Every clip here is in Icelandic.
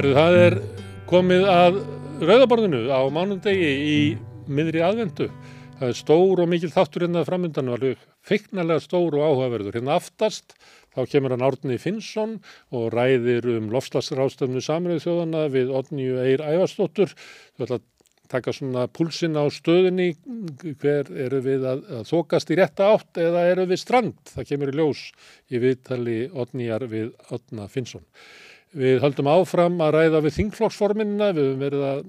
Herðu, það er komið að rauðaborðinu á mánundegi í miðri aðvendu. Það er stór og mikil þáttur hérna framöndan alveg feiknarlega stór og áhugaverður. Hérna aftast þá kemur hann Árni Finnsson og ræðir um lofslagsráðstöfnu saminuð þjóðana við Odníu Eir Ævarsdóttur. Þú ætla að taka svona púlsin á stöðunni, hver eru við að, að þokast í rétta átt eða eru við strand? Það kemur í ljós í viðtali Odníjar við Odna Finnsson. Við höldum áfram að ræða við þingflokksforminna, við höfum verið að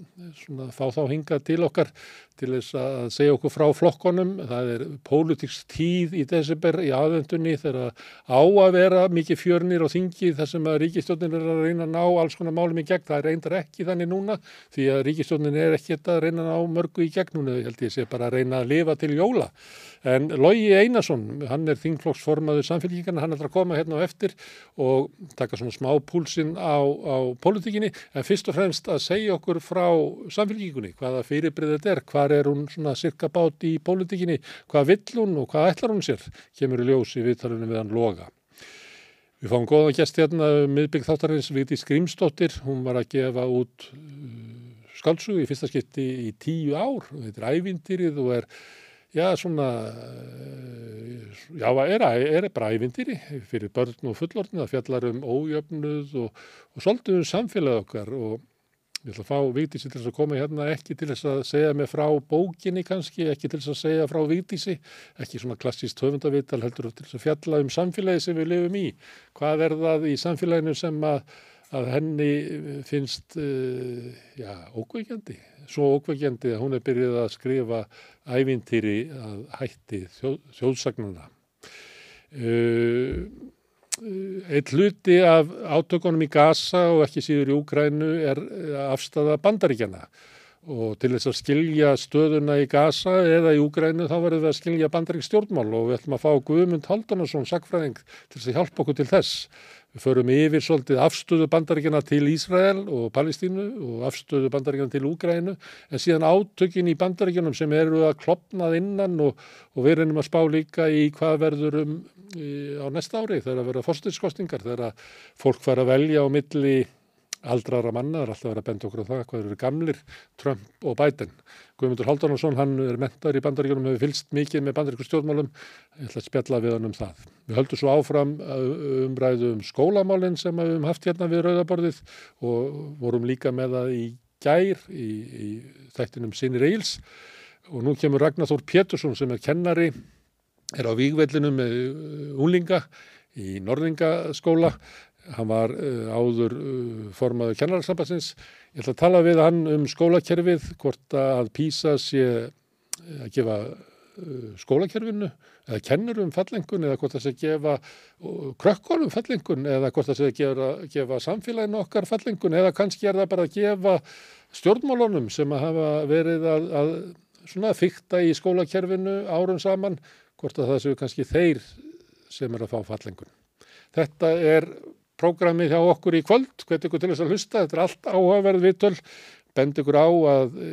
svona, fá þá hinga til okkar til þess að segja okkur frá flokkonum. Það er pólitíks tíð í desember í aðvendunni þegar á að vera mikið fjörnir og þingi þar sem að ríkistjónin er að reyna að ná alls konar málum í gegn. Það reyndar ekki þannig núna því að ríkistjónin er ekki að reyna að ná mörgu í gegn núna. Held ég sé bara að reyna að lifa til jóla. En Lógi Einarsson, hann er þingflokksformaður samfélgíkana, hann er að koma hérna á eftir og taka svona smá púlsinn á, á pólitíkinni. En fyrst og fremst að segja okkur frá samfélgíkunni, hvaða fyrirbrið þetta er, hvað er hún svona cirka bát í pólitíkinni, hvað vill hún og hvað ætlar hún sér, kemur í ljós í viðtalunum við hann Loga. Við fáum góða gæst hérna um miðbygg þáttarins Viti Skrimsdóttir, hún var að gefa út uh, skálsugu í fyrsta skipti í tíu ár, þetta er ævindýrið og er Já, svona, já, er, er bara ævindýri fyrir börn og fullorðin að fjallar um ójöfnuð og, og svolítið um samfélag okkar og ég ætla að fá Vítísi til þess að koma hérna ekki til þess að segja mig frá bókinni kannski, ekki til þess að segja frá Vítísi, ekki svona klassíst höfundavital heldur til þess að fjalla um samfélagi sem við lifum í. Hvað er það í samfélaginu sem að, að henni finnst, uh, já, ókveikjandi? Svo ókveikjandi að hún er byrjuð að skrifa ævintýri að hætti þjó, þjóðsagnana. Uh, Eitt hluti af átökunum í Gaza og ekki síður í Úgrænu er afstafa bandaríkjana og til þess að skilja stöðuna í Gaza eða í Úgrænu þá verður við að skilja bandarík stjórnmál og við ætlum að fá Guðmund Haldunarsson, sakfræðing, til að hjálpa okkur til þess. Við förum yfir svolítið afstöðu bandaríkjana til Ísrael og Palestínu og afstöðu bandaríkjana til Úgrænu en síðan átökin í bandaríkjanum sem eru að klopnað innan og, og við reynum að spá líka í hvað verður um í, á næsta ári þegar að vera fórstilskostingar þegar að fólk fara að velja á milli aldrara manna, er alltaf að vera að benda okkur á það hvað eru gamlir, Trump og Biden. Guðmundur Haldunarsson, hann er mentar í bandaríkjunum, hefur fylst mikið með bandaríkur stjórnmálum, ég ætla að spjalla við hann um það. Við höldum svo áfram umræðu um skólamálinn sem við höfum haft hérna við Rauðaborðið og vorum líka með það í gær í, í þættinum Sinni Reils og nú kemur Ragnar Þór Pétursson sem er kennari, er á výgvellinum með úlinga í Norðingaskóla hann var uh, áður uh, formaður kennararsambansins. Ég ætla að tala við hann um skólakerfið, hvort að PISA sé að gefa skólakerfinu eða kennur um fallengun eða hvort það sé að gefa krökkor um fallengun eða hvort það sé að gefa, gefa samfélaginu okkar fallengun eða kannski er það bara að gefa stjórnmálunum sem að hafa verið að, að svona fykta í skólakerfinu árum saman, hvort að það séu kannski þeir sem er að fá fallengun. Þetta er prógramið hjá okkur í kvöld, hvernig ykkur til þess að hlusta, þetta er allt áhugaverð viðtöl, bend ykkur á að e,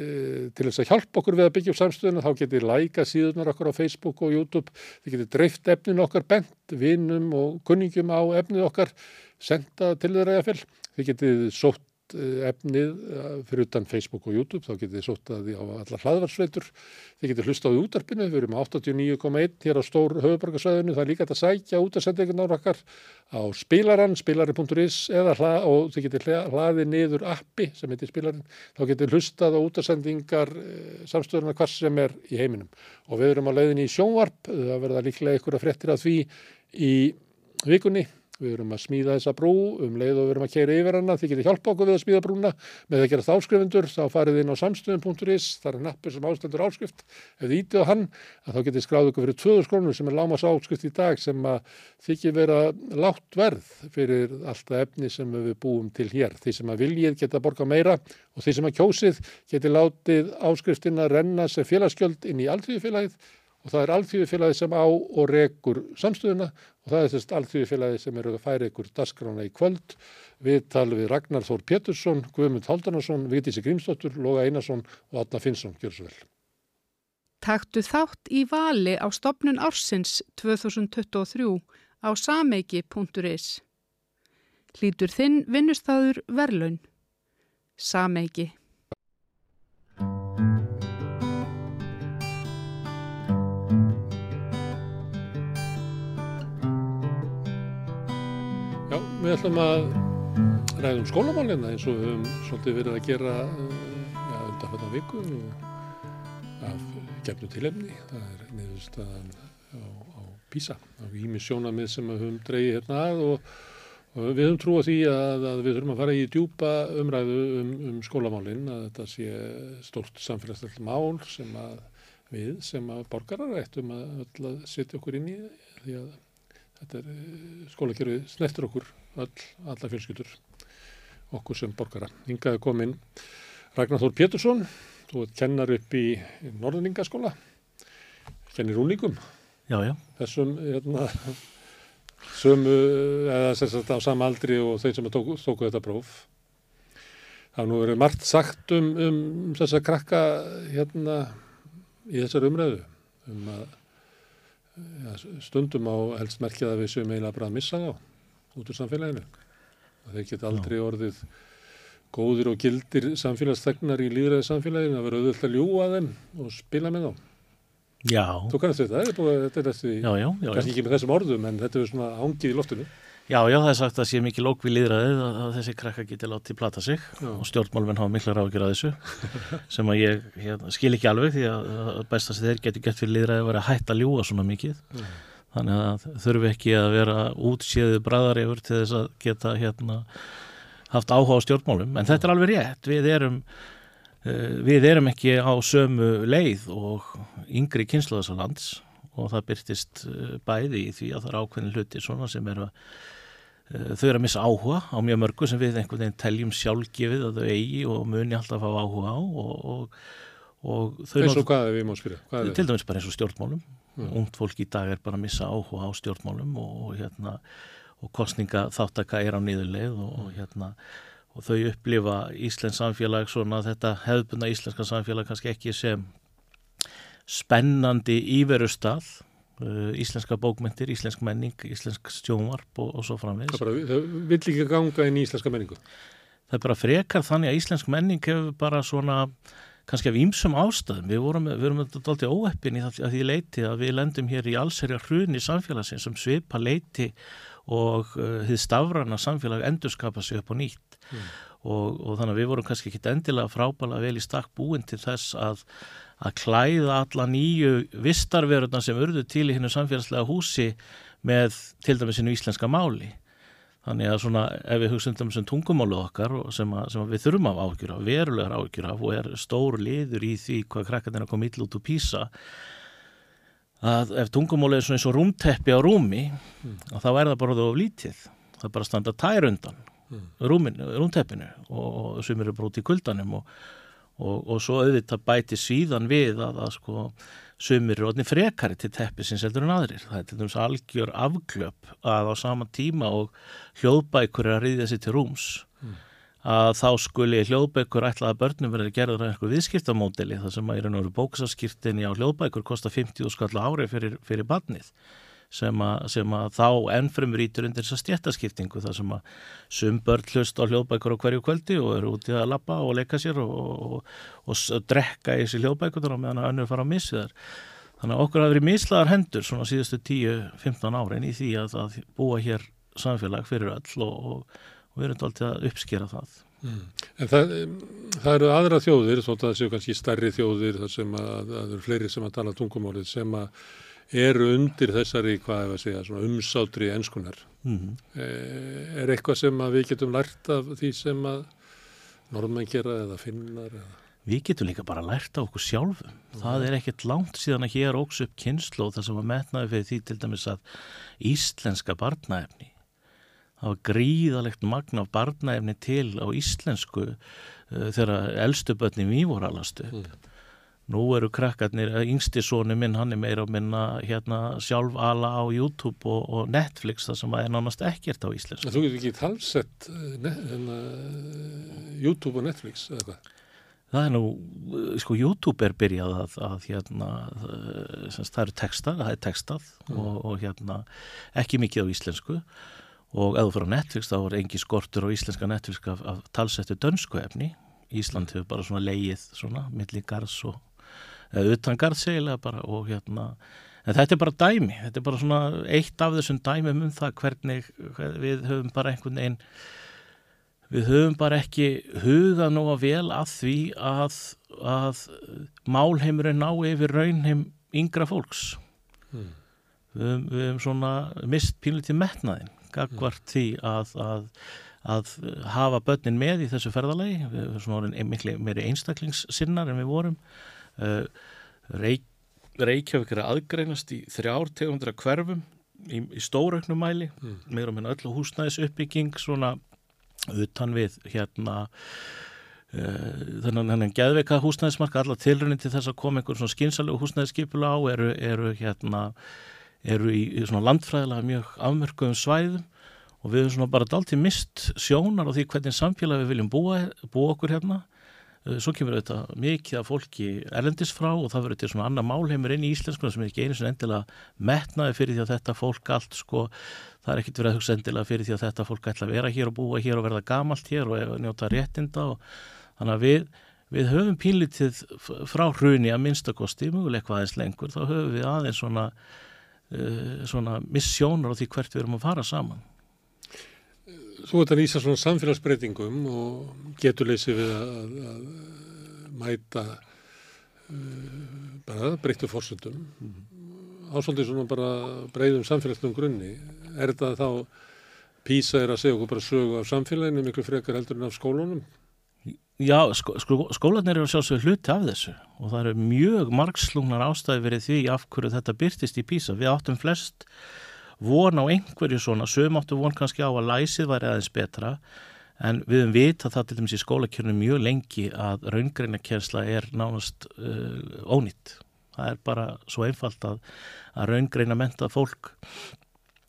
til þess að hjálpa okkur við að byggja upp samstöðuna þá getið læka síðunar okkur á Facebook og YouTube, þið getið dreift efnin okkar bent, vinnum og kunningum á efnið okkar, senda til þeirra eða fyrr, þið getið sótt efnið fyrir utan Facebook og YouTube, þá getið þið sótt að því á alla hlaðvarsveitur, þið getið hlusta á því útarpinu, við erum 89,1 hér á stór höfubarkasvæðinu, það er líka að sækja útarsendingunar okkar á spilaran, spilari.is eða hla, og þið getið hlaðið niður appi sem heitir spilarin, þá getið hlustað á útarsendingar samstöðuna hvers sem er í heiminum. Og við erum á leiðinni í sjónvarp, það verða líklega ykkur að frettir að því í vikunni Við erum að smíða þessa brú um leið og við erum að keira yfir hana. Þið getur hjálpa okkur við að smíða brúna með að gera það áskrifundur. Þá farið inn á samstöðum.is, það er nappur sem ástendur áskrift. Ef þið ítið á hann, þá getur skráð okkur fyrir 2000 krónur sem er lámas áskrift í dag sem að þykir vera látt verð fyrir alltaf efni sem við búum til hér. Þið sem að viljið geta borga meira og þið sem að kjósið getur látið áskriftina renna sem félagsgjöld inn í aldriðfélagið og það er alþjóðfélagi sem á og rekur samstöðuna og það er þess alþjóðfélagi sem eru að færa ykkur daskrána í kvöld við talum við Ragnar Þór Pétursson, Guðmund Haldanarsson, Vigdísi Grímsdóttur, Loga Einarsson og Adna Finnsson, gjör svo vel. Taktu þátt í vali á stopnun ársins 2023 á sameiki.is. Hlítur þinn vinnustæður verlaun. Sameiki. Við ætlum að ræðum skólamálina eins og við höfum svolítið verið að gera ja, undan þetta viku af gefnu tilefni. Það er niðurstaðan á, á PISA, á ími sjónamið sem við höfum dreyið hérna að og, og við höfum trú á því að, að við þurfum að fara í djúpa umræðu um, um skólamálin, að þetta sé stórt samfélagslega mál sem að við sem að borgarar ættum að, að setja okkur inn í því að Þetta er skólakerfið snertur okkur all, alla fjölskyldur, okkur sem borgara. Hingaði komin Ragnar Þór Pétursson, þú kennar upp í Norðningaskóla, kennir já. Þessum, hérna, sömu, eða sérstaklega á sama aldri og þeir sem tóku, tóku þetta próf. Það nú verið margt sagt um, um þessa krakka hérna í þessar umræðu, um að ja, stundum á helst merkjað að við séum eiginlega bara að missa þá út úr samfélaginu. Þeir geta aldrei orðið góðir og gildir samfélagsþegnar í líðræði samfélaginu að vera auðvitað að ljúa þeim og spila með þá. Já. Þú kannast þetta, þetta er já, já, kannski ekki með þessum orðum en þetta er svona ángið í loftinu. Já, já, það er sagt að sé mikið lók við líðræðið að, að þessi krakka geti látið plata sig Já. og stjórnmálmenn hafa mikla ráðgjur að þessu sem að ég hérna, skil ekki alveg því að, að best að þeir geti gett fyrir líðræðið að vera hætt að ljúa svona mikið Já. þannig að þurfi ekki að vera útséðu bræðar yfir til þess að geta hérna haft áhuga á stjórnmálum en þetta er alveg rétt, við erum uh, við erum ekki á sömu leið og yngri kynnslóðasalands og það byrtist uh, bæði í því að það er ákveðin hluti svona sem eru að þau eru að missa áhuga á mjög mörgu sem við einhvern veginn teljum sjálfgefið að þau eigi og muni alltaf að hafa áhuga á og, og, og þau Eins og hvað er við má spyrja? Til dæmis bara eins og stjórnmálum Mm. ungt fólk í dag er bara að missa áhuga á stjórnmálum og, og hérna og kostninga þáttaka er á niðurleið og, og hérna og þau upplifa Íslensk samfélag svona þetta hefðbundna íslenska samfélag kannski ekki sem spennandi íverustall íslenska bókmyndir, íslensk menning íslensk stjónvarp og, og svo framvegis Það, bara, vill ekki ganga inn í íslenska menningu. það er bara frekar þannig að íslensk menning hefur bara svona kannski af ýmsum ástæðum, við vorum, við vorum alltaf óheppin í það, að því leiti að við lendum hér í allserja hruni samfélagsins sem svipa leiti og uh, þið stafrana samfélag endurskapa sig upp á nýtt Mm. og, og þannig að við vorum kannski ekki endilega frábæla vel í stakk búin til þess að, að klæða alla nýju vistarverðuna sem urðu til í hennu samfélagslega húsi með til dæmis hennu íslenska máli. Þannig að svona ef við hugsaum um þessum tungumálu okkar sem, að, sem að við þurfum af ágjur af, verulegar ágjur af og er stór liður í því hvað krakkarnir koma illa út úr písa að ef tungumálu er svona eins og rúmteppi á rúmi að þá er það bara of lítið. Það er bara að standa tær undan rúminu, rúmteppinu og, og sem eru bara út í kuldanum og, og, og svo auðvitað bæti síðan við að, að sko sumir orðin frekari til teppisins heldur en aðrir. Það er til dæmis algjör afglöp að á sama tíma og hljóðbækur er að riðja sér til rúms að þá skuli hljóðbækur ætla að börnum verður gerður að einhver viðskiptamódeli þar sem að í raun og veru bóksaskirtinni á hljóðbækur kostar 50 skall ári fyrir, fyrir barnið sem að, sem að þá ennfremur ítur undir þessa stjættaskiptingu þar sem að sum börn hlust á hljóðbækur á hverju kvöldi og eru úti að lappa og leika sér og, og, og, og drekka í þessi hljóðbækur og meðan að önnur fara að missi þar. Þannig að okkur hafi verið mislaðar hendur svona síðustu 10-15 árin í því að, að búa hér samfélag fyrir öll og, við erum alltaf að uppskera það. Mm. En það, það eru aðra þjóðir, að það séu kannski stærri þjóðir þar sem að, að það eru fleiri sem að tala tungumálið sem að eru undir þessari, hvað hefur að segja, svona umsátri ennskunar. Mm -hmm. Er eitthvað sem að við getum lært af því sem að norðmenn gera eða finnar? Eða? Við getum líka bara lært á okkur sjálfum. Mm. Það er ekkert langt síðan að hér óks upp kynslu og það sem að metnaði fyrir því til dæmis að íslenska barnaefni. Það var gríðalegt magna af barnaefni til á íslensku uh, þegar eldstu börnum í voru alastu upp. Mm. Nú eru krakkarnir, yngsti sónu minn, hann er meira að minna hérna sjálf ala á YouTube og, og Netflix það sem er nánast ekkert á íslensku. Þú getur ekki talsett uh, YouTube og Netflix eða hvað? Það er nú, sko, YouTube er byrjað að, að hérna, semst, það eru texta, það er textað mm. og, og hérna, ekki mikið á íslensku og ef þú fyrir á Netflix þá er engi skortur á íslenska Netflix af, af talsettu dönsku efni Ísland hefur bara svona leið svona, milli garðs og eða utan garðs eiginlega bara og hérna en þetta er bara dæmi, þetta er bara svona eitt af þessum dæmum um það hvernig við höfum bara einhvern veginn við höfum bara ekki hugað nú að vel að því að, að málheimurinn ná yfir raunheim yngra fólks mm. við, höfum, við höfum svona mist pínlítið metnaðin gagvart mm. því að, að að hafa börnin með í þessu ferðalagi við erum svona miklu meiri einstaklingssinnar en við vorum uh, Reykj, Reykjavík er aðgreinast í þrjár tegundra hverfum í, í stórauknum mæli mm. meður um henni öllu húsnæðis uppbygging svona utan við hérna uh, þannig að geðveika húsnæðismarka allar tilröndin til þess að koma einhvern svona skynsalegu húsnæðiskipula á eru, eru hérna eru í, í svona landfræðilega mjög afmörkuðum svæðum og við höfum svona bara daltið mist sjónar á því hvernig samfélag við viljum búa, búa okkur hérna eh, svo kemur þetta mikið af fólki erlendis frá og það verður til svona annar málheimur inn í íslenskunum sem er ekki einu sem endilega metnaði fyrir því að þetta fólk allt sko, það er ekkit verið að hugsa endilega fyrir því að þetta fólk ætla að vera hér og búa hér og verða gamalt hér og njóta réttinda og þannig að við, við höfum pínlítið frá hruni að minnstakosti, mjöguleg hvað aðeins lengur, þá höfum við aðeins svona, uh, svona missjónar á því hvert við erum að fara saman Þú ert að lýsa svona samfélagsbreytingum og geturleysi við að, að, að mæta uh, bara breyttu fórsöndum mm -hmm. ásaldið svona bara breyðum samfélagslegum grunni. Er þetta þá písa er að segja okkur bara sögu af samfélaginu miklu frekar heldur en af skólunum? Já, sko, sko, skólanir eru sjálfsögur hluti af þessu og það eru mjög margslungnar ástæði verið því af hverju þetta byrtist í písa. Við áttum flest von á einhverju svona, sögum áttu von kannski á að læsið væri aðeins betra en við höfum vita það til dæmis í skólakjörnum mjög lengi að raungreinakersla er nánast uh, ónýtt. Það er bara svo einfalt að, að raungreina menta fólk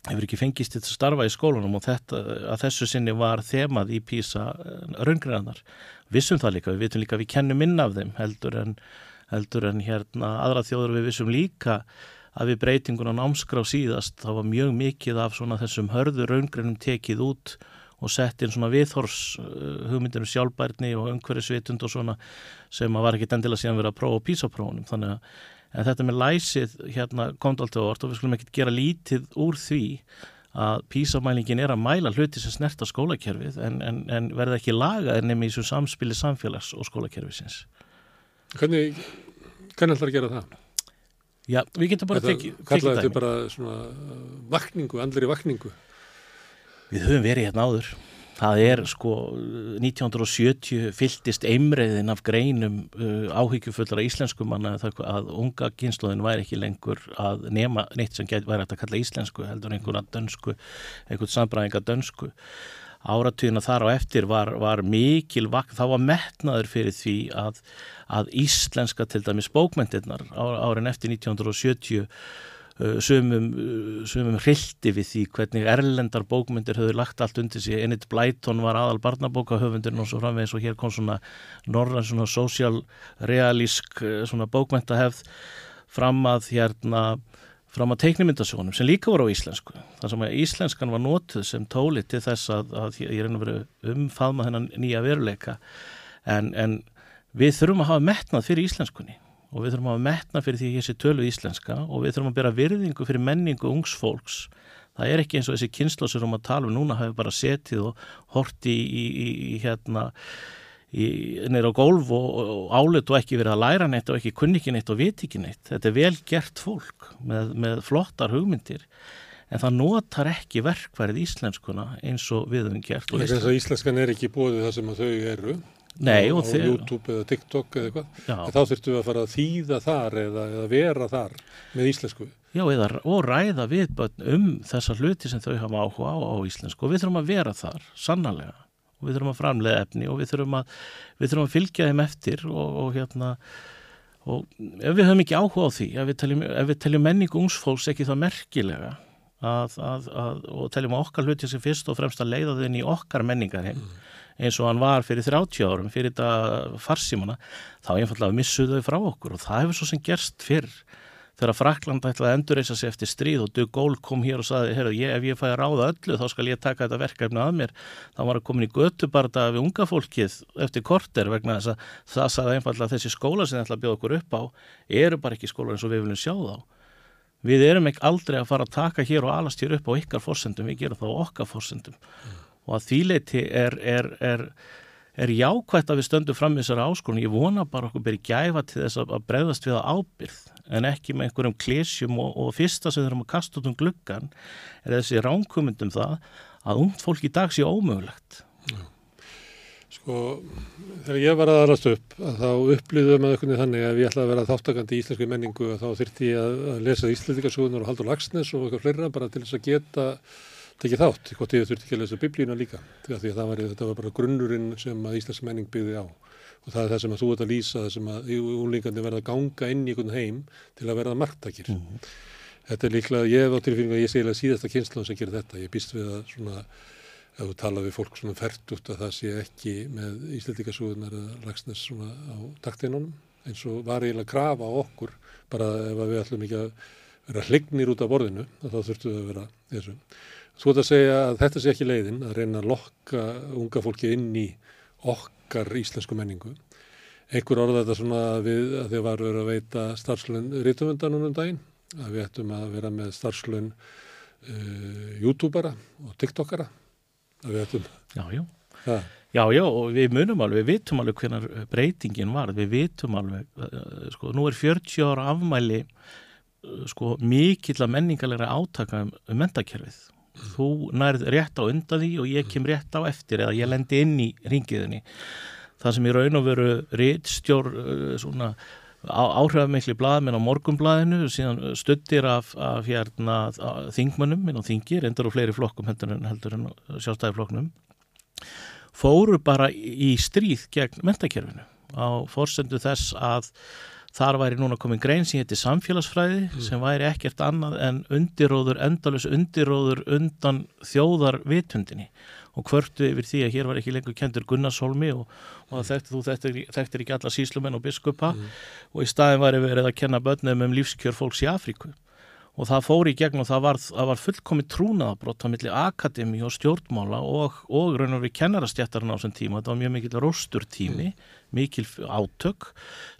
hefur ekki fengist til að starfa í skólunum og þetta, að þessu sinni var þemað í písa uh, raungreinanar. Vissum það líka, við vitum líka að við kennum inn af þeim heldur en, heldur en hérna aðra þjóður við vissum líka að við breytingun á námskrá síðast þá var mjög mikið af svona þessum hörðu raungreinum tekið út og sett inn svona viðhors uh, hugmyndir um sjálfbærni og umhverfisvitund og svona sem að var ekki endilega síðan verið að prófa písaprófunum þannig að þetta með læsið hérna komt alltaf orð og við skulum ekki gera lítið úr því að písamælingin er að mæla hluti sem snerta skólakerfið en, en, en verða ekki laga en nefnir í þessu samspili samfélags og skólakerfisins Hvernig, hvernig ætlar að gera það? Já, við getum bara tekið dæmi. Kallaði þetta bara svona uh, vakningu, andri vakningu? Við höfum verið hérna áður. Það er sko 1970 fylltist einmreiðin af greinum uh, áhyggjufullara íslenskum að, að unga kynnslóðin væri ekki lengur að nema neitt sem væri að kalla íslensku heldur einhverja dönsku, einhvern sambræðinga dönsku áratugina þar á eftir var, var mikil vakt, þá var metnaður fyrir því að, að íslenska til dæmis bókmyndirnar árin eftir 1970 uh, sumum, uh, hrildi við því hvernig erlendar bókmyndir höfðu lagt allt undir sig, Enid Blyton var aðal barnabókahöfundin og svo framvegis og hér kom svona norðan svona sósjálrealísk uh, svona bókmyndahefð fram að hérna fram að teiknumyndasjónum sem líka voru á íslensku. Það sem að íslenskan var nótuð sem tóli til þess að, að ég reyna að vera umfaðma þennan nýja veruleika en, en við þurfum að hafa metnað fyrir íslenskunni og við þurfum að hafa metnað fyrir því þessi tölu íslenska og við þurfum að bera virðingu fyrir menningu ungs fólks. Það er ekki eins og þessi kynnslósur um að tala um núna hafi bara setið og horti í, í, í hérna neyra á gólf og, og álut og ekki verið að læra neitt og ekki kunni ekki neitt og viti ekki neitt. Þetta er vel gert fólk með, með flottar hugmyndir en það notar ekki verkværið íslenskuna eins og við höfum gert. Þess að íslenskan er ekki búið það sem þau eru Nei, á, á þeir... YouTube eða TikTok eða eitthvað. Þá þurftum við að fara að þýða þar eða, eða vera þar með íslensku. Já, eða, og ræða við um þessa hluti sem þau hafa áhuga á, á íslensku og við þurfum að vera þar, sannarlega og við þurfum að framlega efni og við þurfum að, við þurfum að fylgja þeim eftir og, og hérna og ef við höfum ekki áhuga á því ef við teljum, ef við teljum menningu ungsfólks ekki það merkilega að, að, og teljum okkar hluti sem fyrst og fremst að leiða þenni í okkar menningar heim mm. eins og hann var fyrir 30 árum fyrir þetta farsímana þá einfallega missuðu þau frá okkur og það hefur svo sem gerst fyrr þegar Frakland ætlaði að endurreysa sig eftir stríð og De Gaulle kom hér og saði, ég, ef ég fæði að ráða öllu þá skal ég taka þetta verkefni að mér þá var að komin í götubarda við unga fólkið eftir korter vegna þess að það saði einfallega að þessi skóla sem það ætla að bjóða okkur upp á eru bara ekki skóla eins og við viljum sjá þá við erum ekki aldrei að fara að taka hér og alast hér upp á ykkar fórsendum, við gerum það á okkar fórsendum mm. og að þýleiti er, er, er er jákvægt að við stöndum fram í þessari áskonum. Ég vona bara okkur byrja gæfa til þess að bregðast við að ábyrð en ekki með einhverjum klésjum og, og fyrsta sem þurfum að kasta út um gluggan er þessi ránkumundum það að umt fólk í dag sé ómögulegt. Sko, þegar ég var að aðrast upp að þá upplýðum við með þannig að við ætlaði að vera þáttakandi í íslensku menningu og þá þurfti ég að, að lesa Íslandikasugunar og Haldur Lagsnes og eitthvað fleira bara til þess að geta tekið þátt, hvort ég þurfti ekki að lesa biblíuna líka, því að það var, þetta var bara grunnurinn sem að Íslands menning byggði á og það er það sem að þú ert að lýsa, það sem að úlingandi verða að ganga inn í einhvern heim til að verða margtakir. Mm -hmm. Þetta er líklega, ég hef á tilfinningu að ég segja síðasta kynslan sem gerir þetta, ég býst við að svona, ef þú tala við fólk svona fært út að það sé ekki með Íslandikasúðunar eða lagsnes svona á taktinunum, eins og var eiginlega krafa á okkur, bara ef við ætlum ekki að vera hlignir út af borðinu, þá þurftum við að vera þessum. Þú ert að segja að þetta sé ekki leiðin að reyna að lokka unga fólki inn í okkar íslensku menningu. Einhver orða þetta svona við að þið varu verið að veita starfslun rítumöndanum um daginn, að við ættum að vera með starfslun uh, youtubera og tiktokera, að við ættum. Já, já. Það. Já, já, og við munum alveg, við vitum alveg hvernig breytingin var, við vitum alveg, uh, sko, nú er 40 ára afmæli, uh, sko, mikill að menningalega átaka um, um mentakerfið þú nærð rétt á undan því og ég kem rétt á eftir eða ég lendi inn í ringiðinni. Það sem ég raun og veru réttstjór uh, svona áhrifamikli blaðminn á morgumblaðinu síðan stuttir af, af hérna þingmönnum minn á þingir, endur og fleiri flokkum heldur en, en sjálfstæðiflokknum fóru bara í stríð gegn mentakerfinu á forsendu þess að Þar væri núna komin grein sem heitir samfélagsfræði mm. sem væri ekkert annað en undiróður, endalus undiróður undan þjóðar vitundinni og hvörtu yfir því að hér var ekki lengur kendur Gunnarsholmi og, og þekktir þú þekktir, þekktir ekki alla síslumenn og biskupa mm. og í staðin væri verið að kenna börnum um lífskjör fólks í Afríku og það fór í gegn og það var, var fullkomi trúnaðabrott á milli akademi og stjórnmála og, og raun og við kennarastjættarinn á þessum tíma, þetta var mjög mikil róstur tími, mm. mikil átök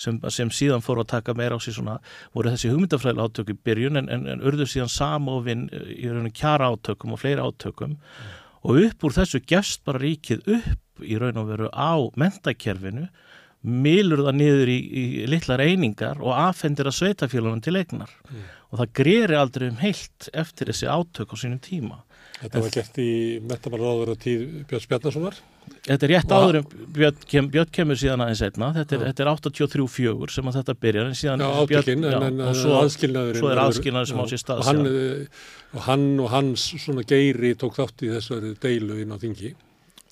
sem, sem síðan fór að taka meira á sig svona, voru þessi hugmyndafræðilega átök í byrjun en, en, en urðu síðan samofinn í raun og kjara átökum og fleiri átökum mm. og upp úr þessu gefst bara ríkið upp í raun og veru á mentakerfinu milur það niður í, í litlar einingar og afhendir að sveitafélagum til eignar mm. Og það greri aldrei um heilt eftir þessi átök á sínum tíma. Þetta var gert í metabaláður og tíð Björn Spjarnasonar? Þetta er rétt áður en Björn, kem, Björn kemur síðan aðeins einna, þetta er, er 83-4 sem að þetta byrjar en síðan já, átökinn, Björn, en, en, og svo, svo er aðskilnaður sem á sér stað. Og hann, og hann og hans svona geiri tók þátt í þessari deilu inn á þingi.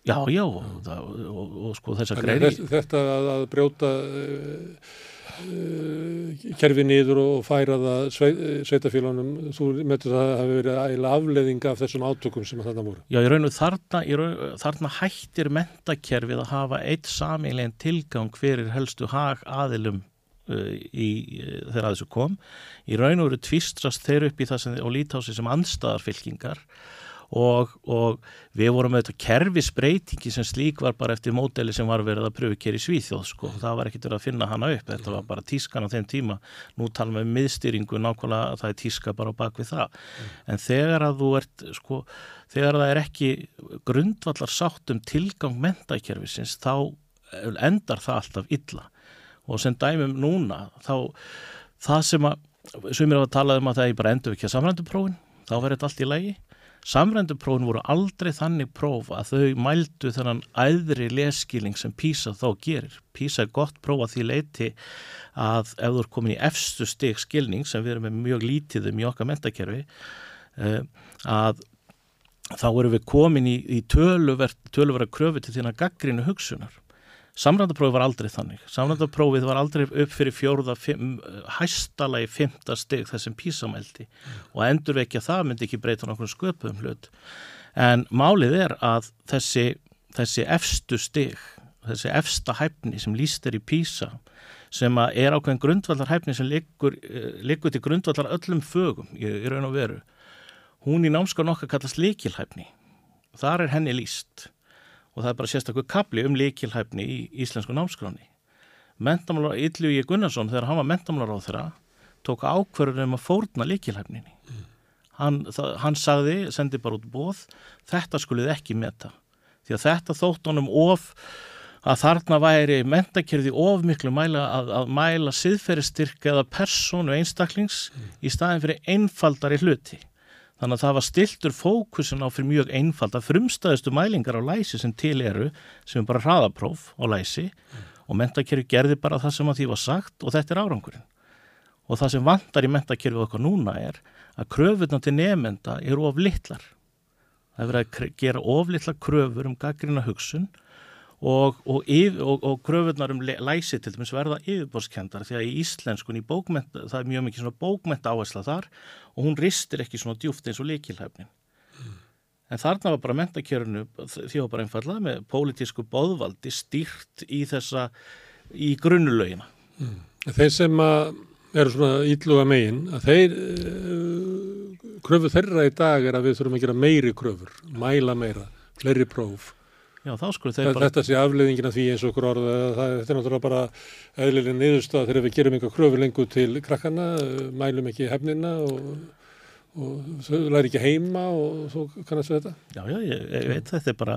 Já, já, og, og, og sko þess að greini. Þetta að, að brjóta uh, kerfi nýður og færa það svei, sveitafélagunum, þú möttu það að hafa verið eiginlega afleðinga af þessum átökum sem þetta voru. Já, ég raun og þarna, þarna hættir mentakerfið að hafa eitt samílegin tilgang fyrir helstu hag aðilum uh, í, þegar að þessu kom. Í raun og veru tvistrast þeir upp í það sem, og lítási sem anstaðarfylkingar og, og við vorum með þetta kerfisbreytingi sem slík var bara eftir módeli sem var verið að pröfu kér í Svíþjóð sko, það var ekkert verið að finna hana upp, þetta var bara tískan á þeim tíma, nú talum við miðstýringu nákvæmlega að það er tíska bara á bakvið það, mm. en þegar að þú ert sko, þegar það er ekki grundvallar sátt um tilgang mentakerfisins, þá endar það alltaf illa. Og sem dæmum núna, þá það sem að, sem er að tala um að það er bara endur ekki að samrænduprófin, þá verður þetta allt í lægi Samrænduprófin voru aldrei þannig próf að þau mældu þennan æðri leskíling sem PISA þá gerir. PISA er gott próf að því leiti að ef þú er komin í efstu steg skilning sem við erum með mjög lítiðum í okkar mentakerfi eh, að þá erum við komin í, í töluverða kröfu til þína gaggrinu hugsunar. Samrændaprófið var aldrei þannig. Samrændaprófið var aldrei upp fyrir fjórða, hæstalagi fymta steg þessum písamældi mm. og endurvekja það myndi ekki breyta nákvæmlega sköpum hlut. En málið er að þessi, þessi efstu steg, þessi efsta hæfni sem líst er í písa sem er ákveðin grundvallarhæfni sem liggur, eh, liggur til grundvallar öllum fögum í, í raun og veru. Hún í námskan okkar kallast líkilhæfni. Þar er henni líst og það er bara sérstaklega kapli um líkilhæfni í íslensku námskráni. Mentamálar Yllugi Gunnarsson þegar hann var mentamálar á þeirra tók ákverður um að fórna líkilhæfninni. Mm. Hann, hann sagði, sendi bara út bóð, þetta skulið ekki meta. Því að þetta þótt honum of að þarna væri mentakjörði of miklu mæla að, að mæla siðferðistyrk eða persónu einstaklings mm. í staðin fyrir einfaldari hluti. Þannig að það var stiltur fókusin á fyrir mjög einfalda frumstæðustu mælingar á læsi sem til eru, sem er bara hraðapróf á læsi mm. og mentakjörði gerði bara það sem að því var sagt og þetta er árangurinn. Og það sem vantar í mentakjörfi okkar núna er að kröfurna til nefnda eru of litlar. Það er verið að gera of litla kröfur um gaggrina hugsun og, og, og, og kröfurnar um læsi til dæmis verða yfirborskendar því að í íslenskun í bókment, það er mjög mikið svona bókment áhersla þar og hún ristir ekki svona djúft eins og líkilhæfnin. Mm. En þarna var bara mentakjörnu því var bara einfallað með pólitísku bóðvaldi stýrt í þessa, í grunnulögina. Mm. Þeir sem eru svona ílluga megin að þeir uh, kröfu þeirra í dag er að við þurfum að gera meiri kröfur, mæla meira, fleiri próf. Já, bara... Þetta sé afleiðingina því eins og okkur orða, það, þetta er náttúrulega bara eðlilega niðurstað þegar við gerum einhver kröfu lengur til krakkana, mælum ekki hefnina og og þau læri ekki heima og þú kannast við þetta? Já, já, ég, ég veit þetta er bara,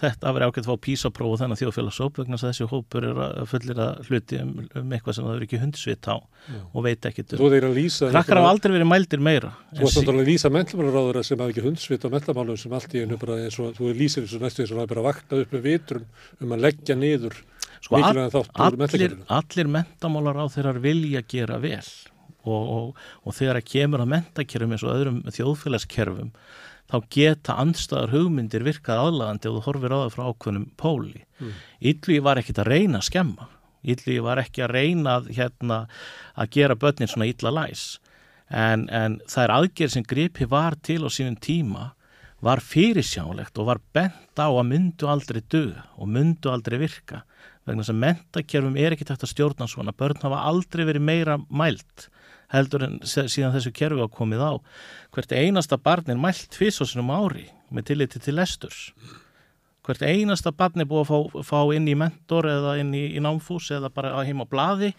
þetta að vera ákveðt að fá písapróf og þennan þjóðfélagsóp vegna þess að þessi hópur er að fullir að hluti um, um eitthvað sem það er ekki hundsvit á já. og veit ekki um. Þú þeir að lýsa Krakkar hafa aldrei verið mældir meira Þú varst að lýsa mentlamálaráður sem hafa ekki hundsvit á mentlamálum sem allt í einu bara eins og þú lýsir þessu næstu þess að það bara vakna upp með vitrun um að leggja niður sko, all, allir, allir mentamálar á þeirrar vilja gera vel og, og, og þegar það kemur að mentakerfum eins og öðrum þjóðfélagskerfum þá geta andstæðar hugmyndir virkað aðlagandi og þú horfir á það frá ákveðnum póli. Mm. Ylvi var ekkit að reyna að skemma. Ylvi var ekki að reyna að, hérna, að gera börnin svona illa læs. En, en það er aðgerð sem gripi var til á sínum tíma var fyrirsjánlegt og var bent á að myndu aldrei döga og myndu aldrei virka vegna þess að mentakerfum er ekki tægt að stjórna svona. Börn hafa aldrei verið meira mælt heldur en síðan þessu kerfi á komið á. Hvert einasta barn er mælt tvísosinum ári með tilliti til lesturs. Hvert einasta barn er búið að fá, fá inn í mentor eða inn í, í námfús eða bara heim á bladi,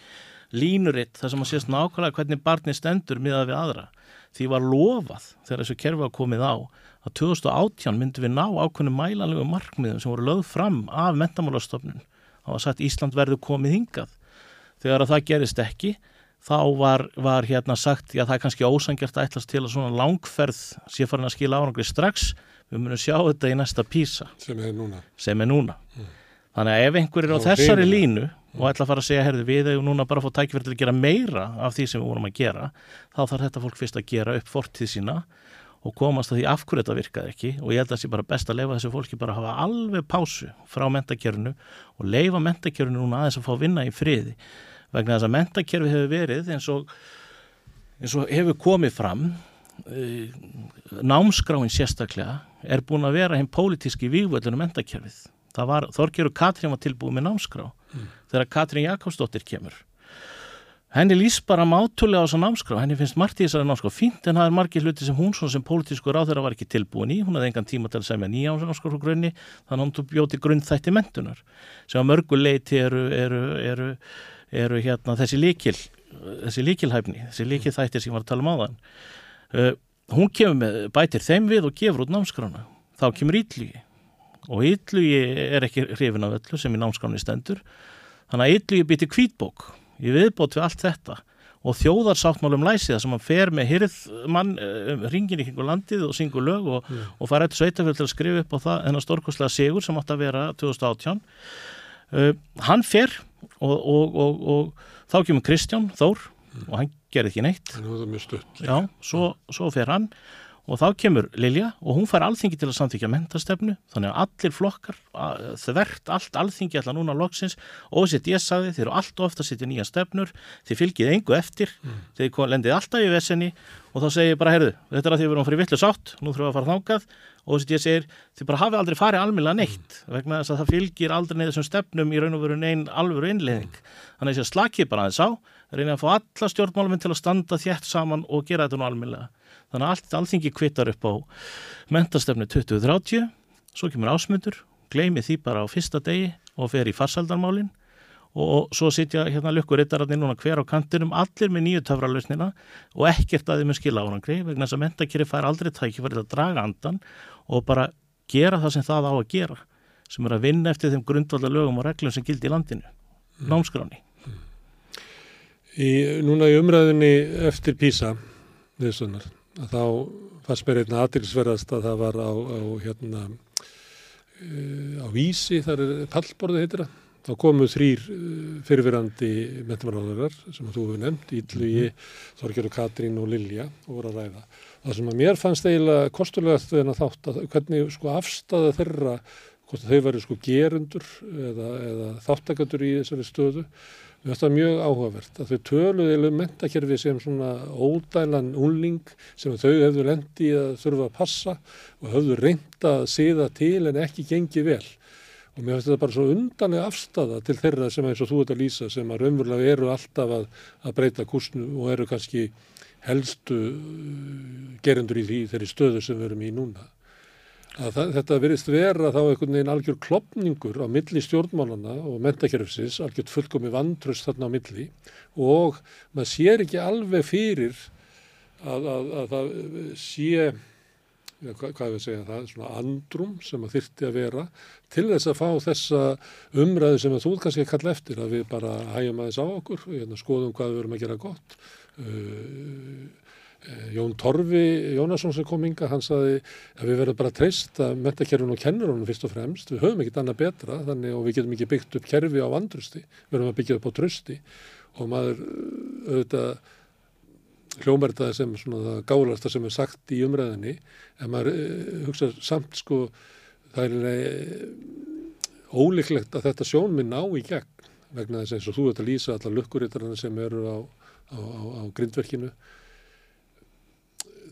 línuritt þar sem að sést nákvæmlega hvernig barni stendur miðað við aðra. Því var lofað þegar þessu kerfi á komið á að 2018 myndum við ná ákveðinu mælanlegu markmiðum sem voru lögð fram af mentamálastofnun. Það var sagt Ísland verður komið hingað. Þegar að það gerist ekki þá var, var hérna sagt, já það er kannski ósangjart að ætlast til að svona langferð sé farin að skila árangri strax, við munum sjá þetta í næsta písa. Sem er núna. Sem er núna. Mm. Þannig að ef einhver er á þessari heimina. línu mm. og ætla að fara að segja, herði við hefur núna bara fótt tækverð til að gera meira af því sem við vorum að gera, þá þarf þetta fólk fyrst að gera upp fortíð sína og komast að því af hverju þetta virkaði ekki og ég held að það sé bara best að leifa þessu fólki bara að hafa alveg pásu frá mentakjörnu og leifa mentakjörnu núna aðeins að fá vinna í friði vegna þess að mentakerfi hefur verið eins og, eins og hefur komið fram e, námskráin sérstaklega er búin að vera hinn pólitíski vývöldunum mentakerfið. Það var, Þorgjörg Katrín var tilbúið með námskrá mm. þegar Katrín Jakobsdóttir kemur. Henni lýs bara mátulega á þessu námskrá, henni finnst margt í þessari námskrá fínt en það er margir hluti sem hún sem pólitísku ráð þeirra var ekki tilbúin í, hún hafði engan tíma til að segja nýja námskrá frá grunni, þannig að hún bjóti grunnþætti mentunar sem að mörguleiti eru, eru, eru eru hérna þessi líkil þessi líkilhæfni, þessi líkilþættir sem var að tala um þann uh, hún kemur með, bætir þeim við og gefur út námskrána, þá kemur ítlugi og ítlugi er ekki hrifin af öllu sem í námskráni stendur. Þannig að ítlugi býtir kvítbók ég viðbót við allt þetta. Og þjóðarsáttmálum læsiða sem hann fer með hirðmann um, ringin í kringu landið og syngur lög og, mm. og fara eftir sveitafjöld til að skrifa upp á það þennan stórkoslega sigur sem átt að vera 2018 uh, hann fer og, og, og, og þá kemur Kristján Þór mm. og hann gerði ekki neitt það mjög stutt já, svo, svo fer hann og þá kemur Lilja og hún fær alþingi til að samþykja mentastefnu þannig að allir flokkar þvert allt alþingi allar núna loksins. Og þess að ég sagði þeir eru allt ofta að setja nýja stefnur þeir fylgið engu eftir mm. þeir lendið alltaf í vesenni. Og þá segir ég bara heyrðu, þetta er að því við erum fyrir vittlu sátt nú þurfum við að fara þángað og þess að ég segir þið bara hafi aldrei farið almila neitt mm. vegna þess að það fylgir aldrei neður þessum stefnum í raun og veru neinn alvöru innleðing þannig að á allt alþingi kvittar upp á mentastefnu 2030, svo kemur ásmundur, gleimi því bara á fyrsta degi og fer í farsaldarmálinn og svo sitja hérna lukkurittararnir núna hver á kantinum, allir með nýju töfralösnina og ekkert að þeim er skila árangri vegna þess að mentakeri fær aldrei tækifærið að draga andan og bara gera það sem það á að gera sem er að vinna eftir þeim grundvalda lögum og reglum sem gildi í landinu, mm. námskráni. Í, núna í umræðinni eftir Písa, þessunar, þá fannst mér einna aðtilsverðast að það var á, á hérna uh, á vísi, þar er pallborði heitir það, þá komu þrýr uh, fyrirverandi mentamálaðurar sem þú hefur nefnt, Ítlugi, Þorgjörður Katrín og Lilja og voru að ræða. Það sem að mér fannst eiginlega kostulegast þegar þátt að hvernig sko afstæða þeirra, hvort þau verið sko gerundur eða, eða þáttakandur í þessari stöðu Þetta er mjög áhugavert að þau töluði elementakerfi sem svona ódælan unling sem þau hefðu lendi að þurfa að passa og hefðu reynda að siða til en ekki gengi vel. Og mér finnst þetta bara svo undanlega afstafa til þeirra sem eins og þú ert að lýsa sem að raunverulega eru alltaf að, að breyta kursnu og eru kannski helstu uh, gerendur í því þeirri stöðu sem við erum í núna það, þetta verist vera þá einhvern veginn algjör klopningur á milli stjórnmálana og mentakerfsins, algjör fullkomi vantröst þarna á milli og maður sér ekki alveg fyrir að, að, að það sé, hvað, hvað að segja það, svona andrum sem að þyrti að vera til þess að fá þessa umræðu sem að þú kannski kalla eftir að við bara hægjum aðeins á okkur, hérna, skoðum hvað við verum að gera gott. Uh, Jón Torfi Jónasson sem kom ynga, hann saði að við verðum bara að metakerfun og kennurunum fyrst og fremst, við höfum ekkert annað betra þannig og við getum ekki byggt upp kerfi á vandrusti, við verðum að byggja upp á trösti og maður eh, auðvitað hljómar þetta sem svona það gáðlasta sem er sagt í umræðinni en maður uh, hugsa samt sko það er ólíklegt að þetta sjónminn ná í gegn vegna þess eins og þú ert að lýsa allar lukkurittarana sem eru á, á, á, á grindverkinu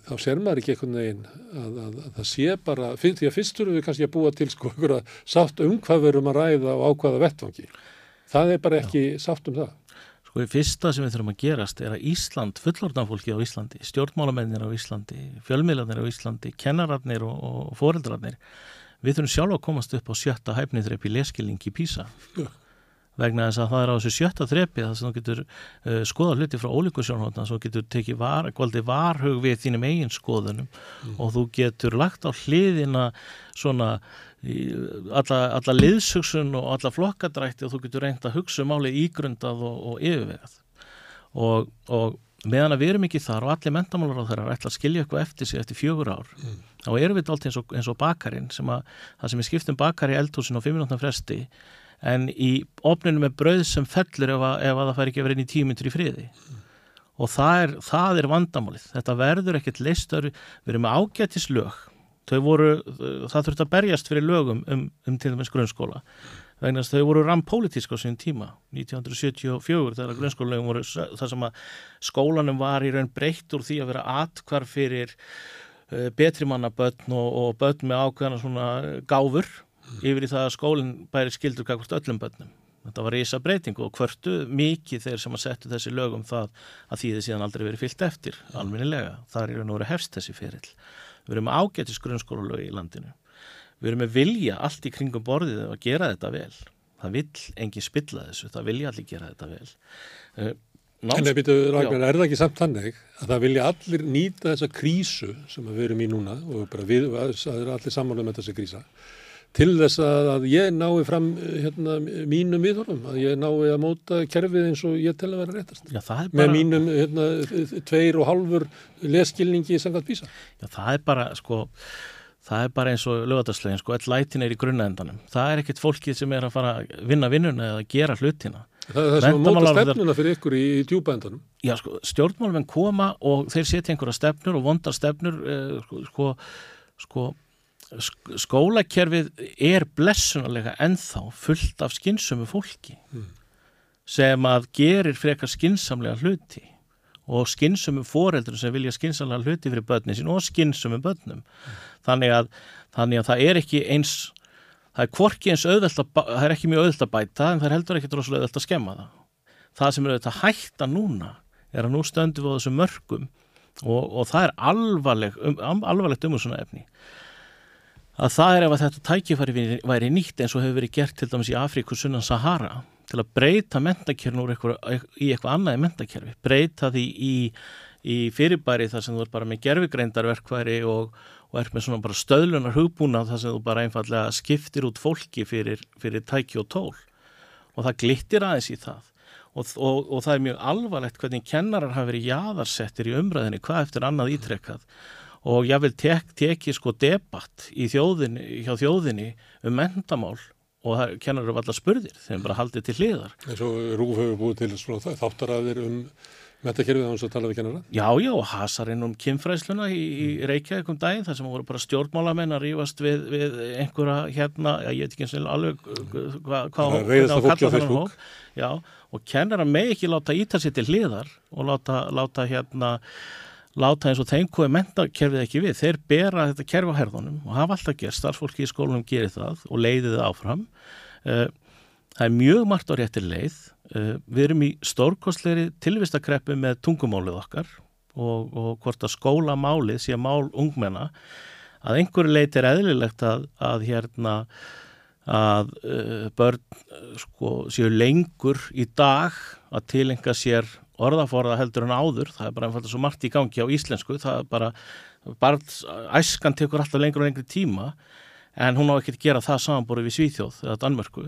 þá ser maður ekki einhvern veginn að, að, að það sé bara, því að fyrst þurfum við kannski að búa til sko einhverja sátt um hvað við erum að ræða og ákvaða vettvangi. Það er bara ekki Já. sátt um það. Sko í fyrsta sem við þurfum að gerast er að Ísland, fullordanfólki á Íslandi, stjórnmálamennir á Íslandi, fjölmiðlarnir á Íslandi, kennararnir og, og foreldrarnir, við þurfum sjálf að komast upp á sjötta hæfniðreip í leskilningi Písa. Já vegna þess að það er á þessu sjötta þrepi þess að þú getur uh, skoða hluti frá ólíku sjónhóttan svo getur tekið var, varhug við þínum eigin skoðunum mm. og þú getur lagt á hliðina svona alla, alla liðsugsun og alla flokkadrætti og þú getur reynd að hugsa um álið ígrundað og, og yfirvegað og, og meðan að við erum ekki þar og allir mentamálar á þeirra ætla að skilja eitthvað eftir sig eftir fjögur ár mm. þá erum við allt eins og, og bakarinn sem að það sem við skiptum bakar í eldhúsin á 5 minúttan fresti en í opninu með brauð sem fellur ef að, ef að það fær ekki að vera inn í tímyndur í friði. Mm. og það er, það er vandamálið. Þetta verður ekkert listar við erum með ágætis lög voru, það þurft að berjast fyrir lögum um, um til dæmis grunnskóla. Vegna þess að þau voru rampolítísk á sín tíma 1974 þegar grunnskólalögum voru það sem að skólanum var í raun breytt úr því að vera atkvar fyrir uh, betri mannabötn og, og bötn með ákveðana svona gáfur yfir í það að skólinn bæri skildur kakvart öllum börnum. Þetta var reysa breyting og hvertu mikið þeir sem að setja þessi lögum það að því þið síðan aldrei verið fyllt eftir alminnilega. Það er nú verið hefst þessi fyrirl. Við erum með ágætis grunnskólalögi í landinu. Við erum með vilja allt í kringum borðið að gera þetta vel. Það vil engin spilla þessu, það vilja allir gera þetta vel. Eh, náms... En byrju, Ragnar, er það ekki samt þannig að það vilja allir nýta þessa krísu sem við erum í núna og bara við, það er allir samanlega með þessi krísa til þess að ég nái fram hérna, mínum viðhorfum, að ég nái að móta kerfið eins og ég tel að vera réttast Já, bara... með mínum hérna, tveir og halfur leskilningi í sangat písa. Já, það er bara sko, það er bara eins og lögadagslegin, sko, all lætin er í grunnaendanum, það er ekkit fólkið sem er að fara að vinna vinnuna eða gera hlutina Það er það sem að móta stefnuna fyrir ykkur í, í djúbændanum. Já, sko, stjórnmálmenn koma og þeir setja einhverja stefnur og vondar stefnur eh, sko, sko sk- skólakerfið er blessunarlega ennþá fullt af skynsömu fólki sem að gerir frekar skynsamlega hluti og skynsömu foreldur sem vilja skynsamlega hluti fyrir börnin sín og skynsömu börnum. Þannig, að, þannig að það er ekki eins það er hvorki eins auðvelt að bæ- það er ekki mjög auðvelt að bæta en það er heldur ekki droslega auðvelt að skemma það. Það sem er auðvitað að hætta núna er að nú stöndum við á þessum mörgum og, og það er alvarleg, um, alvarlegt um svona efni að það er ef að þetta tækifæri væri, nýtt eins og hefur verið gert til dæmis í Afríku sunnan Sahara til að breyta mentakerfin úr eitthvað, í eitthvað annað mentakerfi, breyta því í, í fyrirbæri þar sem þú er bara með gerfigreindarverkværi og, og er með svona bara stöðlunar hugbúna þar sem þú bara einfallega skiptir út fólki fyrir, fyrir tæki og tól. Og það glittir aðeins í það. Og, og, og það er mjög alvarlegt hvernig kennarar hafa verið jaðarsettir í umræðinni hvað eftir annað ítrekkað og ég vil tek, teki sko debatt í þjóðinni, hjá þjóðinni um mentamál og það kennarar var allar spurðir þeim bara haldið til hliðar eins og Rúf hefur búið til svona þáttaraðir um metakerfið á hans að tala við kennara. Já, já, og hasarinn um kynfræsluna í, í Reykjavík um daginn þar sem voru bara stjórnmálamenn að rífast við, við einhverja hérna, ég veit ekki eins og alveg hvað hva, fólki á kalla þennan hóp. Já, og kennara með ekki láta íta sér til hliðar og láta, láta hérna láta eins og þeim hvað mentakerfið ekki við. Þeir bera þetta kerfi á herðunum og hafa alltaf gert, starfsfólki í skólunum gerir það og leiðið það áfram. Uh, það er mjög margt á réttir leið. Uh, við erum í stórkostleiri tilvistakreppu með tungumálið okkar og, og hvort að skólamálið sé mál ungmenna. Að einhverju leit er eðlilegt að, að hérna að uh, börn sko, séu lengur í dag að tilenga sér orðaforða heldur en áður, það er bara einfalda svo margt í gangi á íslensku, það er bara barn, æskan tekur alltaf lengur og lengri tíma en hún á ekki að gera það samanborið við Svíþjóð eða Danmörku.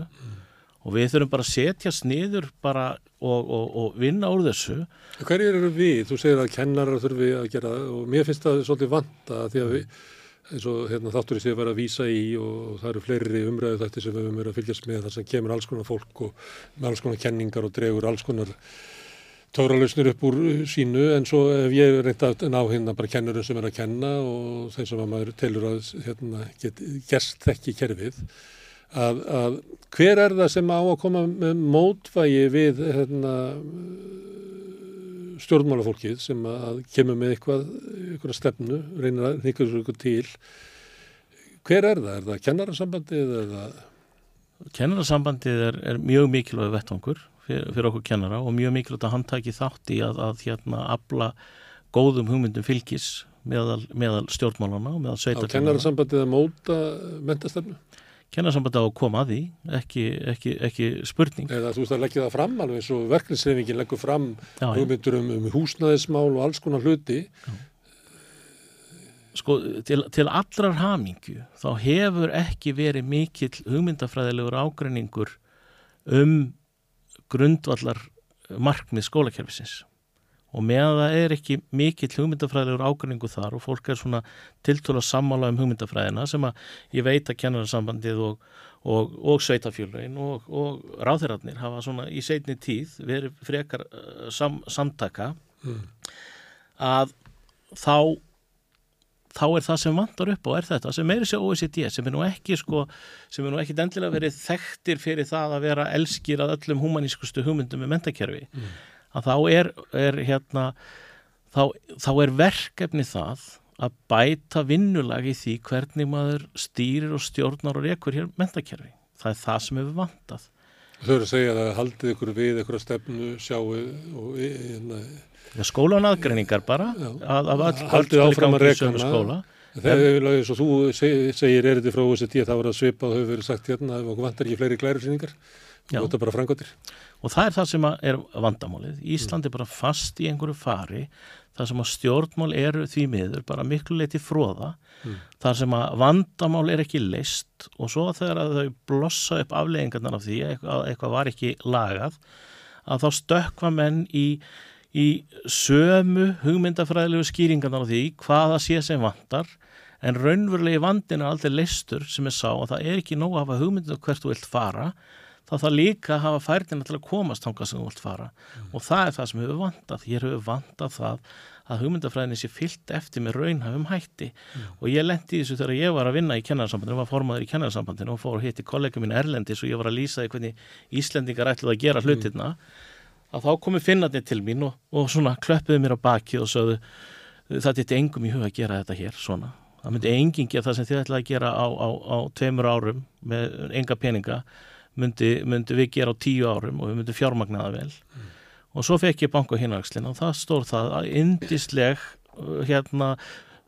Og við þurfum bara að setjast niður bara og, og, og vinna úr þessu. Hverjir eru við? Þú segir að kennarar þurfi að gera það og mér finnst það svolítið vanta því að við, eins og hérna, þáttur í sig að vera að vísa í og það eru fleiri umræðu þetta sem við verið að fylgjast með þar sem kemur alls konar fólk og með alls konar kenningar og dregur alls konar tóralusnir upp úr sínu en svo ef ég reynda að ná hérna bara kennurum sem er að kenna og þeim sem að maður telur að hérna, gerst þekki kerfið að, að hver er það sem á að koma með mótvægi við hérna, stjórnmálafólkið sem að kemur með eitthvað, eitthvað stefnu, reynir að nýkja þessu eitthvað til. Hver er það? Er það kennararsambandið eða? Kennarasambandið er, er mjög mikilvæg vettvangur fyrir, fyrir okkur kennara og mjög mikilvægt að hann taki þátt í að, að hérna afla góðum hugmyndum fylgis meðal, meðal stjórnmálana og meðal Á sveitarfélagana. kennararsambandið að móta mentastefnu? Kennarasambandið á að koma að því, ekki, ekki, ekki spurning. Eða þú veist að leggja það fram alveg eins og verklinsreifingin leggur fram Já, já. hugmyndur um, um húsnæðismál og alls konar hluti. Sko, til, til allrar hamingju þá hefur ekki verið mikill hugmyndafræðilegur ágreiningur um grundvallar markmið skólakerfisins og meðan það er ekki mikill hugmyndafræðilegur ágreiningu þar og fólk er svona tiltölu að sammála um hugmyndafræðina sem að ég veit að kennararsambandið og, og, og sveitafjölögin og, og ráðherrarnir hafa svona í seinni tíð verið frekar uh, sam, samtaka Mm. að þá þá er það sem vantar upp og er þetta sem meiri sér OECD sem er nú ekki sko, sem er nú ekki endilega verið þekktir fyrir það að vera elskir að öllum humanískustu hugmyndum með mentakerfi að þá er, er hérna þá, þá er verkefni það að bæta vinnulag í því hvernig maður stýrir og stjórnar og rekur hér mentakerfi það er það sem hefur vantað. Þau eru að segja að haldið ykkur við ykkur stefnu, sjáu og hérna, skólan aðgreiningar bara að, að Haldið börn áfram að hana. skóla þegar eins og þú seg- segir er þetta frá OECD þá er það svipað hefur verið sagt hérna að okkur vantar ekki fleiri glærusýningar Já. og þetta bara frangottir. Og það er það sem er vandamálið. Ísland er bara fast í einhverju fari þar sem að stjórnmál eru því miður bara miklu leiti fróða Mm. þar sem að vandamál er ekki leist og svo þegar að þau blossa upp afleggingarnar af því að eitthvað, var ekki lagað að þá stökkva menn í, í sömu hugmyndafræðilegu skýringarnar af því hvaða sé sem vantar en raunverulegi vandin er aldrei leistur sem er sá og það er ekki nóg að hafa hugmyndið hvert þú vilt fara þá þarf líka að hafa færðina til að komast þangað sem þú vilt fara. Og það er það sem hefur vantað, hér hefur vantað það að hugmyndafræðinni sé fyllt eftir með raunhafum hætti. Og ég lendi þessu þegar ég var að vinna í kennararsambandinu, var formaður í kennararsambandinu og fór hitt í kollega minn Erlendis og ég var að lýsa því hvernig Íslendingar ætluð að gera hlutirna að þá komi finnarnir til mín og, og svona klöppuðu mér á baki og sögðu það þetta engum í huga að gera þetta hér svona. Það myndi enginn gera það sem þið ætlaði að gera á, á, á tveimur árum með enga peninga myndi, myndi við gera á tíu árum og við myndum fjármagnaða vel. Mm. Og svo fekk ég banku hinnaxlinn og það stór það að indisleg hérna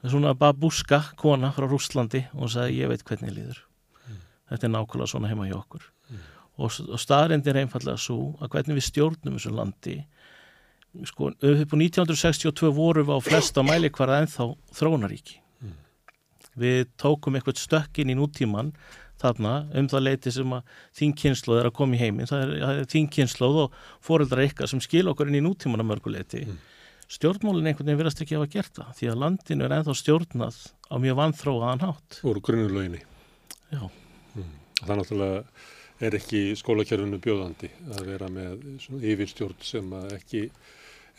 svona babúska kona frá Rúslandi og sagði ég veit hvernig ég líður. Mm. Þetta er nákvæmlega svona heima hjá okkur. Og, og staðrendir einfallega svo að hvernig við stjórnum þessu landi sko, upp á 1962 vorum við á flesta mæli hvaða ennþá þrónaríki. Mm. Við tókum eitthvað stökkin í nútíman þarna um það leiti sem að þín kynsloð er að koma í heiminn, það er, er þín kynsloð og foreldrar eitthvað sem skil okkur inn í nútíman að mörguleiti. Mm. Stjórnmálinn einhvern veginn verðast ekki að hafa gert það því að landinu er ennþá stjórnað á mjög vanþróaðan hátt. Úr grunnulöginni. Já. Mm. Það náttúrulega er ekki skólakjörðinu bjóðandi að vera með yfirstjórn sem ekki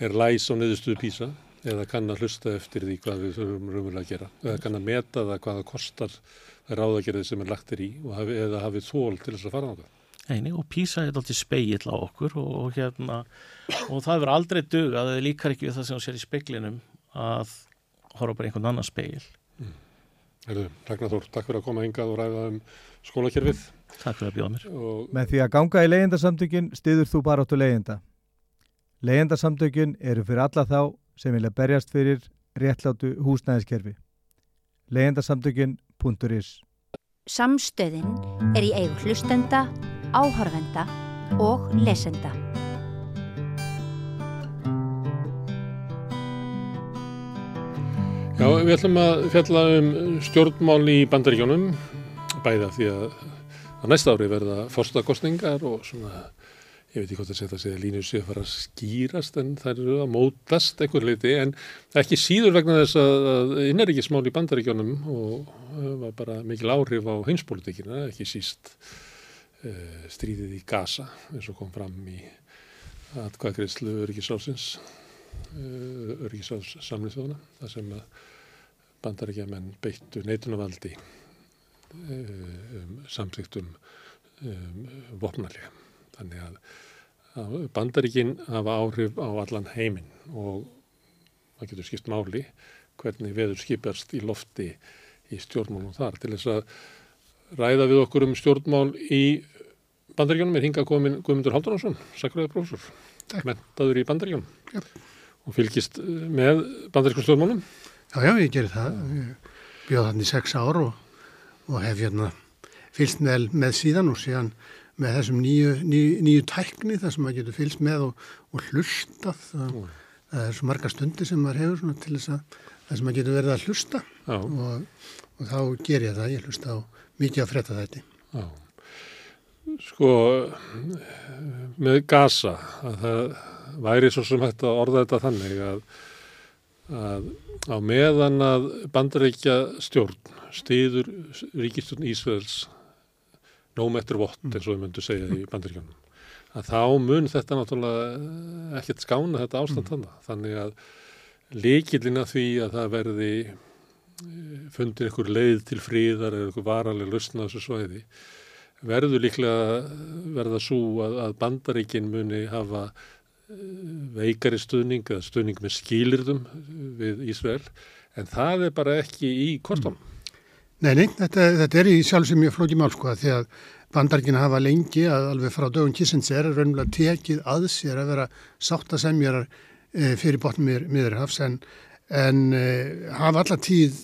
er læs á niðurstuðu písa eða kann að hlusta eftir því hvað við þurfum raunverulega að gera eða kann að meta það hvaða kostar það ráðagerðið sem er lagtir í hafi, eða hafið þól til þess að fara á það. Eini og písa er alltaf speill á okkur og, og hérna og það verður aldrei dug að það líkar ekki við það sem þú sér í speiklinum að horfa bara einhvern annan speil. Mm. Ragnar Þór, takk fyrir að koma hingað og ræða um skólakerfið. Takk fyrir að bjóða mér. Og... Með því að ganga í leyendasamtökin stiður þú bara áttu leyenda. Leyendasamtökin eru fyrir alla þá sem vilja berjast fyrir réttlátu húsnæðiskerfi. Leyendasamtökin.is Samstöðin er í eigu hlustenda, áhörvenda og lesenda. Já, við ætlum að fjalla um stjórnmál í bandaríkjónum, bæða því að að næsta ári verða fórstakostningar og svona ég veit ekki hvort að setja sig að línu sé að fara að skýrast en það eru að mótast einhver leiti en ekki síður vegna þess að inneríkismál í bandaríkjónum og var bara mikil áhrif á heimspolitikina, ekki síst uh, stríðið í Gaza eins og kom fram í atkvæðgreðslu öryggisálsins uh, öryggisáls samlingsþjóðana þar sem að bandaríkjaman beittu neitunarvaldi uh, um samþygtum um, vopnarlega þannig að, að bandaríkin hafa áhrif á allan heiminn og það getur skipt máli hvernig veður skipast í lofti í stjórnmálum þar. Til þess að ræða við okkur um stjórnmál í bandaríkjónum er hinga komin Guðmundur Haldunarsson, sakræði prófessor mentaður í bandaríkjónum yep. og fylgist með bandaríkjum stjórnmálum. Já, já, ég gerir það. Ég bjóð þannig sex ár og, og hef hérna fylgst með, með síðan og síðan með þessum nýju, nýju, nýju tækni þar sem maður getur fylgst með og, og hlustað. Það, það er svo marga stundir sem maður hefur til þess að það sem maður getur verið að hlusta. Og, og þá ger ég það, ég hlusta á mikið að fretta þetta Já. Sko með gasa að það væri svo sem hægt að orða þetta þannig að, að á meðan að bandaríkja stjórn stiður ríkistjórn Ísveils nóg eftir vott eins og við myndum segja í bandaríkjónum að þá mun þetta náttúrulega ekkert skána þetta ástand mm. þannig að líkilina því að það verði eh, fundir einhver leið til fríðar eða einhver varaleg lusna þessu svæði verður líklega verða svo að, að bandaríkin muni hafa eh, veikari stuðning eða stuðning með skýlirðum við Ísrael en það er bara ekki í kostunum. Mm. Nei, nei, þetta, þetta er í sjálfsög mjög flóki mál sko að því að bandarkina hafa lengi að alveg frá dögun Kissinger er raunverulega tekið að sér að vera sáttasemjarar e, fyrir botnum miðurhafs en, en e, hafa alla tíð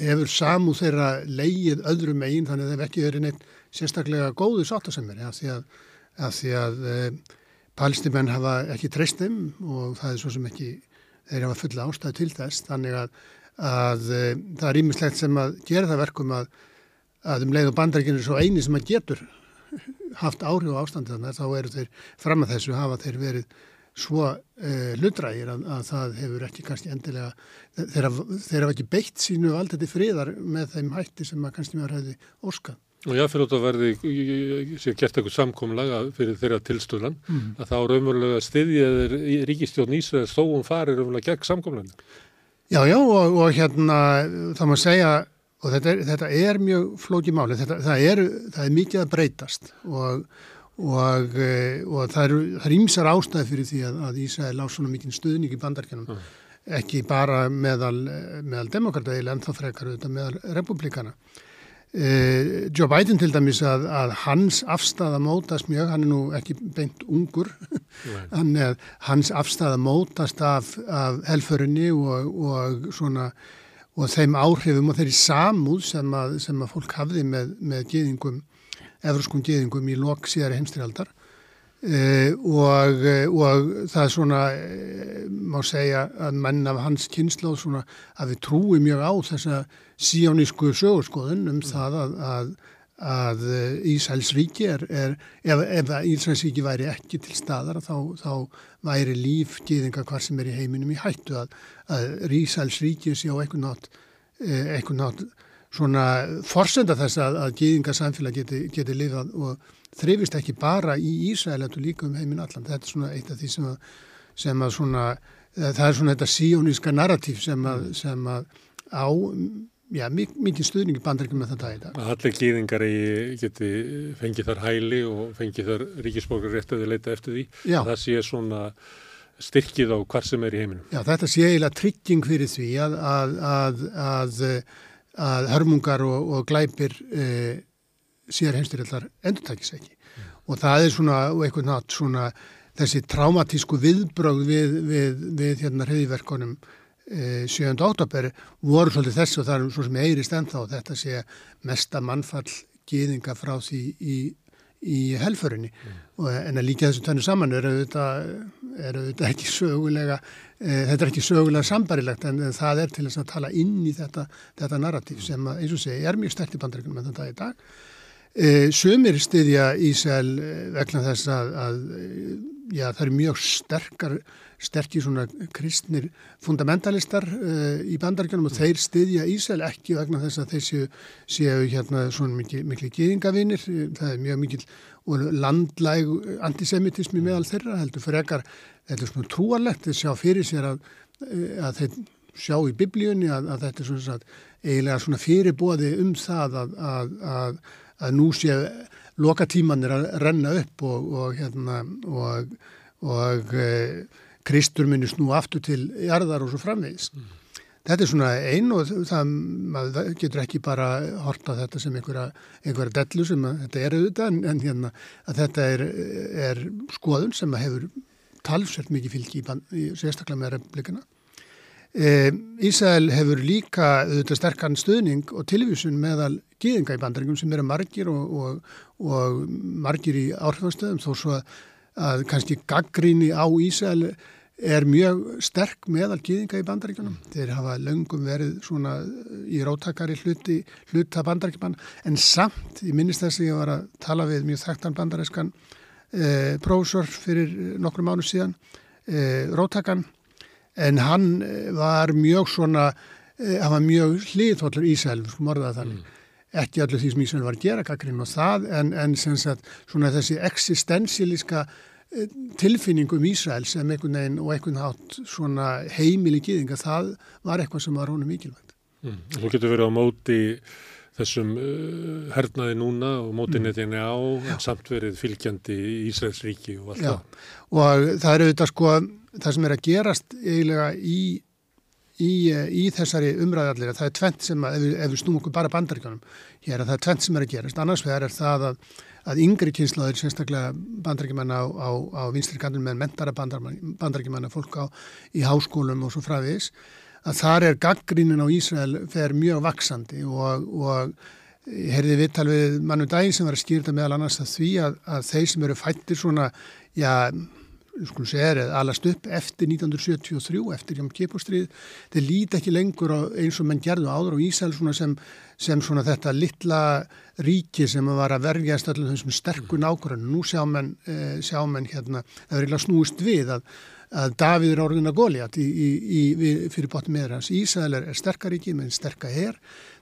hefur samú þeirra leið öðrum megin þannig að það ekki verið neitt sérstaklega góðu sáttasemjari af því að, að, því að palstimenn hafa ekki treyst þeim og það er svo sem ekki þeir hafa fulla ástæðu til þess þannig að að e, það er ímislegt sem að gera það verkum að, að um leið og bandarækjum er svo eini sem að getur haft áhrif á ástandi þannig að þá eru þeir fram að þessu hafa þeir verið svo e, hlutrægir að, að það hefur ekki kannski endilega þeir hafa ekki beitt sínu aldrei friðar með þeim hætti sem að kannski mér hefði óskað. Og ég fyrir að verði, sé gert eitthvað samkomlaga fyrir þeirra tilstöðlan, mm. að þá raunverulega styðjaður í ríkistjórn Ísraels þó hún farir raunverulega gegn samkomlaga. Já, já, og, og hérna það má segja, og þetta er, þetta er mjög flókið máli, þetta, það, er, það er mikið að breytast og, og, og það er ímsar ástæði fyrir því að, að Ísrael á svona mikið stuðning í bandarkjönum, mm. ekki bara meðal, meðal demokrataðil en þá frekar meðal republikana. Uh, Joe Biden til dæmis að, að hans afstæða mótast mjög, hann er nú ekki beint ungur, hann er, hans afstæða mótast af, af helförinni og, og, svona, og þeim áhrifum og þeirri samúð sem að, sem að fólk hafði með, með geðingum, efraskum geðingum í lok síðari heimstyrjaldar Uh, og, og það er svona uh, má segja að menn af hans kynsla og svona að við trúum mjög á þessa síónísku sögurskoðun um mm. það að, að, að Ísæls ríki er, er ef, ef Ísæls ríki væri ekki til staðar þá, þá væri líf gíðinga hvar sem er í heiminum í hættu að, að Ísæls ríki sé á eitthvað nátt eitthvað nátt svona forsenda þess að gíðinga samfélag geti, geti lifað og þrifist ekki bara í Ísrael en líka um heiminn allan. Þetta er svona eitt af því sem að, sem svona, það er svona þetta síóníska narratív sem að, sem að á, já, mikið stuðningi bandaríkjum með þetta í dag. Allir gýðingar geti fengið þar hæli og fengið þar ríkisborgar rétt að þið leita eftir því. Já. Það sé svona styrkið á hvar sem er í heiminum. Já, þetta sé eiginlega trygging fyrir því að, að, að, að hörmungar og, og glæpir eh, síðar heimstyrjallar endurtækis ekki mm. og það er svona, og eitthvað nátt svona þessi traumatísku viðbröð við, við, við hérna hriðiverkonum e, 7. oktober voru svolítið þessu og það er svo sem eirist ennþá þetta sé mesta mannfall gýðinga frá því í, í helförinni mm. en að líka þessu tönnu saman er auðvitað, er auðvitað ekki sögulega e, þetta er ekki sögulega sambarilegt en, en það er til þess að tala inn í þetta, þetta narratív sem að, eins og segi er mjög stert í bandreikunum en þetta í dag E, sumir styðja Ísæl eh, vegna þess að, að já, það eru mjög sterkar, sterkir svona kristnir fundamentalistar e, í bandaríkjunum og þeir styðja Ísæl ekki vegna þess að þeir séu, séu hérna svona mikil, mikil gýðingavinir, það er mjög mikil landlæg antisemitismi meðal þeirra heldur fyrir ekkar, þetta er svona trúarlegt, þeir sjá fyrir sér að, að þeir sjá í biblíunni að, að þetta er svona, svona eiginlega svona fyrirbóði um það að, að að nú sé lokatímanir að renna upp og, og, hérna, og, og e, Kristur minni snú aftur til jarðar og svo framvegis. Mm. Þetta er svona einn og það maður getur ekki bara horta þetta sem einhverja, einhverja dellu sem að, þetta er auðvitað en, en hérna að þetta er, er skoðun sem hefur talsvert mikið fylgi í, í sérstaklega með republikana. E, Ísæl hefur líka auðvitað sterkan stuðning og tilvísun meðal gíðinga í bandaringum sem eru margir og, og, og margir í áhrifastöðum þó svo að kannski gaggríni á Ísæl er mjög sterk meðal gíðinga í bandaríkunum. Þeir hafa löngum verið svona í róttakari hluti, hluta bandaríkjumann en samt, ég minnist þess að ég var að tala við mjög þekktan bandarískan eh, prófessor fyrir nokkru mánu síðan, eh, róttakan en hann eh, var mjög svona, eh, hann var mjög hliðhóllur Ísæl, sko morðað þannig. Mm. Ekki allir því sem Ísæl var að gera kakrin og það, en, en sem sagt svona þessi eksistensialíska eh, tilfinningum Ísæl sem einhvern veginn og einhvern hátt svona heimili gýðinga, það var eitthvað sem var honum mikilvægt. Mm. Þú getur verið á móti þessum uh, hernaði núna og móti mm. á, samt verið fylgjandi í Ísæls ríki og allt Já. það. Og það eru auðvitað sko það sem er að gerast eiginlega í, í, í þessari umræðallir það er tvent sem að, ef ef við snúum okkur bara bandaríkanum hér, það er tvent sem er að gerast. Annars vegar er það að, að yngri kynslaður, sérstaklega bandaríkjumanna á, á, á vinstri kandun með mentara bandaríkjumanna, fólk á, í háskólum og svo fræðis, að þar er gaggrínin á Ísrael fer mjög vaksandi og, og ég heyrði viðtal við mannu dægin sem var að skýrta meðal annars að því að, að þeir sem eru fættir svona, já, segja, alast upp eftir 1973, eftir Jám Kipustrið þeir líti ekki lengur eins og menn gerðu áður á Ísæl sem, sem svona þetta litla ríki sem var að verjast allir þessum sterkun ákvörðan nú sjá menn, e, sjá menn hérna, það er eiginlega snúist við að, að Davíð er orðin að góliat fyrir botnum með hans. Ísæl er, er sterkar ríki með sterkar herr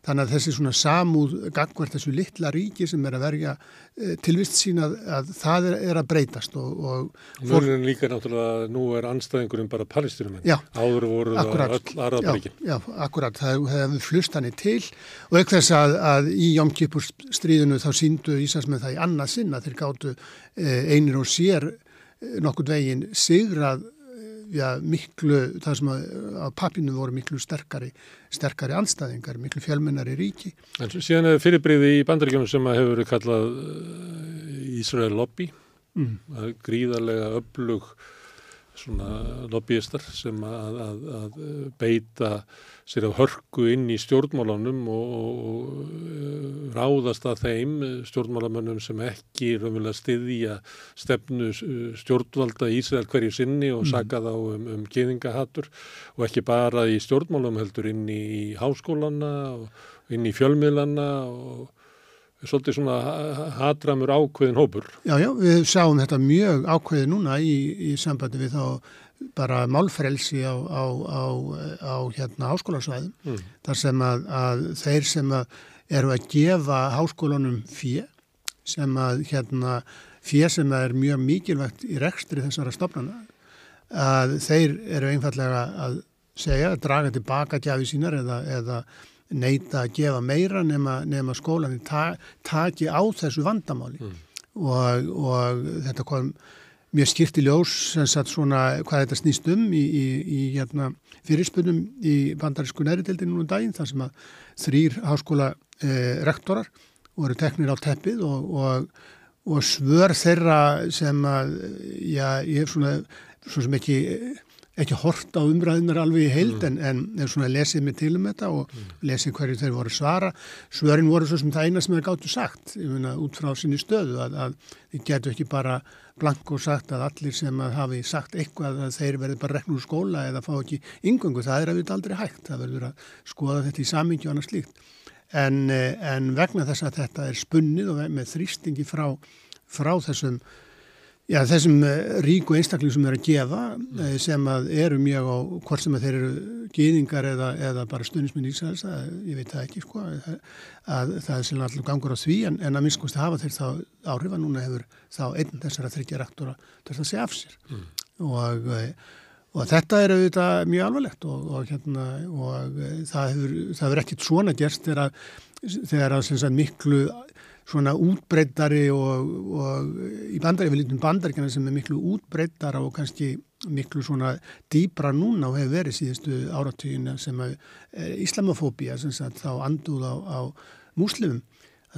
þannig að þessi svona samúð gangvert þessu litla ríki sem er að verja e, tilvist sín að, að það er, er að breytast og, og. Nú er líka náttúrulega, nú er anstæðingurum bara palestinumenn, áður voru akkurat, öll aðraðbríkin. Já, já, akkurat, það hefur flust hann í til og ekkert þess að, að í Jómkipur stríðinu þá síndu Íslandsmenn það í annað sinna þeir gáttu e, einir og sér e, nokkur veginn sigrað já, miklu, það sem að, að pappinu voru miklu sterkari, sterkari anstæðingar, miklu fjölmennari ríki. En síðan er fyrirbriði í bandaríkjónum sem að hefur verið kallað Ísrael lobby, mm. gríðarlega öflug svona lobbyistar sem að, að, að beita sér á hörku inn í stjórnmálunum og, og uh, ráðast að þeim stjórnmálamönnum sem ekki raunverulega stiðja stefnu stjórnvalda í Ísrael hverju sinni og mm. saka þá um, um geðingahattur og ekki bara í stjórnmálum heldur inn í háskólana og inn í fjölmiðlana og svolítið svona hatramur ákveðin hópur. Já, já, við sjáum þetta mjög ákveði núna í, í sambandi við þá bara málfrelsi á, á, á, á hérna háskólarsvæðum mm. þar sem að, að þeir sem að eru að gefa háskólanum fjö sem að hérna fjö sem að er mjög mikilvægt í rekstri þessara stofnana að þeir eru einfallega að segja, að draga tilbaka gjafi sínar eða, eða neita að gefa meira nema, nema skólanir ta, taki á þessu vandamáli mm. og, og þetta kom skýrt í ljós svona, hvað þetta snýst um í, í, í hérna, fyrirspunum í bandarísku næritildinu núna um daginn þar sem að þrýr háskóla eh, rektorar voru teknir á teppið og, og, og svör þeirra sem að já, ég hef svona, svona sem ekki ekki hort á umræðunar alveg í heild mm. en, en svona lesið mig til um þetta og mm. lesið hverju þeir voru svara svörin voru svo sem það eina sem þeir gáttu sagt myna, út frá sinni stöðu að, að þið getur ekki bara blanko sagt að allir sem hafi sagt eitthvað að þeir verði bara reknur skóla eða fá ekki yngöngu, það er að við aldrei hægt það verður að skoða þetta í samingju og annað slíkt. En, en vegna þess að þetta er spunnið og með þrýstingi frá, frá þessum Já, þessum eh, ríku einstakling sem er að gefa mm. sem að eru mjög á hvort sem að þeir eru gýðingar eða, eða bara stundisminn Ísraels, ég veit það ekki sko, að, að það er sérlega allur gangur á því en, en að minnskosti hafa þeir þá áhrifa núna hefur þá einn þessara þryggja rektora þess að segja af sér mm. og, eh, og þetta er auðvitað mjög alvarlegt og, og, hérna, og það hefur, það hefur ekkit svona gerst þegar að, þegar að miklu svona útbreyttari og, og í bandaríkja, við lítum bandaríkjana sem er miklu útbreyttara og kannski miklu svona dýbra núna og hefur verið síðustu áratugina sem að e, islamofóbía sem sagt þá anduð á, á múslimum.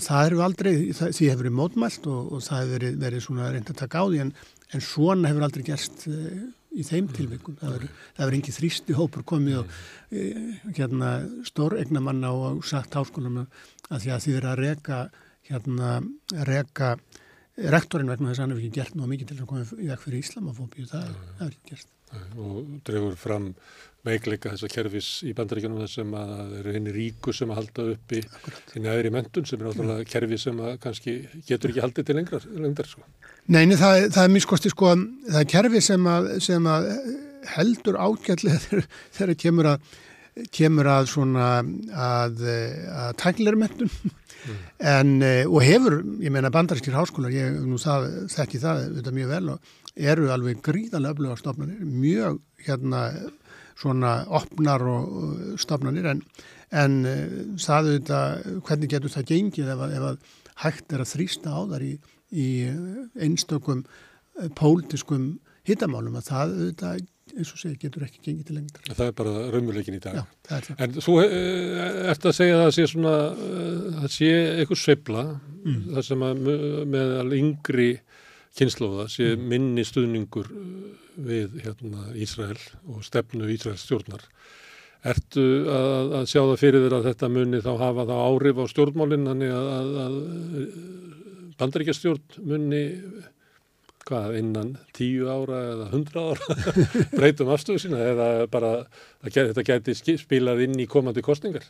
Það hefur aldrei, það, því hefur verið mótmælt og, og það hefur verið, verið svona reynd að taka á því en, en svona hefur aldrei gerst e, í þeim mm. tilvikum. Það hefur engið þrýsti hópur komið og e, hérna stór egnamanna og sagt háskólanum að því að því verið að reka hérna reka rektorinn vegna þess að hann hefur ekki gert náðu mikið til að koma í vekk fyrir Íslamafóbíu, það hefur ekki gert. Og drefur fram veikleika þess að kerfis í bandaríkjunum þessum að það eru henni ríku sem að halda upp í þinni aðri mentun sem er náttúrulega kerfi sem að kannski getur ekki haldið til lengra, lengra sko. Neini, það, það er miskosti sko, það er kerfi sem að, sem að heldur ágætlega þegar, þegar kemur að kemur að svona að, að tæknilegur mentun mm. en eh, og hefur, ég meina bandarískir háskólar, ég nú það, þekki það þetta mjög vel og eru alveg gríðanlega öfluga stofnanir, mjög hérna svona opnar og stofnanir. En, en eh, það auðvitað, hvernig getur það gengið ef að, ef að hægt er að þrýsta á þar í, í einstökum eh, pólitiskum hittamálum að það auðvitað eins og segir, getur ekki gengið til lengdar. Það er bara raunmjöleikin í dag. Já, það það. En þú eh, ert að segja að það sé svona, eh, það sé eitthvað sveibla, mm. það sem að með alveg yngri kynnslóða sé mm. minni stuðningur eh, við hérna, Ísrael og stefnu Ísraels stjórnar. Ertu að, að sjá það fyrir þér að þetta muni þá hafa þá árif á stjórnmálinn, þannig að, að, að bandaríkjastjórn muni hvað, innan tíu ára eða hundra ára breytum afstöðu sína eða bara þetta gæti spilað inn í komandi kostningar?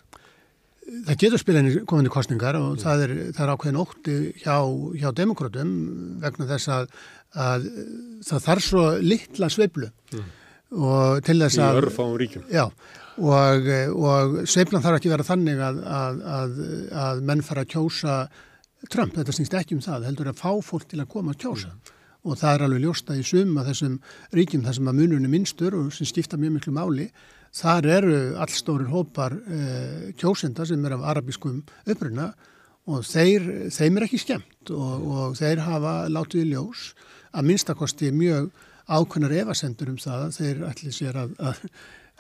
það getur spilin í komandi kostningar og mm. það, er, það er ákveðin ótti hjá, hjá demokrátum vegna þess að, að það þarf svo litla sveiblu mm. og til þess að... Í örfáum ríkjum. Já, og, og sveiblan þarf ekki vera þannig að, að, að menn fara að kjósa Trump, þetta snýst ekki um það, heldur að fá fólk til að koma að kjósa. Mm og það er alveg ljósta í suma þessum ríkjum þar sem að mununum minnstur og sem skipta mjög miklu máli Þar eru allstórir hópar eh, kjósenda sem er af arabískum uppruna og þeir, þeim er ekki skemmt og, og þeir hafa látið í ljós að minnstakosti mjög ákveðnar evasendur um það að þeir ætli sér að, að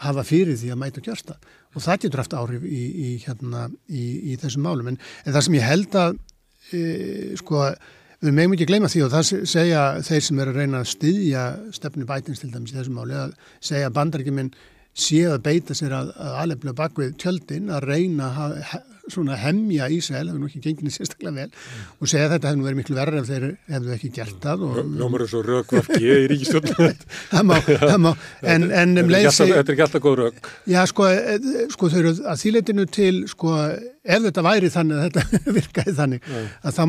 hafa fyrir því að mæta kjörsta og það getur haft áhrif í, í, hérna, í, í þessum málum. En, en það sem ég held að e, sko við meðum ekki gleyma því og það segja þeir sem er að reyna að styðja stefni bætins til dæmis í þessum máli að segja bandarækjuminn séu að beita sér að, að alveg bakvið tjöldin að reyna að svona hemmja Ísrael, það er nú ekki genginni sérstaklega vel mm. og segja að þetta hefði nú verið miklu verður ef þeir hefðu ekki gert það Ljómar er svo rögvafki í ríkistjórnum Það má, það má en, en um leið Þetta er ekki alltaf góð rög Já, sko, e, sko þau eru að þýleitinu til sko, ef þetta væri þannig að þetta virkaði þannig Nei. að þá,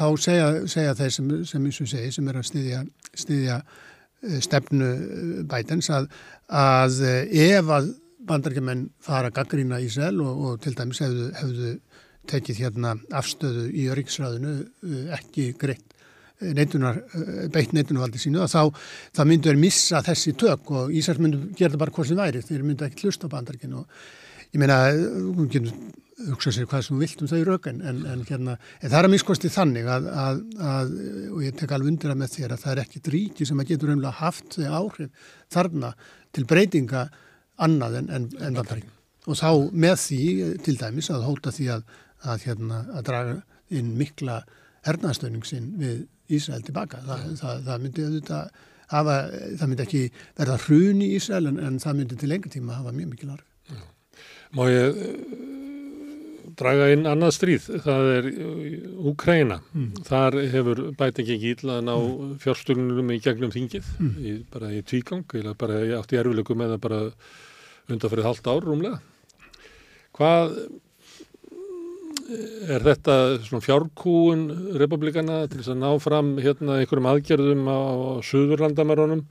þá segja, segja þeir sem, sem, sem, sem er að styðja, styðja Eh, stefnu bætens að, að ef að bandargemenn fara gaggrína í sel og, og til dæmis hefðu, hefðu tekið hérna afstöðu í öryggsræðinu ekki greitt neitunar, beitt neitunarvaldi sínu þá, þá myndu þeir missa þessi tök og Ísars myndu gera það bara hvort sem væri þeir myndu ekki hlusta á bandargin og ég meina, hún getur hugsa sér hvað sem þú vilt um þau rökan en, en, hérna, en það er að miskosti þannig að, að, að, og ég tek alveg undir að með þér að það er ekkit ríki sem að getur umlega haft þau áhrif þarna til breytinga annað en, en vandarík og þá með því til dæmis að hóta því að hérna, draga inn mikla hernaðstöning sinn við Ísrael tilbaka það, það, það myndi auðvitað hafa, það myndi ekki verða hrun í Ísrael en það myndi til lengur tíma hafa mjög mikil áhrif. Má ég draga inn annað stríð, það er Úkræna. Mm. Þar hefur bæti ekki ekki íla að ná mm. fjárstölunum í gegnum þingið, mm. í, bara í tvígang, eða bara átt í erfileikum eða bara undanferðið halvt ár rúmlega. Hvað er þetta svona fjárkúun republikana til þess að ná fram hérna einhverjum aðgerðum á, á Suðurlandamærunum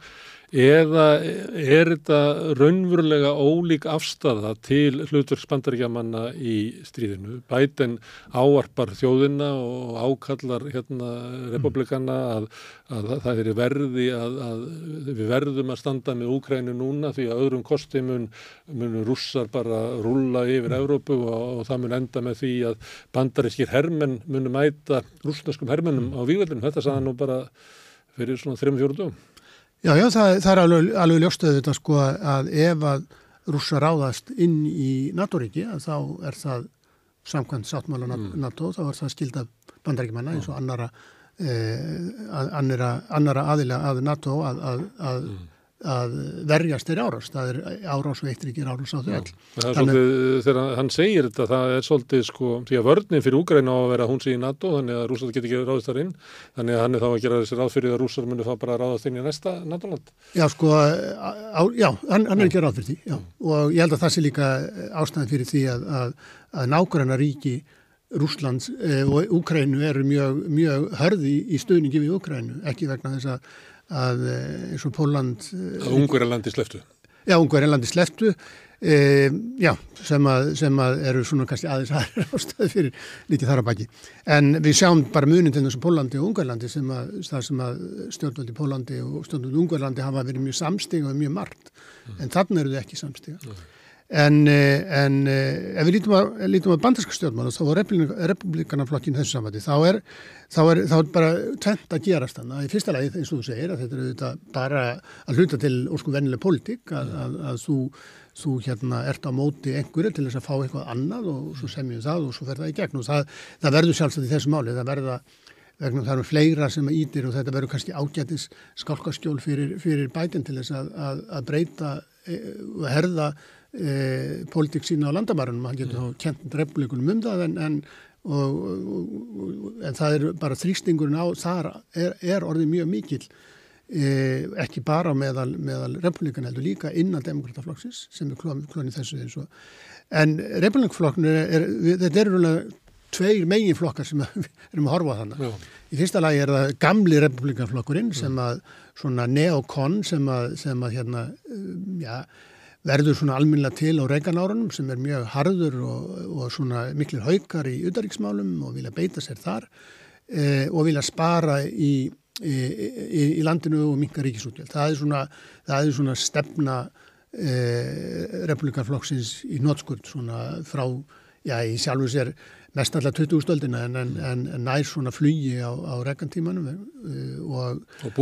eða er þetta raunverulega ólík afstafa til hlutverksbandaríkjamanna í stríðinu? Bæten áarpar þjóðina og ákallar hérna republikana að, að það er verði að, að við verðum að standa með Úkrænu núna því að öðrum kosti mun, mun russar bara rulla yfir Európu og, og það mun enda með því að bandarískir hermenn munu mæta rúsneskum hermennum á výveldinu. Þetta sagða nú bara fyrir svona 3-4 dögum. Já, já, það, það er alveg, alveg ljóstuð þetta sko að ef að rúsa ráðast inn í NATO-ríki þá er það samkvæmt sáttmála mm. NATO, þá er það skilda bandaríkjumanna eins og annara, eh, annara, annara aðila að NATO að, að, að mm að verjast er árás, það er árás og eittir ekki árás á þau all. Þegar hann segir þetta, það er svolítið sko, því að vörninn fyrir Úgræna á að vera hún sé í NATO, þannig að rúsar getur ekki ráðist þar inn, þannig að hann er þá að gera þessi ráð fyrir að rúsar muni fá bara ráðast inn í næsta NATO-land. Já, sko, á, já, hann, hann er ekki ráð fyrir því, já, og ég held að það sé líka ástæðan fyrir því að, að, að nákvæmna ríki Rúslands eh, og Úgrænu eru mjög, mjög hörði í stöðningi við Úgrænu, ekki vegna þess að að eh, eins og Póland eh, að Ungverðarlandi sleftu já, Ungverðarlandi sleftu e, já, sem að, sem að eru svona kannski aðeins aðeins ástöðu fyrir líkið þar að baki en við sjáum bara munin til þessum Pólandi og Ungverðarlandi sem að, sem að stjórnvöldi Pólandi og stjórnvöldi Ungverðarlandi hafa verið mjög samstíga og mjög margt mm. en þannig eru þau ekki samstíga mm. En, eh, en eh, ef við lítum að, lítum að bandarska stjórnmála þá var republikanaflokkin þessu samvæti þá er, þá er, þá er bara tvent að gerast þannig að í fyrsta lagi eins og þú segir að þetta er auðvitað bara að hluta til ósku vennileg politík að, að, að þú, þú hérna ert á móti einhverju til þess að fá eitthvað annað og svo semjum það og svo fer það í gegn. Og það, það verður sjálfsagt í þessu máli, það verða vegna það eru fleira sem ítir og þetta verður kannski ágætis skálkaskjól fyrir, fyrir bætin til þess að breyta eh, og herða e, pólitík sína á landamærunum, hann getur þá kent republikunum um það en, en, og, og, en það er bara þrýstingurinn á þar er, er orðið mjög mikil e, ekki bara meðal, meðal republikan heldur líka innan demokrataflokksins sem er klonið þessu eins og en republikflokknu er, þetta eru tveir megin flokkar sem erum að horfa þannig. Já. Í fyrsta lagi er það gamli republikanflokkurinn sem að svona neokon sem að, sem að hérna, já, verður svona alminlega til á reikanárunum sem er mjög harður og, og svona miklir haukar í udaríksmálum og vilja beita sér þar e, og vilja spara í, í, í, í landinu og minka ríkisútjöld. Það er svona, það er svona stefna e, republikanflokksins í nótskuld svona frá, já, í sjálfu sér mest allar 20. stöldina en, en, en, nær svona flugi á, á rekantímanum uh, og, og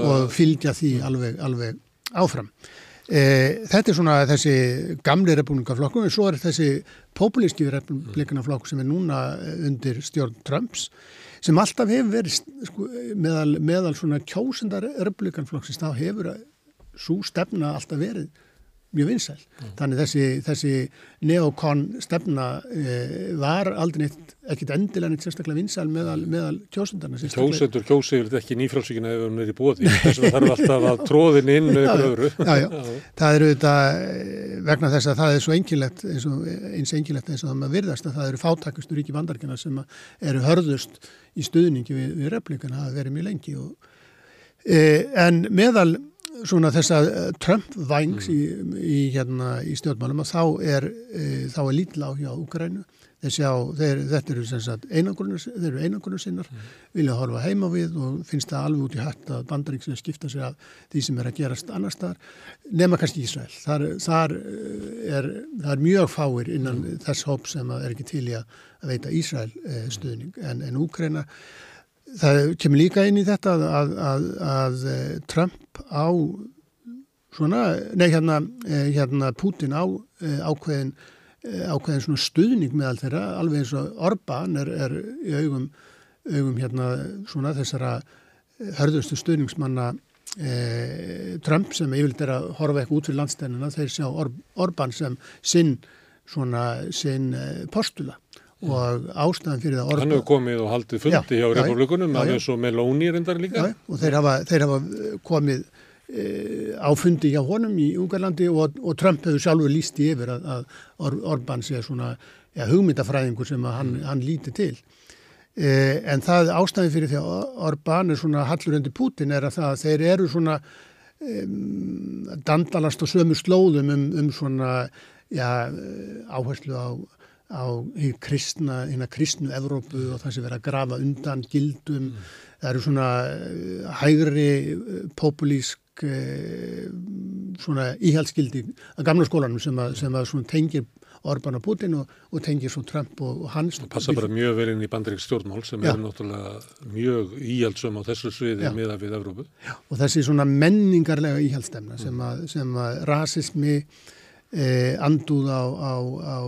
og fylgja því alveg, alveg áfram. E, þetta er svona þessi gamli republikaflokku en svo er þessi populíski republikanaflokku sem er núna undir stjórn Trumps sem alltaf hefur verið sko, meðal, meðal svona kjósendar republikanflokksins þá hefur svo stefna alltaf verið mjög vinsæl. Mm. Þannig þessi, þessi neokon stefna e, var aldrei neitt, ekkit endilega neitt sérstaklega vinsæl meðal, meðal kjósundarna. Kjósendur kjósið er ekki nýfrálsíkina ef hann er í bóði. Þess að það þarf alltaf að tróðin inn auðvitað öðru. Já, já, já. Það eru auðvitað eh, vegna þess að það er svo enkilegt eins og eins enkilegt eins og það maður virðast að það eru fátakustur ríki vandarkina sem eru hörðust í stuðningi við, við replíkana að vera mjög lengi og, e, en meðal svona þessa eh, Trump-vængs mm. í, í, hérna, í stjórnmálum að þá er, e, þá er lítið á hjá Ukrænu. Sjá, þeir, þetta eru einangrunum sinnar, mm. vilja horfa heima við og finnst það alveg út í hætt að bandaríksinu skipta sig af því sem er að gerast annar staðar, nema kannski Ísrael. Þar, þar eh, er, er mjög fáir innan mm. þess hóp sem er ekki til í að veita Ísrael eh, stuðning en, en Úkræna það kemur líka inn í þetta að, að, að, að eh, Trump á svona, nei hérna, eh, hérna Putin á eh, ákveðin, ákveðin svona stuðning með allt þeirra, alveg eins og Orbán er, er í augum, augum hérna svona þessara hörðustu stuðningsmanna eh, Trump sem yfirleitt er að horfa eitthvað út fyrir landstænuna, þeir sjá Or Orbán sem sinn svona sinn postula og ástæðan fyrir það Hann hefur komið og haldið fundi já, hjá republikunum alveg svo Meloni reyndar líka. Já, og þeir hafa, þeir hafa komið e, á fundi hjá honum í Ungarlandi og, og Trump hefur sjálfur líst í yfir að, að Or Orbán sé svona ja, hugmyndafræðingur sem hann, mm. hann líti til. E, en það ástæðan fyrir því að Orbán er svona hallur undir Putin er að það að þeir eru svona um, dandalast og sömu slóðum um, um svona já, áherslu á á kristna, hérna kristnu Evrópu og það sem verður að grafa undan gildum, mm. það eru svona eh, hægri eh, populísk eh, svona íhaldsgildi að gamla skólanum sem að, sem að tengir Orbán og Putin og, og tengir svo Trump og, og hans. Það passa bara mjög vel inn í bandriks stjórnmál sem Já. er náttúrulega mjög íhaldsum á þessu sviði meða við Evrópu. Já. Og þessi svona menningarlega íhaldstemna sem að, sem að rasismi eh, andúð á, á, á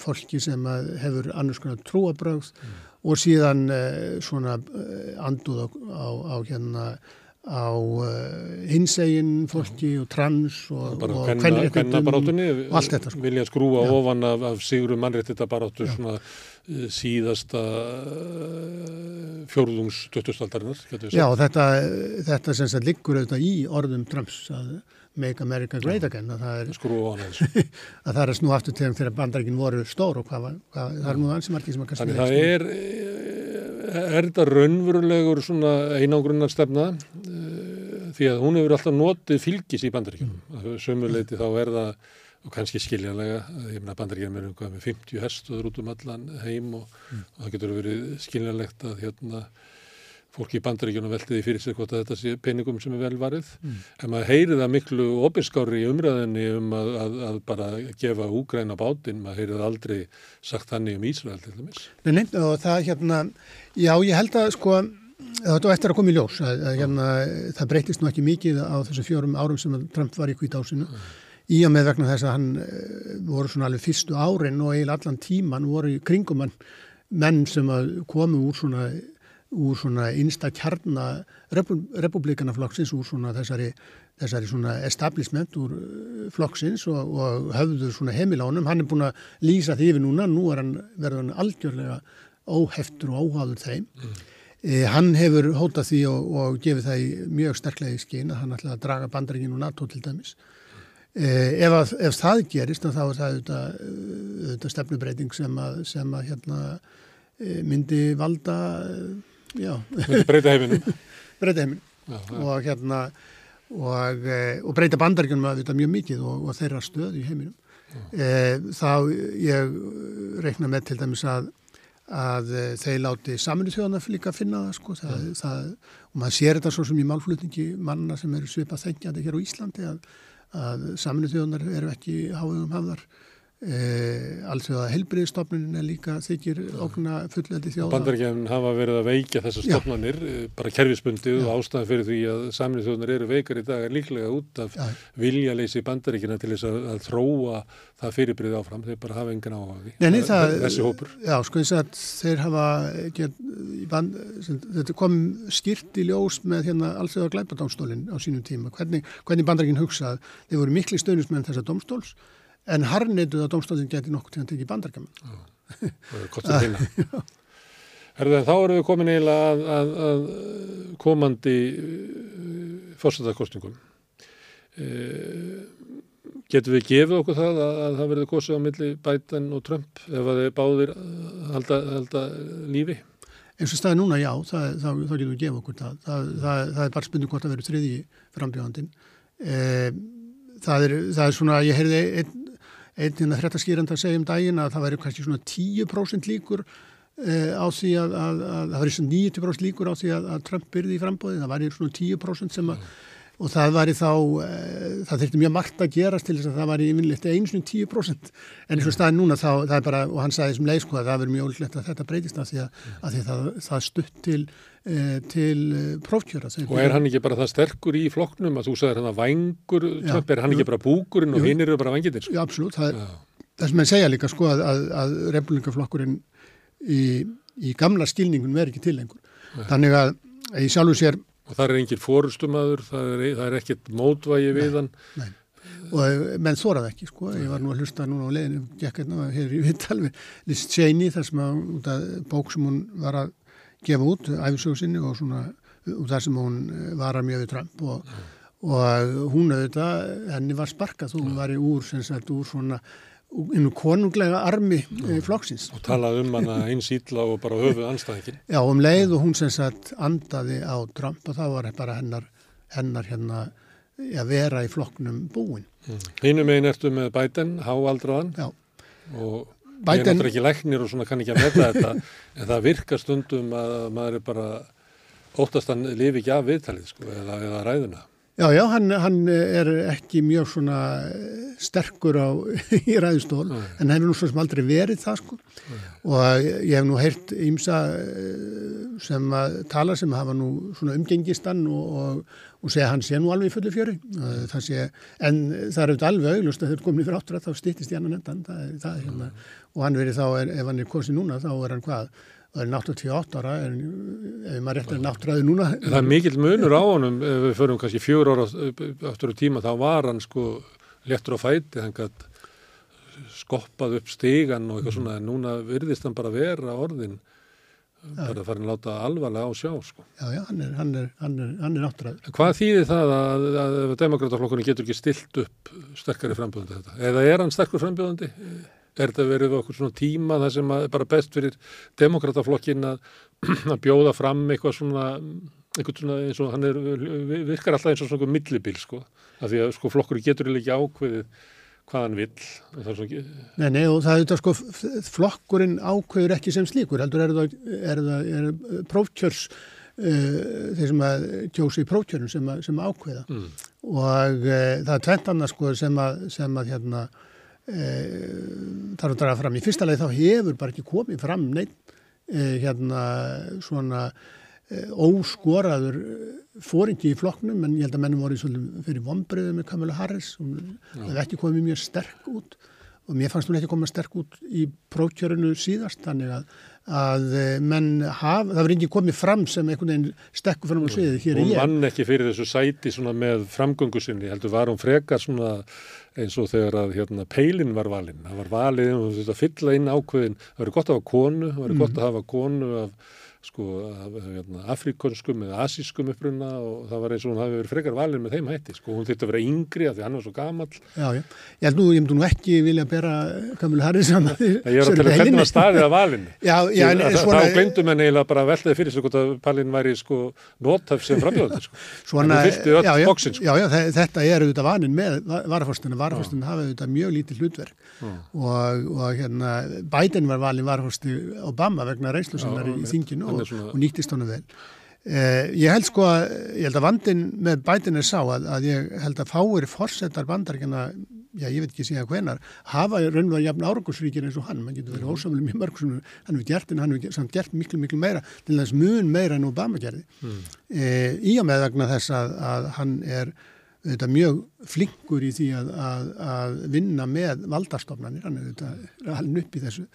fólki sem hefur annars konar trúabröð mm. og síðan eh, svona eh, andúð á, á hérna á uh, hinsegin fólki og trans og, og kvennabarátunni og allt þetta sko. vilja skrúa Já. ofan af, af Sigurum mannréttita barátu svona uh, síðasta uh, fjórðungs döttustaldarinnar Já þetta, þetta sem sagt liggur auðvitað í orðum Trumps að Make America Great Again að það er, að það er snú aftur til þegar bandarækinn voru stór og hvað, hvað það er nú ansið margir sem að kannski Þannig það er, eh, er þetta raunverulegur svona einangrunnar stefna eh, því að hún hefur alltaf notið fylgis í bandarækjum mm. sömuleiti þá er það og kannski skiljanlega, ég meina bandaríkjum er um með 50 herstuður út um allan heim og, mm. og það getur verið skiljanlegt að hérna fólki í bandaríkjunum veltiði fyrir sig hvort að þetta sé peningum sem er velvarið mm. en maður heyrið það miklu opinskári í umræðinni um að, að, að bara gefa úgræna bátinn, maður heyrið aldrei sagt þannig um Ísrael til dæmis Nei, nei, og það hérna já, ég held að sko þetta var eftir að koma í ljós að, að hérna, það breytist nú ekki mikið á þessu fjórum árum sem Trump var í hvít ásinu mm. í og með vegna þess að hann uh, voru svona alveg fyrstu árin og eiginlega allan tíman voru í kringumann menn sem komu úr svona úr svona einsta kjarna republikanaflokksins úr svona þessari, þessari svona establishment úr uh, flokksins og, og höfðu svona heimilánum. Hann er búin að lýsa því yfir núna, nú er hann verður hann algjörlega óheftur og óháður þeim. Mm. E, hann hefur hótað því og, og gefið það í mjög sterklega í skinn að hann ætlaði að draga bandaríkinu NATO til dæmis. E, ef, að, ef það gerist þá er það auðvitað, auðvitað stefnubreiting sem að, sem að hérna, e, myndi valda, breyta heiminum. breyta heiminum og hérna og, e, og breyta bandaríkunum að þetta mjög mikið og, og þeirra stöð í heiminum. E, þá ég reikna með til dæmis að að eh, þeir láti saminu þjóðana líka finna það sko það, mm. það, og maður sér þetta svo sem í málflutningi manna sem eru svipað þengjandi hér á Íslandi að, að saminu þjóðanar eru ekki háðum hafðar E, alls vegar helbriðstofnunin er líka þykir okna fullandi þjóða. Bandaríkjafn hafa verið að veikja þessar stofnanir Já. Eh, bara kerfisbundið og ástæðan fyrir því að þjóðunar eru veikar í dag er líklega út af viljaleysi Bandaríkjana til þess að, að þróa það fyrirbrið áfram, þeir bara hafa engan áhafi þessi hópur. Já, sko eins að þeir hafa get, band, sem, þetta kom skýrt í ljós með hérna alls vegar glæpadámstólinn á sínum tíma, hvernig, hvernig Bandaríkin hugsað, þeir voru miklu stöðnismenn þessa domstóls en harnituð að domstofnin geti nokkur til að tekja bandarkaman. Það er gott að finna. Herðu, þá erum við komin eiginlega að, að, að komandi uh, fórsættarkostningum. Uh, getur við gefið okkur það að, að það verður kosið á milli Biden og Trump ef að þeir báðir halda, halda lífi? Eins og staði núna, já, það, það, þá getum við gefið okkur það. Það er bara spurning hvort að verður þriði frambjóðandin. Eh, það, er, það er svona, ég heyrði einn einnig að hrettaskýranda segja um daginn að það væri kannski svona 10% líkur uh, á því að, að, að það væri svona 90% líkur á því að, að Trump byrði í frambóði, það væri svona 10% sem að og það væri þá, uh, það þurfti mjög margt að gerast til þess að það væri yfinlegt eins og 10% en eins og staðin núna þá, það er bara, og hann sagði þessum leið sko að það verður mjög ólíklegt að þetta breytist að því að, að því það, það stutt til til prófkjöra. Og er hann ekki bara það sterkur í flokknum að þú sagðir hann að vangur, Trump, er hann ekki bara búkurinn og hinn eru bara vangitir? Sko? Já, absolutt, það það sem ég segja líka sko að, að republikaflokkurinn í, í gamla skilningun verður ekki til lengur. Þannig að í sjálfu sér Og það er engin fórustumadur, það er, það er ekkert mótvægi við hann. Nei, og eh, menn þórað ekki, sko. Ég var nú að hlusta núna á leðinu, gekk hérna hér í Vittal við Liz Cheney, þar sem að, bók sem hún var að gefa út, æfisögsinni og svona, út af sem hún eh, var að mjög við Trump og, mm. og hún auðvitað, henni var sparkað, hún var í úr, sem sagt, úr svona einu konunglega armi e, flokksins. Og talaði um hana eins ítla og bara höfuð anstæðingin. Já, um leið og hún sem sagt andaði á Trump og það var bara hennar, hennar hérna að vera í flokknum búin. Mm. Hínum megin ertu með Biden, háaldraðan. Já. Og Biden, ég er náttúrulega ekki læknir og svona kann ekki að metta þetta, en það virkar stundum að maður er bara óttast að lifi ekki af viðtalið sko, eða, eða ræðuna. Já, já, hann, hann er ekki mjög svona sterkur á, í ræðustól, Nei. en hann hefur nú svo sem aldrei verið það sko Nei. og ég hef nú heyrt ímsa eh, sem að tala sem hafa nú svona umgengistan og, og, og segja hann sé nú alveg í fullu fjöri, það sé, en það er auðvitað alveg auglust að þetta komið fyrir áttur að þá stýttist í annan endan, það er það hérna, og hann verið þá, ef hann er kosið núna, þá er hann hvað? það er 88 ára en ef maður réttir náttúræði núna. Það er mikill munur á honum ef við förum kannski fjör ára aftur á tíma þá var hann sko léttur á fæti hann gætt skoppað upp stígan og eitthvað svona en núna virðist hann bara vera orðin bara farin að láta alvarlega á sjá sko. Já, já, hann er, hann er, hann er, hann er náttúræður Hvað þýðir það að, að, að demokrataflokkurinn getur ekki stilt upp sterkari frambjöðandi þetta? Eða er hann sterkur frambjöðandi? er þetta verið okkur svona tíma það sem er bara best fyrir demokrataflokkin að, að bjóða fram eitthvað svona, eitthvað svona eins og hann er, virkar alltaf eins og svona millibíl sko, af því að sko flokkur getur ekki ákveðið hvað hann. Svona... Nei, nei og það er þetta sko, flokkurinn ákveður ekki sem slíkur, heldur er það, er það er prófkjörs Uh, þeir sem að kjósi í prófkjörnum sem, sem ákveða mm. og uh, það er tvent annars sko sem að, sem að hérna e, þarf að draga fram. Í fyrsta leið þá hefur bara ekki komið fram neitt hérna svona óskoraður fóringi í flokknum en ég held að mennum voru fyrir vonbröðu með Kamala Harris og það hefði ekki komið mjög sterk út og mér fannst hún ekki koma sterk út í prókjörinu síðast þannig að, að menn hafa, það verði ekki komið fram sem einhvern veginn stekku fram á sviðið hér í ég. Hún vann ekki fyrir þessu sæti með framgöngu sinni, heldur var hún frekar svona eins og þegar að hérna, peilin var valinn, það var valið og þetta fylla inn ákveðin, það verður gott að hafa konu, það verður mm. gott að hafa konu af, sko hérna, afrikonskum eða asískum uppruna og það var eins og hún hafi verið frekar valin með þeim hætti sko, hún þurfti að vera yngri af því hann var svo gamall. Já, já, ég held nú, ég myndi nú ekki vilja bera Kamil Harris saman Ég er að tala um hvernig var staðið að valinu. Já, já, en svona, Þá glemdum henni eiginlega bara að veltaði fyrir sig hvort að Palin væri sko nótaf sem frambjóðandi sko. svona, já, já, sko. þetta er auðvitað vanin með varafórstuna, varafórstuna hafa auðvitað og, svona- og nýttist honum vel. Eh, ég held sko að, ég held að vandin með Biden er sá að, að ég held að fáir forsetar bandaríkjana, já ég veit ekki síðan hvenar, hafa raunverulega jafn árangursríkir eins og hann, mann getur verið ósamlega mjög mörg sem hann hefur gert en hann hefur samt gert miklu miklu meira, til þess mun meira en Obama gerði. Eh, í og með vegna þess að, að hann er auðvitað mjög flinkur í því að, að, að vinna með valdastofnanir, hann er auðvitað halin upp í þessu.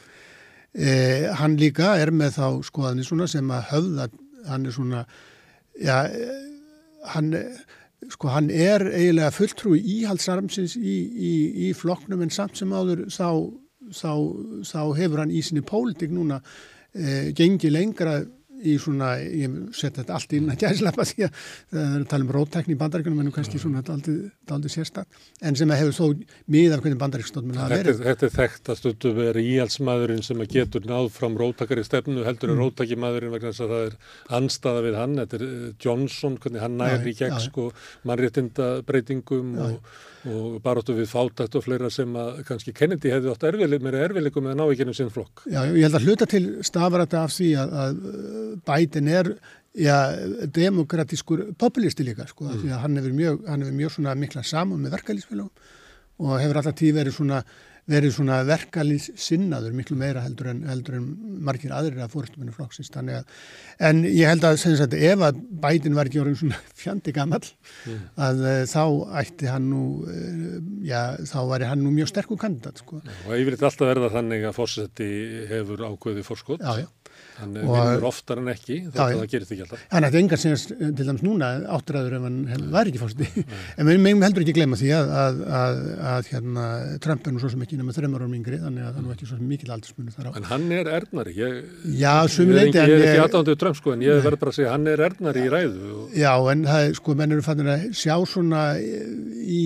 Eh, hann líka er með þá skoðanir svona sem að höfða, hann er svona, já, eh, hann, sko hann er eiginlega fulltrúi íhaldsarmsins í, í, í flokknum en samt sem áður þá, þá, þá hefur hann í sinni pólitik núna eh, gengið lengra í svona, ég set þetta allt inn að gæslappa því að það er að tala um rótækni í bandaríkunum en kannski svona aldrei sérstak en sem að hefur þó miðað hvernig bandaríkstofnum hafa Þetta, verið. er- þetta er þekkt að stundu vera íhalsmaðurinn sem að getur náð fram róttakari stefnu heldur Mm. en róttakimaðurinn vegna þess að það er anstaða við hann, þetta er eh, Johnson hvernig hann Já, nær í gegn sko mannréttinda breytingum og, og baróttu við fátækt og fleira sem að kannski Kennedy hefði átt erfileg, meira erfileikum með að ná ekki ennum sinn flokk. Já, ég held að hluta til stafar þetta af því að, að Biden er já, demokratískur populisti líka, sko, mm. því að hann hefur mjög, hann hefur mjög svona mikla saman með verkalýsfélagum og hefur alltaf tíð verið svona, verið svona verkalýs sinnaður miklu meira heldur en, heldur en margir aðrir að fórstuminu flokksins, þannig að, en ég held að, sagt, ef að Biden var ekki orðin svona fjandi gamall, að uh, þá ætti hann nú, uh, já, þá væri hann nú mjög sterkur kandidat, sko. Og yfirleitt alltaf verða þannig að fórseti hefur ákveði fórskot. Já, já. Hann vinnur oftar en ekki, þetta já. það gerist ekki alltaf. Hann ætti engar sinns til dæmis núna áttræður ef hann hef, væri ekki fórsti. En við megum heldur ekki gleyma því að, að, að, að hérna, Trump er nú svo sem ekki nema þreymar árum yngri, þannig að hann er ekki svo sem mikil aldursmunni þar á. En hann er ernari, ég, Já, ég, sumi leiti, ekki, ég er ekki aðdánduð Trump sko, en ég verður bara að segja, hann er ernari í ræðu. Og, já, en það er sko, menn eru fannir að sjá svona í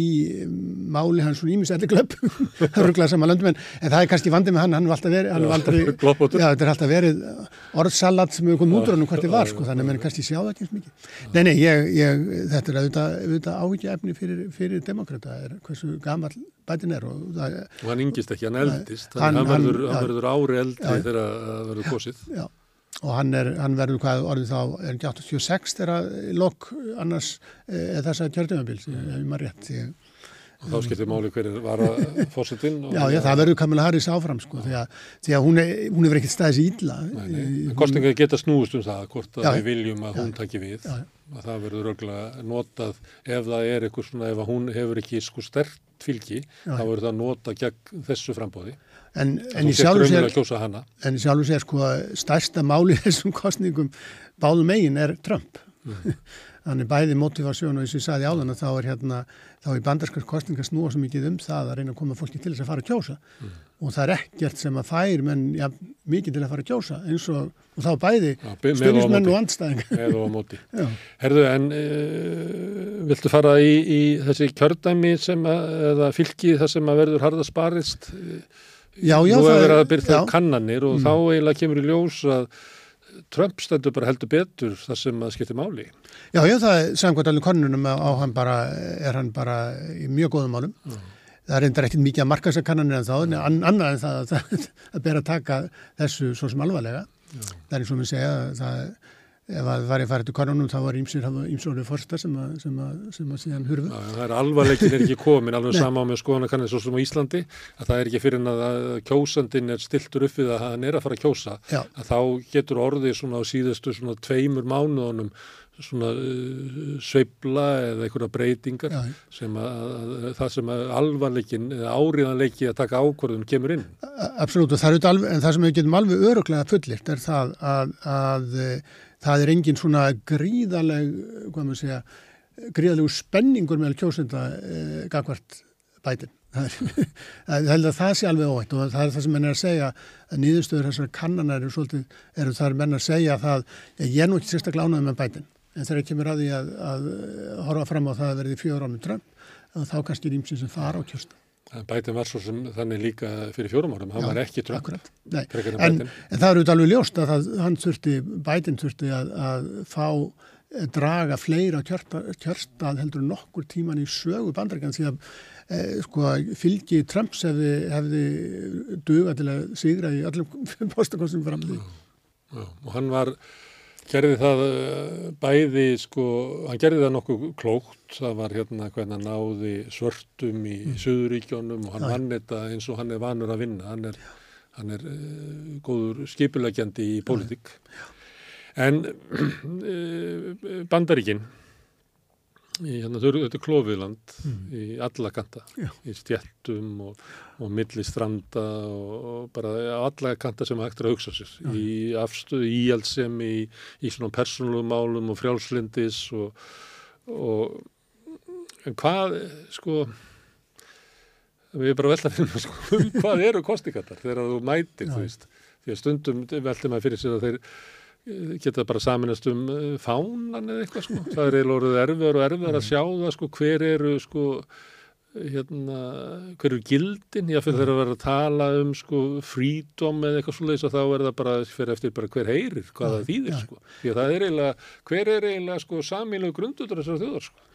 máli hans svona ímis elli glöpp, hörglega sama löndum, en, en það er kannski vandi með hann, hann er alltaf verið, hann er aldrei, já, þetta er alltaf verið orðsalat sem hefur komið út úr hann hvert þið var, sko, þannig að menn kannski sjá það ekki eins mikið. Nei, nei, ég, ég, þetta er auðvitað, áhyggja efni fyrir, fyrir demokrata, er hversu gamall bætin er og það og hann yngist ekki, hann eldist, Hann- hann, hann, hann- verður, já. hann verður ári eldri Já. þegar það verður kosið. já, og hann er, hann verður hvað orðið þá, er ekki 86 þegar lok annars e, þess að kjörðumabils, ef ég maður rétt, ég, Og þá skiptir máli hver er vara fórsetin. Já, já, það verður Kamala Harris áfram sko, því að, því að hún, er, hún hefur ekkert staðið sér illa. Hún- Kostingar geta snúist um það, hvort að Já. við viljum að hún taki við. Já. Að það verður örgulega notað ef það er eitthvað svona, ef að hún hefur ekki sko stert fylgi, Já. þá verður það notað gegn þessu frambóði. En, en í sé sjálfu sér, sko, stærsta máli þessum kostningum báðum megin er Trump. Þannig bæði motivasjón og eins og ég sagði áðan að þá er hérna, þá er bandarskars kostningar snúa svo mikið um það að reyna að koma fólki til þess að fara að kjósa. Og það er ekkert sem að fær menn ja, mikið til að fara að kjósa eins og, og þá bæði með og stuðnismenn móti. og á móti. Herðu, en uh, viltu fara í, í þessi kjördæmi sem að, eða fylki þar sem að verður harðast barist? Já, já, Nú það er- verið að byrja já. kannanir og þá eiginlega kemur í ljós að Trump stendur bara heldur betur þar sem að skipti máli. Já, já, það samkvæmt alveg konunum á hann bara, er hann bara í mjög góðum málum. Það er reyndar ekkert mikið að marka þessar kannanir en þá, en an, annað en það að, að bera að taka þessu svo sem alvarlega. Það er eins og mér segja, það, ef að það var ég farið til konunum þá var ímsir, ímsir orðið fórsta sem að, sem að, sem að síðan hurfu. Já, það er alvarleikin er ekki komin, alveg sama með skoðanakannir svo sem á Íslandi, að það er ekki fyrir en að kjósandinn er stiltur upp við að hann er að fara að kjósa, Já. að þá getur orðið svona á síðustu svona tveimur mánuðunum svona uh, sveifla eða einhverja breytingar Já. sem að, að það sem að alvarleikin eða áriðanleiki að taka ákvörðun kemur inn. Absolut, og það er alveg, en það sem við getum alveg öruglega er það að, að, að það er engin svona gríðaleg, hvað maður segja, gríðalegu spenningur meðal kjósenda eh, gagvart bætin. Það held að það sé alveg óvægt og það er það sem menn er að segja að nýðustöður þessar kannanar eru svolítið, eru það menn að segja að það, ég er nú ekki sérstaklega ánægð með bætin en þegar ég kemur að því að, að horfa fram á það að verði fjóður ánum drömm þá kannski er ímsins sem fara á kjörsta. Bætin var svo sem þannig líka fyrir fjórum árum, hann Já, var ekki drömm. En, en, en það eru alveg ljóst að það, hann þurfti, bætin þurfti að, að fá draga fleira kjörstað heldur nokkur tíman í sögu bandrækjan því að eh, sko, fylgi Trumps hefði, hefði duga til að sigra í allum postakonsum framtíð. Og hann var, gerði það eh, bæði, sko, hann gerði það nokkuð klókt, það var hérna hvernig hann náði svörtum í mm. Suðuríkjónum og hann vann þetta eins og hann er vanur að vinna, hann er, hann er uh, góður skipulegjandi í pólitík. Já, já. En eh, bandaríkinn, hérna, þetta er klófiðland mm. í alla kanta, Já. í stjættum og, og millistranda og, og bara alla kanta sem hægt er að hugsa sér, Já. í afstöðu, í allsem, í, í svona persónulegu málum og frjálslindis og, og en hvað, sko, við erum bara veltað fyrir maður, sko, hvað eru kostingattar þegar þú mætir, Já. þú veist, því að stundum veltum að fyrir sig að þeir geta bara saminast um eh, fánan eða eitthvað sko. Það er eiginlega orðið erfiðar og erfiðar að sjá það sko hver eru sko hérna, hver eru gildin? Ég fyrir að vera að tala um sko freedom eða eitthvað svoleiðis og þá er það bara fyrir eftir bara hver heyrir, hvað það þýðir sko. Því að það er eiginlega, hver er eiginlega sko samílu grundutur þessar þjóðar sko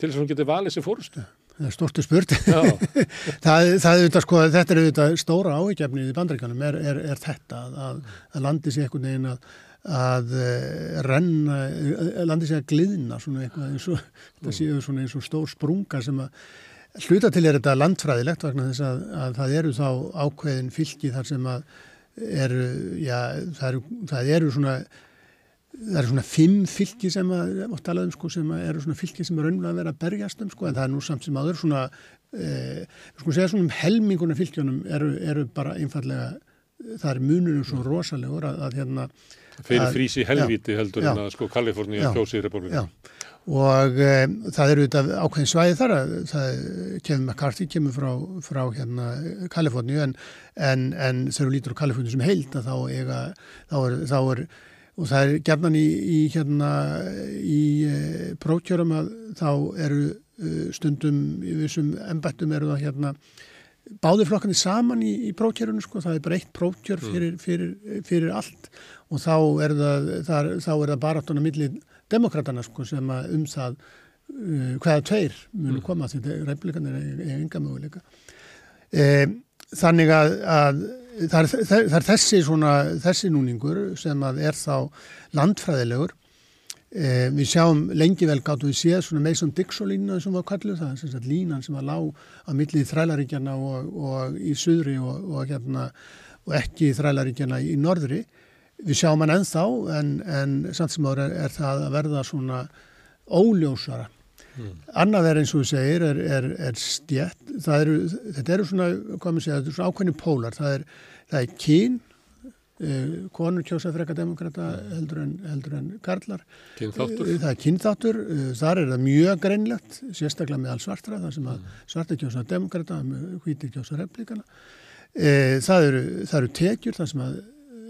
til þess að hún geti valið sér fórstu. Það er stortu spurt. það, það er, sko, þetta er auðvitað stóra áhugjefnið í bandreikanum er, er, er þetta að, að landi sér einhvern veginn að að uh, renna, uh, landi sig að gliðna svona eitthvað eins og þetta séu svona eins og stór sprunga sem að hluta til er þetta landfræðilegt vegna þess að, að það eru þá ákveðin fylki þar sem að eru, já, það eru, það eru svona það eru svona fimm fylki sem að oft talaðum sko sem að eru svona fylki sem er raunlega að vera að berjast um sko en það er nú samt sem aður svona eh, sko segja svona um helminguna fylkjónum eru, eru bara einfallega það er mununum svo rosalegur að, að hérna Fyrir frísi helviti heldur já, en að sko Kaliforníu kjósi í republika. Og e, það eru þetta ákveðin svæði þar að það kemur McCarthy, kemur frá, frá hérna Kaliforníu en, en, en þegar þú lítur á Kaliforníu sem heild þá, eiga, þá, er, þá er, og það er gerðan í, í hérna í e, prókjörum að þá eru stundum í vissum embættum eru það hérna báðir flokkandi saman í, í prókjörunum sko, það er bara eitt prókjör mm. fyrir, fyrir, fyrir allt og þá er það, það, þá er það bara áttunar millir demokraterna sko, sem um það uh, hvaða tveir munu mm. koma því að republikanir er, enga möguleika. E, þannig að, að það, er, það er þessi, svona, þessi núningur sem er þá landfræðilegur Eh, við sjáum lengi vel gáttu við séð svona Mason-Dixon lína sem var kalluð það, sem sagt línan sem var lág á millið þrælaríkjana og, og í suðri og, og, hérna, og ekki þrælaríkjana í norðri. Við sjáum hann ennþá en, en samt sem ára er, er það að verða svona óljósara. Mm. Annað er eins og þú segir er, er, er stjætt. Eru, þetta eru svona, segja, þetta eru svona ákveðni pólar. Það er, það er kyn Uh, konur kjósa freka demokrata heldur en, heldur en karlar kynþáttur. Uh, það er kynþáttur uh, þar er það mjög greinlegt sérstaklega með all svartra þar sem að mm. svarta kjósa demokrata, hvítir kjósa replíkana það eru, það eru tekjur þar sem að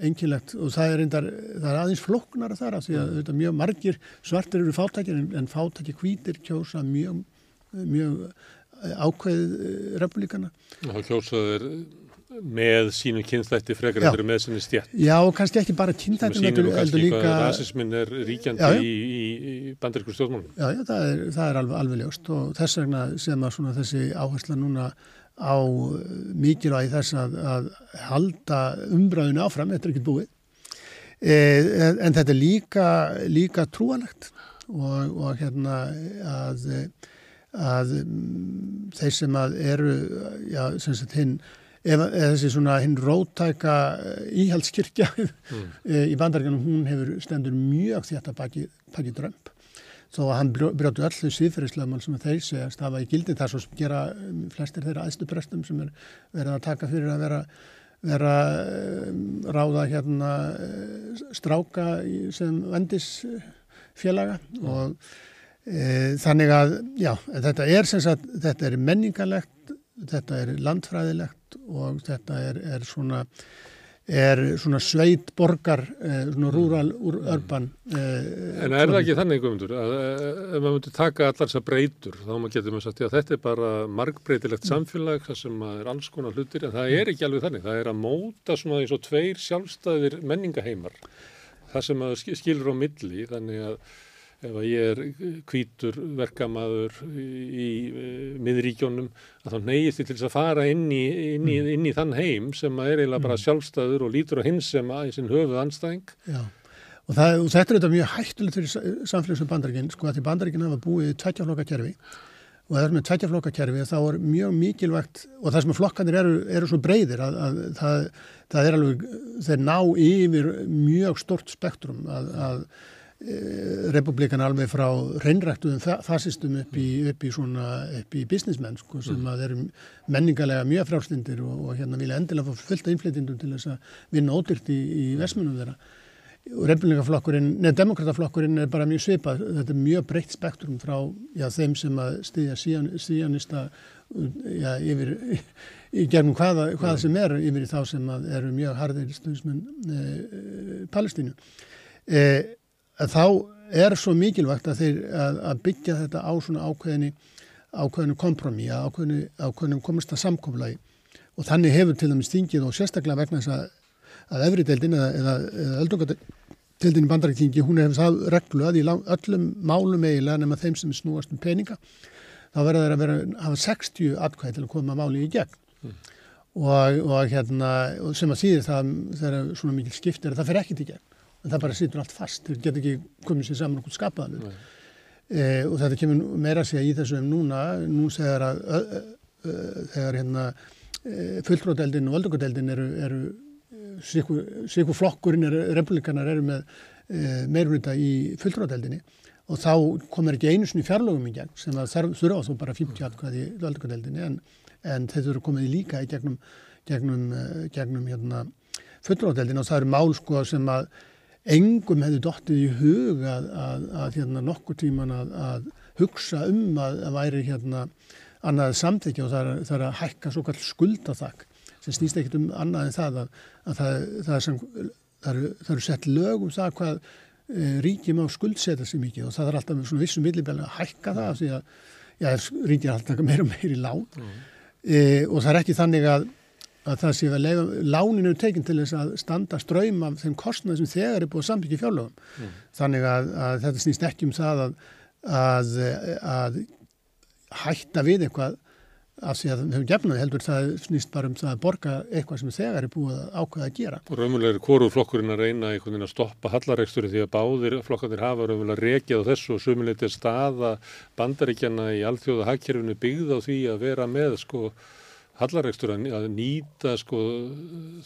einkilegt og það er, reyndar, það er aðeins floknara þar af því að mm. mjög margir svartir eru fátækir en, en fátækir hvítir kjósa mjög, mjög ákveð replíkana og það kjósaður með sínu kynþætti frekar eftir með sinni stjætt. Já, kannski ekki bara kynþætti. Sem sínur kannski líka... hvað rasismin er ríkjandi já, já. í, í, bandaríkur stjórnmálum. Já, já, það er, það er alveg, alveg ljóst og þess vegna sem að svona þessi áhersla núna á mikilvægi þess að, að halda umbræðinu áfram, þetta er ekki búið. E, en þetta er líka, líka trúalegt og, og hérna að, að þeir sem að eru, já, sem sagt hinn eða þessi svona hinn rótæka eh, íhaldskirkja mm. í bandaríkanum, hún hefur stendur mjög þetta baki, baki drömp þó að hann brjótu öllu síðferðislega sem þeir segast hafa í gildi. Þar svo sem gera um, flestir þeirra aðstuprestum sem er verið að taka fyrir að vera, vera um, ráða hérna eh, stráka sem vendisfélaga og e, þannig að já, þetta er sem sagt, þetta er menningarlegt þetta er landfræðilegt og þetta er, er svona er svona sveit borgar, eh, svona rúral úr örban. Eh, en er það ekki þannig, Guðmundur, að ef maður myndir taka allar þessar breytur, þá getur maður sagt að þetta er bara margbreytilegt samfélag, það sem er alls konar hlutir, en það er ekki alveg þannig. Það er að móta svona eins og tveir sjálfstæðir menningaheimar, það sem maður skilur á milli, þannig að ef að ég er kvítur verkamaður í, í, í miðríkjónum að þá neyist ég til þess að fara inn í, inn, mm. inn í þann heim sem er eiginlega bara mm. sjálfstæður og lítur á hins sem að í sinn höfuð anstæðing. Já, og, það, og þetta er þetta mjög hættulegt fyrir samfélagsum bandaríkinn, sko að því bandaríkinn hafa búið tveitjaflokkakerfi og það er með tveitjaflokkakerfi þá er mjög mikilvægt og það sem að flokkanir eru, eru svo breyðir að, að það, það er alveg, þeir ná yfir mjög stort spektrum að, að republikan alveg frá reynræktuðum fasistum upp í, upp í svona, upp í businessmenn sko, sem mm. að eru menningarlega mjög frálslindir og, og hérna vilja endilega fá fullt af innflytjendum til þess að vinna ódyrkt í, í vesmunum þeirra og republikaflokkurinn, neða demokrataflokkurinn er bara mjög svipað, þetta er mjög breytt spektrum frá já, þeim sem að stiðja síðan, síðanista já, yfir í gerðum hvaða, hvaða mm. sem er yfir í þá sem eru mjög harðir stuðismenn e, e, Palestínu e, þá er svo mikilvægt að, þeir, að, að byggja þetta á svona ákveðinu, ákveðinu kompromi, ákveðinu, ákveðinu komist að samkomlagi og þannig hefur til dæmis þingið og sérstaklega vegna þess að, að efrideldin eða, eða, eða öldungadeldin í bandaræktingi, hún hefur það reglu að í öllum málum eiginlega nema þeim sem snúast um peninga, þá verður það að vera, hafa 60 atkvæði til að koma máli í gegn. Mm. Og, og hérna, sem að síður það þegar svona mikil skipt er að það fer ekkit í gegn en það bara situr allt fast, þeir get ekki komið sér saman okkur skapaðan e, og þetta kemur meira að segja í þessu um núna, nú segjar að ö, ö, ö, þegar hérna e, fulltróðdeldin og völdugadeldin eru, eru sikur flokkurinn, er, republikanar eru með e, meirurita í fulltróðdeldinni og þá komir ekki einu svona fjarlögum í gegn sem að þurfa þá bara 50 atkvæði í völdugadeldinni en, en þetta eru komið líka í gegnum, gegnum, gegnum hérna, fulltróðdeldin og það eru mál sko sem að engum hefði dottið í hug að, að, að hérna, nokkur tíman að, að hugsa um að væri hérna annað samþykja og það er, það er að hækka svo kall skuldathakk sem snýst ekkert um annað en það að það, það er sem það eru, eru sett lög um það hvað e, ríkið má skuldsetja sér mikið og það er alltaf með svona vissum millibæli að hækka það því að já, ríkið er alltaf meira og meira í lán mm. e, og það er ekki þannig að að það sé að lega, láninu tekinn til þess að standa ströym af þeim kostnað sem þegar er búið sambyggja fjárlögum. Mm. Þannig að, að þetta snýst ekki um það að, að, að hætta við eitthvað af því að við höfum gefnaði heldur það snýst bara um það að borga eitthvað sem þegar er búið að ákveða að gera. Og raunverulega er hvoru flokkurinn að reyna einhvern veginn að stoppa hallaregsturinn því að báðir flokkarnir hafa raunverulega rekið á þessu og sumuleitið staða bandaríkjana í alþjóða hagkerfinu byggð á því að vera með sko hallaregstur að nýta sko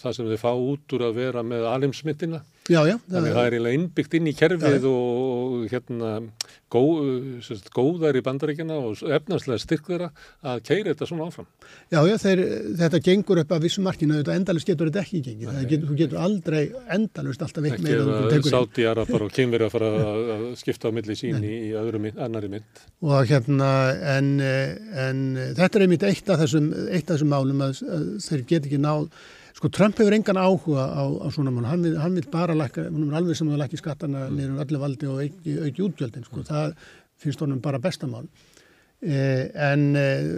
það sem þið fá út úr að vera með alimsmittina. Já, já. Þannig að það er eiginlega innbyggt inn í kerfið já, og hérna gó, sérst, góðar í bandaríkjana og efnarslega styrk þeirra að keira þetta svona áfram. Já, já, þeir, þetta gengur upp að vissum markinu, þetta endalist getur þetta ekki gengið. Getur, þú getur aldrei endalist alltaf veitt meira. Ekki að sáti arafar og kynveri að fara að skipta á milli sín í, í öðrum annari mynd. Og hérna, en, en þetta er einmitt eitt af þessum, eitt af þessum málum að, að þeir get ekki náð Sko Trump hefur engan áhuga á, á svona mann, hann hann vil bara lækka, hann er alveg sem að lækki skattarna mm. nýrum öllu valdi og auki, auki útgjöldin, sko, mm. það finnst honum bara bestamál. Eh, en eh,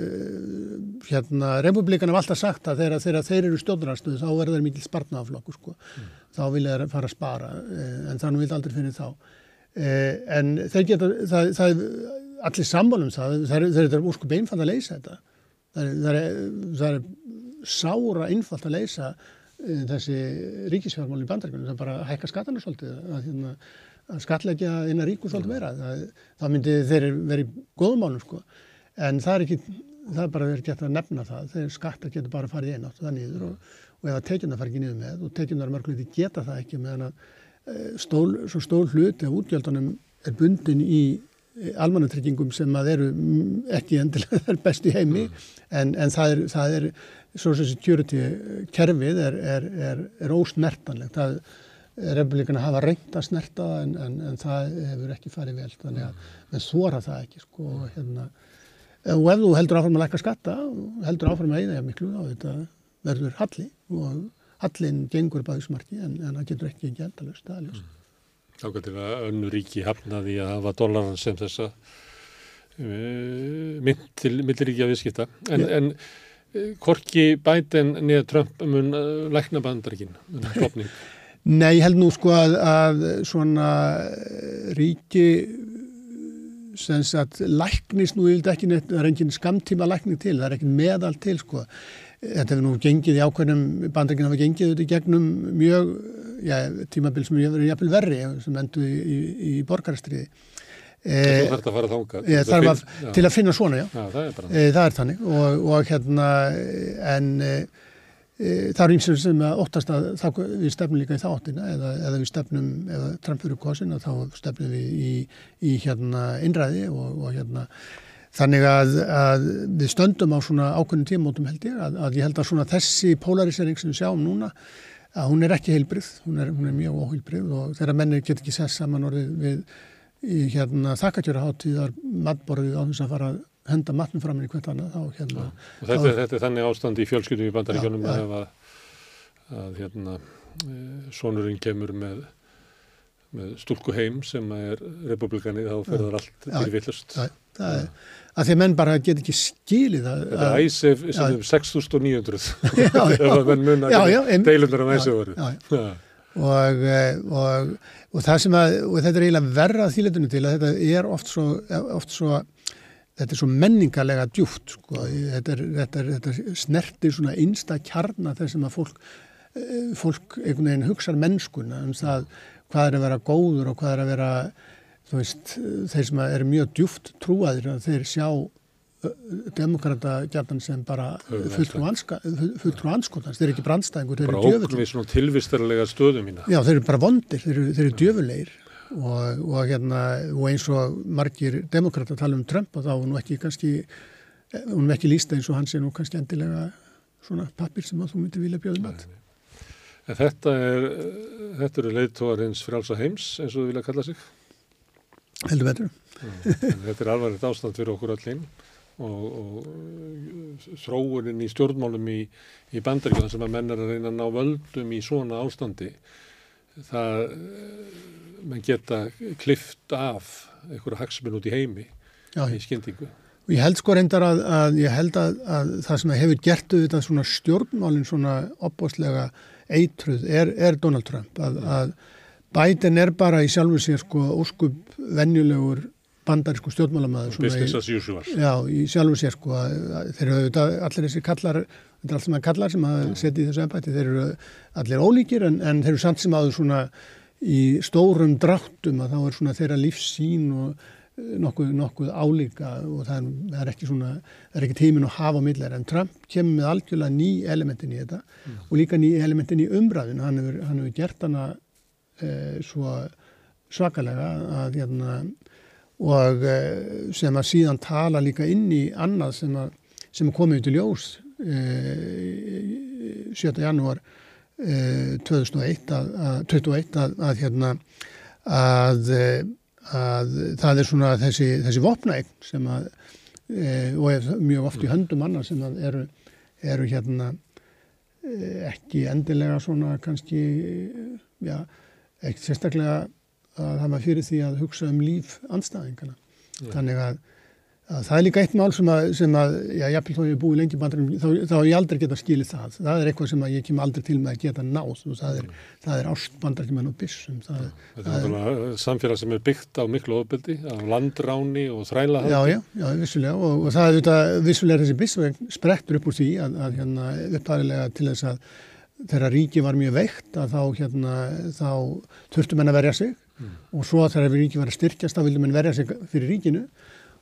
hérna, republikan hef alltaf sagt að þegar, þegar þeir eru stjórnarstuð þá verður þeir mikil spartnaðaflokkur, sko, mm. þá vilja þeir fara að spara, eh, en þannig vil aldrei finna þá. Eh, en þeir geta, það, það er allir sambálum það, þeir eru úrskup einfand að leysa þetta. Það er, það er sára einfalt að leysa uh, þessi ríkisfjármál í bandaríkunum, það er bara að hækka skatana svolítið, að, hérna, að skatleggja innan ríku svolítið vera, það, það myndi þeir verið góðmálum sko, en það er ekki, það er bara verið gett að nefna það, þeir skattar getur bara farið einn átt það nýður og, og ef að tekjuna far ekki nýður með. Og tekjunar mörgluti geta það ekki meðan að uh, stól, svo stól hluti af útgjaldunum er bundin í almannatryggingum sem að eru ekki endilega best í heimi. Mm. en, en það er, það er social security kerfið er, er, er, er ósnertanlegt. Það er republikana hafa reynd að snerta en, en, en það hefur ekki farið vel. Þannig að mm. þóra það ekki. Sko, hérna. og ef þú heldur áfram að lækka skatta heldur áfram að eða miklu þá verður halli og hallin gengur bæðismarki en, en það getur ekki ekki endalust mm. Þá getur að önnu ríki hafnaði að hafa dólaran sem þessa uh, mynd til milliríkja viðskipta en, en Korki Biden niður Trump mun uh, lækna bandaríkin um klopning? Nei, ég held nú sko að, að svona ríki sem sagt læknist nú yfirlega ekki neitt, það er engin skamtíma lækning til, það er ekki meðal til sko. Þetta hefur nú gengið í ákveðnum, bandaríkinn hafa gengið þetta í gegnum mjög, já, tímabil sem verið jafnvel verri sem endur í, í, í borgarstriði. Þú þarf að fara þánga. Ég þarf að, til að finna svona, já. já það, er e, það er þannig. Og, og hérna, en e, e, það er ímsum sem að óttast að þá, við stefnum líka í þáttina eða, eða við stefnum, eða Trump fyrir kosin þá stefnum við í, í hérna innræði og, og hérna. Þannig að, að við stöndum á svona ákveðnum tímótum held ég að, að ég held að svona þessi polarisering sem við sjáum núna að hún er ekki heilbrið, hún er, hún er mjög óheilbrið og þegar mennir get ekki sess saman orðið við í hérna þakkatjöraháttíðar matborðið á þess að fara að henda matnum fram í hvert annað þá hérna. Og þetta, þá, þetta er þannig ástand í fjölskyldum í bandaríkjónum að, að, að hérna sonurinn kemur með, með stúlku heim sem er republikani þá ferður allt til villust. Það er að því að menn bara get ekki skilið að... Þetta er æsef sem er 6.900 ef að menn munna deilundar af æsef voru. Já, já og, og, og það sem að og þetta er eiginlega verra þýletunum til að þetta er oft svo, oft svo þetta er svo menningarlega djúft sko. þetta, er, þetta, er, þetta snertir svona einsta kjarnar þess að fólk fólk einhvern veginn hugsa mennskuna um það hvað er að vera góður og hvað er að vera þú veist, þeir sem eru mjög djúft trúaðir að þeir sjá demokrata gætan sem bara fulltrú anskotans, þeir eru ekki brandstæðingur, þeir eru djöfulegir. Bara óknum svona tilvistarlega stöðum mína. Já, þeir eru bara vondir, þeir eru, þeir eru djöfulegir og, og, hérna, og eins og margir demokrata tala um Trump og þá er nú ekki kannski, hún er ekki lísta eins og hans er nú kannski endilega svona pappir sem þú myndir vilja bjóða mat. En þetta er, þetta eru leiðtóðar hins frálsa heims eins og þú vilja kalla sig? Heldur betur. þetta er alvarlegt ástand fyrir okkur öll og, og þróunin í stjórnmálum í, í bandaríkjum sem að menn er að reyna að ná völdum í svona ástandi það menn geta klift af einhverja hagsminn út í heimi Já. í skyndingu. Ég held sko reyndar að, að ég held að, að það sem hefur gert auðvitað svona stjórnmálinn svona opbóstlega eitruð er, er Donald Trump að, að Biden er bara í sjálfu sér sko óskup venjulegur bandarísku stjórnmálamæður. Business as usual. Já, í sjálfu sér sko, þeir eru allir þessi kallar, þetta er allt sem að kallar sem að setja í þessu ennbætti, þeir eru allir ólíkir en, en þeir eru samt sem aður svona í stórum dráttum að þá er svona þeirra lífsín og eh, nokkuð, nokkuð álíka og það er, það er ekki svona, það er ekki tímin að hafa millar en Trump kemur með algjörlega ný elementin í þetta mm. og líka ný elementin í umræðin, hann hefur, hann hefur gert hana eh, svo svakalega að hérna og eh, sem að síðan tala líka inn í annað sem að, sem komið til ljós e, 7. janúar e, 2001 að, að, 21 að, hérna að það er svona þessi, þessi vopnægn sem að e, og er mjög oft í höndum annar sem að eru, eru hérna ekki endilega svona kannski já, ekkert sérstaklega að hafa fyrir því að hugsa um líf anstæðingana. Mm. Þannig að, að það er líka eitt mál sem að, sem að já, jápil þó ég er búið lengi bandarum, þá, þá er ég aldrei geta skilið það. Það er eitthvað sem ég kem aldrei til með að geta náð og það er, mm. er ást bandarækjumenn og byssum. Það, ja, það er náttúrulega samfélag sem er byggt á miklu ofbeldi, á landráni og þrælahaldi. Já, já, já, vissulega og, og það er þetta, vissulega þessi byssveg sprettur upp úr því að, að hérna, upparilega til þess að þegar ríki var mjög veikt að þá, hérna, þá þurftum henn að verja sig mm. og svo þegar ríki var að styrkjast þá vildum henn verja sig fyrir ríkinu.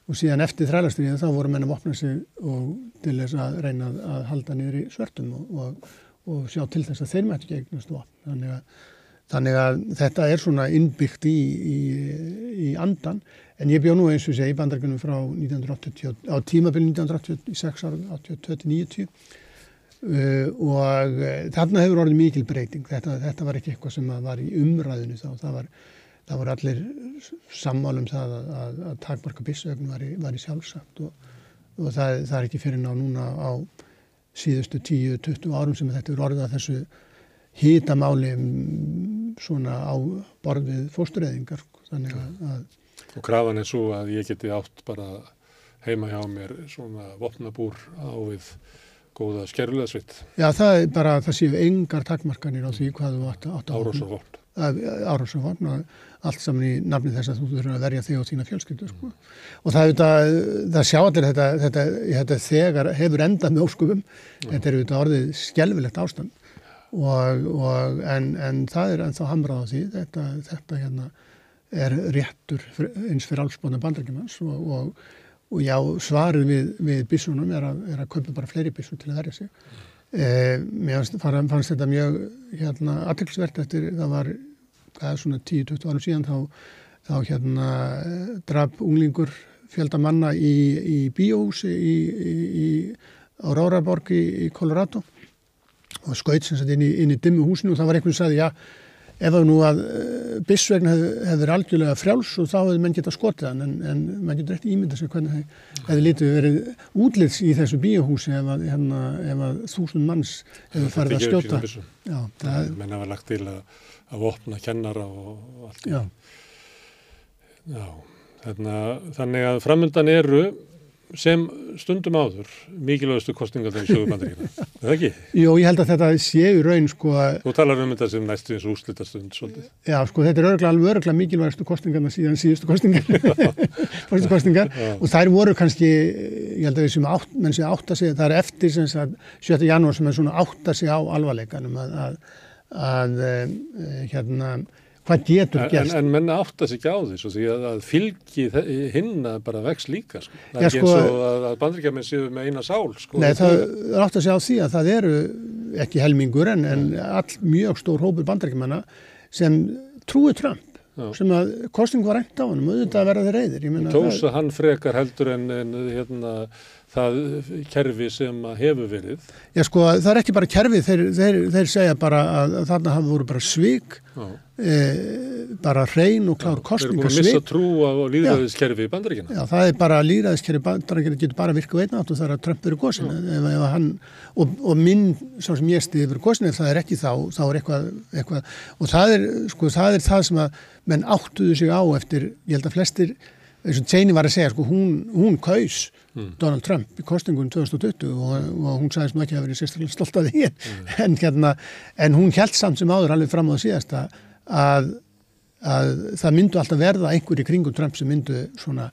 Og síðan eftir þrælastriðin þá voru henn að opna sig og til þess að reyna að halda niður í svörtum og, og, og sjá til þess að þeir mætti gegnast vopn. Þannig að, þannig að þetta er svona innbyggt í, í, í andan en ég bjó nú eins og segi í bandargunum frá 1980 á tímabil 1986 ára 82-90 Uh, og uh, þarna hefur orðið mikil breyting. Þetta, þetta var ekki eitthvað sem var í umræðinu þá. Það var, það var allir sammálum það að, að, að takmarka bissögn var í, var í sjálfsagt og, og það, það er ekki fyrir ná núna á síðustu 10-20 árum sem þetta er orðið að þessu hýtamáli svona á borðið fóstureyðingar sko. þannig að, að og krafan er svo að ég geti átt bara heima hjá mér svona vopnabúr á við góða skerlulega svitt. Já, það er bara, það séu engar takmarkanir á því hvað þú átt, átt á Árásarvopn. Árásarvopn og allt saman í nafni þess að þú þurfur að verja þig og þína fjölskyldu. Sko. Og það, það, það sjá allir þetta, þetta, þetta þegar hefur endað með óskupum. Þetta er auðvitað orðið skjálfilegt ástand. Og, og, en, en það er ennþá hamrað á því. Þetta, þetta hérna er réttur eins fyrir allsbóna bandrækjumans og, og og já, svarið við, við bísunum er að, er að kaupa bara fleiri bísum til að verja sig. Eh, mér fannst, þetta mjög hérna, aðtilsvert eftir, það var svona 10-20 árum síðan þá, þá hérna draf unglingur fjöldamanna í, í bíóhúsi í, í, á Ráraborg í Colorado og skaut sem sagt inn í, inn í dimmu húsinu og það var einhvern sem sagði, já, ef það nú að eh, bissvegna hefur algjörlega frjáls og þá hefur menn getað skotið hann en, en menn getur eftir ímynda sig hvernig það hefur litið verið útlits í þessu bíóhúsi ef að, hérna, ef að þúsund manns hefur farið að skjóta. Já, það menn hafa lagt til að, að vopna kennara og allt. Já. Já, þarna, þannig að framöndan eru sem stundum áður mikilvægastu kostninga þegar sjögur bandaríkina, er það ekki? Jó, ég held að þetta séu raun sko að... Þú talar um þetta sem næstu eins og úrslitastund svolítið. Já, sko þetta er örgulega alveg örgulega mikilvægastu kostningarna síðan síðustu kostningar, kostningar. og þær voru kannski, ég held að við sem átt, menn sem átt að segja, það er eftir sem sagt 7. janúar sem er svona átt að segja á alvarleikanum að, að, að, að eh, hérna hvað getur gerst. En, en menna áttast ekki á þessu því að, að fylgi hinna bara vex líka. Sko. Það er ekki sko, eins og að, að bandrikjarminn séu með eina sál. Sko. Nei, það er áttast ekki á því að það eru ekki helmingur en, en all mjög stór hópur bandrikjarmanna sem trúi Trump. Já. sem að kosting var reynd á hann og auðvitað að vera þeir reyðir. Tósa hann frekar heldur en, en hérna það kerfi sem hefur verið. Já sko það er ekki bara kerfi, þeir, þeir, þeir segja bara að þarna hafa voru bara svig, e, bara hrein og klár kostningasvig. Þeir eru búin að missa trú á líðræðiskerfi í bandaríkina. Já það er bara líðræðiskerfi í bandaríkina getur bara virkað einn átt og það er að Trump eru góðsinn og, og minn sá sem ég stiði fyrir góðsinn ef það er ekki þá, þá er eitthvað, eitthvað og það er, sko, það er það sem að menn áttuðu sig á eftir, ég held að flestir eins og Cheney var að segja, sko, hún, hún kaus mm. Donald Trump í kostingun 2020 og, og hún sagðist nú ekki að vera sérstaklega stolt af því mm. en, hérna, en hún held samt sem áður alveg fram á það síðast að, að það myndu alltaf verða einhverju kringum Trump sem myndu svona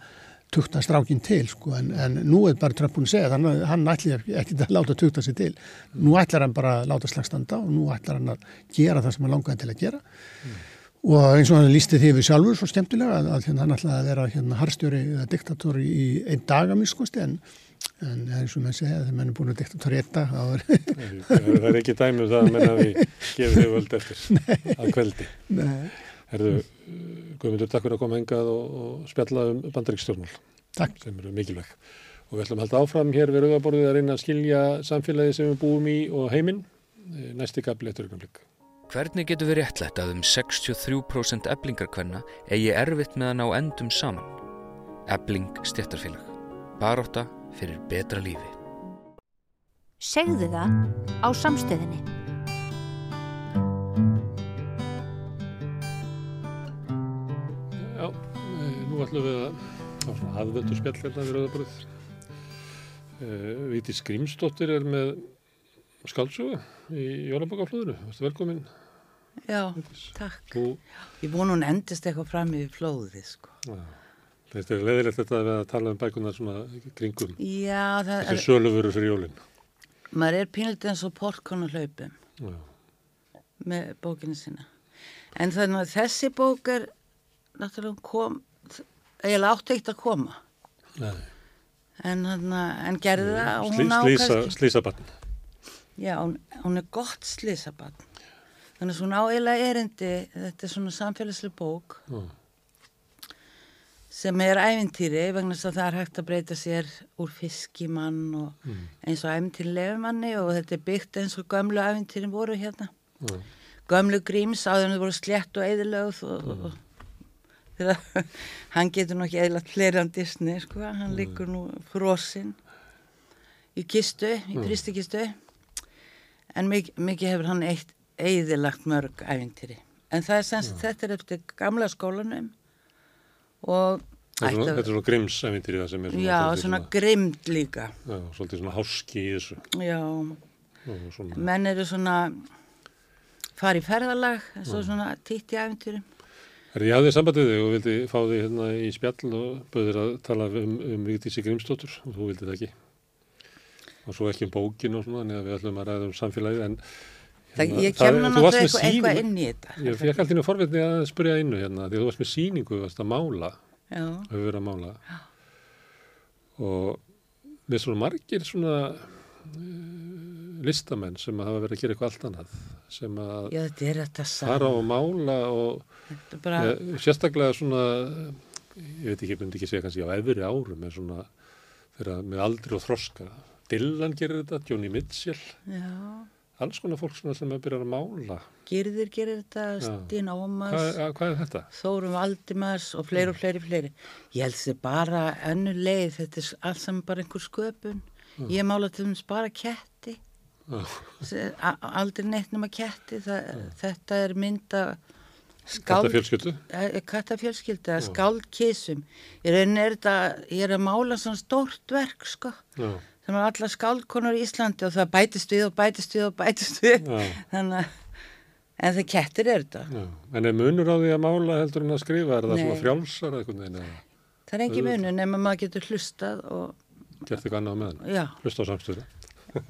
tukta strákinn til sko en, en nú er bara Trump búin að segja að hann ætlir ekki að láta tukta sig til nú ætlar hann bara að láta slagstanda og nú ætlar hann að gera það sem hann langaði til að gera mm og eins og hann lísti því við sjálfur svo skemmtilega að, að hérna, hann ætlaði að vera hérna, harstjóri eða diktatóri í einn dag að miskusti en, en eins og menn segja þegar menn er búin að diktatóri einn dag Það er ekki dæmið um það að menn hafi gefið þau völd eftir Nei. að kveldi. Herðu, Guðmundur, takk fyrir að koma hengað og, og spjalla um bandaríkstjórnmál sem eru mikilvæg. Og við ætlum að halda áfram hér við rauðaborðið að reyna að skilja samfélagi sem við búum í og heiminn næsti gabli eftir Hvernig getur við réttlætt að um 63% eblingarkvenna eigi erfitt með að ná endum saman? Ebling stjættarfélag. Baróta fyrir betra lífi. Segðu það á samstöðinni. Já, eh, nú ætlum við að svona aðvendu spjallverðna við Rauðabröð. Eh, Víti Skrimsdóttir er með skaldsögu í Jólabokaflöðinu. Velkomin. Já, takk. Þú... Ég vonu hún endist eitthvað fram í flóði, sko. Já. Þetta er leðilegt þetta að við að tala um bækunar svona kringum. Já, það er... Þessi sölufuru fyrir jólinn. Maður er pínlítið eins og porkon og hlaupum. Já. Með bókinu sína. En þannig að þessi bók er náttúrulega kom, eiginlega átt eitt að koma. Nei. En, en og ákast... Slísabann. Já, hún, hún er gott slísabann. Þannig að svona áeila erindi, þetta er svona samfélagslega bók mm. sem er ævintýri vegna þess að það er hægt að breyta sér úr fiskimann og mm. eins og ævintýri lefumanni og þetta er byggt eins og gömlu ævintýrin voru hérna. Mm. Gömlu gríms áður en þau voru slett og eðilögð og, og þegar hann getur nú ekki eðlat fleiri án Disney sko, hann liggur nú frosinn. í kistu, í Mm. pristikistu en mikið, mikið hefur hann eitt eigðilagt mörg æfintýri en það er semst, þetta er eftir gamla skólanum og Þetta er svona, svona grimsævintýri það sem er svona, já, svolítið svona grimd líka. Já, svolítið svona háski í þessu. Já, og svona, menn eru svona fara í ferðalag svo svona títt í æfintýrum Er ég hafði sambandið þig og vildi fá þig hérna í spjall og bauðir að tala um, um Vigdísi Grímsdóttur og þú vildi það ekki. Og svo ekki um bókin og svona, neða við ætlum að ræða um samfélagið en það, hérna, ég kemna náttúrulega eitthvað, eitthvað inn í þetta. Ég fekk alltaf einu forvitni að spyrja innu hérna, því að þú varst með síningu, þú varst að mála, já, hefur verið að mála. Og með svona margir svona uh, listamenn sem hafa verið að gera eitthvað allt annað, sem að já, fara og mála og bara, Ja, sérstaklega svona, ég veit ekki, ég myndi ekki segja kannski á efri árum, en svona þeirra með aldri og þroska. Dylan gerir þetta, Johnny Mitchell, já alls konar fólk sem er að byrja að mála. Girðir gerir þetta, Já. Stín Ómars Hvað, að- hvað er þetta? Þórum Valdimars og fleiri og fleiri fleiri. Ég held þessi bara önnu leið, þetta er allt saman bara einhver sköpun. Ég mála til þess bara ketti, Já, aldrei neitt nema ketti, það, þetta er mynda Þetta skáld, fjölskyldu? kattafjölskylda, skáldkísum. Þetta, ég er að mála svona stórt verk, sko, Já, sem er allar skáldkonur í Íslandi og það bætist við og bætist við og bætist við. Þannig að, en það kettir er þetta. já. En er munur á því að mála heldur en að skrifa? Er það Nei. svona frjálsar eða veginn? eða Það er Auðvitað. munur nema maður getur hlustað og, Gert eitthvað annað á meðan? já, Hlusta á samstöðu.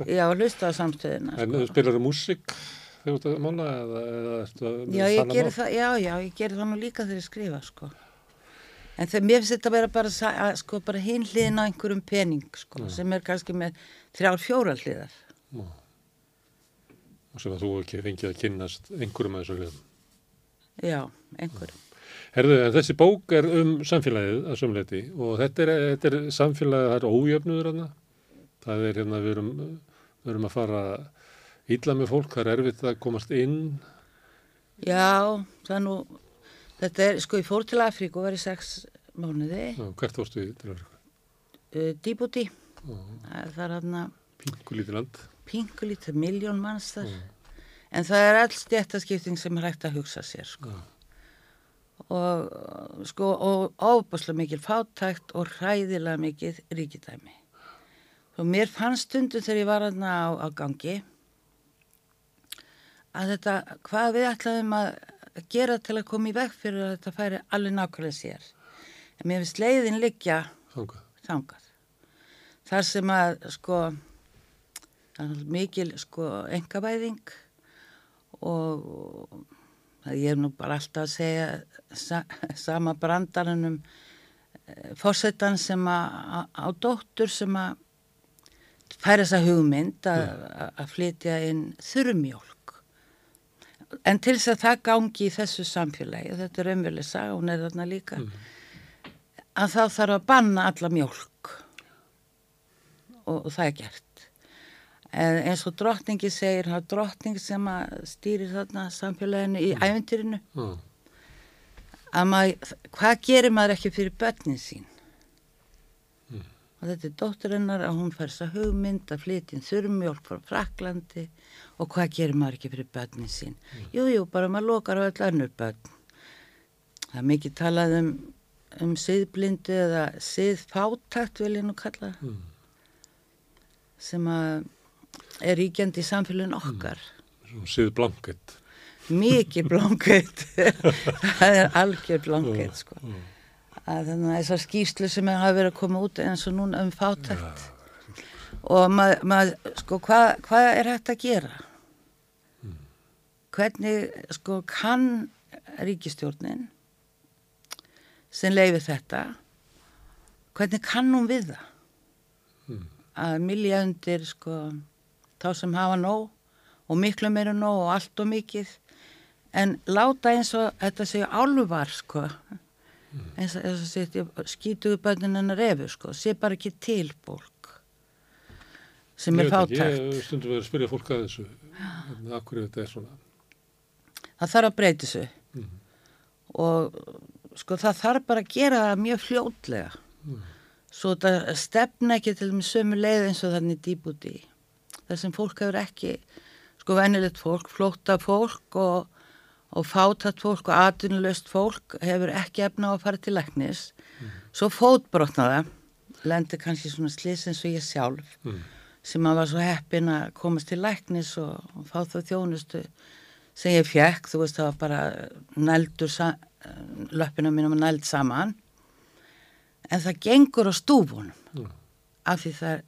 já, hlustað á samstöðina. En Sko. spilar þú músík þegar þú mála eða, eða að Já, ég það, já, já, ég gerir það nú líka þegar ég skrifa, sko. En þegar mér finnst þetta að vera bara, að, sko, bara hinn hliðin á einhverjum pening, sko, sem er kannski með þrjár fjóra hliðar. Og sem að þú ekki fengið að kynnast einhverjum að þessu hliðum. Já, einhverjum. Herðu, en þessi bók er um samfélagið að sömleiti og þetta er, þetta er samfélagið, það er ójöfnuður hana. Það er hérna, við erum, við erum að fara illa með fólk, það er erfitt að komast inn. Já, það er nú, þetta er, sko, ég fór til Afríku og var í sex mánuði, Já, hvert fórstu til að uh, Djibouti, það er hann að pingu lítið land. pingulítið miljón manns þar. En það er all stjættaskipting sem er hægt að hugsa sér, sko. Og, sko, og ofbúslega mikil fátækt og hræðilega mikil ríkidæmi. Og mér fannst stundum þegar ég var aðna á, á gangi að þetta, hvað við ætlaðum að gera til að koma í veg fyrir að þetta færi alveg nákvæmlega sér. Mér finnst leiðin liggja Þangað. þangað. Þar sem að sko mikil sko engavæðing og ég er nú bara alltaf að segja sa, sama brandaranum e, fórsetan sem að á- dóttur sem að færa þessa hugmynd að, flytja inn þurrmjólk en til þess að það gangi í þessu samfélagi þetta er umverlega saga, hún er þarna líka að þá þarf að banna alla mjólk. Og, og það er gert. En eins og drottningi segir það er drottning sem að stýrir þarna samfélaginu í æventýrinu Já, að maður, hvað gerir maður ekki fyrir börnin sín? Og þetta er dótturinnar að hún fær þess að hugmynd að flytja þurrmjólk frá Fraklandi og hvað gerir maður ekki fyrir börnin sín? Jú, jú, bara maður lokar á öll önnur börn. Það er mikið talað um um siðblindu eða siðfátakt vil ég nú kalla það sem að er ríkjandi í samfélun okkar. Svona síð blankett. mikið blankett það er algjör blankett sko. að þannig að þessar skýslu sem hafa verið að koma út eins og núna um fátækt. Og maður, mað, sko, hvað hva er hægt að gera? Hvernig sko kann ríkistjórnin sem leiði þetta hvernig kann hún við það? Að milja undir sko þá sem hafa nóg og miklu meira nóg og allt og mikið en láta eins og þetta séu álvar sko. Eins og að setja skítuðu bönnin hennar efur sko, sé bara ekki til fólk sem Ég er fátækt. Ég stundum að spyrja fólk að þessu. Hvernig, akkur þetta er svona. það þarf að breyti sig og sko það þarf bara að gera það mjög fljótlega svo þetta stefna ekki til með sömu leið eins og þannig dýbúti þar sem fólk hefur ekki sko venilegt fólk, flóta fólk og, og fátat fólk og atvinnulöst fólk hefur ekki efna á að fara til læknis mm. svo fótbrotnaða lendi kannski svona slis eins og ég sjálf mm. sem að var svo heppin að komast til læknis og, og fá það þjónustu sem ég fekk, þú veist það var bara nældur löppina mínum að næld saman en það gengur á stúfunum mm. af því það,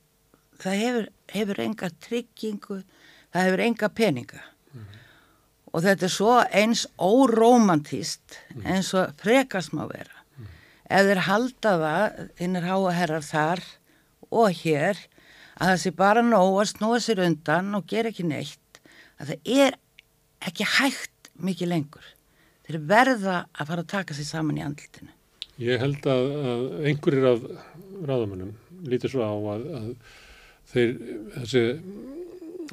það hefur, hefur enga tryggingu það hefur enga peninga mm. og þetta er svo eins órómantíst mm. eins og frekast má vera ef þeir halda það hinnir háa herrar þar og hér að það sé bara nóg að snúa sér undan og gera ekki neitt að það er ekki hægt mikið lengur þeir verða að fara að taka sér saman í andlutinu Ég held að, að einhverjir af ráðamönnum lítir svo á að, að þeir, þessi,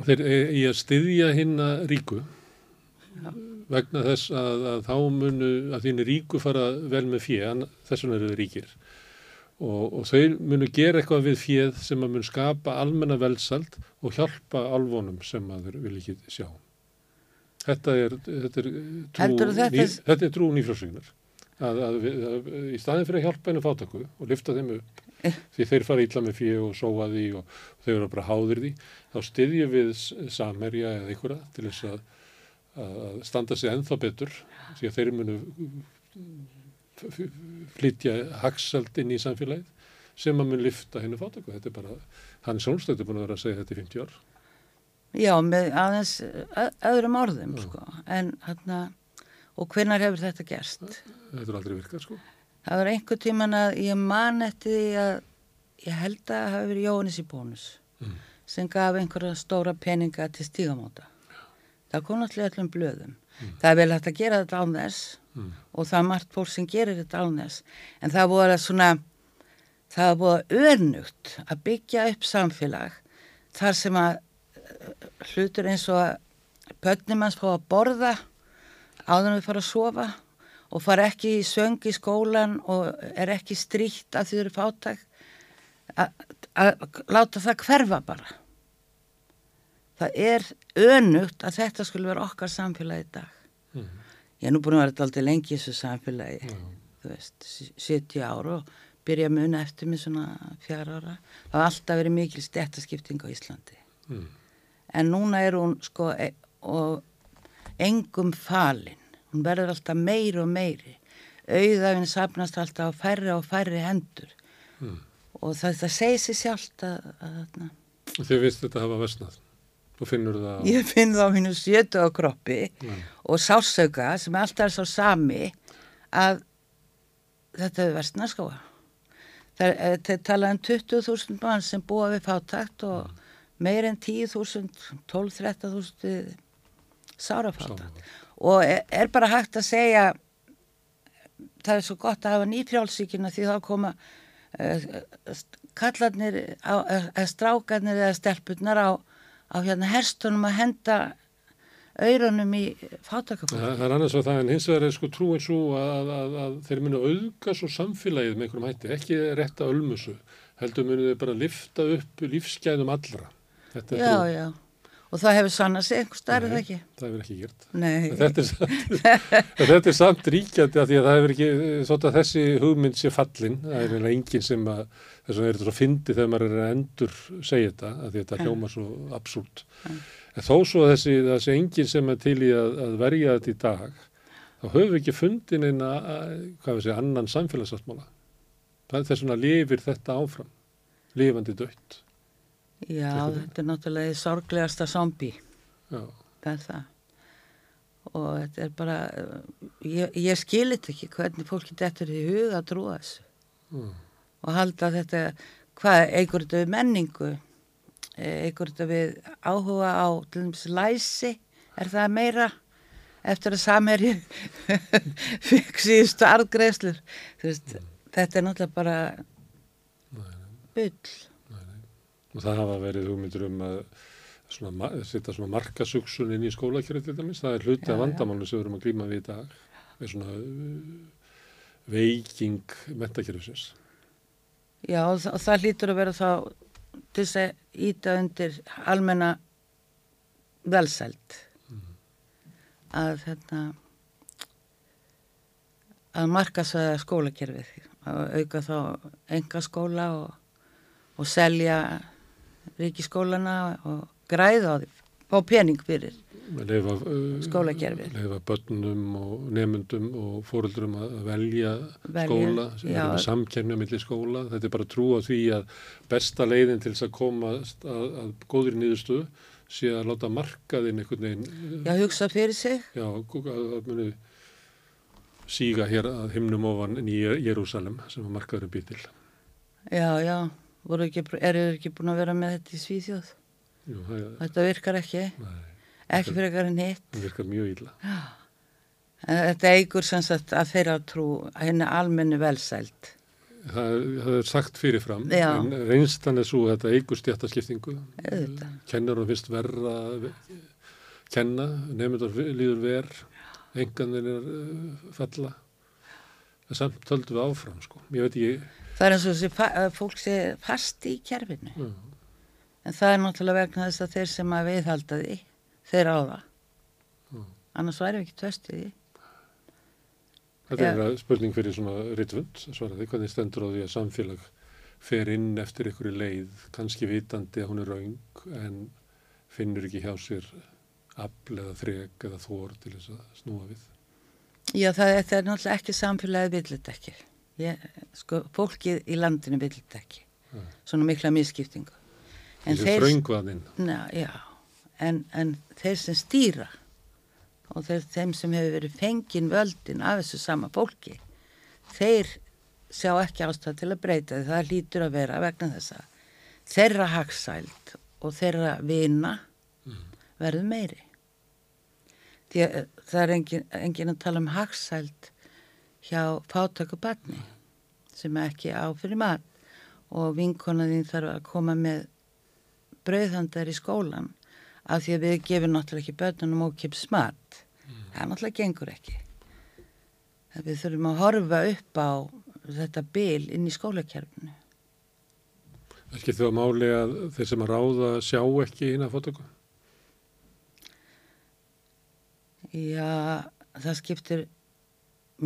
þeir í að styðja hinn að ríku Já. vegna þess að, að þá munu að þínu ríku fara vel með fjöð, þess vegna eru þau ríkir og, og þau munu gera eitthvað við fjöð sem að mun skapa almenna velsald og hjálpa alvonum sem að þau vil ekki sjá. Þetta er, þetta er trú, ný, þetta er trú nýfrásvíknar að, að, að í staðin fyrir að hjálpa hennu fátaku og lifta þeim upp eh. því þeir fara ítla með fyrir og sóa því og þau eru bara háðir því þá styðjum við samherja eða einhverja til þess að, standa sig enþá betur því að þeir munu flytja haxald inn í samfélagið sem að mun lifta hennu fátaku þetta er bara, hann Sólstættur búin að vera að segja þetta í 50 ár Já, með aðeins öðrum orðum sko. en hérna og hvernar hefur þetta gerst? Þetta er aldrei virkað sko. Það var einhver tíman að ég man eftir því að ég held að það hafi verið Jónis í bónus mm. sem gaf einhverja stóra peninga til stígamóta. Það kom náttúrulega öllum blöðum. Mm. Það er vel hægt að gera þetta án þess mm. og það er margt fólk sem gerir þetta án þess en það voru að svona það voru örnugt að byggja upp samfélag þar sem að hlutur eins og að pötnum hans fá að borða áður en við fara að sofa og fara ekki í söng í skólan og er ekki stríkt að þau eru fátæk að láta það hverfa bara það er önugt að þetta skulle vera okkar samfélagi í dag mm. ég er nú búin að vera alltaf lengi í þessu samfélagi mm. þú veist, 70 ára og byrja að muna eftir mig svona fjara ára það har alltaf verið mikil stættaskipting á Íslandi mm. En núna er hún sko e og engum falin. Hún verður alltaf meiri og meiri. Auðafinn sapnast alltaf á færri og færri hendur. Mm. Og það, það segir sér sjálft að... að, að Þið vist þetta hafa vestnað? Þú finnur það á... Ég finn það á hennu sjötu á kroppi mm. og sásauka sem alltaf er svo sami að þetta er vestnað skóa. Það er eh, talað um 20.000 mann sem búa við fátakt og mm. Meir en 10.000, 12-13.000 sárafátat og er, er bara hægt að segja það er svo gott að hafa nýfjálfsíkina því þá koma uh, kallarnir eða strákarnir eða stelpunnar á, á hérna herstunum að henda auðrunum í fátakafólk. Það, það er annars að það en hins vegar er sko trúin svo að, að, að þeir munu auðga svo samfélagið með einhverjum hætti, ekki rétt að ölmusu heldur munu þeir bara lifta upp lífsgæðum allra. Þetta er já, trú. Já, og það hefur sann að segja einhver starfið ekki? það hefur ekki gert. Þetta er, samt, þetta er samt ríkjandi að því að það hefur ekki svona, þessi hugmynd sé fallin það er eiginlega enginn sem að þess að það er svo fyndi þegar maður er að endur segja þetta að að þetta hljóma svo absúlt en þó svo að þessi, þessi enginn sem er til í að, að verja þetta í dag þá höfum við ekki fundin einn að hvað við segja, annan samfélagsafsmála þess vegna lifir þetta áfram lifandi dött Já, þetta er náttúrulega sorglegasta zombi. Það er það. Og þetta er bara, ég, ég skilit ekki hvernig fólki þetta er í huga að trúa þessu. Mm. Og halda þetta, hvað, eigur þetta við menningu, eigur þetta við áhuga á, til dæmis, læsi, er það meira eftir að samherji fikk síðustu veist, mm. þetta er náttúrulega bara byll og það hafa verið hugmyndur um að svona, setja svona markasugsun inn í skólakjörðu til dæmis, það er hluti af vandamálu sem við erum að glýma við í dag með svona uh, veiking metakjörðusins Já, og, þa- og það hlýtur að vera þá til þess að íta undir almenna velsæld. Að þetta að markasvæða skólakerfið að auka þá enga skóla og, og selja ríkiskólana og græða á því fá pening fyrir leifa, uh, Skólakerfið. leifa börnum og nemyndum og fóruldrum að velja, Velja, skóla sem já. er með á milli skóla þetta er bara trú á því að besta leiðin til þess að koma að, að góðri niðurstöðu sé að láta markaðinn einhvern veginn Já, hugsa fyrir sig já, að, að muni síga hér að himnum ofan í Jérúsalem sem að markaðurinn býr til Já, já, ekki, eru þeir ekki búin að vera með þetta í Svíþjóð Jú, það, Þetta virkar ekki, nei, ekki fyrir eitthvað hitt það virkar mjög illa En þetta eigur sem sagt að þeirra trú henni almennu velsæld. Það, það er sagt fyrirfram, Já. en reynstan er svo að þetta eigur stjættaskiptingu. Auðvitað. Kennarum finnst verra að ve- kenna, nefndar líður ver, enganir er uh, falla. En samt höldum við áfram, sko. Ég veit ekki, Það er eins og þessi fólk sé fast í kerfinu. Já. En það er náttúrulega vegna þess að þeir sem að viðhalda því, þeir á það. Já. Annars væri ekki tvöst í því. þetta er að spurning fyrir svona ritvund, svaraði, hvernig stendur á því að samfélag fer inn eftir einhverju leið, kannski vitandi að hún er raung, en finnur ekki hjá sér afl eða þrek eða þór til þess að snúa við. Já, það, þetta er náttúrulega ekki samfélagið villit ekki. Ég, sko, fólkið í landinu villit ekki. Já. Svona mikla misskiptingu. En þröngvaðinn. Na, já, en, en þeir sem stýra og þeir, þeim sem hefur verið fengin völdin af þessu sama fólki, þeir sjá ekki ástæð til að breyta því það lítur að vera vegna þessa þeirra hagsæld og þeirra vina verður meiri. Því að eh, það er engin, engin að tala um hagsæld hjá fátöku barni sem ekki á fyrir mat og vinkona þín þarf að koma með brauðhandar í skólan af því að við gefum náttúrulega ekki börnunum ókips mat. Það náttúrulega gengur ekki. Það við þurfum að horfa upp á þetta bil inn í skólakerfinu. Ekki þau að máli að þeir sem að ráða sjá ekki hinn að fótöku? Já, það skiptir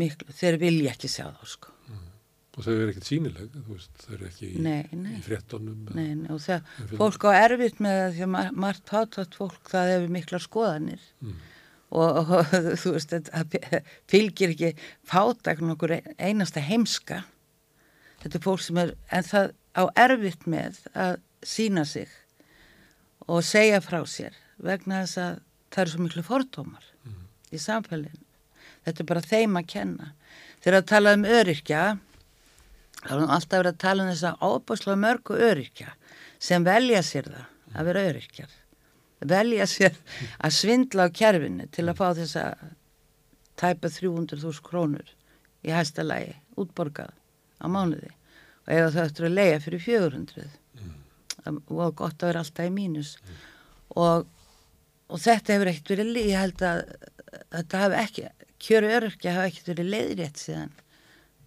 miklu, þeir vilja ekki sjá þá sko. Og þau eru ekkert sínileg, þú veist, þau eru ekki í, Nei, nei. í nei, og það, fólk á erfitt með það því að mar- margt fátátt fólk það hefur miklar skoðanir Mm. og, og þú veist, þetta fylgir ekki fátakn okkur einasta heimska. Þetta er fólk sem er, en það á erfitt með að sína sig og segja frá sér vegna þess að það eru svo miklu fordómar í samfélaginu. Þetta er bara þeim að kenna. Þegar að tala um öryrkja, Það er nú alltaf verið að tala um þess að óbúslega mörgu öryrkja sem velja sér það að vera öryrkjar. Velja sér að svindla á kerfinu til að fá þess að tæpa 300.000 krónur í hæsta lagi útborgað á mánuði og eða þau ættur að leia fyrir 400 mm. og gott að vera alltaf í mínus og, og þetta hefur ekkert verið ég held að þetta hafi ekki kjöru öryrkja hafi ekkert verið leiðrétt síðan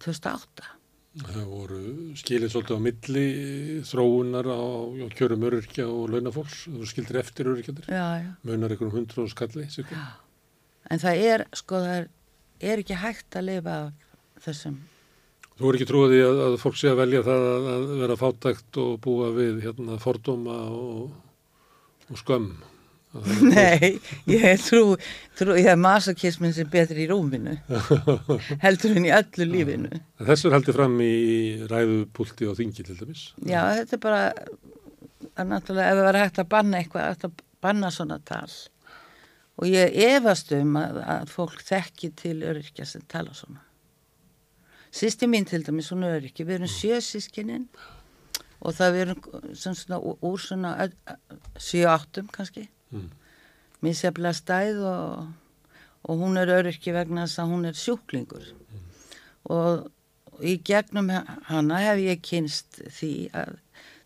2008 Það voru skilið svolítið á milli þróunar á, kjörum öryrkja og launafólks. Það voru skildir eftir öryrkjandir. Munar einhverjum hundru og skalli. En það er, sko, það er, er ekki hægt að lifa þessum. Þú voru ekki trúið því að, að fólk sé að velja það að, að vera fátækt og búa við hérna, fordóma og, og skömm. Nei, ég trú, trú ég að masokismin sem betri í rúminu, heldur en í öllu lífinu. En Þessu er haldið fram í ræðupúlti og þingi til dæmis. Já, þetta er bara, að náttúrulega ef það var hægt að banna eitthvað, hægt að banna svona tal. Og ég efast um að, að fólk þekki til öryrkja sem tala svona. Sýsti mín til dæmis, hún er öryrki, við erum sjösískinin og það við erum svona úr svona sjö áttum kannski. Mm. Mísjaflega stæð og, og hún er öryrki vegna þess að hún er sjúklingur. Og í gegnum hana hef ég kynst því að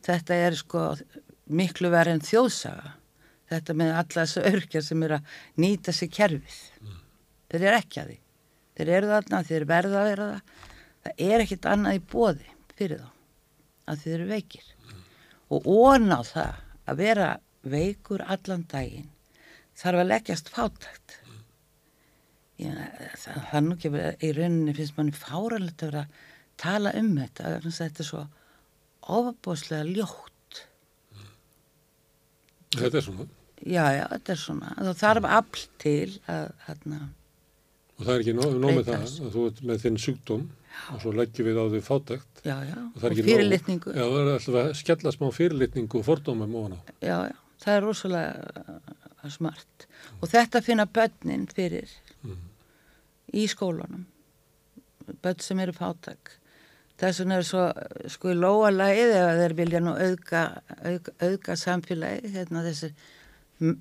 þetta er sko miklu verið en þjóðsaga. Þetta með alla þessu örkja sem er að nýta sér kerfið. Þeir eru ekki að því. Þeir eru þarna, þeir verða að vera það. Það er ekkit annað í bóði fyrir þá. að þið eru veikir og ón á það að vera veikur allan daginn. Þarf að leggjast fátækt. Já, það, það nú ekki verið, í rauninni finnst manni fáralegt að vera að tala um þetta þetta er svo ofabóðslega ljótt. Þetta er svona. já, já, þetta er svona. Það þarf afl til að hérna, Og það er ekki nóg, nóg með það að þú ert með þinn sjúkdóm og svo leggjum við á því fátækt. já, já, Og og fyrirlitningu Nóg, já, það er alltaf að skella smá fyrirlitningu og fordómum ofan á. já, já, það er rosalega smart. Og þetta finna börnin fyrir í skólanum. Börn sem eru fátak þess vegna er svo sko í lóalægið ef þeir vilja nú auðga, auðga, auðga samfélagi hérna þessi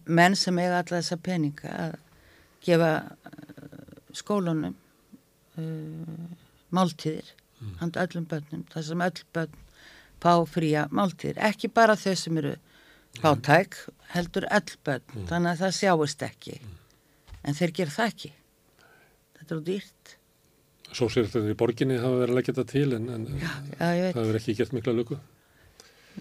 menn sem eiga alla þessa peninga að gefa uh, skólanum uh, máltíðir hand öllum börnum, þar sem öll börn fá fría máltíðir, ekki bara þau sem eru fátæk, heldur öll börn, þannig að það sjáist ekki. En þeir gera það ekki. Þetta er dýrt. Sósýrðarnir í borginni hafa verið að leggja þetta til en, en já, veit. það hefur ekki gert mikla luku.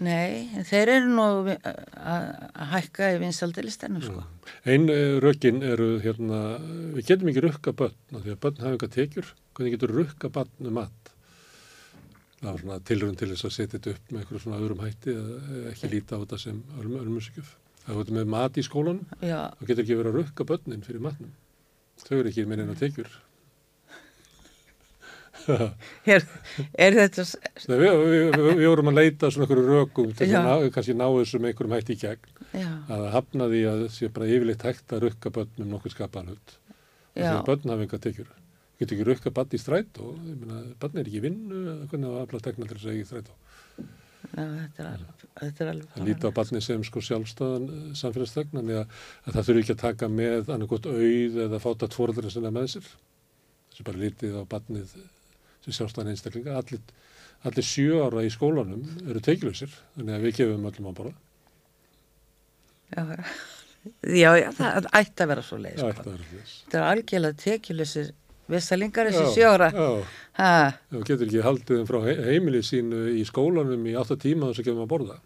Nei, en þeir eru nú að að hækka í vinsaldilistennum sko. Einn uh, rökin eru hérna, við getum ekki rukka börn, af því að börn hafa eitthvað tekjur, hvernig getur rukka börn um mat? Það var svona tilrönd til þess að setja þetta upp með eitthvað svona öðrum hætti, eða ekki líta á þetta sem ölmusíkjöf. Það er með mat í skólanum, þá getur ekki verið að rukka börnin fyrir matnum. Þau eru ekki með neina tekjur. er, er þetta Nei, við, við, við, við vorum að leita svona einhverju rökum til að ná, kannski ná þessu með einhverjum hætti í gegn. Já, Að hafna því að það sé bara yfirleitt hægt að rukka börn um nokkuð skapaðan já, þegar börn hafa enga tekjur getur ekki rukka barn í strætó. Ég meina, barn er ekki í vinnu eða hvernig það afla tekna til þess að ekki í er er alveg það líti á barni sem sko sjálfstæðan samfélagstegn þannig að, að það þurfi ekki að taka með annarkot auð eða fáta tvorðurinn sinna með sér. Þessi bara lítið á barnið sem sjálfstæðan einstaklinga. Allir, allir sjö ára í skólanum eru tekilausir þannig að við gefum öllum að borða. Já, já. já, það ætti að vera svo leið sko. að Þetta er algjörlega tekjulisir Vessalingar Já, þessi sjóra þú getur ekki haldið þeim frá he- heimili sínu í skólanum í 8 tíma þess að gefum að borða.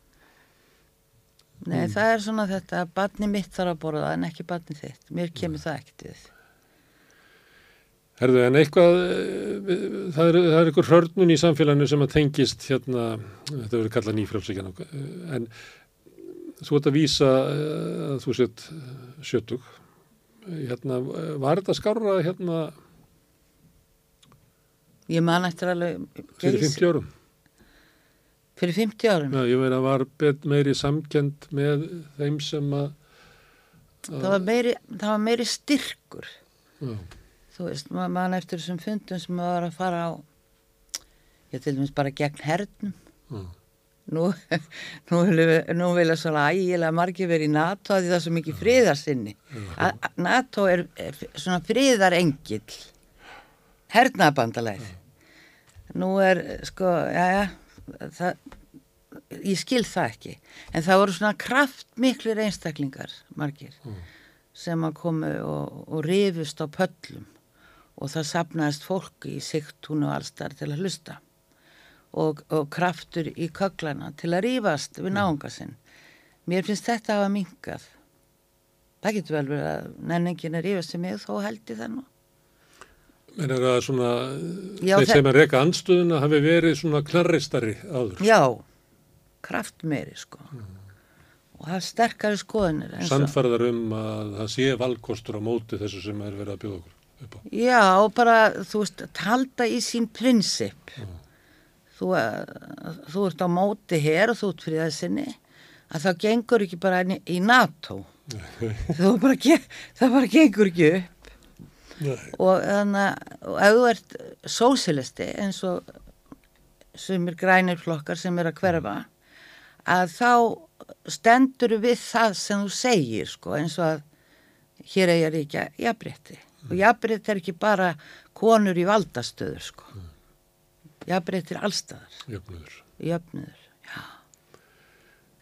Nei, það er svona þetta að barni mitt þarf að borða en ekki barni þitt. Mér kemur það ekkert við. Herðu, en eitthvað, eh, það er, það er einhver hörnun í samfélaginu sem að tengist hérna, þetta verður kallað nýfrjálsíkjan, en þú ert að vísa eh, að þú sett sjötug, hérna, var þetta skárra hérna Ég man eftir alveg fyrir geys- 50 árum? Fyrir 50 árum? Já, ég meina var meiri samkend með þeim sem að, það var, meiri, það var meiri styrkur. Já, Þú veist, maður man eftir þessum fundum sem maður var að fara á ég til dæmis bara gegn hernum. Já, Nú, nú, nú vilja svona ægilega margir verið í NATO að því það er svo mikið friðarsinni. Að NATO er, er svona friðarengill, hernaðabandalæð. Nú er, sko, já, já, það, ég skil það ekki. En það voru svona kraftmiklir einstaklingar, margir, sem að komu og, og rifust á pöllum og það sapnaðist fólk í sigtúnu og allstar til að hlusta og, og kraftur í köglana til að rífast við náunga sinn. Mér finnst þetta að hafa minkað. Það getur vel verið að nenningin er rífast sem ég, þó held ég það nú. En er það svona, Já, þeir þe- sem að reka andstöðuna hafi verið svona knarristari áður, Já, kraft meiri sko. Og það er sterkari og- sannfærðar um að það sé valkostur á móti þessu sem er verið að bjóða okkur upp á. Já, og bara, þú veist, talda í sín prinsip. Þú, eh, þú ert á móti hér og þú ert fyrir sinni, að það gengur ekki bara í, NATO. þú bara, það bara gengur ekki upp. Og þannig að og ef þú ert sósilisti eins og sumir grænir flokkar sem er að hverfa, að þá stendur við það sem þú segir, sko, eins og að hér eigi að ríkja jafnrétti. Og jafnrétti er ekki bara konur í valdastöður, sko. Jafnrétti er allstaðar, jöfnuður, já.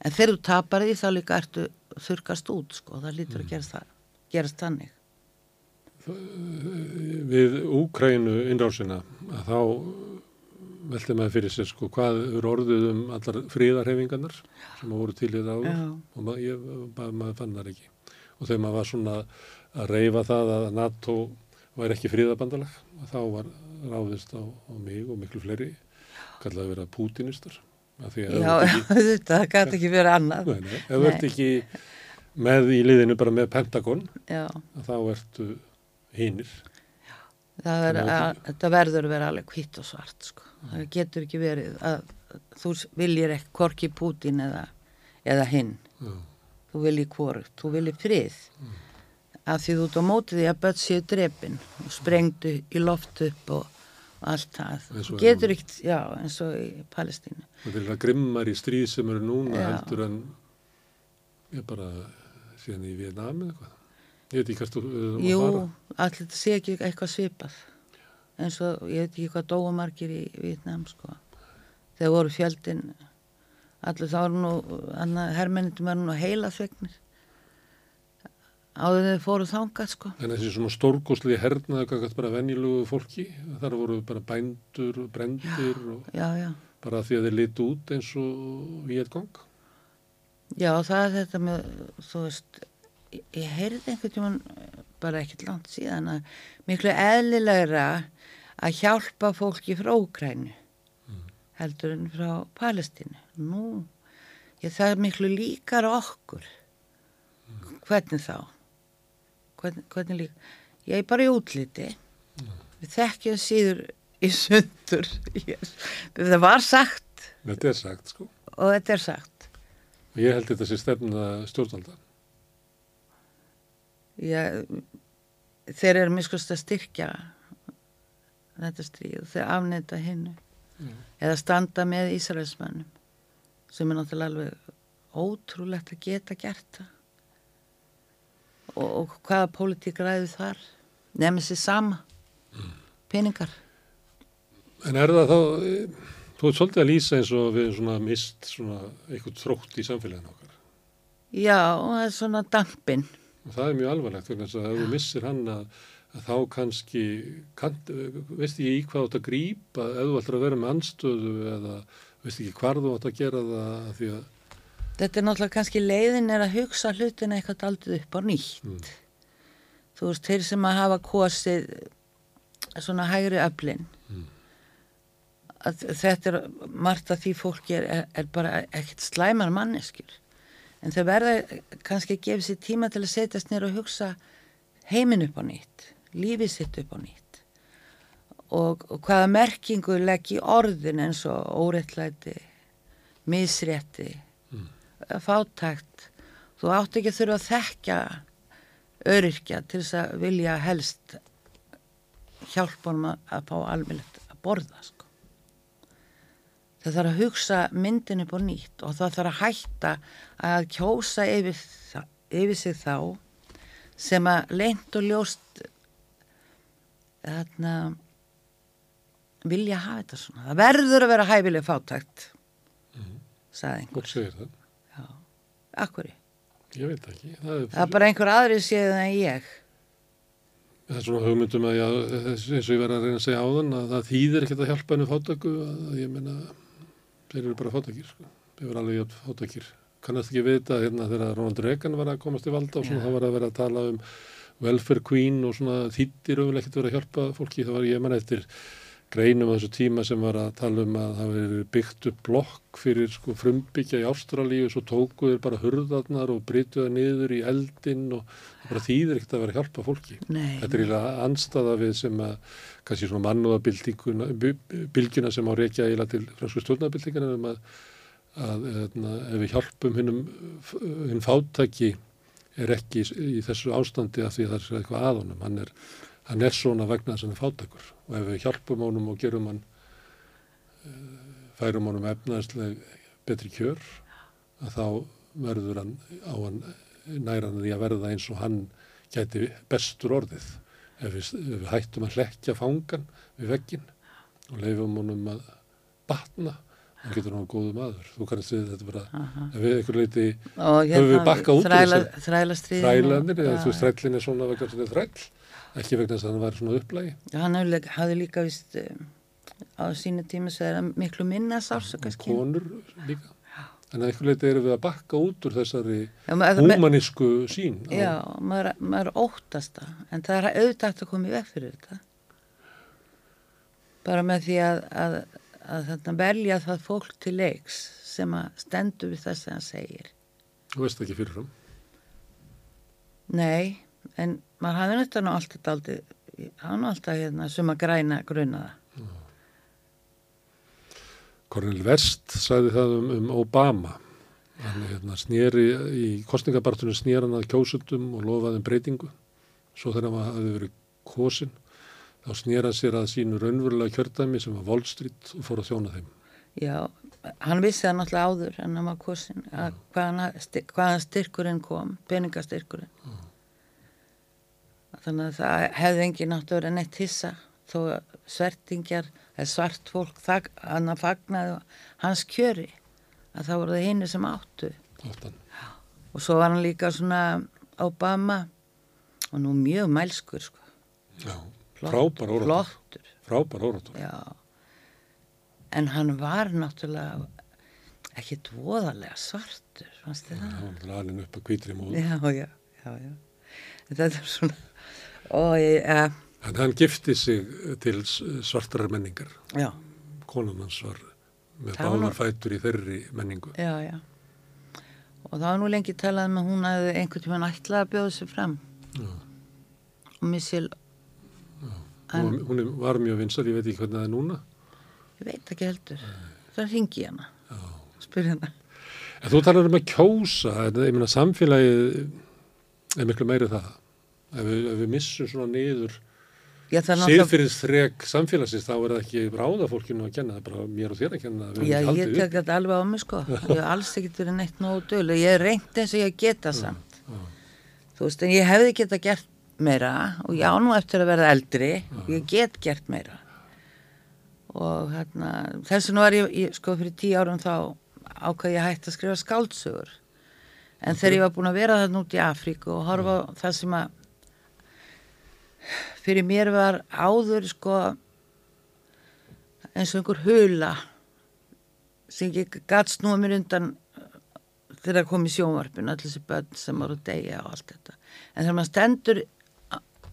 En þegar þú tapar því þá líka ertu þurkast út, sko. Það lítur að gerast, það, gerast þannig. Við Úkrænu innrásina að þá velti maður fyrir sér sko hvað eru orðið um allar fríðarhefingarnar sem voru til í það áður Já. og maður, ég, maður, maður fann það ekki. Og þegar maður var svona að reyfa það að NATO væri ekki fríðabandalag þá var ráðist á, á mig og miklu fleiri kallaði að vera pútinistar. Já, þetta, gæti ekki verið annað. Nei, nei, ef þú ert ekki með í liðinu bara með Pentagon þá ertu hinnir það er, að- að, þetta verður að vera alveg hvitt og svart, sko. Það getur ekki verið að þú viljir ekki korki Pútin eða, eða hinn. Já. Þú viljir hvort, þú viljir frið. Af því þú ert á móti því að börn séu drepin og sprengdu í loft upp og, allt það. Þú getur ekkert, já, eins og í Palestínu. Það er það grimmar í stríð sem eru núna Já. heldur en ég bara síðan í Vietnam eða eitthvað. Ég veit ekki hvert þú við erum að Jú, fara. allir þetta sé ekki eitthvað svipað. eins og ég veit ekki hvað dóamarkir í Vietnam sko. Þegar voru fjöldin allir þá eru nú herrmennindum er nú heila svegnir áður þeir fóru þangað sko. En þessi svona stórgóðslega hernaði kakast bara venjulegu fólki, þar voru bara bændur og brendir og Já, já. bara því að þeir litu út eins og Vietgong. Já, það er þetta með, þú veist, ég, heyrði einhvern tímann bara ekkert langt síðan að miklu eðlilegra að hjálpa fólki frá Úkrænu heldur en frá Palestínu. Nú, ég, það er miklu líkar okkur. Hvernig þá? Hvernig, hvernig líka? Ég er bara í útliti. Við þekkjum síður í sundur. Það var sagt Þetta er sagt, sko. og þetta er sagt. Og ég held þetta sé stefna stjórnvalda. Ég, þeir eru miskust að styrkja þetta stríð og þeir afneita hinnu eða standa með Ísraelsmannum sem er náttúrulega alveg ótrúlegt að geta gert það. Og, og hvaða pólitík ræðu þar? Nefnir sér sama. Peningar. En er það þá, þú ert svolítið að lýsa eins og við svona mist svona eitthvað þrótt í samfélaginu okkar. já, og það er svona dampin Og það er mjög alvarlegt vegna þess að ef þú missir hann að, að þá kannski, kann, veist ekki í hvað þú átt að grípa, ef þú ætlar að vera með anstöðu eða veist ekki hvar þú átt að gera það því að, Þetta er náttúrulega kannski leiðin er að hugsa hlutina eitthvað aldrei upp á nýtt. Þú veist, þeir sem að hafa kosið svona hægri öflin. Að þetta er margt að því fólki er, er, bara ekkert slæmar manneskjur. En þau verða kannski að gefa sér tíma til að setjast nýra og hugsa heiminn upp á nýtt, lífið sitt upp á nýtt. Og, og hvaða merkingu legg í orðin eins og óréttlæti, misrétti, fátækt þú átt ekki að þurfa að þekkja öryrkja til þess að vilja helst hjálpa honum að, fá almennilegt að borða sko. Það þarf að hugsa myndin upp á nýtt og það þarf að hætta að kjósa yfir, yfir sig þá sem að leint og ljóst þarna vilja hafa þetta svona það verður að vera hæfileg fátækt sagði einhver fólk segir það. Akkur, Ég veit ekki. Það er, það er bara einhver aðri séð en ég. það er svona hugmyndum að já, þess- eins og ég verið að reyna að segja áðan að það þýðir ekkert að hjálpa henni fátaku að ég meina, þeir eru bara fátakir, sko. Þeir eru alveg jafn fátakir. Kannast ekki vita hérna þegar Ronald Reagan var að komast í valda og svona Já. þá var að vera að tala um welfare queen og svona þýttir og ekkert verið að hjálpa fólki. Það var ég mann eftir greinum á þessu tíma sem var að tala um að það verið byggt upp blokk fyrir sko frumbyggja í Ástralíu svo tókuður bara hurðarnar og brytuða niður í eldin og það bara þýðir ekkert að vera að hjálpa fólki. Nei. Þetta er eiginlega anstaða við sem að kannski svona mannúðabildinguna bylgjuna sem á reykja eiginlega til fransku stjórnabildingana um að, að eðna, ef við hjálpum hinnum hinn fátæki er ekki í, þessu ástandi af því að það er eitthvað að honum. Hann er, hann er svona vegna þess að hann er fátækur og ef við hjálpum honum og gerum hann eh, færum honum efnaðsleg betri kjör að þá verður hann á hann næran því að verða eins og hann gæti bestur orðið ef við, ef við hættum að hlekja fangan við veggin og leifum honum að batna hann getur hann góðu maður þú kannast við þetta bara ef við einhver leiti Höfum við bakkað út úr þræla, þessu? þrælastriðin. þrælanir eða þú veist þrællin er svona vegna sem er þræll ekki vegna þess að hann var svona upplægi Já, hann hafði líka, vist um, á sínu tíma það miklu minna sársökaskinn. konur líka. En að einhver leiti erum við að bakka út úr þessari Já, húmanísku sín. á- Já, maður, maður óttast það, en það er auðvitað að koma í veg fyrir þetta. Bara með því að, að, að þarna velja það fólk til leiks sem að stendur við það sem hann segir. Þú veist ekki fyrirfram. Nei, en maður hafði á alltaf daldi, hann var alltaf hérna sem að græna grunaða. Cornel West sagði það um, um Obama. Hann hérna, snýri í kostningabartunum snýr hann að kjósundum og lofaði um breytingu. Svo þegar hann hafði verið kosin, þá snýr hann sér að sínu raunverulega kjördæmi sem var Wall Street og fór að þjóna þeim. Já, hann vissi það náttúrulega áður en hann var kosin að hvaðan, styr, hvaðan styrkurinn kom, peningastyrkurinn. Þannig að það hefði engin náttúrulega verið neitt hissa þó að svertingjar eða svart fólk þak, hann að fagnaði hans kjöri að það voru það hinn sem áttu Áttan. og svo var hann líka svona Obama og nú mjög mælskur sko. Já, frábær óratur. Frábær óratur. Já. En hann var náttúrulega ekki dvoðalega svartur, fannst þið það? Það var alveg upp að kvítri móð. Já, já, já, já. Þetta er svona, og ja, En hann gifti sig til svartrar menningar. já, Konan hans var með Það var nú- báðar fætur í þeirri menningu. já, já. Og það var nú lengi talað um að hún hefði einhvern tímann ætlað að bjóða sig fram. Já. Og missil, En- Hún, var mjög vinsar, ég veit ekki hvernig það er núna. ég veit ekki heldur, það ringi hana, spyr hana. En þú talar um að kjósa, en ég meina samfélagið er miklu meiri það. Ef við, ef við missum svona niður Ég síðfyrir þrek samfélagsins, þá er það ekki ráða fólkinu að kenna, það er bara mér og þér að kenna. já, ég tek þetta alveg á mig sko. Ég hef alls ekkert verið neitt nógu dölu. Ég hef reynt eins og ég geta samt. Þú veist, en ég hefði geta gert meira og já, nú eftir að verða eldri, ég get gert meira. Og hérna, þess vegna var ég, ég, sko, fyrir tíu árum þá ákvað ég hægt að skrifa skáldsögur. En þegar ég var búin að vera þarna út í Afríku og horfa það sem að fyrir mér var áður, sko, eins og einhver hula sem ég gatt snúa mér undan uh, þegar það kom í sjónvarpinu, allir þessi börn sem voru að deyja og allt þetta. En þegar maður stendur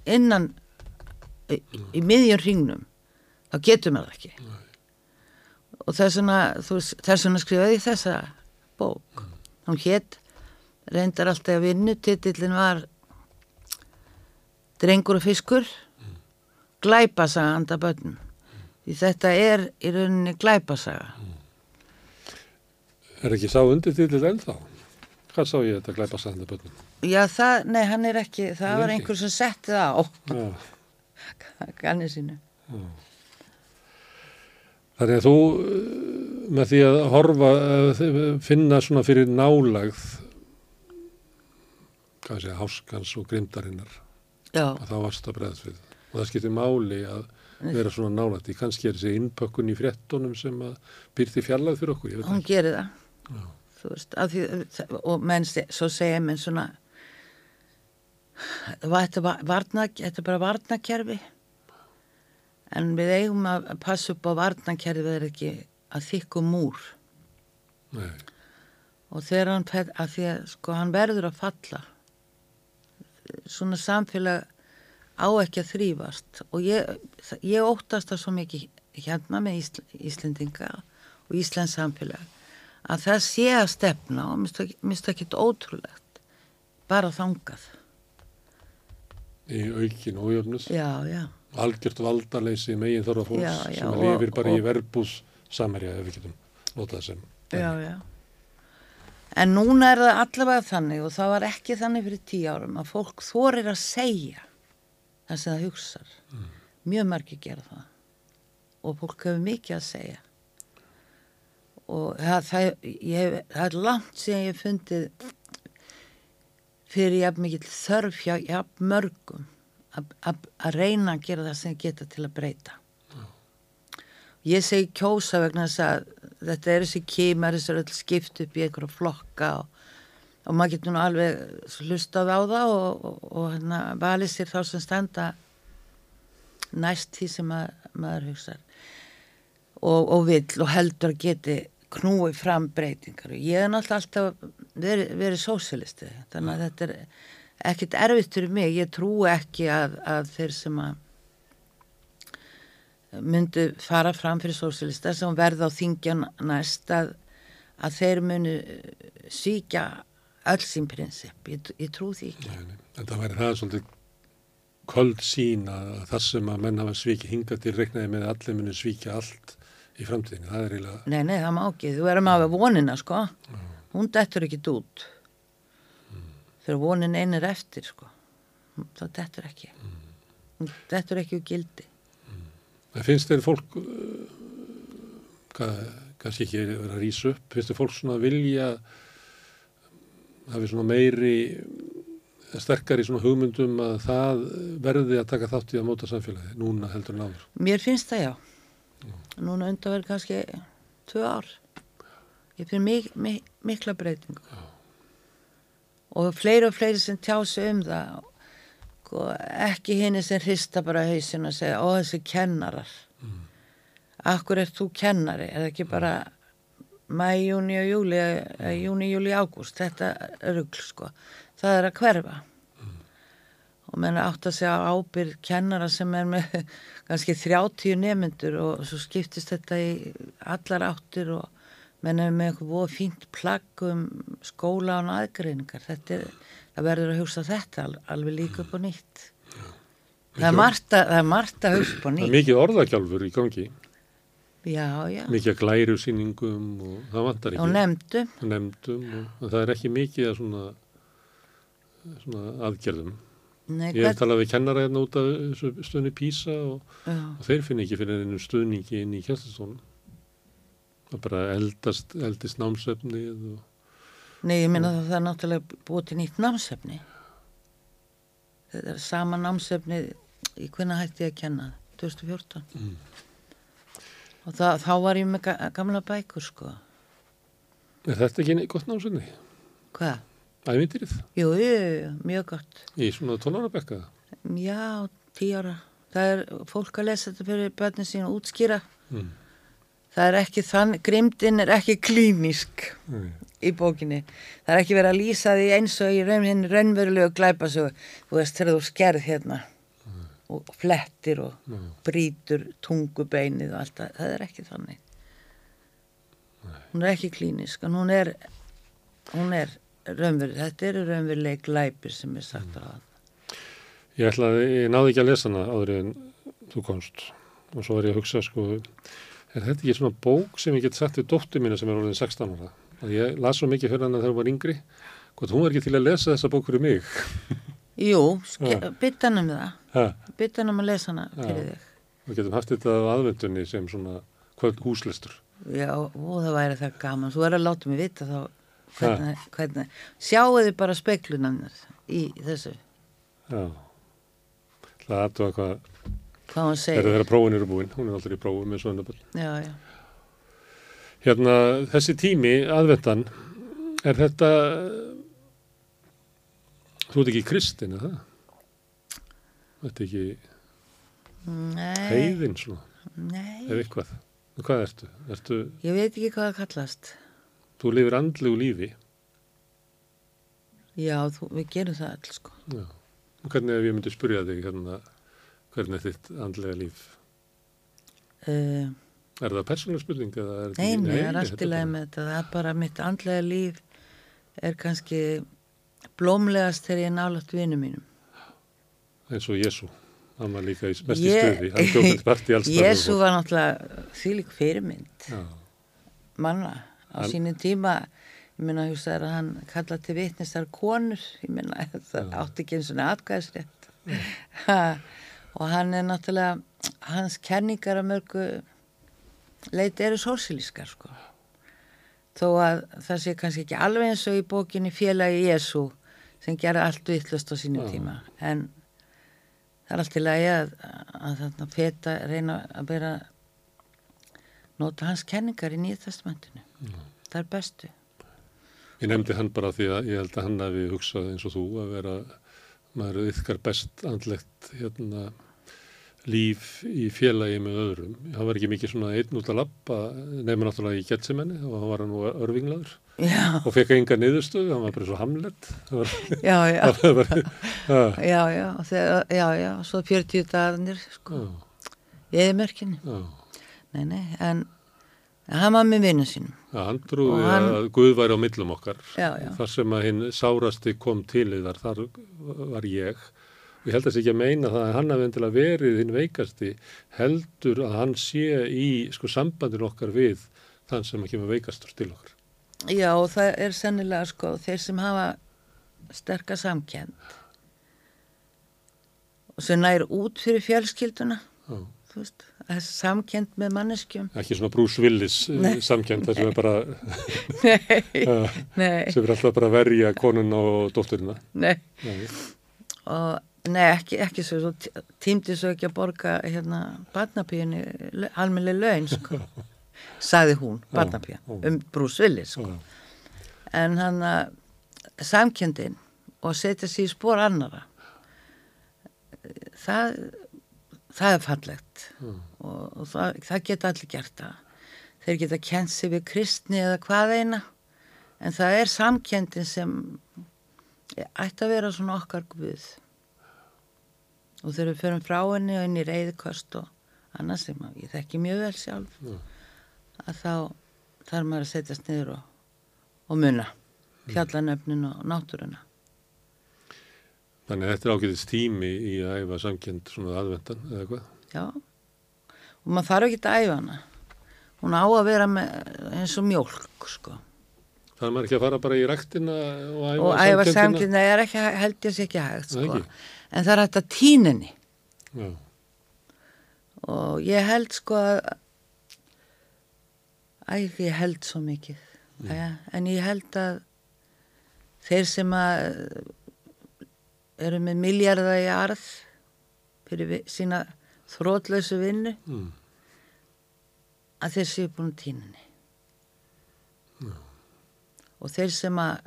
innan í, í miðjum hringnum, þá getur maður ekki. Og þess vegna, skrifaði ég þessa bók. Hún hétt, reyndar alltaf að vinnu, titillin var Drengur og fiskur, glæpasaga handa börnum. Því þetta er í rauninni glæpasaga. Er ekki sá undirtillið ennþá? Hvað sá ég þetta glæpa sæðandi börnum? Já, það, nei, hann er ekki, það Hann var ekki. einhver sem setti það á Já. kannið sínu. Þannig að þú með því að horfa, uh, finna svona fyrir nálagð, hvað sé, háskans og grimdarinnar, Já, þá varst að bregðast við. Og það skiptir máli að vera svona nálægt. Í kannski er þessi innpökkun í fréttonum sem að byrti fjallað fyrir okkur, hún gerir það. Veist, því, og menn, svo segja menn svona, "Va- þetta var varna, þetta bara varnakerfi. En við eigum að passa upp á varnakerfi það er ekki að þykku múr. Nei, og þegar hann að því að sko hann verður að falla svona samfélag á ekki að þrýfast og ég, ég óttast það svo mikið hérna með Ísl, Íslendinga og Íslands samfélag að það sé að stefna og mist ekki ótrúlegt bara þangað. Í aukin ójöfnus, já, já, algjört valdaleysi megin þorra fólks Já, já, sem lifir bara í og- verbús samerja ef við getum notað sem. já, já en núna er það allavega þannig og það var ekki þannig fyrir tíu árum að fólk þorir að segja það sem það hugsar. Mjög margir gera það. Og fólk hefur mikið að segja. Og það, það, ég, það er langt síðan ég fundið fyrir jafn mikill þörf hjá jafn mörgum að- að að reyna að gera það sem geta til að breyta. Ég segi kjósa vegna þess að þetta er þessi kímar þessi er öll skipt upp í einhverja flokka og, og maður getur nú alveg hlustað á það og, og, og hérna, valið sér þá sem standa næst því sem að, maður hugsar. Og, og vill og heldur að geti knúið fram breytingar. Og ég er náttúrulega alltaf verið, verið sósilisti þannig að þetta er ekkit erfitt fyrir mig, ég trú ekki að, að þeir sem að myndu fara fram fyrir sósilista sem verða á þingjan næst að, að þeir munu svíkja öll sín prinsip, ég, ég trú því ekki. Nei, nei. Þetta væri það svolítið köld sín að það sem að menn hafa svikið hingað til reiknaði með að allir muni svíkja allt í framtíðinu. Það er eiginlega, Nei, nei, það má ekki, þú erum að hafa vonina sko, hún dettur ekki út. Þegar vonin einn er eftir sko. Það dettur ekki. Hún dettur ekki úr gildi en finnst þeir fólk, uh, hvað, kannski ekki vera að rýsa upp, finnst þeir fólk svona vilja hafi svona meiri sterkari svona hugmyndum að það verði að taka þátt í að móta samfélagi núna heldur en áður. Mér finnst það já. Núna undan verður kannski tvö ár. Ég finn mik mik mikla breytingu. Já. Og fleiri og fleiri sem tjá sig um það. Og ekki henni sem hrista bara hausin og segja, ó þessi kennarar. Mm. Akkur er þú kennari? Er það ekki bara mæ, júni og júli, júni, júli, ágúst? Þetta rugl sko. Það er að hverfa og menn átt að segja ábyrð kennara sem er með kannski 30 nemyndur og svo skiptist þetta í allar áttir og menn er með eitthvað fínt plagg um skóla og aðgreiningar þetta er, það verður að hugsa þetta alveg líka upp á nýtt. Það er margt að, er að hugsa upp á nýtt Það er mikið orðagjálfur í gangi. Já, já. Mikið glæru síningum og það vantar ekki. Og nefndum, nefndum og það er ekki mikið að svona, svona aðgerðum. Nei, Ég hef talað við kennara hérna út af stöðni Písa og, og þeir finna ekki fyrir einu stöðningi inn í kjænstastónum. Það bara eldast, eldist námsefni og... Nei, ég minna það það er náttúrulega búið til nýtt námsefni. Þetta er sama námsefni í hvernig hætti ég að kenna það, 2014. Mm. Og það, þá var ég með gamla bækur, sko. Er þetta ekki gott námsefni? Hvað? Ævindýrið? Jú, jú, jú, mjög gott. Í svona tónarabekka? Já, tí ára. Það er fólk að lesa þetta fyrir börnin sín og útskýra. Mm. Það er ekki þann, grimdin er ekki klínisk mm. í bókinni. Það er ekki verið að lýsa því eins og í raun, raunverulegu glæpa svo, þú veist, þegar þú skerð hérna mm. og flettir og brítur tungubeinið og allt það. Það er ekki þannig. Nei. Hún er ekki klínisk, en hún er, hún er raunveruleg, þetta eru raunveruleg glæpir sem er sagt á það. Ég ætlaði, ég náði ekki að lesa hana áður en þú komst og svo var ég að hugsa sko, er þetta ekki svona bók sem ég get sagt við dóttu mína sem er orðin 16 ára? Að ég las svo mikið fyrir hana þegar hún var yngri, hvort hún var ekki til að lesa þessa bók fyrir mig? Jú, bytt hann um það, bytt hann um að lesa hana fyrir þig. Við getum haft þetta á aðvendunni sem svona kvöld húslistur. Já, og það væri það gaman, þú er að láta mig vita þá hvernig, hvernig, sjáu þið bara speiklunanir í þessu? Já. Það aðtöða hvað hvað hún segir þegar prófin eru búin, hún er alltaf í prófum með svona já, já. Hérna, þessi tími, aðvendan er þetta þú ert ekki kristin, eða það? Þetta er ekki heiðin svona, Nei. ef eitthvað Hvað ertu? ertu? Ég veit ekki hvað það kallast Þú lifir andlegu lífi. Já, þú, við gerum það alls sko. Já. Hvernig ef ég myndi spyrja þig hérna, hvernig er þitt andlega líf? Uh, er það persónuleg spurning? Er nei, nei, það er allt í lagi með þetta. Það er bara mitt andlega líf er kannski blómlegast þegar ég er nálat vinum mínum. Eins og Jésu. Hann var líka í mest í stöði. Hann tók part í alls Jésu var náttúrulega þýlik fyrirmynd. Já. Manna á hann, sínum tíma ég minna að hugsa að hann kallaði til vitnistar konur, ég minna að það átti ekki eins og aðgæðsrétt og hann er náttúrulega hans kenningar að mörgu leiti eru sósilískar sko þó að það sé kannski ekki alveg eins og í bókinni félagi Jésu sem gerði allt vittlust á sínum Já. tíma en það er allt lagi að, að þarna feta reyna að vera nota hans kenningar í nýja testamentinu Já. það er bestu Ég nefndi hann bara því að ég held að hann hafi hugsað eins og þú að vera maður ykkar best andlegt hérna, líf í félagi með öðrum. Það var ekki mikið svona einn út að lappa nefnir náttúrulega í Getsemenni og hann var nú örvinglaður Já, og fekk enga niðurstöðu, hann var bara svo hamlet. Var, já, já, var, já, já, þegar, já, já, svo 40 dagarnir, sko, í eðimörkinu. já. Nei, nei, en hann var með vinnu sínum. Já, hann trúði Og hann- að Guð væri á millum okkar. Já, já. Þar sem að hinn sárasti kom til þar, þar var ég. Og ég held að það sé ekki að meina það að hann hafi endilega verið hinn veikasti, heldur að hann sé í sko, sambandin okkar við þann sem kemur veikastur til okkar. Já, og það er sennilega, sko, þeir sem hafa sterka samkend og sem nær út fyrir fjölskylduna, Já. Veist, samkend með manneskjum. Ekki svona Bruce Willis samkjönd þar sem er bara, Nei, nei, sem er alltaf bara að verja konun og dótturina. nei. Nei. og nei, ekki, ekki svo, svo tí- tímdi svo ekki að borga hérna barnapíunni almennileg laun, sko sagði hún, barnapíun, já. um Bruce Willis, sko en hann að samkjöndin og setja sér í spór annara það það er fallegt. Og, og það, það geta allir gert það. Þeir geta kent sig við kristni eða hvað eina. En það er samkjöndin sem ætti að vera svona okkar guð. Og þegar við förum frá henni og inn í reyðikost og annað sem ég þekki mjög vel sjálf að þá þarf maður að setjast niður og, og munna fjallanöfnin og náttúruna Þannig að þetta er ágætist tími í að æfa samkjönd svona aðvendan eða hvað. já og maður þarf ekki að æfa hana hún á að vera með, eins og mjólk sko. Það er maður ekki að fara bara í ræktina og æfa og æfa samkenndina? samkynna er ekki, held ég sé ekki hægt Nei, sko. ekki. en það er hægt að tíninni Já, og ég held sko að æ, ég held svo mikið Mm. En ég held að þeir sem að eru með miljarda í arð fyrir vi- sína þrótlausu vinnu. Mm. að þeir séu búin tíninni og þeir sem að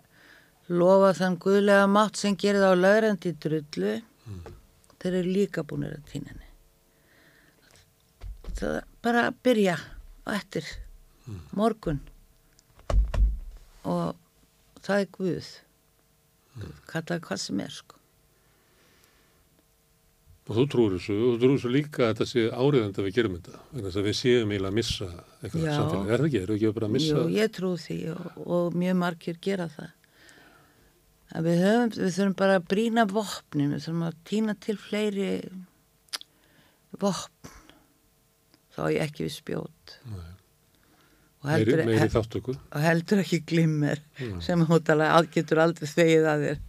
lofa þann guðlega mátt sem gerir það á laurandi drullu þeir eru líka búin að tíninni það er bara að byrja á eftir morgun. Og það er guð. Kallaði hvað sem er sko Og þú trúur þessu, og þú trúur þessu líka að þetta sé áriðandi að við gerum þetta. Þannig að við séum eiginlega að missa eitthvað Já. samfélag. Er það ekki? Erum við ekki bara að missa? Jú, ég trú því og, og mjög margir gera það. Að við, höfum, við þurfum bara að brína vopnin, við þurfum að týna til fleiri vopn. Þá er ekki við spjót. Nei. Og Meiri, heldur, meiri þáttöku. og heldur ekki glimmer Nei. sem hóttalega getur aldrei þegið að þér.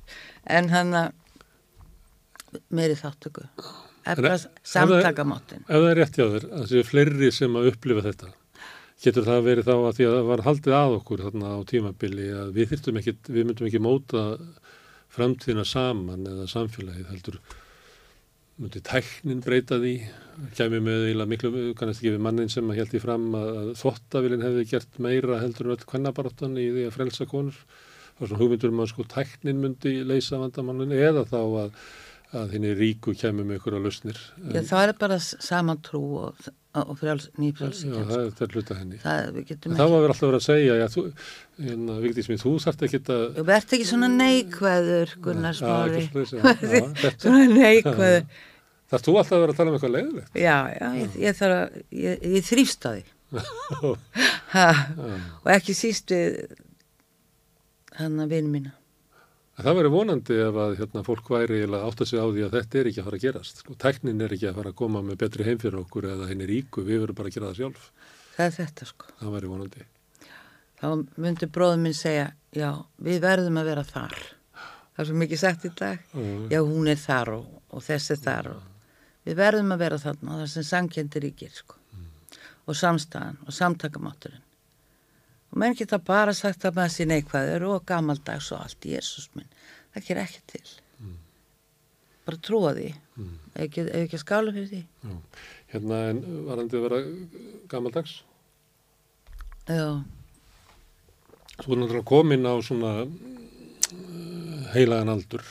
En hann að meiri þáttöku. Efra En ef- samtakamáttin. Ef það er rétt hjá þér, að séu fleiri sem að upplifa þetta, getur það verið þá að því að það var haldið að okkur þarna á tímabili að við þyrftum ekki, við myndum ekki móta framtíðina saman eða samfélagið heldur myndi tæknin breyta því kæmi með eiginlega miklu, kannast ekki við mannin sem að held í fram að, þvottavillin hefði gert meira heldur en öll kvennabaráttan í því að frelsa konur og svona hugmyndur um að sko tæknin myndi leysa vandamannin eða þá að, að henni ríku kæmi með ykkur á lausnir Já, það er bara saman trú og, og frjáls, Já, nýfrjálsíkja. það er- það er hluta henni. Það, En þá var verið alltaf verið að segja, já, þú, hérna, Vigdís mín, þú þarft ekki að... Þú verð ekki svona neikvæður, Gunnar Smári. Já, ekki já, já, Svona neikvæður. Þarft þú alltaf að vera að tala um eitthvað leiðilegt? Já, já, ég, ég þarf að, ég, ég þrýfst að því. Og ekki síst við hann að vinu mína. En það verið vonandi ef að hérna, fólk væri átt að segja á því að þetta er ekki að fara að gerast. Sko, tæknin er ekki að fara að koma með betri heim fyrir okkur eða henni ríku, við verðum bara að gera það sjálf. Það er þetta sko. Það væri vonandi. Þá myndi bróður minn segja, já, við verðum að vera þar. Það er svo mikið sagt í dag. Mm. Já, hún er þar og, og þessi þar og við verðum að vera þarna og það sem samkendi ríkir sko. Og samstæðan og samtakamátturinn. Og menn geta bara sagt að maður sé neikvæður og gamaldags og allt, Jésús minn. Það ger ekki til. Bara trúa því. Mm. Ef ekki, að skála fyrir því. Já. Hérna, en varandi að vera gamaldags? Já, Þú er náttúrulega komin á svona uh, heilagan aldur.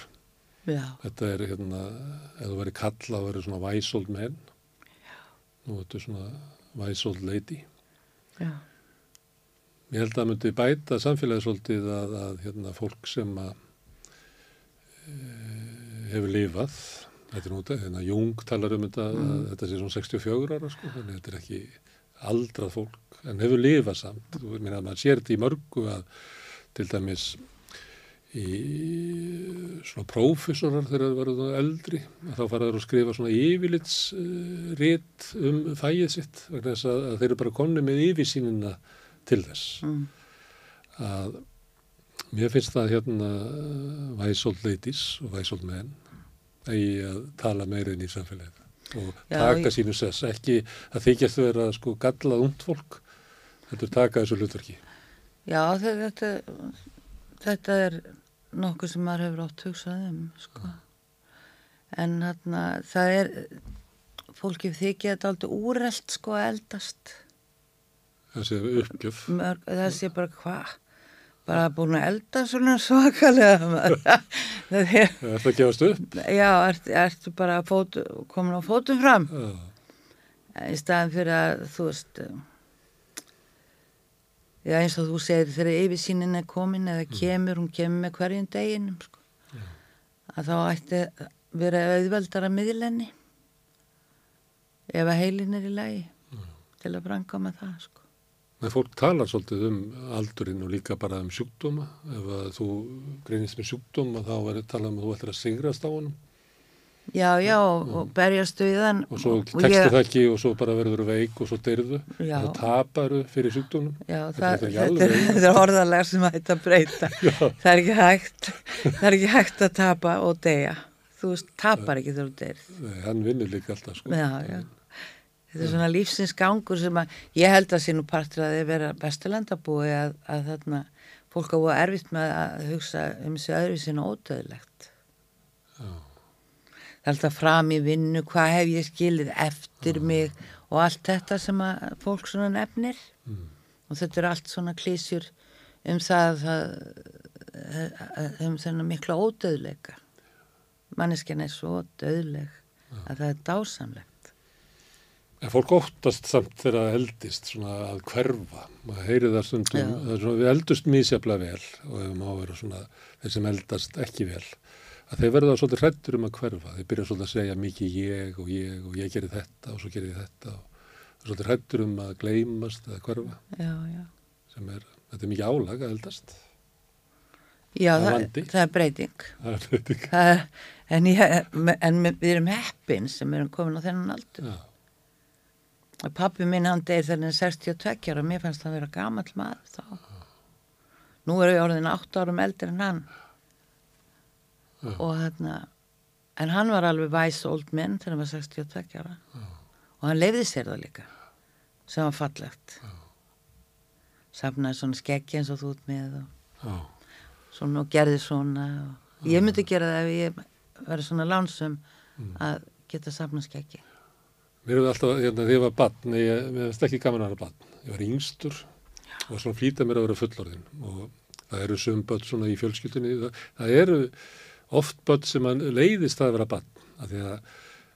já, Þetta er, hérna, ef þú verið kalla, þá verið svona væsold menn. Nú þetta er svona wise old lady. Já. Ég held að það myndi bæta samfélagi svolítið að, að hérna, fólk sem að e, hefur lifað, þetta er nú þetta, hérna, Jung talar um þetta, mm. að þetta sé svona 64 ára, sko, þannig að þetta er ekki aldrað fólk, en hefur lifað samt. Þú meina að maður sér þetta í mörgu að til dæmis í svona prófessorar þegar það verður eldri þá faraður að skrifa svona yfirlitsrit um fæið sitt vegna þess að, að þeir eru bara konni með yfirsýnina til þess mm. að mér finnst það hérna væsold ladies og væsold menn eigi að tala meira inn í samfélagið og Já, taka ég... sínu sess ekki að þykjast vera sko gallað ungd fólk þetta er taka þessu hlutverki Já þetta þetta er nokkuð sem maður hefur átt hugsað um sko. en hérna það er fólkið þykja þetta aldrei úrreld sko eldast sé uppgjöf Mörg, sé bara hvað bara búin að elda svona svakalega það er það að gefast upp já, ertu ert bara fótu, komin á fótum fram já. í staðan fyrir að þú veist Já eins og þú segir þegar yfirsýnin er komin eða mm. kemur, hún kemur með hverjum deginum sko. að þá ætti vera auðveldar að miðlenni ef að heilin er í lagi yeah. til að branga með það sko. Men fólk talar svolítið um aldurinn og líka bara um sjúkdóma ef þú greinist með sjúkdóma þá er það talað um að þú ættir að sigrast á honum Já, já, og berjast við hann. Og svo tekstu það ekki og svo bara verður veik og svo dyrðu og taparu fyrir sjúkdónum. Já, það, þetta er, er, er orðalega sem að þetta breyta. Það er hægt, það er ekki hægt að tapa og deyja. Þú tapar ekki þegar þú deyrð. Nei, hann vinnur líka alltaf, sko. Já, já. Þetta er svona lífsins gangur sem að, ég held að sínum partur að þið vera besturlandabúi að, að þarna fólk á að erfitt með að hugsa um þessu öðruvísinu ódöðlegt. Já alltaf fram í vinnu, hvað hef ég skilið eftir mm. mig og allt þetta sem að fólk svona nefnir mm. og þetta er allt svona klísjur um það, það um þennan mikla ódöðleika manneskjan er svo döðleg ja. að það er dásamlegt En fólk óttast samt þegar það eldist svona að hverfa, maður heyri það stundum, það svona, við eldust mísjafla vel og ef maður vera svona þeir sem eldast ekki vel að þeir verða svolítið hrættur um að hverfa. Þeir byrja svolítið að segja mikið ég og ég og ég gerir þetta og svo gerir ég þetta og svolítið hrættur um að gleymast eða hverfa. Já, já. sem er, þetta er mikið álag að eldast. Já, það, það er breyting. Það er breyting. Það er, en, ég, en við erum heppin sem erum komin á þennan aldur pappi minn hann deyr þegar hann er 62 og mér fannst það að vera gamal maður þá nú er ég orðin 8 árum eldur en hann Já. og hérna en hann var alveg væs old man þegar hann var 62 ára Já. og hann lefði sér það líka sem var fallegt safnaði svona skeggi eins og þú út með og svona og gerði svona og ég myndi gera það ef ég verið svona lánsum að geta safna skeggi Mér hefði alltaf, hérna, þegar ég var barn ég veist ekki gaman að vera barn. Ég var yngstur og svona flýta mér að vera fullorðin og það eru sömböld svona í fjölskyldunni. Það, það eru oft börn sem leiðist að vera barn af því að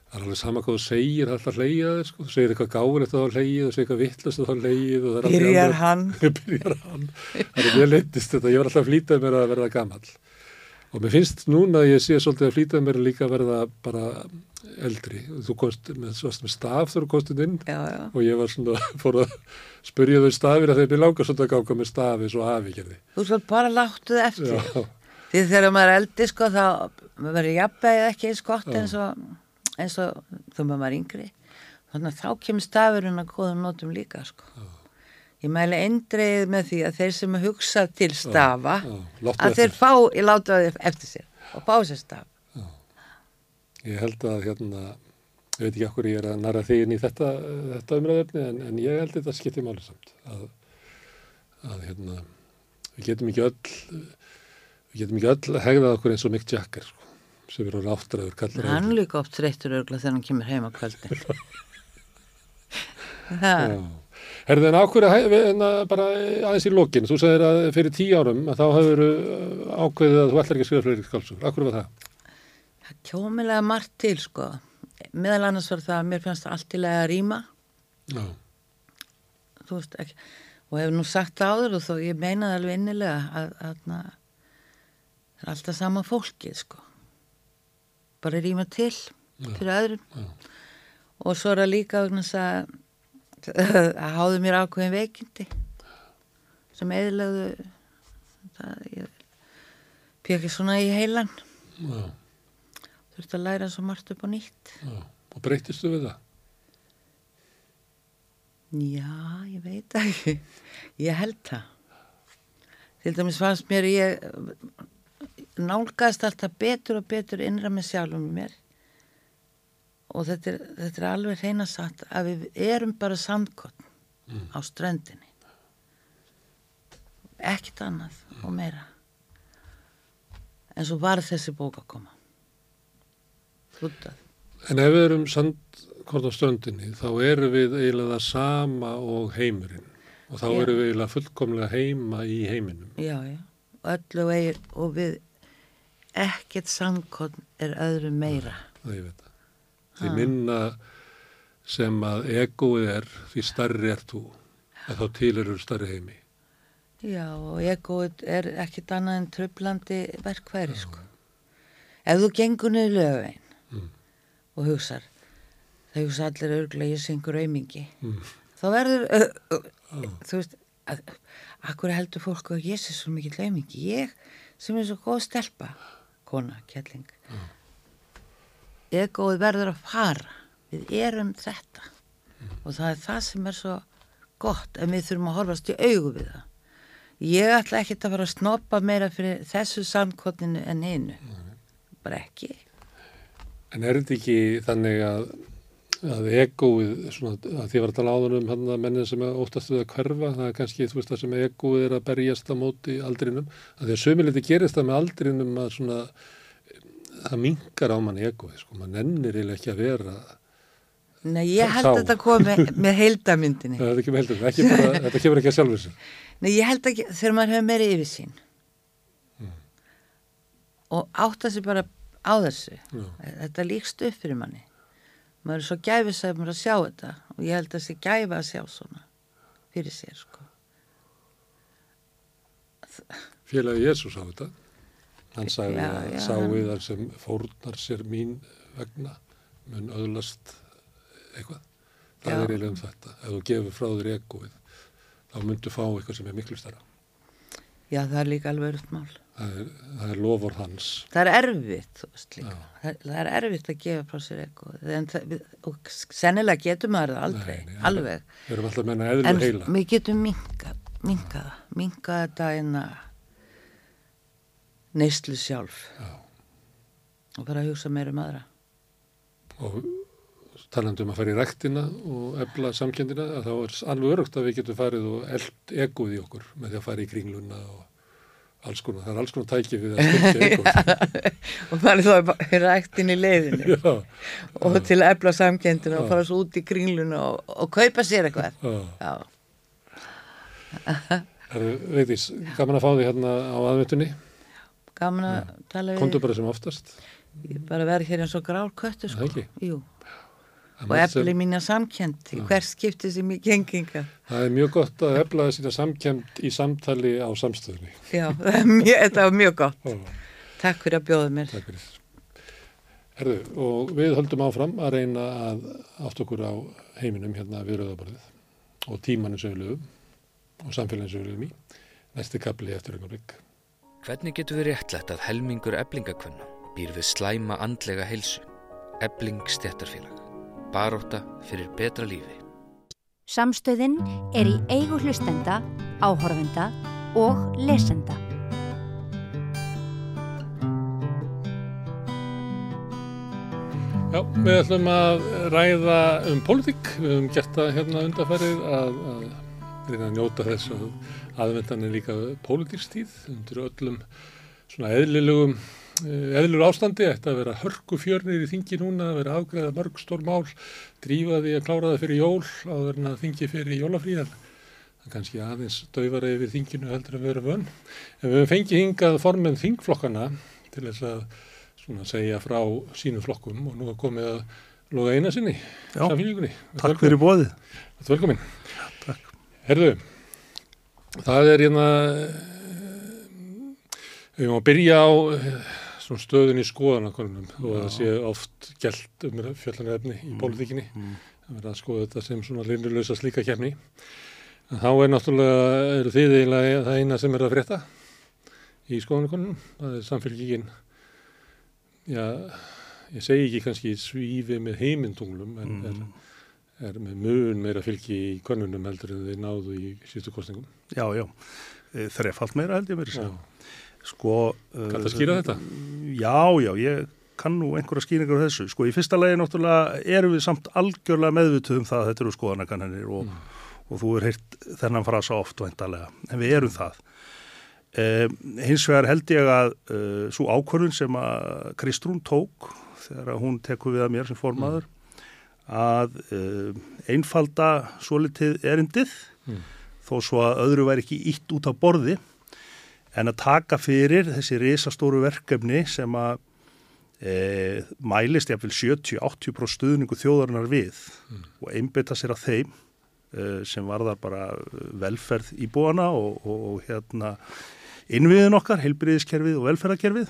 það er alveg sama hvað þú segir alltaf hleyjaðir sko, þú segir eitthvað gáðilegt að þá hleyjið, þú segir eitthvað vittlust að þá hleyjið Byrjar hann. Byrjar hann. Það er mjög leittist þetta, ég var alltaf að flýtað mér að verða gammal og mér finnst núna að ég sé svolítið að flýtað mér líka að verða bara eldri þú komst með, með staf þegar þú komst inn já, já. og ég var svona fór að spurja þau stafir að þeir byrja langar svolítið að gáka með stafi svo afi gerði Þú svo bara láttuð eftir já. Því þegar maður er eldi sko þá verður jafnvegið ekki eins gott eins og, eins og þú maður er yngri. Þannig að þá kemur stafurinn að góða nótum líka sko. Ég mæli eindreið með því að þeir sem hugsa til stafa að þeir fá, ég láta það eftir sér og fá sér staf. Ég held að hérna, ég veit ekki okkur ég er að næra þigin í þetta, þetta umræðöfni en, en ég held að þetta skiptir máli samt að, að hérna, við getum ekki öll við getum ekki öll hegðað okkur eins og Mick Jagger sko, sem eru áttræður kallar hann líka oft þreytur örgla þegar hann kemur heima kvöldin. Herðin ákveður bara aðeins í lokin. Þú sagðir að fyrir tíu árum að þá hefur ákveðið að þú ætlar ekki að skrifa fleiri skálsug, ákveður var það? Það kjómilega margt til sko. Meðal annars var það að mér finnst það allt í lega að rýma. Já, þú veist ekki og hef nú sagt það áður og þó ég meinaði alveg innilega að, að, að það er alltaf sama fólkið sko. Bara rýma til fyrir öðrum. Já. og svo er það líka að að háðu mér ákveðin veikindi sem eðlaðu það ég pekki svona í heilan. Já, þurfti að læra svo margt upp á nýtt já. Og breytistu við það? Já, ég veit ekki. Ég held það. Til dæmis fannst mér ég nálgast alltaf betur og betur innra með sjálfum mér og þetta er, þetta er alveg reyna satt að við erum bara sandkotn á ströndinni. Ekkert annað og meira. En svo var þessi bók að koma. Hlutað. En ef við erum sandkort á ströndinni þá erum við eiginlega sama og heimurinn og þá Já. erum við eiginlega fullkomlega heima í heiminum. Já, já. Öllu eigir og við ekkert samkotn er öðru meira. Það ég veit það. Því minna sem að egoið er, því starri er þú, að þá til eru starri heimi. Já, og egoið er ekkert annað en tröflandi verkværi, sko. Ef þú gengur niður lögvein. Og hugsar, það hugsa allir örglega ég syngur aumingi, Mm. þá verður, uh, uh, þú veist, að, akkur heldur fólk að ég sé svo mikið aumingi, ég sem er svo góð stelpa, kona, kjalling, egoið verður að fara, við erum þetta. Og það er það sem er svo gott en við þurfum að horfast í augu við það. Ég ætla ekkert að fara að snoppa meira fyrir þessu samkotninu en einu. Bara ekki. En er þetta ekki þannig að, að egoið, svona, að því var að tala áður um hann að mennið sem óttast við að hverfa, það er kannski þú veist það sem egoið er að berjast á móti aldrinum, að því að sömuliti gerist það með aldrinum að svona, það mingar á mann egoið, sko, mann ennir eiginlega ekki að vera, Nei, ég held Þá. að þetta komi með heildamyndinni. ekki með heldur, ekki bara, þetta kemur ekki að sjálfur sér. Nei, ég held ekki, þegar maður hefur meiri yfir sín og átta sig bara á þessu. Já. Þetta líkst upp fyrir manni. Maður er svo gæfisæfumur að sjá þetta og ég held að þessi gæfa að sjá svona fyrir sér, sko. Félagi Jésús á þetta, hann sagði Já, að sáið þar sem fórnar sér mín vegna mun öðlast eitthvað. Það Já. er eiginlega um þetta. Ef þú gefur frá þér egoið, þá myndu fá eitthvað sem er miklu stærra. Já, það er líka alveg örugt mál. Það er, er lofur hans. Það er erfitt. Það, það er erfitt að gefa frá sér eitthvað. En það, og sennilega getur maður það aldrei, Nei, alveg. Við erum alltaf að menna eðlu En heila. við getum það, minkað þetta en að neyslu sjálf. Já. Og bara hugsa meira um aðra. Og talandi um að fara í rektina og efla samkendina, þá er alveg örugt að við getum farið og eld egoið í okkur með því að fara í kringluna og alls konar. Það er alls konar tæki við að styrkja egoið. og maður þá er ræktin í leiðinu og til að efla samkendina og fara svo út í kringluna og, og kaupa sér eitthvað. já. Já, Herðu, Veitís, gaman að fá því hérna á aðveitunni. gaman að tala við. Kondu bara sem oftast. Ég bara verð hér eins og grár köttu sko. Það ekki? Jú. Og efli mína samkend í hvers skipti sem ég genginga. Það er mjög gott að efla sína samkend í samtali á samstöðunni. Já, það er mjög, þetta var mjög gott. Ó, Takk fyrir að bjóða mér. takk fyrir. Herðu, og við höldum áfram að reyna að átt okkur á heiminum hérna við rauðaborðið og við lögum og samfélagin lögum í. Næsti kapli eftir augnablik. Hvernig getur við réttlætt að helmingur eblingakvenna býr við slæma andlega heilsu? Ebling stjættarfélag. Baróta fyrir betra lífi. Samstöðin er í eigu hlustenda, áhorfenda og lesenda. Já, við ætlum að ræða um pólitík. Við höfum gert það hérna undarfærið að, að reyna að njóta þess að aðvendan er líka pólitíkstíð undir öllum svona eðlilegum eðlur ástandi, ætti að vera hörku fjörnir í þingi núna, að vera afgreða mörg stór mál, drífa því að klára það fyrir jól áður en að þingi fyrir jólafríðan. Það er kannski aðeins daufara yfir þinginu heldur að vera vönn. En við höfum fengið hingað formen þingflokkana til þess að svona segja frá sínum flokkum og nú er komið að Lóga eina sinni, samfélíkunni. Takk fyrir bóðið. Þetta er velkomin. Takk. Herðu, það er hérna, við erum að byrja á eh, stöðun í skoðanakonunum og það sé oft gælt um fjallanefni í pólitíkinni. Það verður að skoða þetta sem svona linnulösa slíka kemni. En þá er náttúrulega, eru þið eiginlega það eina sem er að frétta í skoðanakonunum. Það er samfélgíkin, já, ég segi ekki kannski svífi með heimindunglum en er, er með mun meira fylgi í konunum heldur en þeir náðu í síðustu kostningum. Já, já. Þrefalt meira held ég verið sér. Sko... Kanntu að eh, skýra þetta? Já, já, ég kann nú einhverja skýringar á þessu. Sko, í fyrsta lagi náttúrulega erum við samt algjörlega meðvituð um það að þetta eru skoðanakannanir og, og þú er heyrt þennan frasa oft væntalega. En við erum það. Eh, hins vegar held ég að eh, svo ákvörðun sem að Kristrún tók þegar hún tekur við að mér sem formaður að eh, einfalda svolítið erindið Mm. þó svo að öðru væri ekki ítt út af borði en að taka fyrir þessi risastóru verkefni sem að e, mælist jafnvel 70-80% stuðningu þjóðarinnar við og einbeita sér að þeim e, sem varðar bara velferð íbúana og, og, og hérna innviðin okkar, heilbriðiskerfið og velferðarkerfið.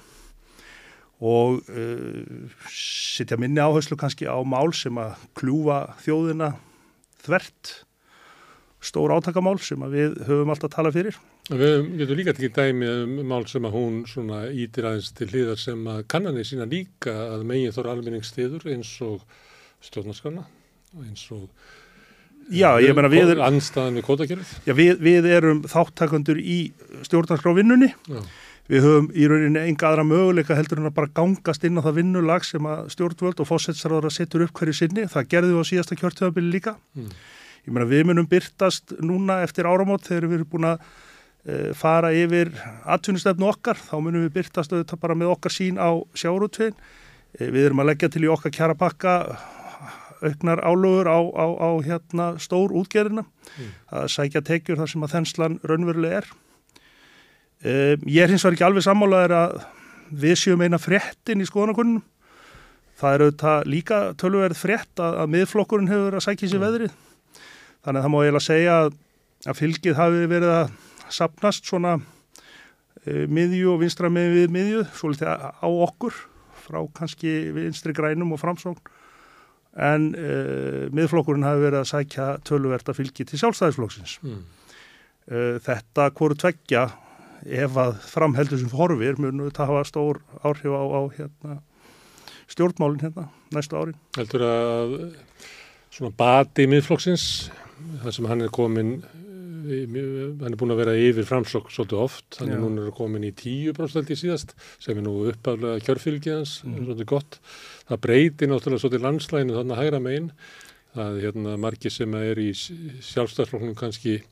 Og uh, sitja minni áherslu kannski á mál sem að kljúfa þjóðina þvert stór átakamál sem við höfum alltaf talað fyrir. Við getum líka tekið dæmi um mál sem að hún svona ítir aðeins til hliðar sem að kannanir sína líka að megin þóra almenningstiður eins og stjórnarskana eins og Já, ég meina við, er, anstaðan við kótakerfið. já, við, við erum þáttakandur í stjórnarskrávinnunni. Við höfum í rauninni enga aðra möguleika heldur en að bara gangast inn á það vinnulag sem að stjórnvöld og fósetsraður að setja upp hverju sinni. Það gerði við á síðasta kjörtöðabili líka. Mm. Ég meina við munum byrtast núna eftir áramót þegar við erum búin að e, fara yfir atvinnustefnu okkar. Þá munum við byrtast auðvitað bara með okkar sín á sjárutvegin. E, við erum að leggja til í okkar kjara pakka auknar álögur á, á, á hérna stór útgerðina að sækja tekjur þar sem að þenslan raunverulega er. Um, ég er hins vegar ekki alveg sammálaður að við séum eina fréttin í skoðanakunnum. Það er auðvitað líka tölverð frétt að, að miðflokkurinn hefur að sækja sér veðrið. Þannig að það má eiginlega segja að, að fylgið hafi verið að sapnast svona e, miðju og vinstra með við miðju, svolítið á á okkur frá kannski vinstri grænum og framsókn. En e, miðflokkurinn hafi verið að sækja tölverð að fylgi til sjálfstæðisflokksins. Mm. E, þetta hvoru tveggja ef að framheldur sem horfir munu þetta hafa stór áhrif á, á hérna, stjórnmálinn hérna næstu árin. Heldur að svona bati miðflokksins, þar sem hann er komin, eh, hann er búin að vera yfir framsokk svolítið oft, þannig Já. núna er komin í 10% í síðast, sem er nú uppaflega kjörfylgið hans, Mm. svolítið gott. Það breytir náttúrulega svolítið landslæginu þannig að hægra megin. Það er hérna margir sem er í sjálfstæðsflokknum kannski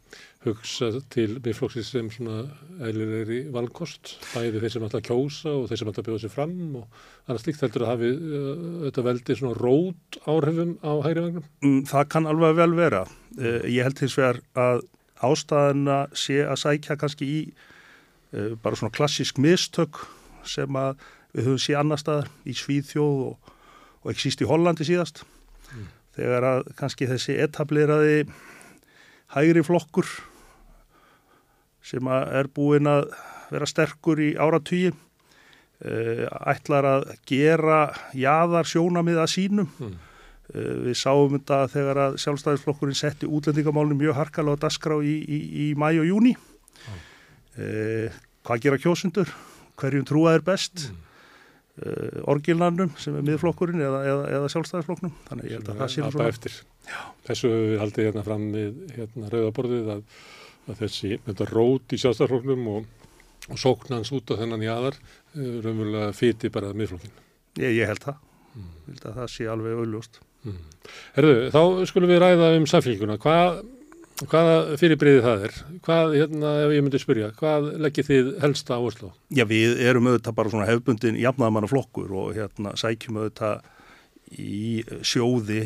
hugsa til miðflokksins sem svona eðlilegri valkost, bæði þeir sem alltaf kjósa og þeir sem alltaf bjóða sér fram og annars slíkt heldur að hafi uh, þetta veldi svona rót áhrifum á hægri vagnum. Mm, Það kann alveg vel vera. Eh, Ég held hins vegar að ástæðana sé að sækja kannski í eh, bara svona klassísk mistök sem að við höfum sé annar staðar í Svíðþjóð og, og ekki síst í Hollandi síðast. Þegar að kannski þessi etableraði hægri flokkur sem að er búin að vera sterkur í áratugi uh, ætlar að gera jaðar sjónamið að sínum Mm. Við sáum þetta þegar að sjálfstæðisflokkurinn setti útlendingamálunum mjög harkalega á dasgrá í, í, í mæ og júni. Uh, hvað gera kjósundur? Hverjum trúa er best? Uh, orgilnannum sem er miðflokkurinn eða, eða, eða sjálfstæðisflokknum. Þannig ég held að það sé Abba eftir. Þessu við haldið hérna fram við hérna rauðaborðið að, að þessi þetta rót í sjálfstæðarflokknum og, og sóknans út á þennan jáðar uh, raunverulega fyti bara miðflokkin. Ég, ég held það. Ég held að það sé alveg auðljóst. Herðu, þá skulum við ræða um samfélguna. Hvað, hvaða fyrirbriði það er? Hvað, hérna, ef ég myndi spyrja, hvað leggir þið helsta á? Já, við erum auðvitað bara svona hefbundin jafnaðamanna flokkur og hérna sækjum auðvitað í sjóði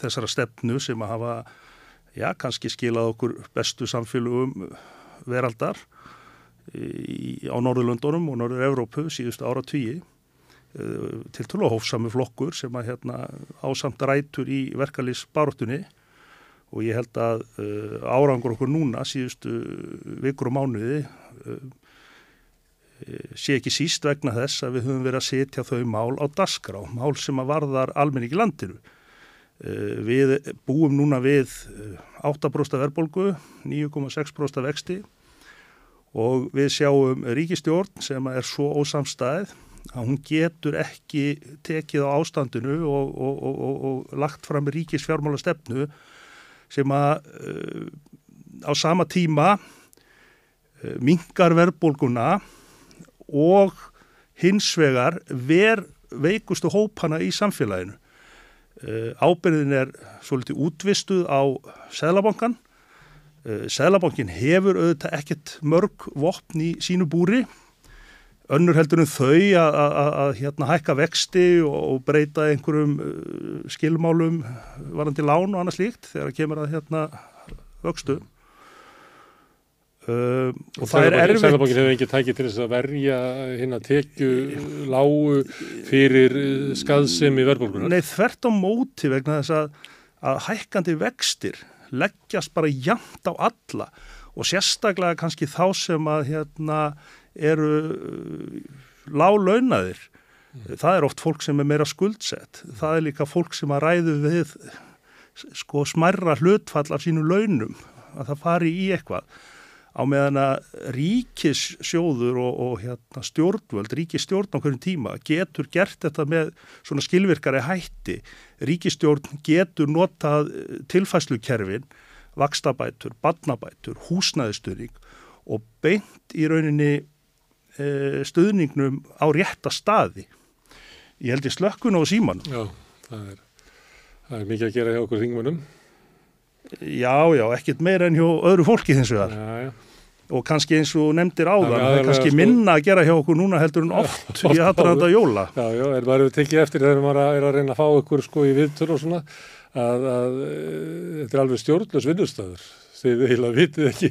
þessara stefnu sem að hafa, já, kannski skilað okkur bestu samfélugum veraldar í, á Norðurlöndunum og Norður-Evrópu síðustu ára tíi. til tala hófsami flokkur sem að hérna, ásamt rætur í verkalýs baróttunni og ég held að uh, árangur okkur núna síðustu vikur og mánuði uh, sé ekki síst vegna þess að við höfum verið að setja þau mál á dasgrá, mál sem að varðar almenning í landinu. Uh, við búum núna við 8% verbolgu, 9,6% vexti og við sjáum ríkistjórn sem er svo ósamstæð að hún getur ekki tekið á ástandinu og, og, og, og lagt fram ríkisfjármála stefnu sem að uh, á sama tíma uh, mingar verðbólguna og hins vegar ver veikustu hópana í samfélaginu. Uh, ábyrðin er svolítið útvistuð á Sælabankan. Sælabankin hefur auðvitað ekkert mörg vopn í sínu búri önnur heldur en þau að hérna hækka vexti og, og breyta einhverjum uh, skilmálum varandi lán og annað slíkt þegar það kemur að hérna vöxtu uh, og það er erfitt Sælabankin hefur ekki tækið til þess að verja hérna tekju lágu fyrir skaðsum í verðbólkunar Nei þvert á móti vegna þess að, að hækkandi vextir leggjast bara jæmt á alla og sérstaklega kannski þá sem að hérna eru uh, láglaunaðir. Mm. Það er oft fólk sem er meira skuldsett. Það er líka fólk sem að ræðu við sko smerra hlutfall af sínu launum að það fari í eitthvað á meðan að ríkissjóður og, og hérna, stjórnvöld, ríkistjórn á hverjum tíma getur gert þetta með svona skilvirkari hætti. Ríkistjórn getur notað tilfæslukerfin, vakstabætur, badnabætur, húsnæðistöring og beint í rauninni e, stuðningnum á rétta staði. Ég held í slökkun og síman. Já, það er, það er mikið að gera hjá okkur þingmunum. Já, já, ekkert meira en hjá öðru fólki þins vegar. Já, já. Og kannski eins og nefndir áðan, það er kannski sko... minna að gera hjá okkur núna heldur en oft í hattaranda jóla. Já, já, er maður tekið eftir þegar maður er að reyna að fá okkur sko í viðtur og svona að, að þetta er alveg stjórnlös vinnustöður. Þið eiginlega vitið ekki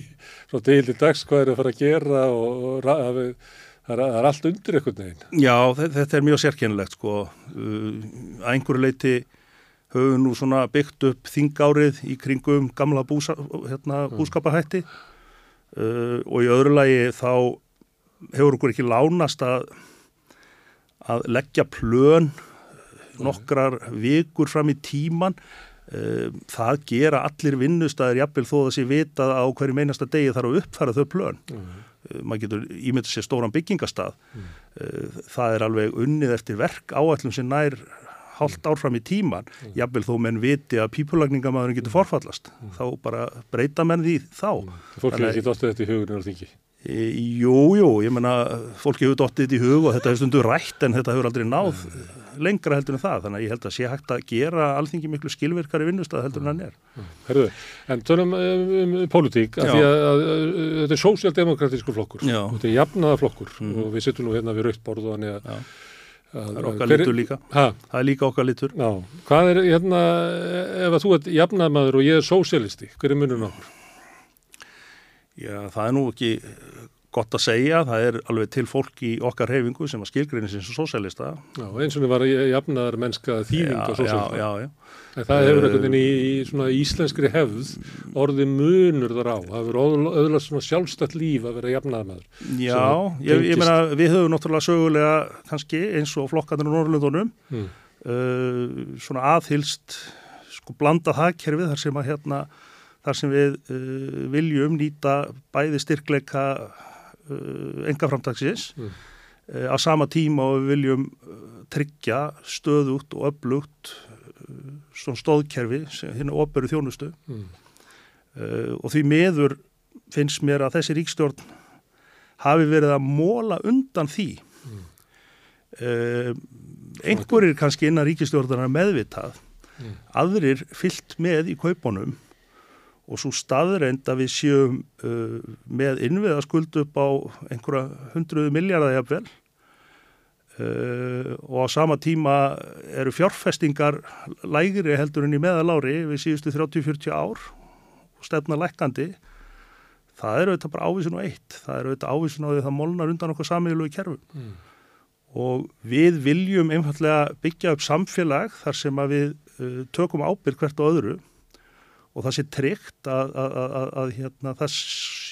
frá deili dags hvað er að fara að gera og, og það, er, það er allt undir einhvern veginn. Já, þetta er mjög sérkennilegt sko. Uh, að einhverju leiti höfum nú svona byggt upp þingárið í kringum gamla búsa, hérna, mm. Uh, og í öðru lagi þá hefur okkur ekki lánast að, að leggja plön nokkrar vikur fram í tíman Ehm, það gera allir vinnustæðir jafnvel þó að sé vita á hverju meinasta degi þarf að uppfæra þau plön mm. maður getur ímyndið sér stóran byggingastað mm. það er alveg unnið eftir verk áallum sem nær hálft árfram í tíman mm. jafnvel þó menn viti að pípulagningamæðurinn getur forfallast mm. þá bara breyta menn því þá Fólk er ekki dóttið þetta í hugurinn og þingi E, jú, ég menna fólki hefur dottið þetta í hug og þetta hefur stundu rætt en þetta hefur aldrei náð lengra heldur en það þannig að ég held að sé hægt að gera alþingi miklu skilvirkari vinnustað heldur en hann er Herðu, en tölum um, um politík að því að, að, að þetta er sósjaldemokratísku flokkur Já. þetta er jafnaða flokkur mm. og við sittum nú hérna við þannig að Það er okkar litur líka. Ha? Það er líka okkar litur. Já. Hvað er, hérna, ef að þú ert jafnaðmaður og ég er sósialisti, hver er munum okkur? Já, það er nú ekki gott að segja, það er alveg til fólk í okkar hefingu sem að skilgrinni sem sósælista. Já, eins og það var jafnar mennska þýðing á sósælista. Já, já, já. En það hefur einhvern veginn í, í svona íslenskri hefð orði munur þar á. Það hefur öðvitað svona sjálfstætt líf að vera jafnar með það. Já, ég, ég meina við höfum náttúrulega sögulega kannski eins og flokkandur á Norrlundunum mm. uh, svona aðhylst sko blandað hagkerfið þar sem að hérna þar sem við uh, viljum nýta bæði styrkleika engaframtagsins mm. uh, á sama tíma og við viljum uh, tryggja stöðugt og öflugt svona stóðkerfi hérna óperu þjónustu mm. Og því meður finnst mér að þessi ríkstjórn hafi verið að móla undan því mm. einhverjir kannski innan ríkistjórnarnar meðvitað mm. aðrir fyllt með í kaupunum og svo staðreind að við séum uh, með innviðaskuld upp á einhverja hundruðu miljardar jafnvel uh, og á sama tíma eru fjárfestingar lægri heldur en í meðalári við síðustu 30-40 ár og stefna lækandi það eru auðvitað bara ávísun og eitt. Það eru auðvitað ávísun á því að það molnar undan okkur samílu í kerfum. Mm. og við viljum einfallega byggja upp samfélag þar sem að við uh, tökum ábyrg hvert á öðru og það sé tryggt að, að, að, að hérna, það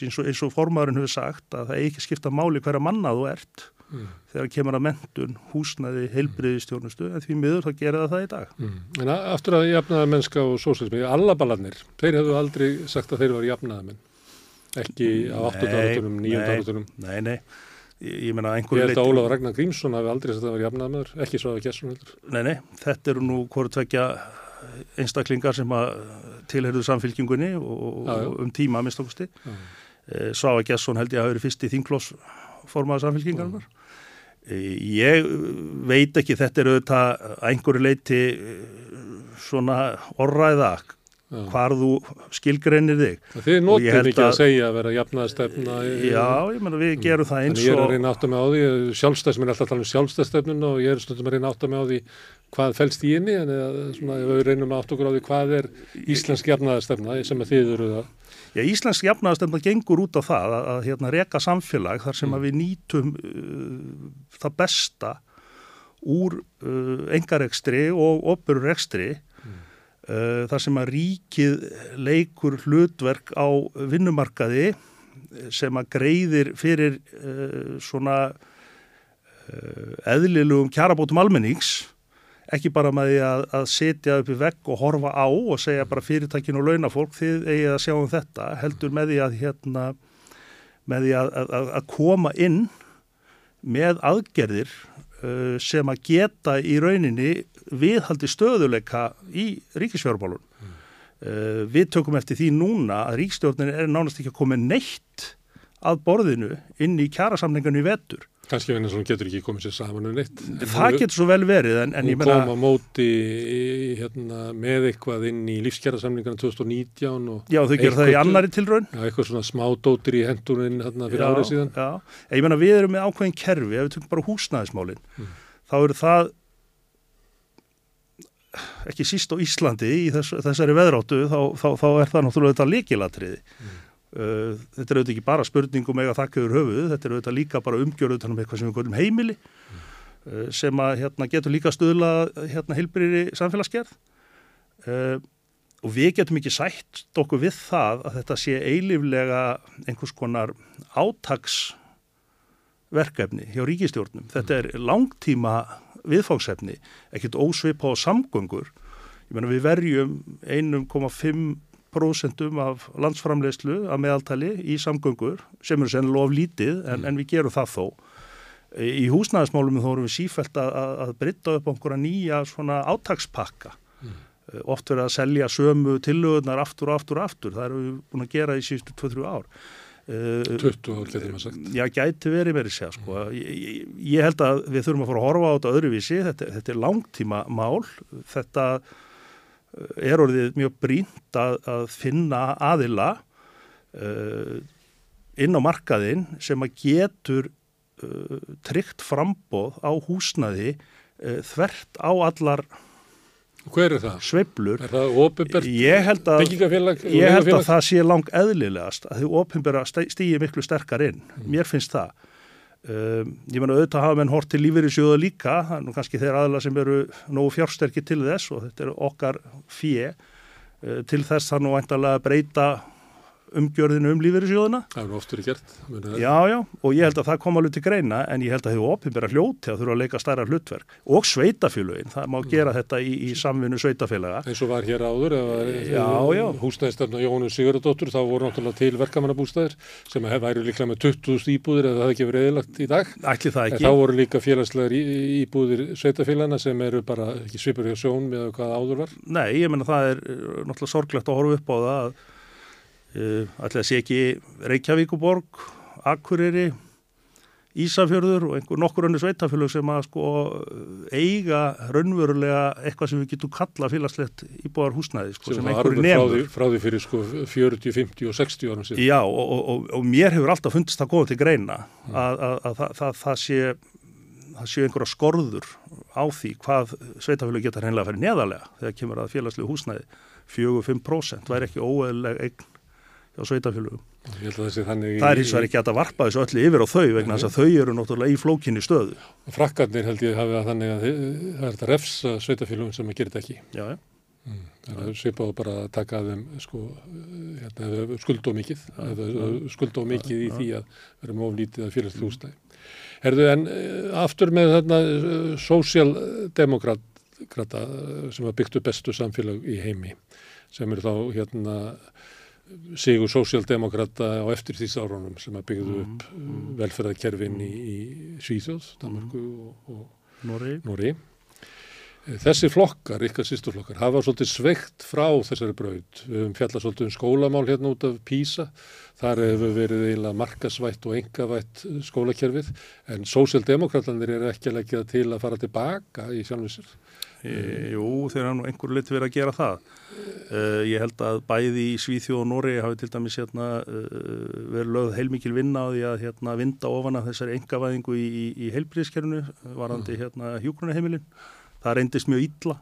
eins og, eins og formaðurinn hefur sagt að það ekki skipta máli hverja manna þú ert mm. þegar kemur að mentun, húsnaði, heilbriðistjónustu en því miður það gera það það í dag. Mm. En aftur að jafnaða mennska og sósismi, allaballarnir, þeir hefðu aldrei sagt að þeir var jafnaða menn, ekki á 8. áratunum, 9. áratunum. Nei, nei, ég menna einhverju leiti... Ég held að Ólaf Ragnar Grímsson hafi aldrei sagt að það var jafnaða meður, ekki svo að Gesson heldur. Nei, nei, þetta eru nú hvort tvekja einstaklingar sem að tilherðu samfylkingunni og, já, já. og um tíma minnstakosti. Eh, Svafa Gesson held ég að hafa verið fyrst í þinglós formaða samfylkingarnar. Eh, ég veit ekki, þetta er auðvitað að einhverju leiti eh, svona orraða hvar þú skilgreinir þig. Þið notum ekki að segja að vera jafnaðastefna. Já, ég menna við gerum það eins og... Ég er að reyna að með á því, sjálfstæðsminn er alltaf að tala um sjálfstæðstefnun og ég er stundum að reyna að með á því hvað fælst í inni en eða, svona, við reynum átt okkur á því hvað er íslensk jafnaðastefna sem að þið eru það. Já, íslensk jafnaðastefna gengur út á það að, að hérna, reka samfélag þar sem mm. að við nýtum uh, það besta úr uh, engarekstri og opurrekstri mm. uh, þar sem að ríkið leikur hlutverk á vinnumarkaði sem að greiðir fyrir uh, svona uh, eðlilugum kjarabótum almennings ekki bara með því að, að setja upp í vegg og horfa á og segja bara fyrirtækinu og launafólk þið eigið að sjá um þetta heldur með því að hérna með því að, að, að koma inn með aðgerðir uh, sem að geta í rauninni viðhaldi stöðuleika í ríkisfjármálun. Mm. Uh, við tökum eftir því núna að ríkstjórnin er nánast ekki að koma neitt að borðinu inn í kjærasamlingarnu í vetur Kanski vegna sem hún getur ekki komið sér saman um neitt. Það getur svo vel verið en, en ég meina... Hún kom á móti hérna, með eitthvað inn í lífskjærasamlingarna 2019 og... Já þau gerur það í annari tilraun. Já eitthvað svona smádótir í hendurinn hérna fyrir já, árið síðan. Já, ég meina við erum með ákveðin kerfi, ef við tökum bara húsnæðismálinn, mm. þá eru það ekki síst á Íslandi í þess, þessari veðráttu þá, þá, þá er það náttúrulega þetta líkilatriði. Mm. Uh, þetta er auðvitað ekki bara spurningum eða þakkaður höfuð, þetta er auðvitað líka bara umgjörðu um eitthvað sem við góðum heimili mm. uh, sem að hérna, getur líka stöðla hérna, heilbyrjir í samfélagsgerð uh, og við getum ekki sætt okkur við það að þetta sé eiliflega einhvers konar átagsverkefni hjá ríkistjórnum. Mm. Þetta er langtíma viðfáksefni, ekkert ósvipa á samgöngur. Ég menna við verjum 1,5 prósentum af landsframleyslu að meðaltali í samgöngur sem eru sennilega of lítið en, mm. en við gerum það þó. Í húsnæðismálum þá erum við sífælt að, að britta upp einhverja nýja svona átagspakka. Mm. Eh, oft verið að selja sömu tillögunar aftur og aftur og aftur. Það erum við búin að gera í síðustu 2-3 ár. 20 ár getur maður sagt. Já, gæti verið verið sér sko. Mm. Ég, ég held að við þurfum að fara að horfa á þetta öðruvísi. Þetta, þetta er langtíma mál. Þetta er orðið mjög brínt að, að finna aðila uh, inn á markaðin sem að getur uh, tryggt frambóð á húsnaði uh, þvert á allar Hver er það? Sveiblur. Er það ofinbært byggingafélag? Ég held að það sé lang eðlilegast að því ofinbæra stýji miklu sterkar inn. Mm. Mér finnst það. Um, ég menna auðvitað hafa menn hort til lífeyri sjóða líka, nú kannski þeir aðla sem eru nógu fjársterkir til þess og þetta er okkar fjö uh, til þess nú eintalega breyta umgjörðinu um lífeyrisjóðuna. Það er oftur í gert. Já, já, og ég held að það kom alveg til greina en ég held að þau ofinbæra hljóti að þurfa að leika stærra hlutverk og sveitafélagin, það má gera þetta í, í samvinnu sveitafélaga. Eins og var hér áður, húsnæðistöfna Jónu Sigurðardóttur, þá voru náttúrulega til verkamannabústæðir sem væri líklega með 20.000 íbúðir eða það hefði ekki verið eðlagt í dag. Ætli það ekki. En þá voru líka félagslegar íbúðir sveitafélagina sem eru bara ekki svipur Alltaf sé ekki Reykjavíkuborg, Akureyri, Ísafjörður og einhver nokkur önnu sveitafjörður sem að sko eiga raunverulega eitthvað sem við getum kalla félagslegt íbúðar húsnæði sko, sem, sem einhverju nefnur. Frá því fyrir sko 40, 50 og 60 árum síðan. Já og, og, og mér hefur alltaf fundist það góð til greina mm. að, að, að, að það, það sé það séu einhverja skorður á því hvað sveitafjölu geta hreinlega að ferja neðarlega þegar kemur að félagslegu húsnæði 4-5% væri ekki óeðlega eign hjá sveitafjölugum. Þannig það er hins vegar ekki að varpa þessu öllu yfir á þau vegna þess að þau eru náttúrulega í flókinni stöðu. Frakkarnir held ég hafi að þannig að það er þetta refsa sveitafélagum sem að gera þetta ekki. Já, já. Mm, það er svipað bara að taka að þeim sko, hérna, skuld og mikið, skuld og mikið í því að með oflítið að félagslega húsnæði. Herðu en aftur með þarna sósjaldemokrata sem var byggt upp bestu samfélag í heimi sem eru þá hérna sigur sósjaldemokrata á eftir því árunum sem að byggðu upp mm, mm. velferðarkerfin í, í Svíþjóð, Danmarku og, og Nóri. Þessi flokkar, ykkar sýsturflokkar, hafa svolítið sveikt frá þessari braud. Við höfum fjallað svolítið um skólamál hérna út af PISA. Þar hefur verið eiginlega markasvætt og engavætt skólakerfið en sósjaldemokratanir eru ekki að leggja til að fara tilbaka í sjálfisir. E, jú, þeir hafa nú einhverju lit verið að gera það. E, ég held að bæði í Svíþjóð og Nóri hafi til dæmis hérna, e, verið lögð heilmikil vinna á því að hérna, vinda ofan af þessari engavæðingu í, í, í heilbríðskerfunu varandi hérna, hjúgrunarheimilin. Það reyndist mjög illa,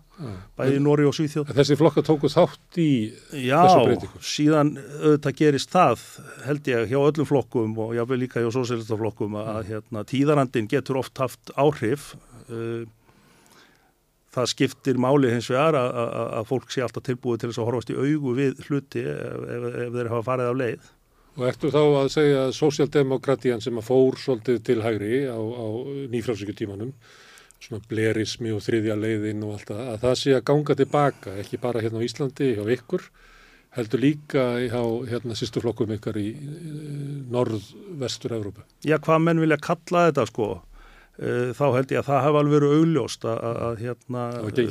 bæði í Nóri og Svíþjóð. Þessi flokka tóku þátt í Já, þessu breytingu? Já, síðan auðvitað gerist það, held ég, hjá öllum flokkum og jáfnveg líka hjá sósélistaflokkum að hérna, tíðarandin getur oft haft áhrif uh, það skiptir máli hins vegar að fólk sé alltaf tilbúið til þess að horfast í augu við hluti ef, ef, ef þeir hafa farið af leið. Og ertu þá að segja að sósjaldemokratían sem að fór svolítið til hægri á, á nýfrálsíkutímanum, svona blerismi og þriðja leiðin og allt það, að það sé að ganga tilbaka, ekki bara hérna á Íslandi, hjá ykkur, heldur líka hjá hérna sýstuflokkum ykkar í norð-vestur Evrópu? Já, hvað menn vilja kalla þetta sko? Eh, þá held ég að það hafa alveg verið augljóst að, að hérna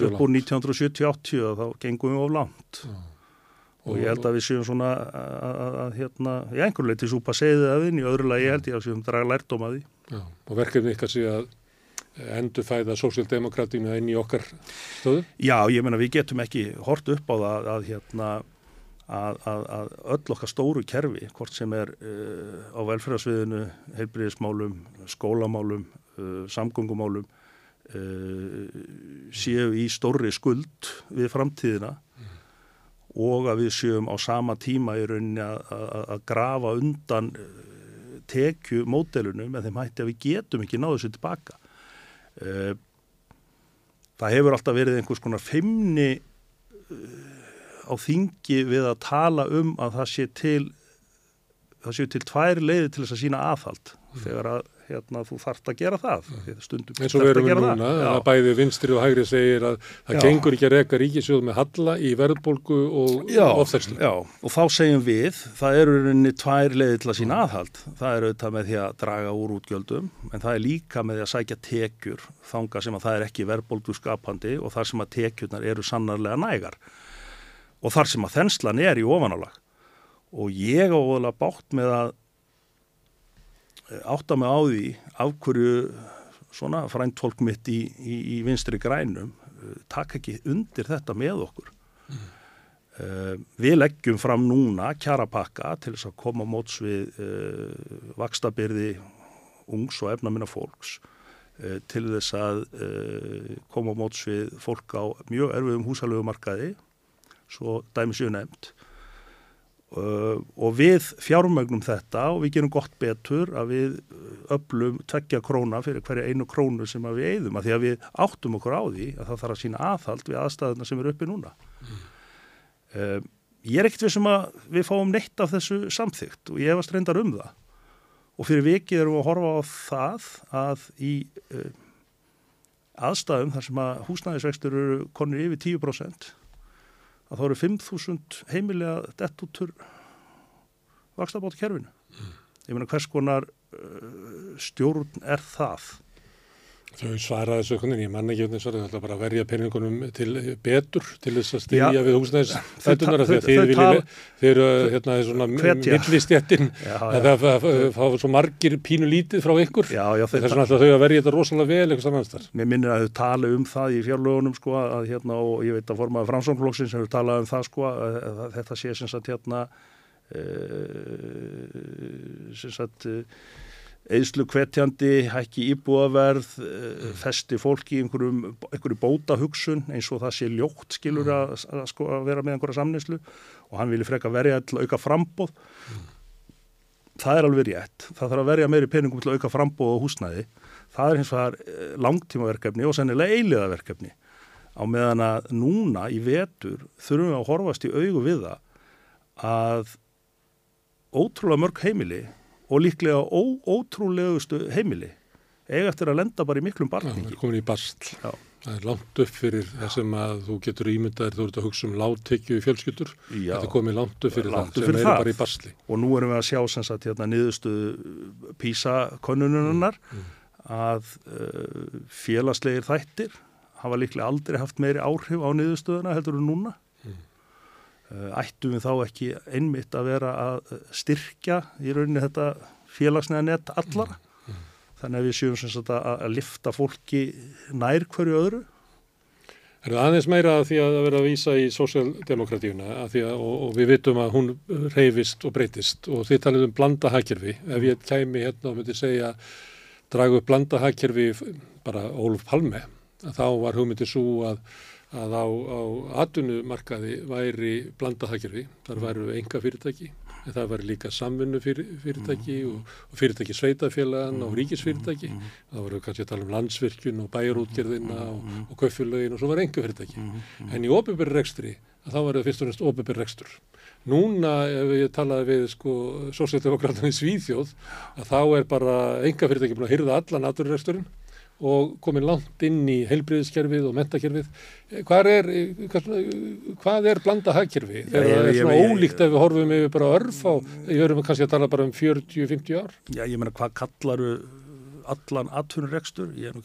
upp úr 1970-80 þá gengum við of langt Já. og ég held að við séum svona að, að hérna, ég einhver leiti súpa segðið að þinn, í öðru lagi held ég að séum draga lærdom að því. Já, og verkefni ykkar sé að endur fæða sósíaldemokratinu inn í okkar stöðu? Já, ég menna við getum ekki hort upp á það að hérna Að, að, að öll okkar stóru kerfi, hvort sem er uh, á velferðarsviðinu, heilbriðismálum, skólamálum, uh, samgöngumálum uh, séu í stórri skuld við framtíðina mm. og að við séum á sama tíma í rauninni að grafa undan uh, tekju mótelunum en þeim hætti að við getum ekki náðu þessu tilbaka. Uh, það hefur alltaf verið einhvers konar feimni uh, á þingi við að tala um að það sé til það séu til tvær leiði til þess að sína aðhald mm. þegar að hérna, þú þart að gera það. Stundum eins og við erum núna að bæði vinstri og hægri segir að það já. gengur ekki að reyka ríkisjóð með halla í verðbolgu og ofþærslu Já, og þá segjum við það eru rauninni tvær leiði til að sína aðhald. Það eru auðvitað með því að draga úr útgjöldum en það er líka með því að sækja tekjur þanga sem að það er ekki verðbolgu skapandi og þar sem að tekjurnar eru sannarlega nægar. Og þar sem að þenslan er í ofanálag. Og ég ávoðlega bátt með að átta mig á því af hverju svona frænt fólk mitt í, í, í vinstri grænum eh, takk ekki undir þetta með okkur mm. uh, við leggjum fram núna kjarapakka til þess að koma móts við uh, vakstabyrði ungs og efna minna fólks uh, til þess að koma móts við fólk á mjög erfiðum húsalögumarkaði svo dæmis ég nefnd Uh, og við fjármögnum þetta og við gerum gott betur að við öllum tveggja króna fyrir hverja einu krónu sem við eigðum að því að við áttum okkur á því að það þarf að sína aðhald við aðstæðuna sem eru uppi núna mm. uh, ég er ekkert við sem að við fáum neitt af þessu samþygt og ég hefast reyndar um það og fyrir vikið erum við að horfa á það að í uh, aðstæðum þar sem að húsnæðisvextur eru konur yfir 10% að þá eru 5.000 heimilega dettutur vakstabátt kerfinu. Mm. Ég meina hvers konar uh, stjórn er það? Þau svaraði þessu okkur, ég manna ekki hvernig svaraði, það er bara að verja peningunum til betur til þess að styrja við húsnæðis þættunar af því að þeir vilja, þeir hérna er svona millistjættin að það fá svo margir pínu lítið frá ykkur, þess vegna ætla þau að verja þetta rosalega vel eitthvað samanstæðar. Mér minnir að þau tala um það í fjárlögunum sko að hérna og ég veit að formaði framsónflokksins hefur talað um það sko að þetta sé sem sagt hérna eh, sem sagt eðslu kvetjandi, hækki íbúaverð, mm. festi fólki í einhverjum, einhverju bótahugsun eins og það sé ljótt skilur að, að, sko, að vera með einhverja samneyslu og hann vilja freka verja til auka frambóð mm. það er alveg rétt. Það þarf að verja meiri peningum til að auka frambóð og húsnæði. Það er hins vegar eh, langtímaverkefni og sennilega eiliðaverkefni. Á meðan að núna í vetur þurfum við að horfast í augu við það að ótrúlega mörg heimili og líklega ó, ótrúlegustu heimili eiga eftir að lenda bara í miklum barningi. Það er komin í bastl. Já. Það er langt upp fyrir það sem að þú getur ímyndaðir, þú ert að hugsa um láttekju í fjölskyldur. Þetta er komið langt upp fyrir Langt það sem er það. bara í bastli. Og nú erum við að sjá sem sagt hérna niðurstuðu PISA-konununnar að uh, félagslegir þættir hafa líklega aldrei haft meiri áhrif á niðurstöðuna heldur en núna. Uh, ættum við þá ekki einmitt að vera að styrkja í rauninni þetta félagsnega nett allara. Þannig að við séum sem sagt að, að lifta fólki nær hverju öðru. Er það aðeins meira að því að vera að vísa í sósjaldemokratíuna og, og við vitum að hún reyfist og breytist og þið talið um blanda hagkerfi. Ef ég kæmi hérna og myndi segja dragu upp blanda hagkerfi bara Ólf Palme, þá var hugmyndi svo að, að á, á atvinnumarkaði væri blanda hagkerfi, þar væru enga fyrirtæki, en það væri líka samvinnu fyrir, fyrirtæki og, og fyrirtæki sveitafélagan og ríkisfyrirtæki. Það voru kannski að tala um landsvirkjun og bæjarútgerðina og, og kaufélögin og svo var enga fyrirtæki. En í ofinbyrri rekstri, þá var það fyrst og næst ofinbyrri rekstur. Núna, ef ég talaði við sko, sósjaldemokratan í Svíþjóð, að þá er bara enga fyrirtæki búin að hyrða allan atvinnureksturinn og komin langt inn í heilbriðiskerfið og mentakerfið. Hvað er, hvað, hvað er blanda hagkerfi? Þegar það er svona ég- ólíkt ef við horfum yfir bara örf á, ég verðum kannski að tala bara um 40-50 ár. Já, ég meina, hvað kallaru allan atvinnurekstur? Ég er nú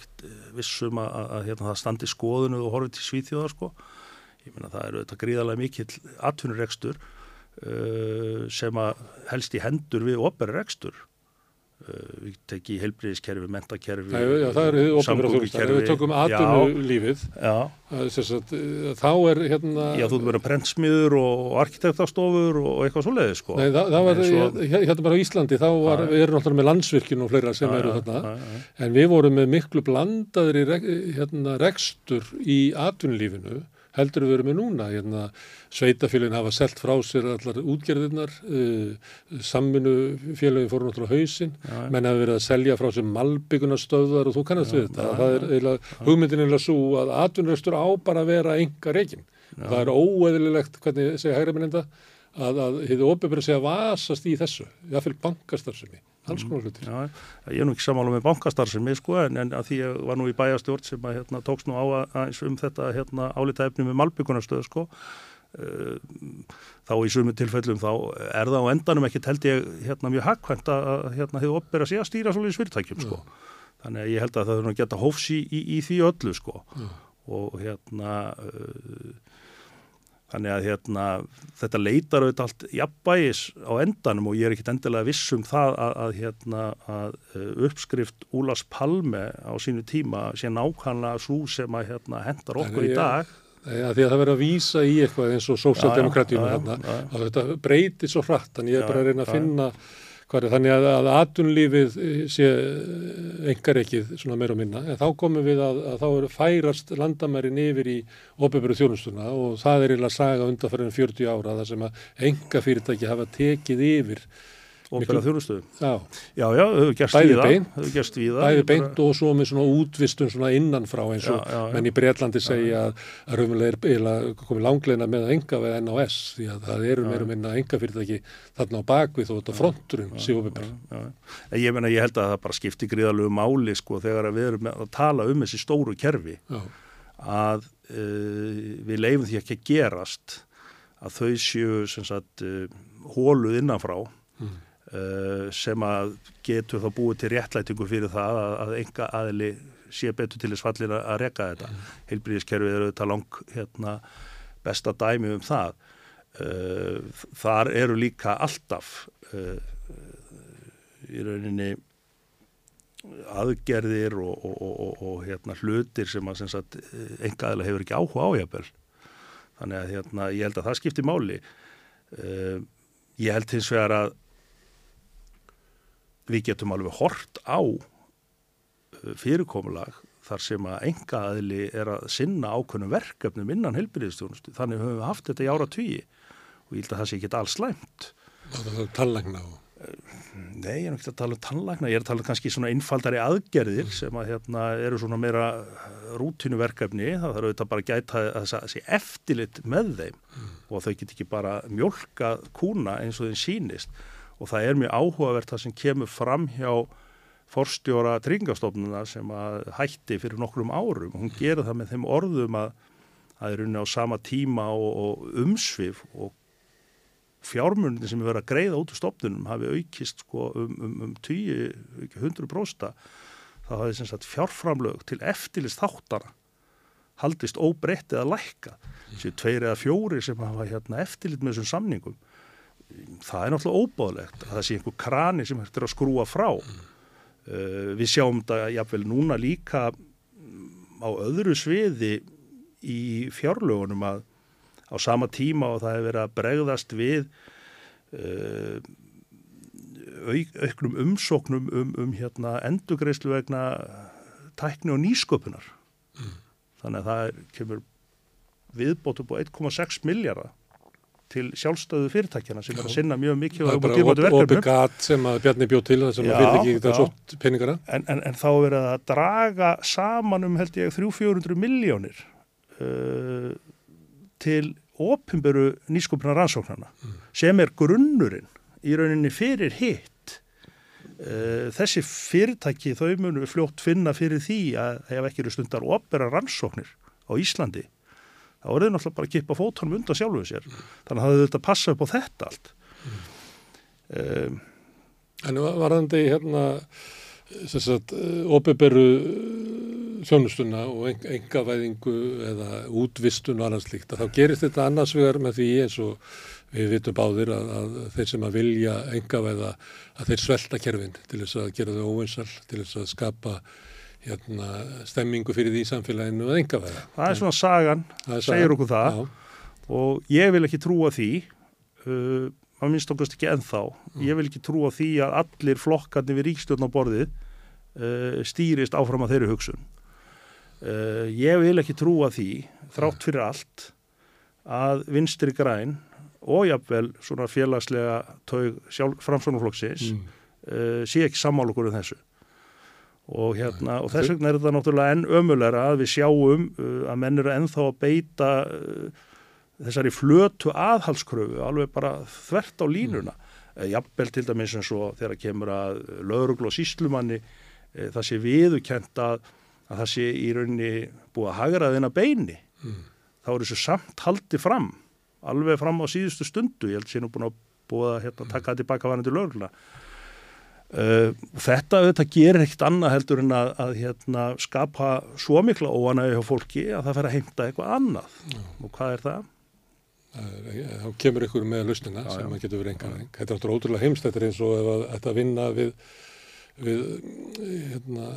vissum að, að, að hérna, það standi skoðunu og horfið til svíþjóðar, sko. Ég meina, það eru þetta gríðarlega mikill atvinnurekstur uh, sem að helst í hendur við operarekstur. Uh, við tekið heilbriðiskerfi, mentakerfi, er. Ef við tökum atvinnulífið, Já, að sem sagt, eh, þá er hérna... já, þú verður prentsmiður og arkitektastofur og eitthvað svoleiði, sko. Nei, það, það var, svo- hérna bara á Íslandi, þá var, við erum náttúrulega með landsvirkjun og fleira sem eru þarna, en við vorum með miklu blandaðri rek, hérna, rekstur í atvinnulífinu heldur við erum með núna, hérna, sveitafélagin hafa selt frá sér allar útgerðirnar, uh, samvinnufélagin fóru náttúrulega á hausinn, Já, já. menn hafa verið að selja frá sér malbyggunastöðar og þú kannast við þetta, það er eiginlega, hugmyndin er eiginlega svo að atvinnurekstur á bara að vera enga reikin, það er óeðlilegt, hvernig segja hægri minninda, að, að hefði óbyrður segja vasast í þessu, jáfnveil bankastarfsemi, alls konar hlutir. Já, ég er nú ekki samála með bankastarfsemi sko en, en að því ég var nú í bæjastjórn sem að hérna, tókst nú á að, aðeins um þetta hérna, álita efni með malbyggunastöð sko. Uh, þá í sumu tilfellum þá er það á endanum ekki held ég hérna, mjög hakkvæmt að að, hérna, hefur opbera sig að stýra svolítið fyrirtækjum sko. Þannig að ég held að það nú að geta hófs í, í, í því öllu sko. Og hérna uh, Þannig að hérna, þetta leitar auðvitað allt jafnbæis á endanum og ég er ekkit endilega viss um það að, að, hérna, að uh, uppskrift Úlas Palme á sínu tíma sé nákvæmlega svo sem að hérna, hendar okkur Nei, í ég- dag. Að því að það verður að vísa í eitthvað eins og sósjaldemokratínu Já, já, þarna, já, já. að þetta breytir svo hratt, þannig ég er Já, bara að reyna að já, já. Hvað er, þannig að, að atvinnulífið eh, sé engar ekkið svona meira og minna, en þá komum við að, að þá eru færast landamærin yfir í opinberu þjónustuna og það er eiginlega saga undanfærin 40 ára þar sem að enga fyrirtæki hafa tekið yfir Og bara þjónustuðu. Já, Já, já, hefur gerst Bæði víða. beint, hefur gerst víða. bæði Ég bara- beint og svo með svona útvistun svona innanfrá eins og Já, já, menn í Breitlandi segja að, raunverulega er komið langleina með að enga við NOS því að það eru meira minna enga fyrirtæki þarna á bakvið og þetta fronturinn. Já, já. En ég meina, ég held að það bara skipti gríðalegu máli sko þegar við erum að tala um þessi stóru kerfi Já, að uh, við leifum því ekki að gerast að þau séu sem sagt uh, hóluð innanfrá Mm. Uh, sem að getur þá búið til réttlætingu fyrir það að, að enga aðili sé betur til þess fallin að reka þetta. Mm. Heilbríðiskerfið eru þetta lang hérna, besta dæmi um það. Uh, þar eru líka alltaf uh, í rauninni aðgerðir og, og, og, og, og hérna, hlutir sem að sagt, engaðilega hefur ekki áhuga á jafnvel. Þannig að hérna, ég held að það skipti máli. Ég held hins vegar að við getum alveg hort á uh, fyrirkomulag þar sem að engaðili er að sinna ákveðnum verkefnum innan helbriðistjónustu. Þannig höfum við haft þetta í ára tugi og ég held að það sé ekki alls slæmt. það er tallagna og Nei, ég er ekki að tala um tannlækna, ég er að tala um kannski svona einfaldari aðgerðir sem að hérna eru svona meira rútínuverkefni, það þarf auðvitað bara að gæta þess að sé eftirlit með þeim mm. og þau get ekki bara mjölka kúna eins og þeim sínist og það er mjög áhugavert það sem kemur fram hjá forstjóra tryggingastofnuna sem að hætti fyrir nokkrum árum. Hún gerir það með þeim orðum að það er unni á sama tíma og, og umsvið og fjármunni sem er verið að greiða út úr stopnunum hafi aukist sko um, um, um 10, 100 brósta þá hafi sem sagt fjárframlög til eftirlist þáttara haldist óbreytt eða lækka þessi tveir eða fjóri sem hafa hérna, eftirlit með þessum samningum það er náttúrulega óbáðlegt að það sé einhver krani sem hægt er að skrúa frá uh, við sjáum þetta jáfnvel núna líka á öðru sviði í fjárlögunum að á sama tíma og það hefur verið að bregðast við uh, auk, auknum umsóknum um, um hérna, endugreislu vegna tækni og nýsköpunar. Mm. Þannig að það er, kemur viðbótu búið 1,6 miljardar til sjálfstöðu fyrirtækjana sem er að sinna mjög mikið og. Það er bara opigat sem að Bjarni bjóð til þess að maður fyrir ekki það svo peningara. En, en, en þá verður það að draga saman um held ég 300-400 miljónir uh, til ofinberu nýskupina rannsóknarna mm. sem er grunnurinn í rauninni fyrir hitt uh, þessi fyrirtæki þau munu fljótt finna fyrir því að ef ekki eru stundar opera rannsóknir á Íslandi þá er þau náttúrulega bara að kipa fótonum undan sjálfuð sér mm. þannig að það þetta passa upp á þetta allt mm. um, En varðandi hérna þess að ofinberu þjónustuna og engavæðingu eða útvistun og annars líkt þá gerist þetta annars vegar með því eins og við vitum báðir að, að þeir sem að vilja engavæða að þeir svelta kerfin til þess að gera þau óvinsal til þess að skapa hérna, stemmingu fyrir því samfélaginu að engavæða. Það er svona sagan, er segir sagan. okkur það Já. og ég vil ekki trúa því uh, maður minnst okkast ekki ennþá mm. ég vil ekki trúa því að allir flokkarnir við ríkstjórn á borðið uh, stýrist áfram að þeirri hugsun Uh, ég vil ekki trúa því, þrátt fyrir allt, að vinstri græn og jafnvel svona félagslega taug framsvonarflokksins mm. uh, sé ekki sammálugur um þessu. Og, hérna, og þess vegna er þetta náttúrulega enn ömulegra að við sjáum uh, að menn eru ennþá að beita þessari flötu aðhalskröfu alveg bara þvert á línuna. Mm. Jafnvel til dæmis eins og þegar kemur að laurugl og síslumanni það sé viðukent að að það sé í rauninni búið að hagra þeina beini mm. þá er þessu samt haldi fram alveg fram á síðustu stundu ég held sé nú búin að búið að hérna, taka það tilbaka vanandi lögurna uh, þetta auðvitað gerir ekkert annað heldur en að, að hérna, skapa svo mikla óanægi hjá fólki að það fer að heimta eitthvað annað mm. og hvað er það? Þá kemur ykkur með lausnina já, sem já. getur verið enga þetta er náttúrulega ótrúlega heimst þetta er eins og ef þetta vinna við við hérna,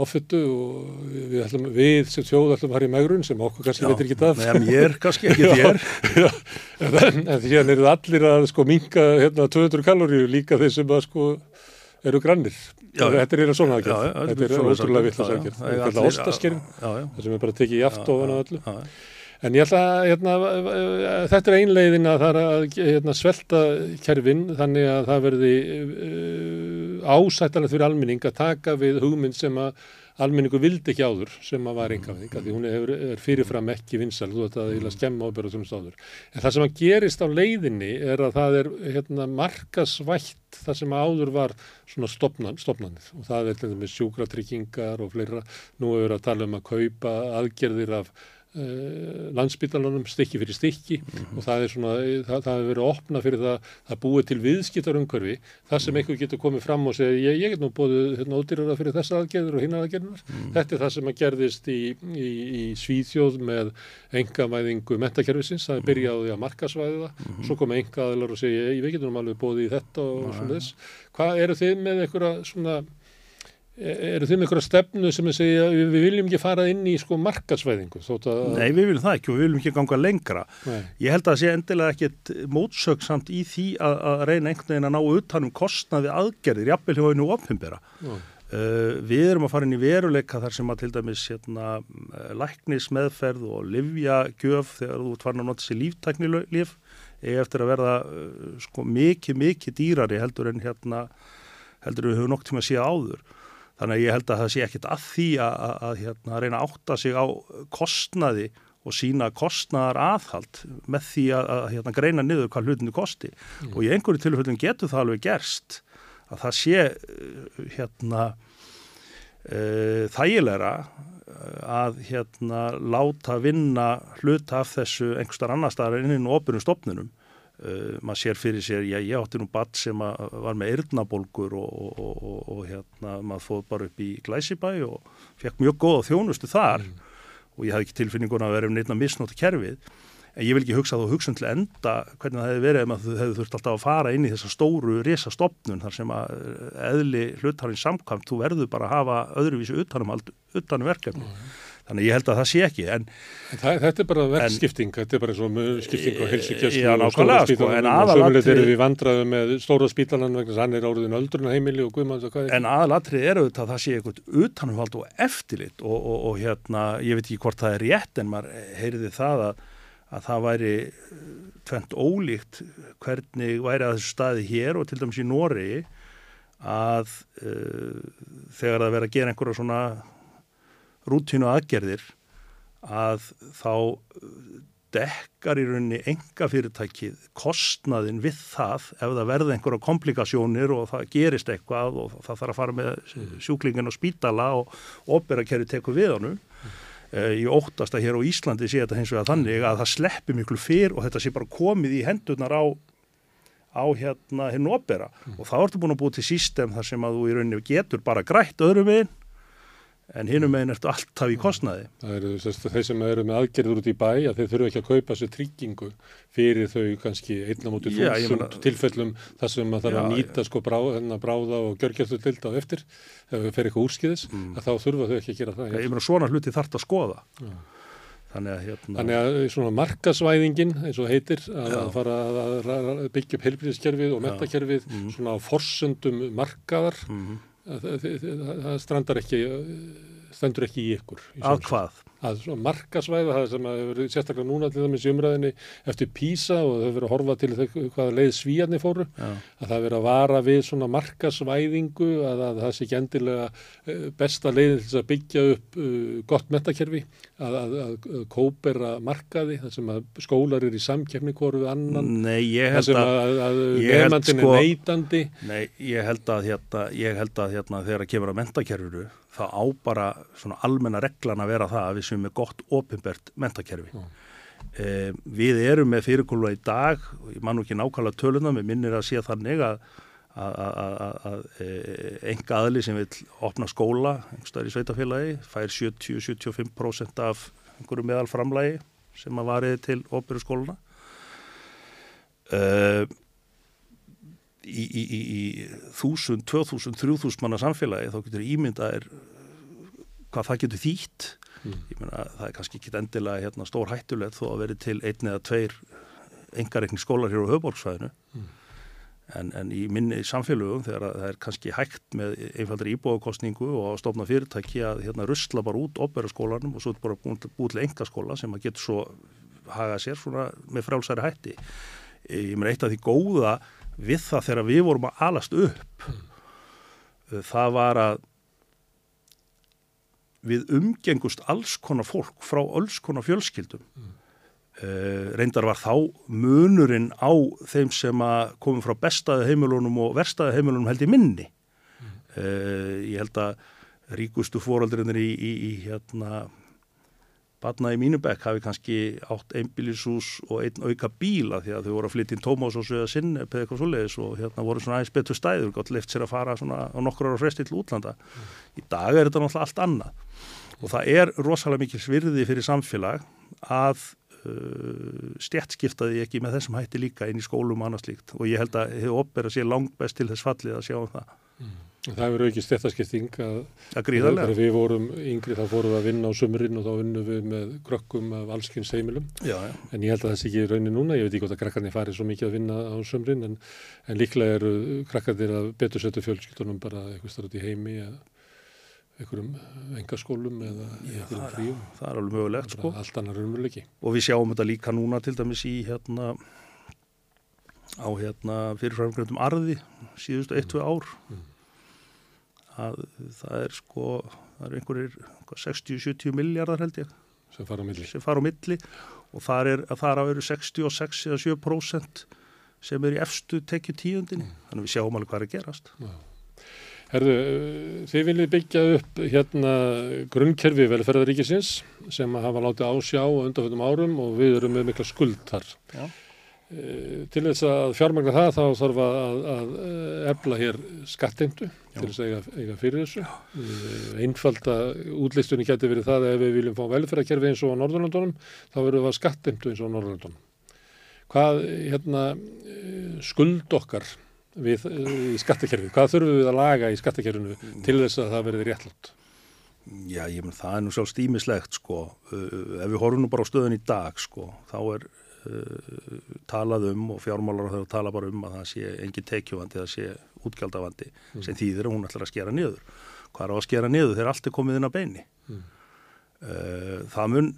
ofittu og við, ætlum, við sem þjóð ætlum að fara í megrun sem okkur kannski veitir ekki það Nei, mér kannski ekki þér En, því að eru allir að sko minka hérna, 200 kaloríu líka þeir sem að sko eru grannir. Já, þetta er eina svona aðgjörð þetta er ótrúlega að aðgjörð þetta er ostaskerinn það sem er bara tekið í aft ofan á öllu. En ég ætla að hérna, þetta er einlegin að það er að hérna, svelta kerfin þannig að það verði uh, ásættanlega fyrir almenning að taka við hugmynd sem að almenningu vildi ekki áður sem að var engaðing því hún er, er fyrirfram ekki vinsal þú veit að það er að skemma ábyrða þúnum stáður en það sem að gerist á leiðinni er að það er hérna, markasvætt það sem áður var svona stopnan, stopnanir og það er með sjúkratryggingar og fleira. Nú við að tala um að kaupa aðgerðir af landsbytalanum stykki fyrir stykki mm -hmm. og það er svona, það, það hefur verið opna fyrir það að búið til viðskiptarumkörfi það sem mhm. einhver getur komið fram og segja ég, ég get nú búið hérna ódýrara fyrir þessa aðgerður og hinna aðgerðunar. Mm -hmm. Þetta er það sem að gerðist í, í, í Svíþjóð með engamæðingu mentakerfisins það er mhm. byrjaði að markasvæði það mm -hmm. svo koma enga aðlar og segja ég, ég veit ekki alveg búið í þetta og svona þess. Hvað eru þið með einhverja svona eru þið með einhverja stefnu sem að segja við viljum ekki fara inn í sko markasvæðingu Nei, við viljum það ekki og við viljum ekki ganga lengra Nei. ég held að það sé endilega ekkit mótsöksamt í því að, að reyna einhvern veginn að ná utanum kostnaði aðgerðir jafnvel hjá einu opnimbera uh, við erum að fara inn í veruleika þar sem að til dæmis hérna, læknismeðferð og livjagjöf þegar þú ert farin að nota sér líftæknilif eigi eftir að verða uh, sko mikið, mikið dýrari heldur en hérna heldur við höfum nokk tíma að sé áður. Þannig að ég held að það sé ekkit að því að, að, að hérna, reyna að átta sig á kostnaði og sína kostnaðar aðhald með því að, að hérna, greina niður hvað hlutinu kosti mm. og í einhverju tilfellum getur það alveg gerst að það sé uh, hérna uh, þægilegra að hérna láta vinna hluta af þessu einhverstar annar staðar inn í opurum stopnunum uh, maður sér fyrir sér, já ég átti nú badd sem var með eirnabolgur og, og, og, og hérna maður fóð bara upp í Glæsibæ og fekk mjög góða þjónustu þar mm. og ég hafði ekki tilfinninguna að vera um neitt að misnóta kerfið en ég vil ekki hugsa þú hugsun til enda hvernig það hefði verið ef þú hefði þurft alltaf að fara inn í þessa stóru risastofnun þar sem að eh, eðli hlutarinn samkvæmt þú verður bara að hafa öðruvísi utanum, utanum verkefni. Mm. Þannig ég held að það sé ekki. En, en það, þetta er bara verkskipting, en, þetta er bara eins og skipting og helsikjæslu og stóra spítalan og sömuleitt eru við vandraðu með stóra spítalan vegna hann er áriðin öldruna heimili og guðmanns og hvað. En aðalatrið er auðvitað að það sé eitthvað utanumhald og eftirlit og, og, og hérna, ég veit ekki hvort það er rétt en maður heyriði það að að það væri eh, tvent ólíkt hvernig væri að þessu staði hér og til dæmis í Nóri að uh, þegar það verið að gera einhverja svona rútínu aðgerðir að þá dekkar í rauninni enga fyrirtækið kostnaðin við það ef það verði einhverja komplikasjónir og það gerist eitthvað og það þarf að fara með sjúklingin á spítala og opera kerri teku við honum Eh, ég óttast að hér á Íslandi sé þetta hins vegar þannig að það sleppi miklu fyrr og þetta sé bara komið í hendurnar á, á hérna hinn opera mm. og þá ertu búin að búið til sístem þar sem að þú í rauninni getur bara grætt öðrum veginn en hinnum meginn ertu alltaf í kostnaði. Það eru þeir sem eru með aðgerður út í bæ að þeir þurfu ekki að kaupa sér tryggingu fyrir þau kannski einna mútið þúsund tilfellum þar sem maður þarf að nýta sko brá, bráða og gjörgjörðu tilda á eftir ef þau fer eitthvað úrskiðis mm. að þá þurfa þau ekki að gera það. Ég meina svona hluti þarf að skoða. Já. Þannig að, hérna... Þannig að svona markasvæðingin eins og heitir að, að fara að, byggja upp helbriðskerfið og metakerfið mm. svona á forsöndum markaðar mm það strandar ekki stendur ekki í ykkur í að hvað? Að markasvæða það sem að hefur sérstaklega núna til dæmis í umræðinni eftir Písa og þau verið að horfa til hvaða leið svíjarni fóru Já. að það verið að vara við svona markasvæðingu að, að það sé ekki endilega eh, besta leiðin til að byggja upp uh, gott metakerfi að, að, að kópera markaði það sem að skólar eru í samkefni hvoru annan Nei, ég held að að nefnandin sko, er neytandi Nei, ég held að hérna, ég held að hérna þegar að kemur að mentakerfuru þá á bara svona almenna reglan að vera það að við séum með gott ofinbært mentakerfi. Mm. Eh, við erum með fyrirkóla í dag, ég man ekki nákvæmlega töluna, við minnir að sé þannig að, enga aðli sem vil opna skóla, einhverstaðar í sveitafélagi, fær 70-75% af einhverju meðalframlægi sem að variði til operu skóluna. Uh, í, í, í þúsund, tvöþúsund, þrjúþúsund manna samfélagi þá getur ímyndaðir hvað það getur þýtt mm. ég meina það er kannski ekki endilega hérna, stór hættulegt þó að veri til einn eða tveir engareikni skólar hér á höfbólksvæðinu mm. en, en í minni samfélögum þegar það er kannski hægt með einfaldri íbúðakostningu og að stofna fyrirtæki að hérna rusla bara út opera skólanum og svo er bara búin til engaskóla sem að getur svo haga sér svona með frálsæri hætti ég meina eitt af því góða við það þegar við vorum að alast upp mm. það var að við umgengust alls konar fólk frá alls konar fjölskyldum mm. uh, reyndar var þá munurinn á þeim sem komum frá bestaði heimilunum og verstaði heimilunum held í minni mm. uh, ég held að ríkustu fóraldurinnir í, í, í hérna Batna í Mínubæk hafi kannski átt einbílisús og einn auka bíla því að þau voru að flytja inn Tómás og Suða Sinn eða eitthvað svoleiðis og hérna voru svona aðeins betur stæður, gott lift sér að fara svona á nokkur ára fresti til útlanda. Mm. Í dag er þetta náttúrulega allt annað og það er rosalega mikil svirði fyrir samfélag að uh, stjætskiptaði ekki með þessum hætti líka inn í skólum og annað slíkt og ég held að hefur opera sér langt best til þess fallið að sjá um það. Mm. Það hefur ekki stjættaskipting að, að þegar við vorum yngri þá fórum við að vinna á sumurinn og þá vinnum við með krökkum af allskynns heimilum já, já. en ég held að það sé ekki raunin núna, ég veit ekki hvort að krakkarnir fari svo mikið að vinna á sumurinn en, en líklega eru krakkarnir að betur setja fjölskyldunum bara eitthvað starf út í heimi eða einhverjum engaskólum eða einhverjum fríum. Það er alveg mögulegt sko. Allt annar umveruleiki. Og við sjáum þetta líka núna til dæmis í hérna á hérna fyrirframgröndum arði síðustu 1-2 ár að það er sko það er einhverjir 60-70 miljardar held ég sem fara á milli, sem fara á milli. Og þar er að þar að veru 66 eða 7% sem er í efstu tekju tíundinni þannig að við sjáum alveg hvað er að gerast. Herðu, þið viljið byggja upp hérna grunnkerfi velferðaríkisins sem að hafa látið ásjá á undanfjöndum árum og við erum með mikla skuld þar. Já. E, til þess að fjármagna það þá þarf að, að efla hér skatteimtu til þess að eiga, eiga fyrir þessu. E, einfalda útlistunni getur verið það að ef við viljum fá velferðarkerfi eins og á Norðurlandunum þá verður það skatteimtu eins og á Norðurlandunum. Hvað hérna skuld okkar við í skattakerfið? Hvað þurfum við að laga í skattakerfinu til þess að það verði réttlátt? Já, ég menn það er nú sjálf stímislegt sko. Ef við horfum nú bara á stöðun í dag sko, þá er talað um og fjármálar þau tala bara um að það sé engin tekjuvandi, það sé útgjaldavandi mm. sem þýðir að hún ætlar að skera niður. Hvað er á að skera niður þegar allt er komið inn á beini? Mm. Uh, það mun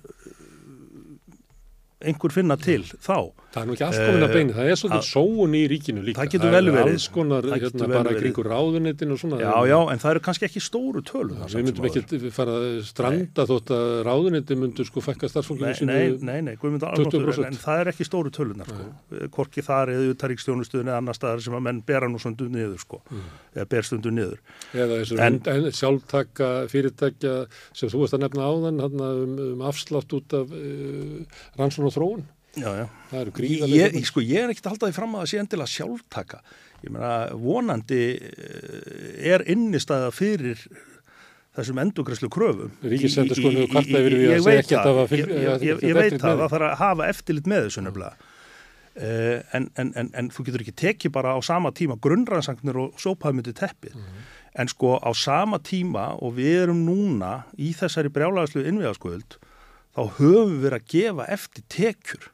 einhver finna til þá. Það er nú ekki allt komin að beina, það er svolítið sóun í ríkinu líka. Það getur vel verið. Það er alls konar hérna, bara kringur ráðunitin og svona. Já, já, en það eru kannski ekki stóru tölun. Við myndum ekki fara að stranda nei. þótt að ráðunitin myndur sko fækka starfsfólkinu sínu nei, nei, nei, 20%. En það er ekki stóru tölunar sko. Korki þar eða utaríkstjónustuðin eða annar staðar sem að menn bera nú stundu niður sko. Mm. Eða ber stundu niður. Eða þessu sjálftaka fyrirtækja sem þú veist að nefna áðan um, um já, já. það eru gríðarlega ég, sko, ég er ekkert að halda því fram að það sé endilega sjálftaka. Ég meina vonandi er innistæða fyrir þessum endugræslu kröfum Ríkisendur sko nú kvarta yfir við að segja ekki að það var fyrir ég, ég, ég veit það, það þarf að hafa eftirlit með þessu nefnilega. Uh, en, en, en, en þú getur ekki tekið bara á sama tíma grunnrannsangnar og sópaðmyndi teppið. Mm -hmm. en sko á sama tíma og við erum núna í þessari brjálagaslu innviðaskvöld þá höfum við að gefa eftir tekjur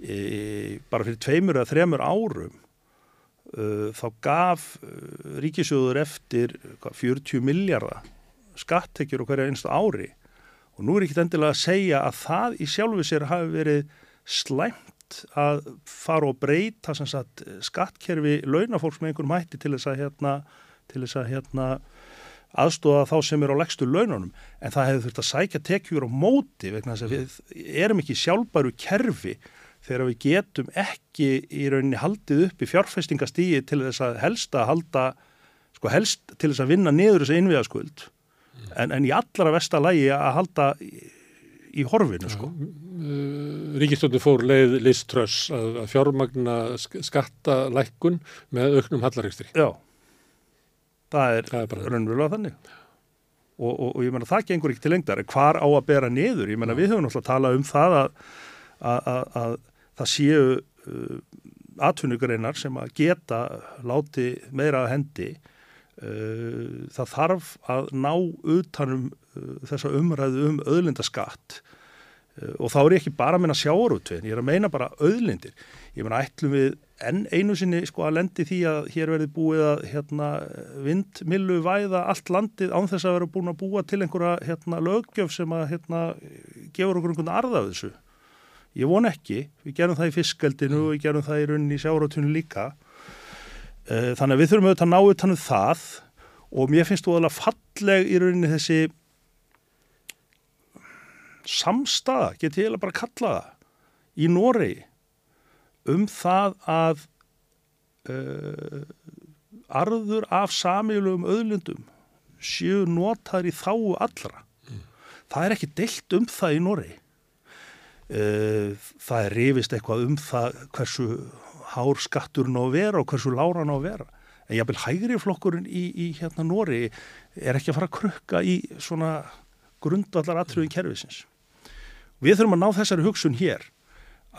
e, bara fyrir tveimur eða þremur árum e, þá gaf e, ríkisjóður eftir hvað, 40 miljardar skattekjur og hverja einstu ári. Og nú er ekki endilega að segja að það í sjálfu sér hafi verið slæmt að fara og breyta sagt, skattkerfi launafólks með einhverjum hætti til þess að hérna, til þess að hérna aðstóða þá sem er á leggstu laununum. En það hefur þurft að sækja tekjur á móti vegna þess að við erum ekki sjálfbæru kerfi þegar við getum ekki í rauninni haldið upp í fjárfestingastígi til þess að helst að halda sko helst til þess að vinna niður þessu innviðaskuld mm. en, en í allara vestalagi að halda í, í horfinu sko. Ríkistöndi fór leið liströss að fjármagna skattalækkun með auknum hallaregstri. Já það er, er raunverulega þannig og, og, og ég menna það gengur ekki til lengdar hvar á að bera niður, ég menna við höfum náttúrulega talað um það að, að, að, að það séu uh, atvinnugreinar sem að geta láti meira að hendi uh, það þarf að ná utanum uh, þessa umræðu um öðlindaskatt uh, og þá er ég ekki bara að meina sjáurútvegin, ég er að meina bara öðlindir ég menna ætlum við enn einu sinni sko að lendi því að hér verði búið að hérna, vindmilu væða allt landið án þess að vera búin að búa til einhverja hérna, lögjöf sem að hérna, gefur okkur einhvern arða af þessu. Ég von ekki, við gerum það í fiskaldinu og við gerum það í rauninni í sjáratunni líka. Eh, þannig að við þurfum auðvitað að ná utan um það og mér finnst þú alveg falleg í rauninni þessi samstaða, get ég eiginlega bara að kalla það, í Noregi um það að uh, arður af samílum öðlundum séu notar í þáu allra. Mm. Það er ekki deilt um það í Norri. Uh, það er rifist eitthvað um það hversu hár skatturinn á að vera og hversu láran á að vera. En jábel hægri flokkurinn í, í hérna Norri er ekki að fara að krukka í svona grundvallar atriðin kervisins. Við þurfum að ná þessari hugsun hér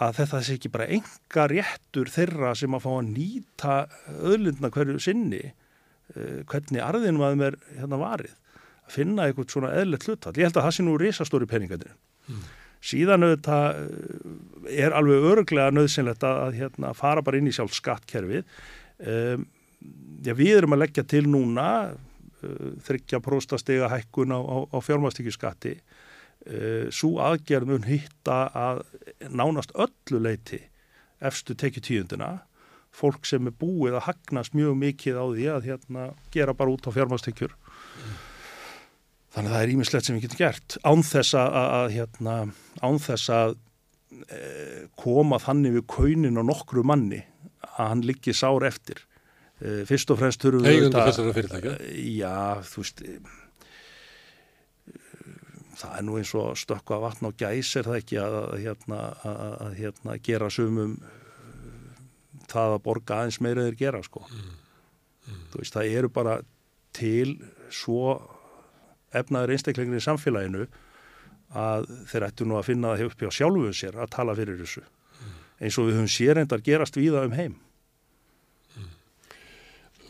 að þetta sé ekki bara enga réttur þeirra sem að fá að nýta öðlundna hverju sinni uh, hvernig arðinum að þeim er hérna varið að finna eitthvað svona eðlert hlutall ég held að það sé nú risastóri peningandir mm. Síðan auðvitað eh, er alveg öruglega nöðsynlegt að, hérna, fara bara inn í sjálf skattkerfið. Um, já, við erum að leggja til núna uh, þryggja próstastega hækkun á, á, á fjármastíkjuskatti uh, eh, svo aðgerð mun hitta að nánast öllu leiti efstu tekið tíundina fólk sem er búið að hagnast mjög mikið á því að hérna, gera bara út á fjármástekjur þannig að það er ímislegt sem við getum gert án þess að, að hérna, án þess að e, koma þannig við kaunin á nokkru manni að hann liggi sár eftir e, fyrst og fremst þurfum við Eigundu þessara fyrirtækja? Já, þú veist það er nú eins og stökka vatn og gæs er það ekki að, að, hérna, að, að hérna, gera sumum það að borga aðeins meira þeir gera sko. Mm. Mm. Veist, það eru bara til svo efnaður einstakleginni í samfélaginu að þeir ættu nú að finna það upp hjá sjálfuðu sér að tala fyrir þessu mm. eins og við höfum sérendar gerast víða um heim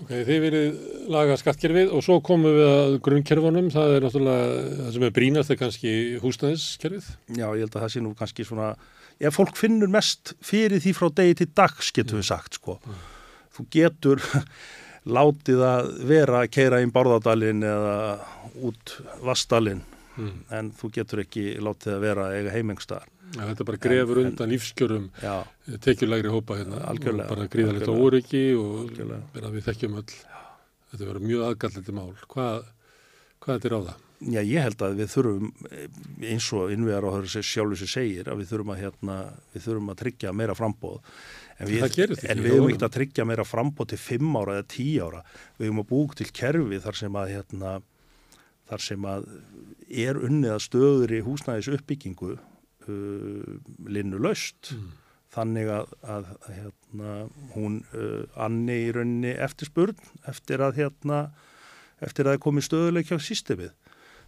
Ok, þið verið laga skattkerfið og svo komum við að grunnkerfunum, það er náttúrulega, það sem er brínast er kannski húsnæðiskerfið. Já, ég held að það sé nú kannski svona, ef fólk finnur mest fyrir því frá degi til dags, getur við sagt, sko. Mm. Þú getur látið að vera að keira inn Bárðardalinn eða út Vastdalinn, mm. en þú getur ekki látið að vera eiga heimengstaðar. Ja, þetta bara grefur en, undan lífskjörum tekjulegri hópa hérna. Algjörlega, bara gríðalegt óryggi og við þekkjum öll. Þetta verður mjög aðgallandi mál. Hvað, hvað er þetta á það? Já, ég held að við þurfum eins og innvegar á þessu sjálfu sem segir að við þurfum að, hérna, við þurfum að tryggja meira frambóð en við, höfum ekkert að tryggja meira frambóð til 5 ára eða 10 ára. Við höfum að búið til kerfi þar sem að hérna, þar sem að er unnið að stöður í húsnæðis uppbyggingu uh, linnu löst mm. þannig að, að, hérna, hún uh, anni í rauninni eftirspurn eftir að hérna, eftir að það komi stöðuleik hjá sístemið.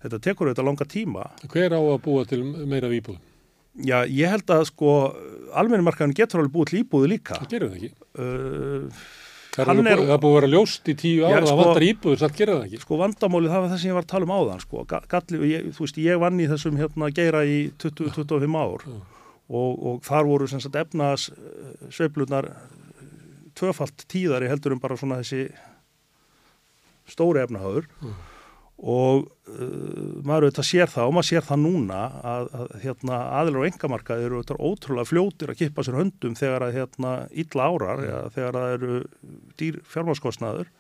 Þetta tekur auðvitað langa tíma. Hver á að búa til meira výbúð? Já, ég held að sko almennimarkaðin getur alveg búið til íbúðu líka. Það gerur það ekki. Uh, Það er, er, búið að vera ljóst í tíu ára, það sko, vantar íbúður, það gerir það ekki. Sko vandamálið, það var það sem ég var að tala um áðan, sko. Galli, ég, þú veist, ég vann í þessum hérna geira í 20-25 ár og, og þar voru sem sagt efnaðas sveiflunar tvöfalt tíðari heldur um bara svona þessi stóri efnahagur. Uh og uh, maður auðvitað sér það og maður sér það núna að, að hérna, aðlar og engamarkað eru auðvitað ótrúlega fljótir að kippa sér höndum þegar að hérna, illa árar, ja, þegar það eru dýr fjármáskostnaður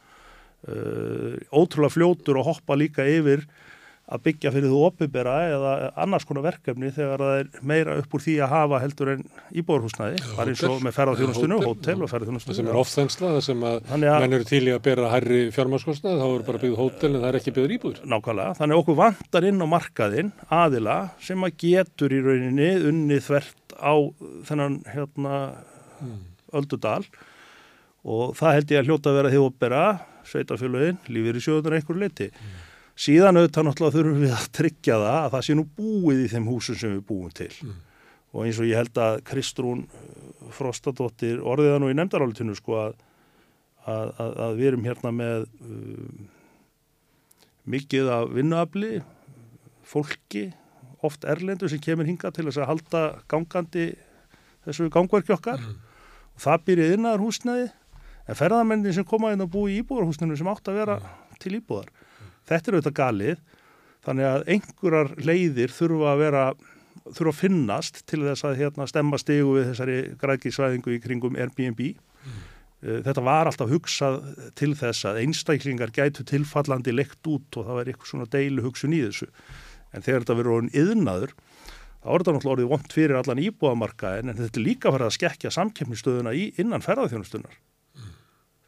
uh, ótrúlega fljótur að hoppa líka yfir að byggja fyrir þú opibera eða annars konar verkefni þegar það er meira upp úr því að hafa heldur en íbúrhúsnaði, bara eins og með ferðarþjónustinu, hótel og ferðarþjónustinu. Það sem er ofþensla, það sem að, að menn eru til í að bera hærri fjármárskostnað, þá eru bara byggð hótel en það er ekki byggður íbúr. Nákvæmlega, þannig okkur vantar inn á markaðinn aðila sem að getur í rauninni unni þvert á þennan hérna hmm. öldudal og það held ég að hljóta að vera því opera, sveitafélagin, lífið í sjóðunar einhverju liti. Hmm síðan auðvitað náttúrulega þurfum við að tryggja það að það sé nú búið í þeim húsum sem við búum til mm. og eins og ég held að Kristrún uh, Frostadóttir orðiða nú í nefndarálitinu sko að, að, að, að við erum hérna með um, mikið af vinnuafli fólki, oft erlendu sem kemur hinga til þess að halda gangandi þessu gangverki okkar mm. og það byrjið innar húsnæði en ferðarmennin sem koma inn og búi í íbúðarhúsnæðinu sem átt að vera mm. til íbúðar Þetta er auðvitað galið þannig að einhverjar leiðir þurfa að vera þurfa að finnast til þess að hérna, stemma stegu við þessari grækisvæðingu í kringum Airbnb. Mm. Þetta var alltaf hugsað til þess að einstaklingar gætu tilfallandi lekt út og það var eitthvað svona deilu hugsun í þessu. En þegar þetta verður orðin yðnaður, þá er þetta náttúrulega orðið vond fyrir allan íbúamarkaðin en þetta er líka farið að skekja samkeppnistöðuna í innan ferðarþjónustunnar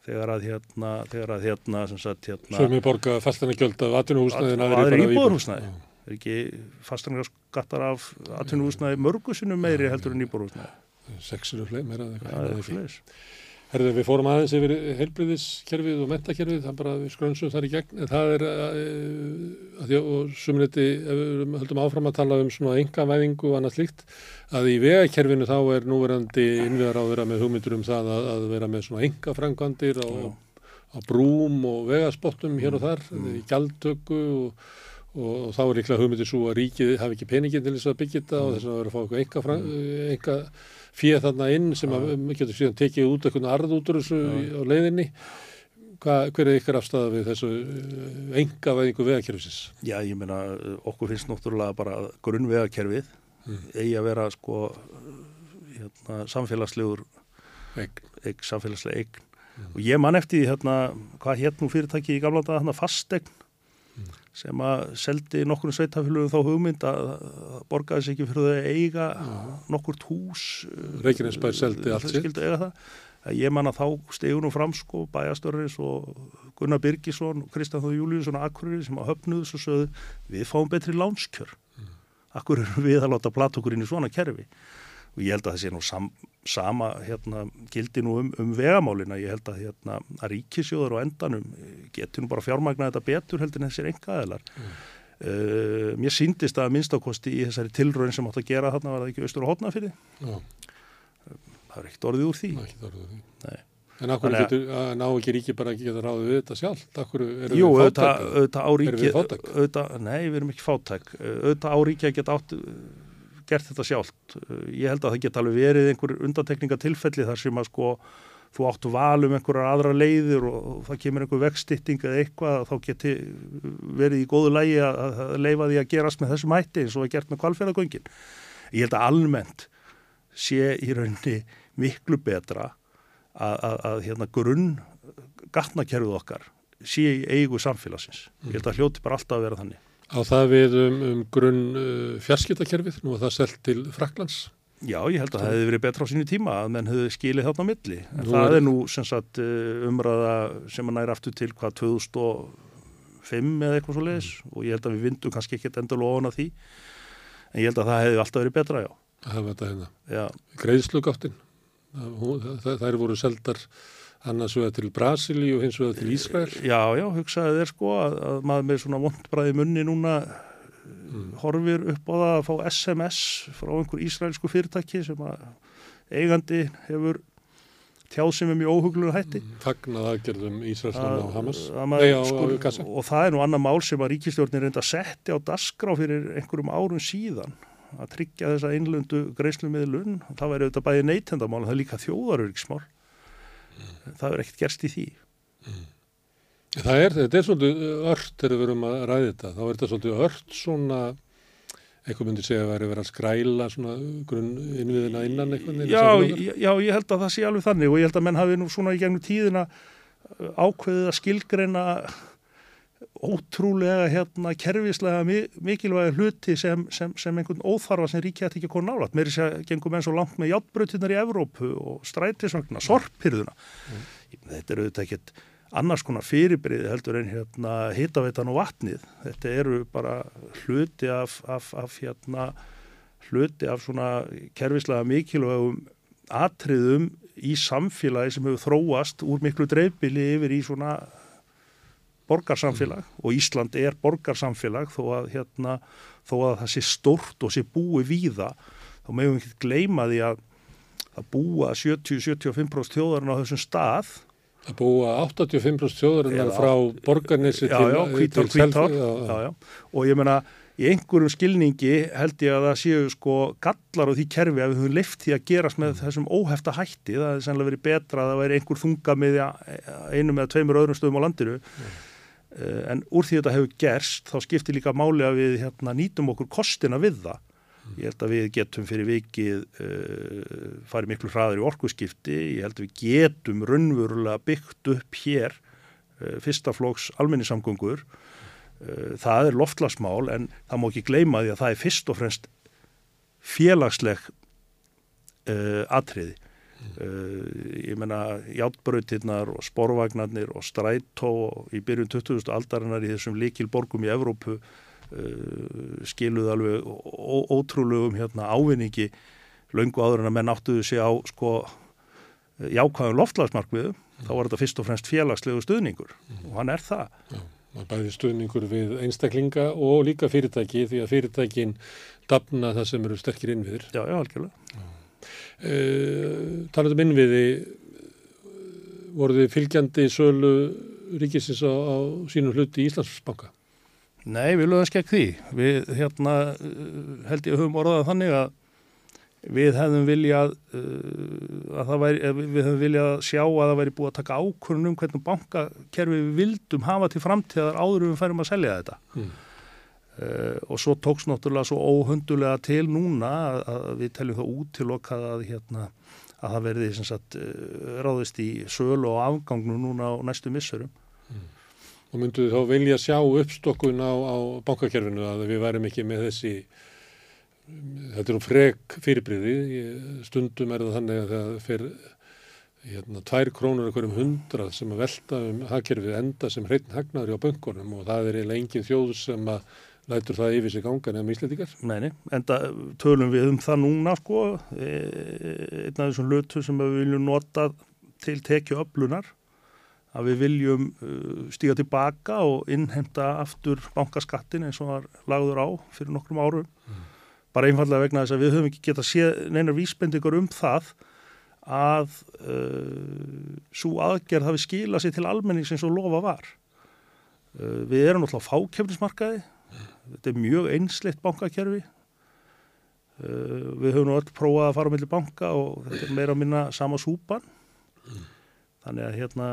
þegar að hérna, þegar að hérna, sem sagt, hérna... Er mér borga fastanir gjöld af atvinnuhúsnaði en aðri íbúðurhúsnaði. Það er ekki fastanir skattar af atvinnuhúsnaði mörgusinu meiri heldur en íbúðurhúsnaði. Sexinu fleið, meira eða eitthvað. Er. Herðu, við fórum aðeins yfir heilbriðiskerfið og mentakerfið, það bara við skrönsum þar í gegn, en það er að, að því og sumleiti, ef við höldum áfram að tala um svona engavæðingu og annað slíkt, að í vegakerfinu þá er núverandi innviðar á að vera með hugmyndur um það að, að vera með svona engafrangvandir á, á brúm og vegaspottum hér og þar, mm. í gjaldtöku og, og, þá er líklega hugmyndir svo að ríkið hafi ekki peningin til þess að byggja þetta mm. og þess að vera að fá eitthvað enga fyrir þarna inn sem að við getum síðan tekið út eitthvað arð út úr þessu á leiðinni. Hva, hver er ykkar afstæða við þessu enga eh, veðingu veðakerfisins? Já, ég meina, okkur finnst náttúrulega bara grunnveðakerfið mm. eigi að vera sko hérna, samfélagslegur eign, eign samfélagslega eign og ég man eftir því hérna, hvað hétt nú fyrirtæki í gamla daga, hérna fastegn sem að seldi nokkur sveitafélugum þá hugmynd að að borgaði sig ekki fyrir að eiga nokkurt hús Reykjanesbær seldi allt sitt. ég man að þá stegur nú fram sko bæjastörris og Gunnar Birgisson og Kristján Þóð Júliusson og Akureyri sem að höfnuðu svo sögðu við fáum betri lánskjör. Akkur erum við að láta plata okkur inn í svona kerfi? Og ég held að það sé nú sam, sama hérna, gildi nú um, um vegamálina ég held að, hérna, að ríkisjóður og endanum getur nú bara fjármagna þetta betur heldur en þessir engaðilar mm. uh, mér síndist að minnstakosti í þessari tilröðin sem átt að gera þarna var það ekki austur og hotna fyrir Já. það er ekkert orðið úr því ekki það orðið því. Nei. En akkur Þannig að- getur, að ná ekki ríki bara að geta ráðið við þetta sjálft? Akkur erum Jú, við auðvitað, fátæk? auðvitað á ríki auðvitað, Nei, við erum ekki fátæk auðvitað á ríki að geta átt uh, gert þetta sjálft ég held að það geta alveg verið einhver undantekningatilfelli þar sem að sko þú áttu val um einhverjar aðra leiðir og það kemur einhver vegstýtting eða eitthvað þá geti verið í góðu lægi að, að leifa því að gerast með þessum hætti eins og er gert með kvalfjörðagöngin ég held að almennt sé í rauninni miklu betra að, að, að hérna grunn gatnakerfið okkar sé í eigu samfélagsins. Ég held að hljóti bara alltaf að vera þannig. Á það við um, um grunn uh, fjarskiptakerfið, nú var það selt til Fraklands. Já, ég held að það hefði verið betra á sínu tíma að menn hefði skilið þarna á milli. En Nú það er- er nú sem sagt uh, umræða sem að næra aftur til hvað 2005 eða eitthvað svo leiðis og ég held að við vindum kannski ekkert endur ofan að því. En ég held að það hefði alltaf verið betra, já. Það var þetta hérna. Já, Greiðslugáttin. Það eru voru seldar annars vegar til Brasili og hins vegar til Ísrael. já, já hugsaði þér sko að, að maður með svona vondbræði munni núna horfir upp á það að fá SMS frá einhver ísraelsku fyrirtæki sem að eigandi hefur tjáð sem er mjög óhuglur hætti. Fagnað aðgerðum Ísraelsmann á Hamas. Nei, á, sko, á og það er nú annar mál sem að ríkistjórnir reynda að setja á dasgrá fyrir einhverjum árum síðan að tryggja þessa innlöndu greiðslumiðlun það væri auðvitað bæði neytendamál það er líka þjóðaröryggismál það er ekkert gerst í því Það er, þetta er svolítið ört þegar við verum að ræða þetta. Þá er þetta svolítið ört svona, eitthvað myndi segja að væri verið að skræla svona grunn innviðina innan eitthvað. já, já, ég held að það sé alveg þannig og ég held að menn hafi nú svona í gegnum tíðina uh, ákveðið að skilgreina ótrúlega hérna kerfislega mi- mikilvæga hluti sem, sem, sem einhvern óþarfa sem ríkja þetta ekki að koma nálat. Er þess að gengum enn svo langt með játbrautinnar í Evrópu og strætisvagna, sorphyrðuna. Þetta eru auðvitað ekkert annars konar fyrirbriði heldur en hérna hitaveitan og vatnið. Þetta eru bara hluti af, af, af hérna hluti af svona kerfislega mikilvægum atriðum í samfélagi sem hefur þróast úr miklu dreifbili yfir í svona borgarsamfélag og Ísland er borgarsamfélag þó að hérna þó að það sé stórt og sé búi víða þá meðum við ekki gleyma því að að búa 70-75% þjóðarinn á þessum stað Að búa 85% þjóðarinnar Já. frá borgarnesi já, til, já, hvítár, til hvítár, Selfoss- já, já, já. já. og ég meina í einhverjum skilningi held ég að það séu sko gallar á því kerfi að við höfum leift því að gerast með þessum óhefta hætti, það er sannlega verið betra að það væri einhver þunga með einum eða tveimur öðrum stöðum á landinu uh, en úr því þetta hefur gerst þá skiptir líka máli að við hérna, nýtum okkur kostina við það. Ég held að við getum fyrir vikið uh, farið miklu hraður í orkuskipti. Ég held að við getum raunverulega byggt upp hér uh, fyrsta flóks almennisamgöngur uh, það er loftlasmál en það má ekki gleyma því að það er fyrst og fremst félagsleg atriði uh, ég menna játbrautirnar og sporvagnarnir og strætó og í byrjun 20. aldarinnar í þessum líkilborgum í Evrópu uh, skiluð alveg ótrúlegum hérna, ávinningi löngu áður en að menn áttuðu sig á sko jákvæðum loftlagsmarkmiðum þá var þetta fyrst og fremst félagslegu stuðningur og hann er það. Er bæði stuðningur við einstaklinga og líka fyrirtæki því að fyrirtækin dafna það sem eru sterkir innviðir. Já, já, algjörlega. Uh, talað um innviði, voru þið fylgjandi sölu ríkisins á, á sínum hluti í Íslandsbanka? Nei, við lögum skekk því. Við hérna uh, held ég höfum orðað þannig að við hefðum viljað uh, að það væri, eh, við hefðum viljað sjá að það væri búið að taka ákvörðun um hvernig bankakerfi við vildum hafa til framtíðar áður en við færum að selja þetta. Mm. Uh, og svo tóks náttúrulega svo óhundulega til núna að, að við teljum það útilokað að hérna að það verði sagt uh, ráðist í sölu og afgangnum núna á næstu missurum. Og myndu þið þá vilja sjá uppstokkun á, á bankakerfinu að við værim ekki með þessi, þetta er um frek fyrirbriði, stundum er það þannig að það fer hérna, tvær krónur okkur um hundrað sem að velta um hagkerfið enda sem hreitn hagnaður á böngunum og það er eiginlega engin þjóð sem að lætur það yfir sig ganga nefnum íslendingar. Neini, enda tölum við um það núna sko, e, einn af þessum lötu sem við viljum nota til tekju öflunar að við viljum uh, stíga tilbaka og innhemta aftur bankaskattin eins og var lagður á fyrir nokkrum árum. Mm. Bara einfallega vegna þess að við höfum ekki getað séð neinar vísbendingar um það að uh, svo aðgerð hafi skilað sér til almennings eins og lofa var. Uh, við erum náttúrulega fákjöfnismarkaði. Þetta er mjög einsleitt bankakerfi. Uh, við höfum nú öll prófað að fara á milli banka og þetta er meira að minna sama súpan. Mm. Þannig að hérna,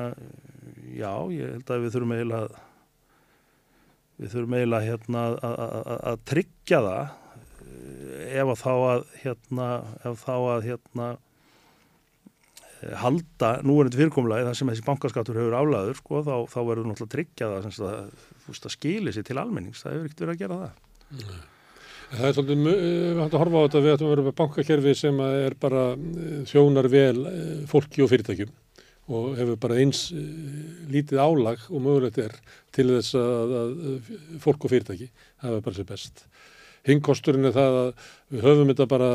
já, ég held að við þurfum eiginlega við þurfum eiginlega hérna að tryggja það ef að þá að hérna, ef þá að hérna Eh, halda núverðandi fyrirkomulagi þar sem þessi bankaskattur hefur aflæður sko, þá, þá verður náttúrulega tryggja það að, að skilir sér til almennings, það hefur ekkert verið að gera það Nei. Það er svolítið, við hættum að horfa á þetta við ættum að vera með bankakerfi sem er bara eh, þjónar vel eh, fólki og fyrirtækjum og hefur bara eins lítið álag og mögulegt er til þess að, að fólk og fyrirtæki hafa bara sér best Hingkosturinn er það að við höfum þetta bara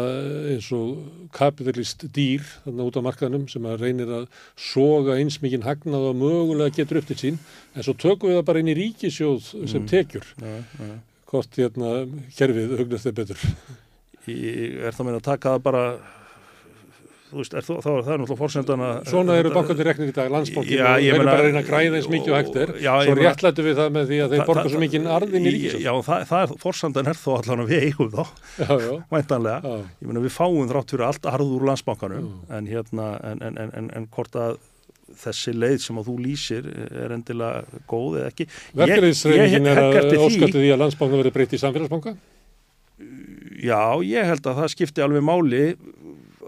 eins og kapitalist dýr þarna út á markaðnum sem að reynir að soga eins mikinn hagnað og mögulega getur upp til sín en svo tökum við það bara inn í ríkisjóð sem mm. tekjur. Ja, ja. Hvort hérna kerfið hugnast þeir betur. Í, er það meina að taka það bara þú veist, er þá, er það náttúrulega fórsendan að... Svona eru bankandir reknir í dag, landsbókinu og þeir eru bara að reyna að græða eins mikið og hægt já, svo réttlætu við það með því að þeir borga svo mikið arðin í ríkisum. Já, það, er, fórsendan er þó allan að við eigum þá, væntanlega. Ég meina, við fáum þrátt fyrir allt arð úr landsbókanum, en hérna, en, en, en, en hvort að þessi leið sem að þú lýsir er endilega góð eða ekki. Verkefliðsreifingin er að óskattu því að landsbóknu verið breytið í samfélagsbóka? Já, ég held að það skipti alveg máli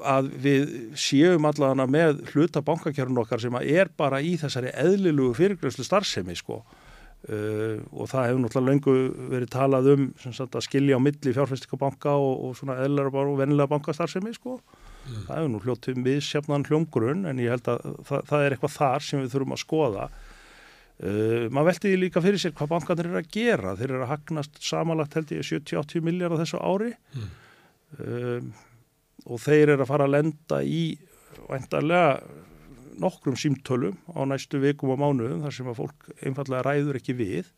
að við séum allavega með hluta bankakjörnum okkar sem er bara í þessari eðlilugu fyrirgröðslu starfsemi sko. Uh, og það hefur náttúrulega löngu verið talað um sagt, að skilja á milli fjárfæstingabanka og, og svona eðlilega og vennilega bankastarfsemi sko. Mm. það hefur nú hljóttum við sjafnan hljómgrunn en ég held að það, það er eitthvað þar sem við þurfum að skoða. Uh, maður veltiði líka fyrir sér hvað bankanir eru að gera. Þeir eru að hagnast samanlagt held ég 70-80 miljard á þessu ári. Mm. um, og þeir eru að fara að lenda í væntarlega nokkrum símtölum á næstu vikum og mánuðum þar sem að fólk einfallega ræður ekki við.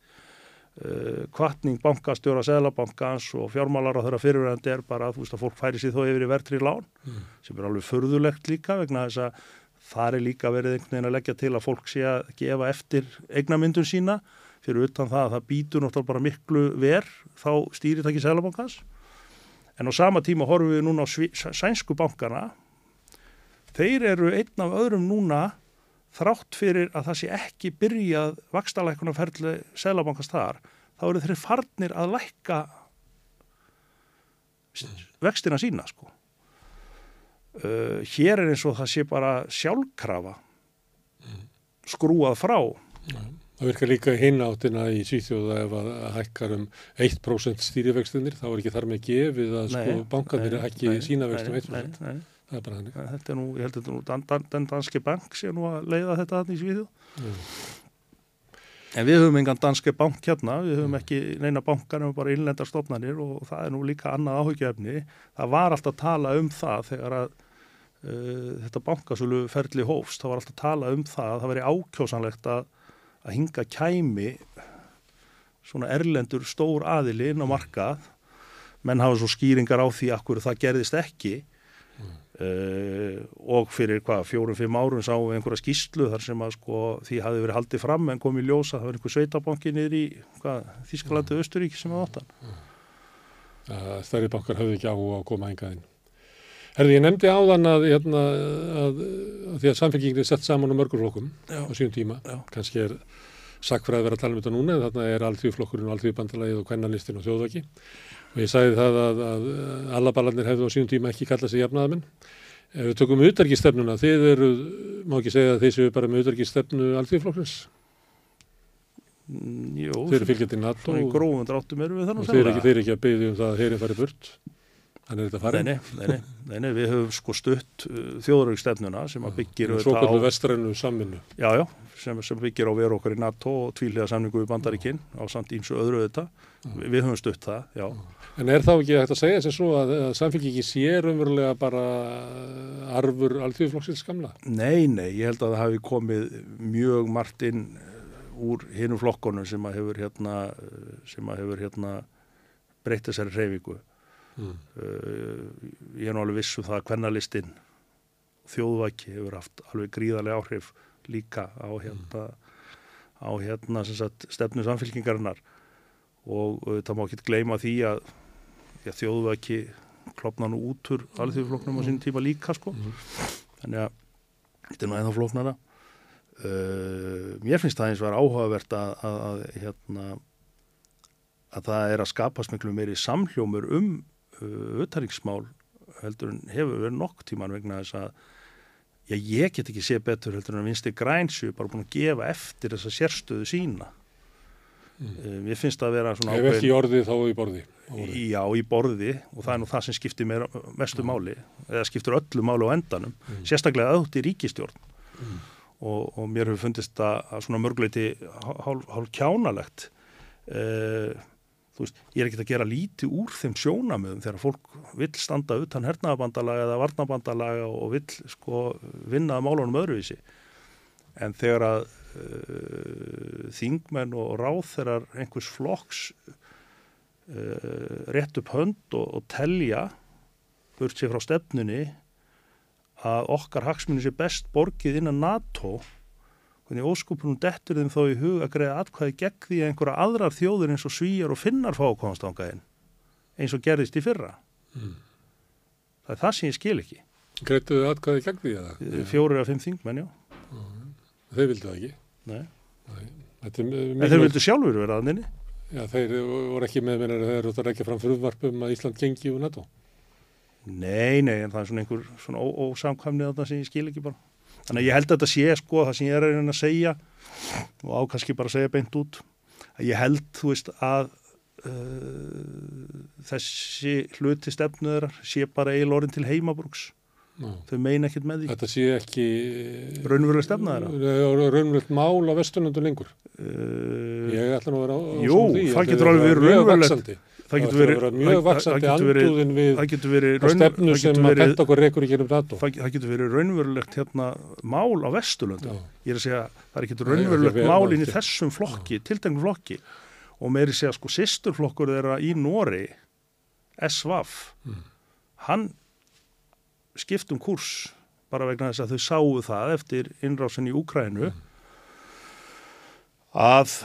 Uh, kvartning bankastjóra, seglabankans og fjármálar á þeirra fyrirverðandi er bara að veist að fólk færi sér þó yfir í verðri lán mm. sem er alveg förðulegt líka vegna þess að það er líka verið einhvern veginn að leggja til að fólk sé að gefa eftir eignamyndun sína. Fyrir utan það að það býtur náttúrulega bara miklu verð þá stýritæki seglabankans En á sama tíma horfum við núna á sænsku bankana. Þeir eru einn af öðrum núna þrátt fyrir að það sé ekki byrjað vakstalækunarferðli selabankast þar. Þá eru þeir farnir að lækka vextina sína sko. Uh, hér er eins og það sé bara sjálfkrafa skrúað frá. Mm. Það virkar líka hinn áttina í Svíþjóða ef að hækkar um 1% stýrivextunir, þá er ekki þar með gefið að sko bankanir ekki sína vextum 1%. Nei, nei. Það er bara hannig. Þetta er nú, ég held að þetta er nú dan, dan, dan danski bank sé nú að leiða þetta hann í Svíþjóð. Mm. En við höfum engan danski bank hérna, við höfum ekki neina bankar um bara innlendarstofnanir og það er nú líka annað áhugjefni. Það var alltaf að tala um það þegar að uh, þetta bankasölu ferli hófst, það var alltaf að tala um það að það veri ákjósanlegt að að hinga kæmi svona erlendur stór aðili inn á markað. Menn hafa svo skýringar á því hverju það gerðist ekki. Mm. uh, og fyrir hvað fjórum-fimm árun sáum við einhverja skýslu þar sem að sko því hafi verið haldið fram en komið ljósa það var einhver sveitabanki niður í Þísklandi og Östuríki sem var áttan mm. Stærri bankar hafði ekki á að koma engaðinn Herði, ég nefndi áðan að, hérna, að, að því að samfélgingin er sett saman á mörgurflokkum á síðan tíma, Já. kannski er sakfræði vera að tala um þetta núna, þarna er allþjóðflokkurinn og allþjóðbandalagið og kvennanlistin og þjóðvaki og ég sagði það að, að allaballarnir hefðu á síðan tíma ekki kallað sig jafnaðamenn Ef við tökum auðarkistefnuna, þið eru, má ekki segja að þið séu bara með auðarkistefnu alþjóðflokksins. Mm, Jú, Þið eru fylgjandi NATO og, þið eru ekki, að byggja um það að heyrin fari burt. Þannig er þetta farið. nei, nei, nei, nei, nei, við höfum sko stutt uh, þjóðröggstefnuna sem að byggir Svo á, vestrænu samvinnu. já, já, sem, sem byggir á veru okkar í NATO og tvíliða samningu við bandaríkinn á samt ímsu öðru auðvitað. Vi, við höfum stutt það, já. En er þá ekki hægt að segja sem svo að, að samfélgiki sé raunverulega bara arfur alþjóðflokksins gamla? Nei, nei, ég held að það hafi komið mjög margt inn úr hinum flokkonum sem að hefur hérna, uh, að hérna breytt þessari reyfingu. Mm. Uh, ég er nú alveg viss um það að kvennalistinn þjóðvæki hefur haft alveg gríðarlega áhrif líka á hérna, á hérna sem sagt, stefnu samfélkingarinnar og uh, það má ekki gleyma því að já, þjóðvæki klopna nú út úr alþjóðfloknum á sín tíma líka sko. þannig að þetta er nú ennþá flóknara uh, mér finnst það eins og er áhugavert að, að, að hérna að það er að skapast miklu meiri samhljómur um uh, utanriksmál heldur en hefur verið nokk tíman vegna þess að já, ég get ekki sé betur heldur en að vinsti grænsu bara búin að gefa eftir þessa sérstöðu sína. Mm. ég finnst að vera svona Ef ekki í orði þá í borði. í, já, í borði og það er nú það sem skiptir mér mestu máli eða skiptir öllu máli á endanum sérstaklega auðvitað í ríkistjórn og, og mér hefur fundist það að svona mörgleiti hálf, hálf kjánalegt. Uh, þú veist, ég er ekkert að gera lítið úr þeim sjónamöðum þegar fólk vill standa utan hernaðabandalaga eða varnabandalaga og vill sko vinna málunum öðruvísi. En þegar að uh, þingmenn og ráþerar einhvers flokks uh, rétt upp hönd og, og telja burt sér frá stefnunni að okkar hagsmunni sé best borgið innan NATO hvernig óskupunum dettur þeim þó í hug að greiða atkvæði gegn því að einhverja aðrar þjóður eins og svíjar og finnar fá að komast ángaðin eins og gerðist í fyrra Mm. það er það sem ég skil ekki Greituðu atkvæði gegn því eða? fjórir af fimm þingmenn, já Þeir vildu það ekki. Nei. Er en þeir vildu sjálfur vera að nynni Já, þeir voru ekki með mér að þeir að rekja fram frumvarpum að Ísland gengi úr NATO. Nei, nei, en það er svona einhver svona ó- ósamkvæmnið þarna sem ég skil ekki bara. Þannig að ég held að þetta sé sko það sem ég er að reyna að segja og á kannski bara að segja beint út að ég held, þú veist, að uh, þessi hluti stefnuður sé bara eil orðin til heimabrúks. Já. Þau meina ekkert með því. Þetta sé ekki... Raunveruleg stefna þeirra. Raunverulegt mál á vestunundu lengur. Uh, Ég ætla nú að vera á, á Jú, því. það getur alveg verið raunverulegt. Það getur verið verið mjög getur verið- andúðin við getur á stefnu sem getur að penta okkur rekur í gerum NATO. það, það getur verið raunverulegt hérna, mál á Vesturlöndum. Já. Ég er að segja, það er Nei, raunverulegt vel mál inn í þessum flokki, tilteknum flokki. Og meiri segja, sko, sýsturflokkur þeirra í Nóri, SVAF, Mm. hann skipt um kúrs bara vegna þess að þau sáu það eftir innrásin í Úkrænu Mm. að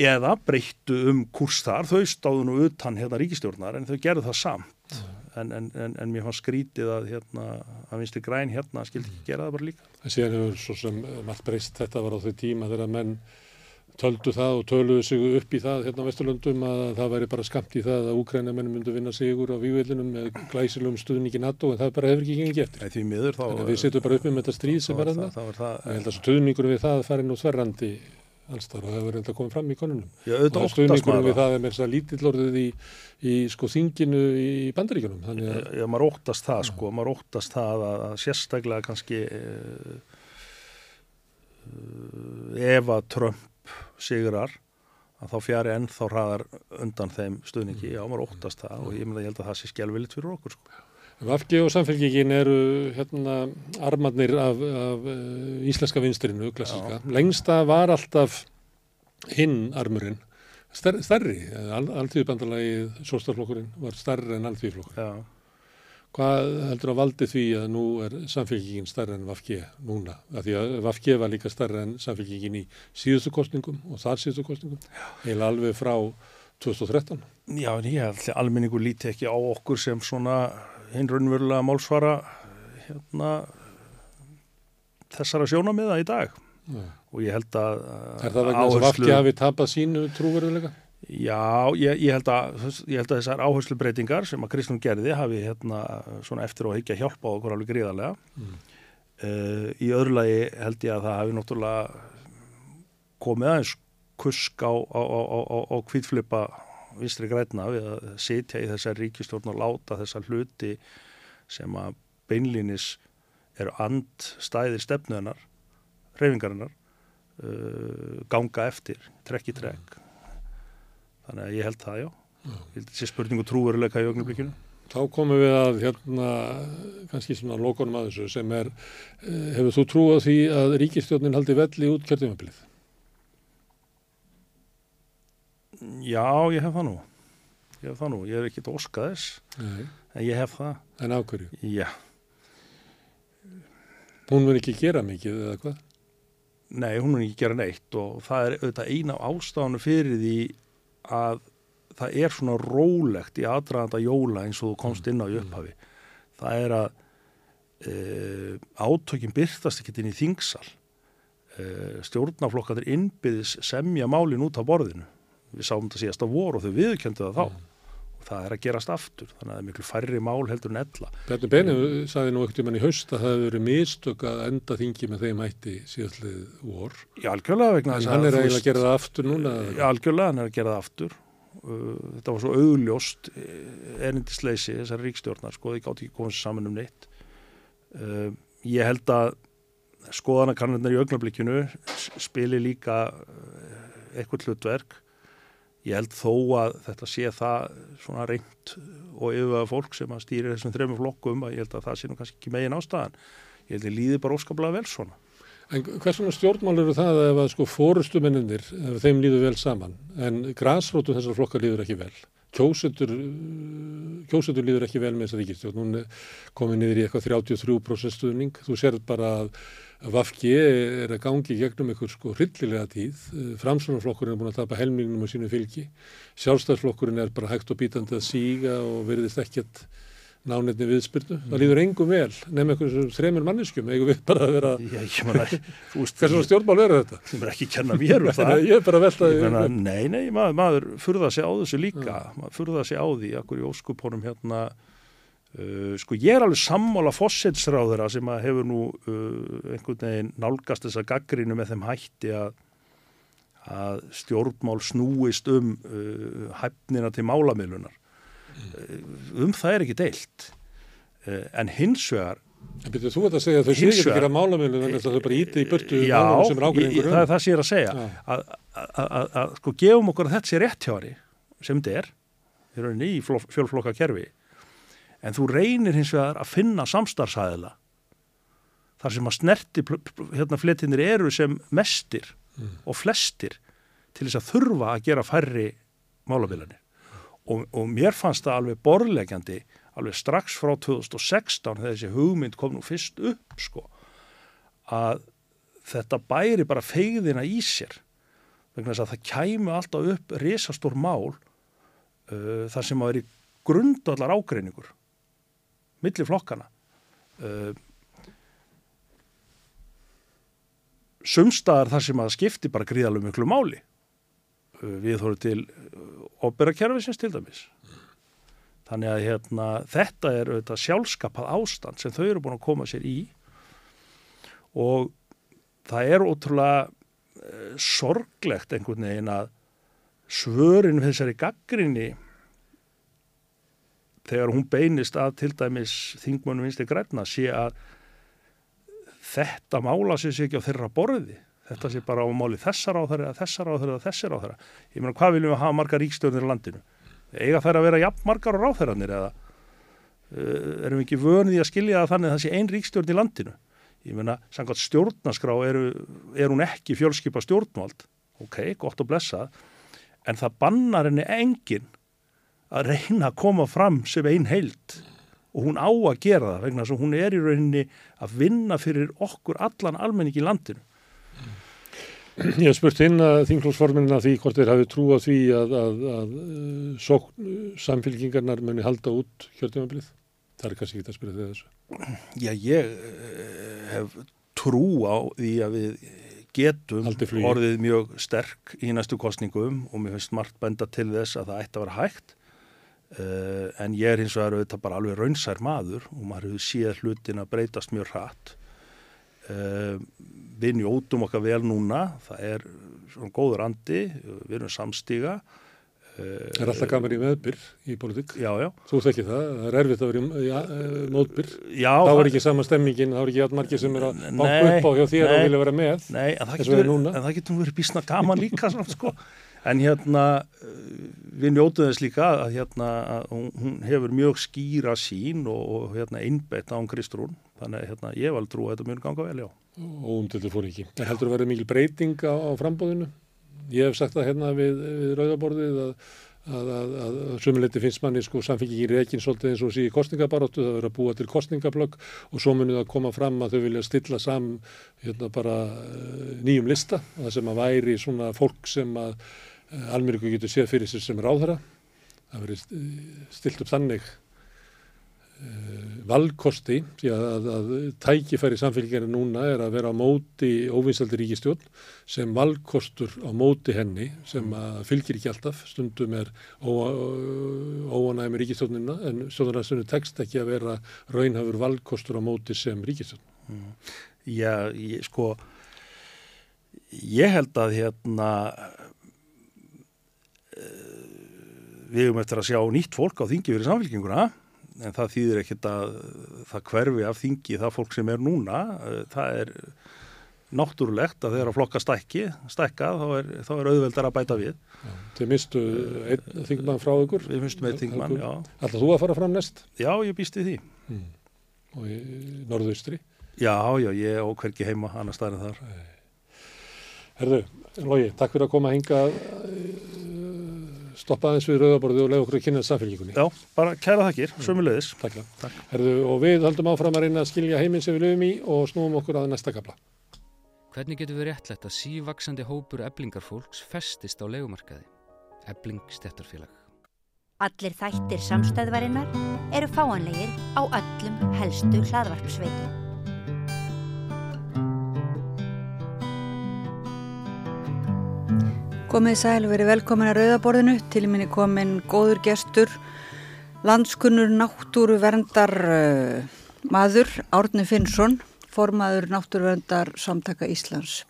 eða breyttu um kúrs þar, þau stáðu nú utan hérna ríkistjórnar en þau gerðu það samt en, en, en, en mér fannst skrítið að hérna, að vinstri græn hérna skildi ekki gera það bara líka En síðan hefur svo sem eh, margt breyst þetta var á þau tíma þegar menn töldu það og töluðu sig upp í það hérna á Vesturlöndum að það væri bara skamt í það að úkrænamenn myndu vinna sigur á vývillinum með glæsilum stuðningi NATO en það bara hefur ekki gengið eftir. Nei, því miður þá Þannig að við sittum bara upp með þetta stríð sem er það, þarna. það, það, Ég held að stuðningur við það fari nú þverrandi alls þar og það hefur reynda komið fram í konunum. Já, Og auðvitað óttast stuðningur maður við það er með þess að lítill orðið í, í sko þinginu í bandaríkjunum. Þannig að Já, maður óttast það sko, maður óttast það að, að sérstaklega kannski uh, uh, ef að Trump sigrar að þá fjari ennþá hraðar undan þeim stuðningi, já maður óttast það og ég meina ég held að það sé skjálfilitt fyrir okkur sko. Vafki og samfélgingin eru hérna armarnir af, af uh, íslenska vinstrinu, klassíska. Lengsta var alltaf hinn armurinn, Ster, stærri, Al, alþýðubandalagið, sóstaflokkurinn var stærri en alþýðuflokkur. Já, Hvað heldur að valdi því að nú er samfélgingin stærri en Vafki núna? Af því að Vafki var líka stærri en samfélgingin í síðustu kostningum og þar síðustu kostningum, eða alveg frá 2013. já en ég held að almenningur líti ekki á okkur sem svona hinn raunverulega málsvara hérna þessara sjónamiða í dag Já. og ég held að Er það vegna þess að Vafki hafi tapað sínu trúveruleika? Já, ég, ég, held að, ég held að þessar áherslu breytingar sem að Kristján gerði hafi hérna svona eftir að higgja hjálpa á okkur alveg gríðarlega. Mm. Uh, í öðru lagi held ég að það hafi náttúrulega komið aðeins kusk á, á, á, á kvítflipa vinstri græna við að setja í þessar ríkistjórn og láta þessar hluti sem að beinlínis eru andstæðir stefnuðunar, reyfingarinnar, uh, ganga eftir, trekk í trekk. Mm þannig að ég held það já ég held þessi spurningu trúveruleika í ögnublikinu Þá komum við að hérna kannski svona lókonum að þessu sem er eh, hefur þú trúið því að ríkistjónin haldi velli út kjörtumöflið? Já, ég hef það nú. Ég hef það nú, ég er ekkit óskaðis en ég hef það. En ákverju? Já. Hún mun ekki gera mikið eða hvað? Nei, hún mun ekki gera neitt og það er auðvitað eina ástafanu fyrir því að það er svona rólegt í aðdraðanda jóla eins og þú komst inn á í upphafi. Það er að e, átökin byrtast ekkert inn í þingsal. E, stjórnaflokkandir innbyðis semja málin út á borðinu við sáum þetta síðast á voru og þau viðkjöndu það þá. Mm. og það er að gerast aftur þannig að það er miklu færri mál heldur en ella. Bjarni Benið saði nú ekkert um hann í haust að það hefur verið mistök að enda þingi með þeim hætti síðastlið vor. Já, algjörlega vegna þess að hann er að, að gera það aftur núna Já, algjörlega hann er að gera það aftur. Uh, þetta var svo augljóst eh, erindisleysi þessar ríkstjórnar sko, þið gátt ekki komið saman um neitt. Uh, ég held að skoðanakannirnar í augnablikinu spili líka uh, eitthvað hlutverk ég held þó að þetta sé það svona reynd og yfirvæða fólk sem að stýri þessum þrejum flokkum að ég held að það sé nú kannski ekki megin ástæðan. Ég held að líði bara óskaplega vel svona. En hvers svona stjórnmál eru það ef að sko fórustumenninir, þeim líður vel saman? En græsrótu þessar flokkar líður ekki vel kjósutur kjósutur líður ekki vel með þessa ríkistjórn hún komið niður í eitthvað 33% stuðning, þú sér bara að Vafki er að gangi gegnum einhver sko hryllilega tíð. Framsunarflokkurinn er búin að tapa helmingnum á sínu fylgi. Sjálfstæðsflokkurinn er bara hægt og bítandi að síga og verðist ekkert nánetni viðspyrnu. Mm. Það líður engum vel nefnum einhvern þreymur manneskjum eigum við bara að vera hversu stjórnmál er þetta? Það er ekki að kenna mér um það. Ég er bara að velta því. Nei, nei, maður, maður furða sig á þessu líka. Ja. Maður furða sig á því, akkur í óskupunum hérna Uh, sko ég er alveg sammála fósetsráðura sem að hefur nú uh, einhvern veginn nálgast þessa gaggrinu með þeim hætti að, að stjórnmál snúist um uh, hæfnina til málamiðlunar mm. Um það er ekki deilt. En hins vegar En byrjuð þú að segja að þau séu ekki að gera málamiðlun þannig að þau bara íti í burtu já, sem er ákveðingur um? Já, það er það sem ég er að segja. Að, að, að sko gefum okkur að þetta sé rétt hjá henni sem þetta er, við erum í fjölflokka kerfi en þú reynir hins vegar að finna samstarfsæðila þar sem að snerti hérna fletinir eru sem mestir mm. og flestir til þess að þurfa að gera færri málabilanir og, og mér fannst það alveg borðlegjandi alveg strax frá 2016 þegar þessi hugmynd kom nú fyrst upp sko að þetta bæri bara feyðina í sér. Vegna þess að það kæmu alltaf upp risastór mál uh, þar sem að veri grundallar ágreiningur millir flokkana uh, sumstaðar þar sem að skipti bara gríðalum miklu máli. Uh, við þóru til operakerfisins til dæmis. Þannig að hérna, þetta er auðvitað sjálfskapað ástand sem þau eru búin að koma sér í og það er ótrúlega uh, sorglegt einhvern veginn að svörin við þessari gaggrinni þegar hún beinist að til dæmis þingmönu vinstri græna sé að þetta mála sér sér ekki á þeirra borði þetta sé bara á máli þessar á þeirra þessar á þeirra, þessar á þeirra ég meina hvað viljum við hafa margar ríkstjórnir í landinu? Eiga þær að vera jafn margar á ráþeirranir eða uh, erum við ekki vönið í að skilja það þannig að það sé ein ríkstjórn í landinu? Ég meina, samkvæmt stjórnaskrá er, er hún ekki fjölskypa stjórnvald. Ok, gott að blessa en það bannar henni enginn að reyna að koma fram sem einn heilt og hún á að gera það vegna þess að hún er í rauninni að vinna fyrir okkur allan almenning í landinu. Ég hef spurt inn að þinglósforminna því hvort þeir hafi trú á því að, að, að sók, samfélkingarnar muni halda út kjörtímanblið. Það er kannski ekki að spyrja þig þessu. Já, ég eh, hef trú á því að við getum orðið mjög sterk í næstu kostningum og mér finnst margt benda til þess að það ætti að vera hægt en ég er hins vegar auðvitað bara alveg raunsær maður og maður hefur séð hlutin að breytast mjög hratt við njótum okkar vel núna það er svona góður andi við erum samstíga Það er alltaf gaman í meðbyr í politík. Já, já. Þú þekki það, það er erfitt að vera í ja, mótbyr. Já. Þá er ekki sama stemmingin, þá er ekki allt margir sem er að banka upp á hjá þér og nei. vilja vera með. Nei, en það eins og getur, er núna. en það getur verið bísna gaman líka svona, sko. En hérna, uh, við njótuðum þess líka að hérna, að hún, hún hefur mjög skýra sín og, og hérna, innbeitt á hún Kristrún. Þannig að hérna, ég var trú að þetta mjög ganga vel, já. og umtildur fór ekki. En heldur að vera mikil breyting á, á frambóðinu? Ég hef sagt það hérna við, við rauðaborðið að, að, að, að, sumuleiti finnst manni sko samfélgingin rekin svolítið eins og í kostningabaróttu, það verður að búa til kostningablögg og svo munið að koma fram að þau vilja stilla saman hérna bara eh, nýjum lista, það sem að væri svona fólk sem að almyrku getur séð fyrir sér sem ráðherra. Það verður stilt upp þannig valkosti því að, að, tækifæri samfélgjarnir núna er að vera á móti óvinnsaldi ríkistjórn sem valkostur á móti henni sem að fylgir ekki alltaf. Stundum er óanæg með ríkistjórnina en stjórnarnarstunum tekst ekki að vera raunhafur valkostur á móti sem ríkistjórn. Já, ég, sko, ég held að hérna, uh, við höfum eftir að sjá nýtt fólk á þingi fyrir samfélkinguna en það þýðir ekkert að það hverfi af þingi það fólk sem er núna. Uh, það er náttúrulegt að þegar að flokka stækki stækka þá er, þá er auðveldar að bæta við. Þið mistu einn þingmann frá ykkur. Við mistum einn þingmann, já. Alltaf þú að fara fram næst? Já, ég býst við því. Mm. Og í norðaustri? Já, já, ég og hverki heima annar staðar en þar. Herðu, Lógi, takk fyrir að koma að hinga stoppa aðeins við rauðaborðið og lega okkur að kynna samfélgjíkunni. Já, bara kæra þakkir, sömulegis. Takk. Takk. Herðu, og við höldum áfram að reyna að skilja heiminn sem við lögum í og snúum okkur að næsta kapla. Hvernig getur við réttlætt að sívaksandi hópur eblingarfólks festist á legumarkaði? Ebling stettarfélag. Allir þættir samstæðvarinnar eru fáanlegir á öllum helstu hlaðvarpsveitum. Komið sæl, verið velkomin að Rauðaborðinu, til minni komin góður gestur, landskunnur náttúruverndar uh, maður, Árni Finnsson, formaður náttúruverndar samtaka Íslands.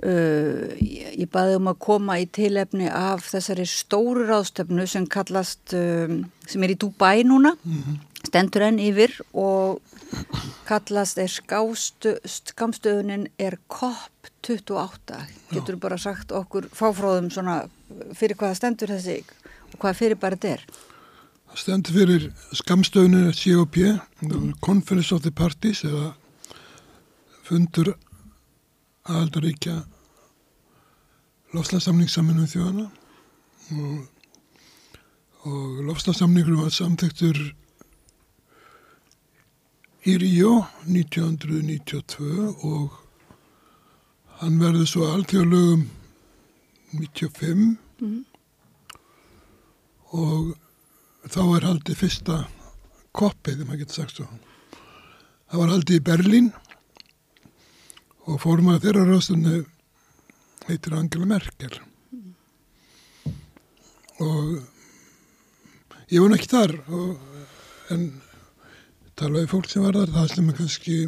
Uh, ég, ég baði um að koma í tilefni af þessari stóru ráðstöfnu sem kallast, um, sem er í Dubai núna, stendur enn yfir og kallast er skamstöðunin er COP28 getur bara sagt okkur fáfróðum svona fyrir hvaða stendur þessi og hvaða fyrir bara þetta er? Það stendur fyrir skamstöðunin COP Conference of the Parties eða fundur aðaldaríkja lofslagssamningssaminu þjóðana og, og lofslagssamningur var samþektur í Ríó 1992 og hann verður svo alþjóðlögum 95 mm. og þá er haldið fyrsta koppið, þegar maður getur sagt svo. Það var haldið í Berlín og fórum að þeirra ráðstunni heitir Angela Merkel og ég var ekki þar og, en talaði fólk sem var þar, það sem kannski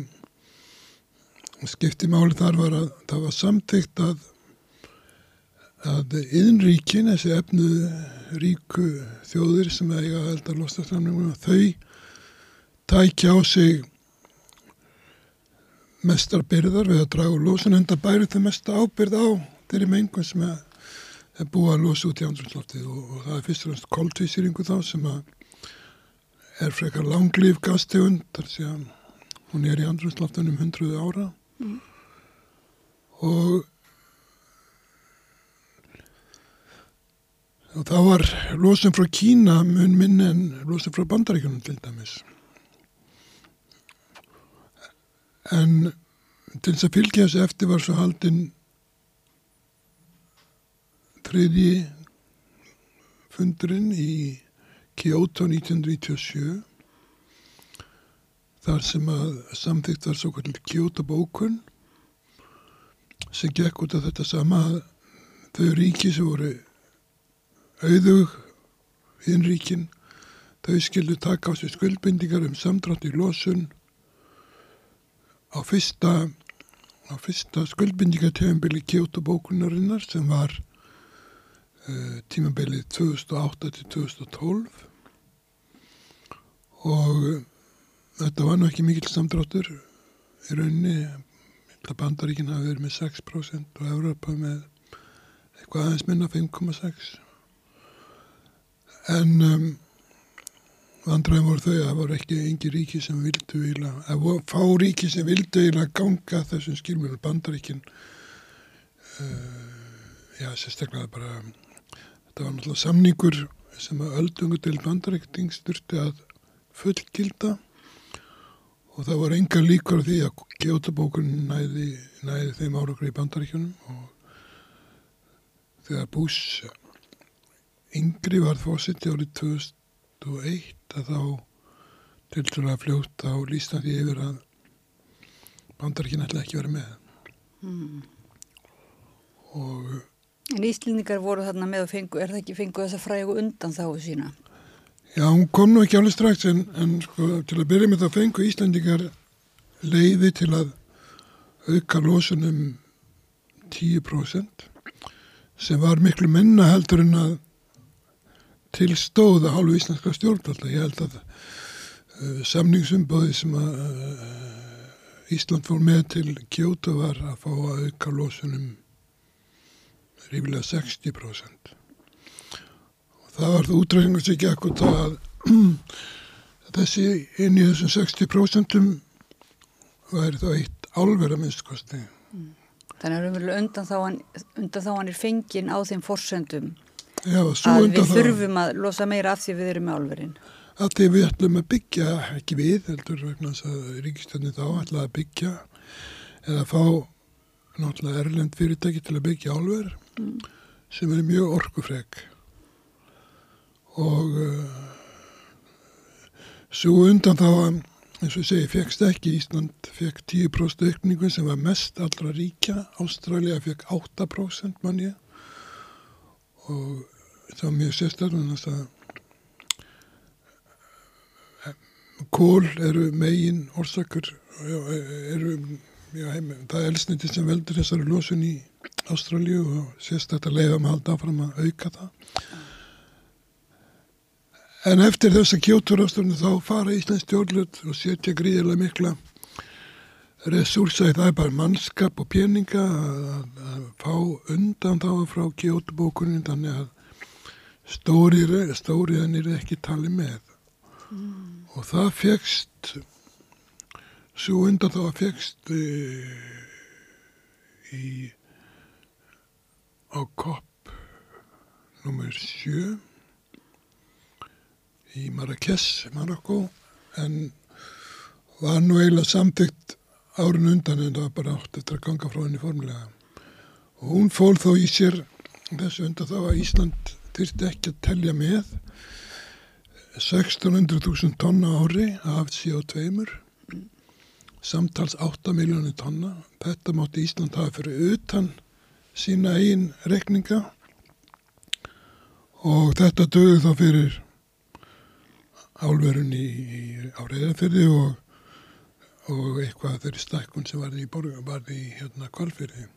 skipti máli þar var að það var samtíkt að að yðinríkin, þessi efnu ríku þjóðir sem eiga að elda lostarsamningum, þau tækja á sig mestar byrðar við að draga úr losun, enda bæri þau mesta ábyrð á þeirri mengun sem er búið að losa út í andrumsloftið og, og það er fyrst og næst koltvísýringu þá sem að er frekar langlýf gastegund, þar sé að hún er í andrumsloftunum hundruðu ára mm. og og það var losun frá Kína mun minn en losun frá bandaríkunum til dæmis en til þess að fylgja þessu eftir var svo haldinn þriði fundurinn í Kyoto 1997 þar sem að samþýtt var svo kvöld Kyoto bókun sem gekk út af þetta sama þau ríki sem voru auðug hinn ríkin þau skildu taka á sig skuldbindingar um samdrátt í losun á fyrsta fyrsta skuldbindingatöfumbili Kyoto bókunarinnar sem var uh, tímabilið 2008 til 2012 og uh, þetta var nú ekki mikil samdráttur í rauninni. Þetta bandaríkin hafi verið með 6% og Európa með eitthvað aðeins minna 5,6 en um, vandræðin voru þau að það voru ekki engi ríki sem vildu íla, að fá ríki sem vildu íla ganga þessum skilmjörnum bandaríkin uh, já, sérstaklega bara þetta var náttúrulega samningur sem að öldungu til bandaríkting styrti að fullgilda og það var enga líkur því að Kjótabókun næði, næði þeim árakur í bandaríkjunum og þegar Bush yngri var fósitt árið 2001 að þá til þess að fljóta á lístandi yfir að bandaríkinn ætla ekki verið með Mm. og En Íslendingar voru þarna með og fengu, er það ekki fengu þessa frægu undan þá sína? Já, hún kom nú ekki alveg strax en, en sko, til að byrja með það fengu Íslandingar leiði til að auka losunum 10% sem var miklu minna heldur en að til stóða hálfu íslenska stjórnvalda. Ég held að uh, samningsumbóði sem að uh, Ísland fór með til Kjóta var að fá að auka losunum rífilega 60% það var það útræðingar sem gekk út að þessi inn í þessum 60% væri þá eitt álverð að minnstkosti. Þannig að umverulega undan þá hann, undan þá hann er fengin á þeim forsendum Já, að við þurfum að losa meira af því við erum með álverðin. að því við ætlum að byggja, ekki við, heldur vegna þess að ríkistöndin þá ætla að byggja eða fá náttúrulega erlend fyrirtæki til að byggja álverð Mm. sem er mjög orkufreg og uh, svo undan þá að eins og segi, fegst ekki. Ísland fekk 10% aukningu sem var mest allra ríkja, Ástralja fekk 8% mann ég. Og það var mjög sérstaklega þess að kól eru megin orsakar já, eru já, heim, það er elsniti sem veldur þessari losun í Ástralju og sérstaklega leiðum að halda áfram að auka það en eftir þess að kjóturásturnu þá fara Íslands stjórnlut og setja gríðilega mikla resursa í það bara mannskap og peninga að, að, að fá undan þá frá kjótubókunin þannig að stóriðan stóri er ekki talið með mm. og það fegst svo undan þá fegst e, í á kopp nummer sjö í Marrakech, Marokko en var nú eiginlega samþygt árun undan en það var bara átt eftir að ganga frá henni formulega og hún fól þó í sér þessu undan þá að Ísland þurfti ekki að telja með 1600.000 tonna ári af CO2 samtals 8 miljónir tonna. Þetta mátti Ísland hafa fyrir utan sína einn rekninga og þetta döði þá fyrir álverun í, í áriðanfyrði og, og eitthvað þeirri stækkun sem varði í, borg, varði í hérna kvalfyrði.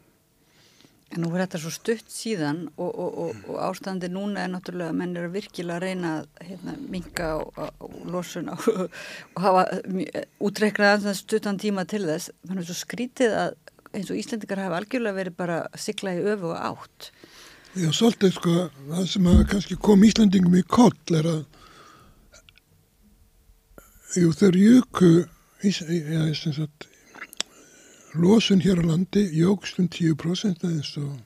En nú er þetta svo stutt síðan og, og, og, og ástandi núna er náttúrulega að menn er að virkilega að reyna að hérna, minka á losun og hafa útreiknað stuttan tíma til þess. Þannig að svo skrítið að eins og Íslendikar hafa algjörlega verið bara sigla í öfu og átt. Já, svolítið sko, það sem að kannski kom Íslandingum í koll er að jú, þeir jöku sagt losun hér á landi jógst um 10% eins og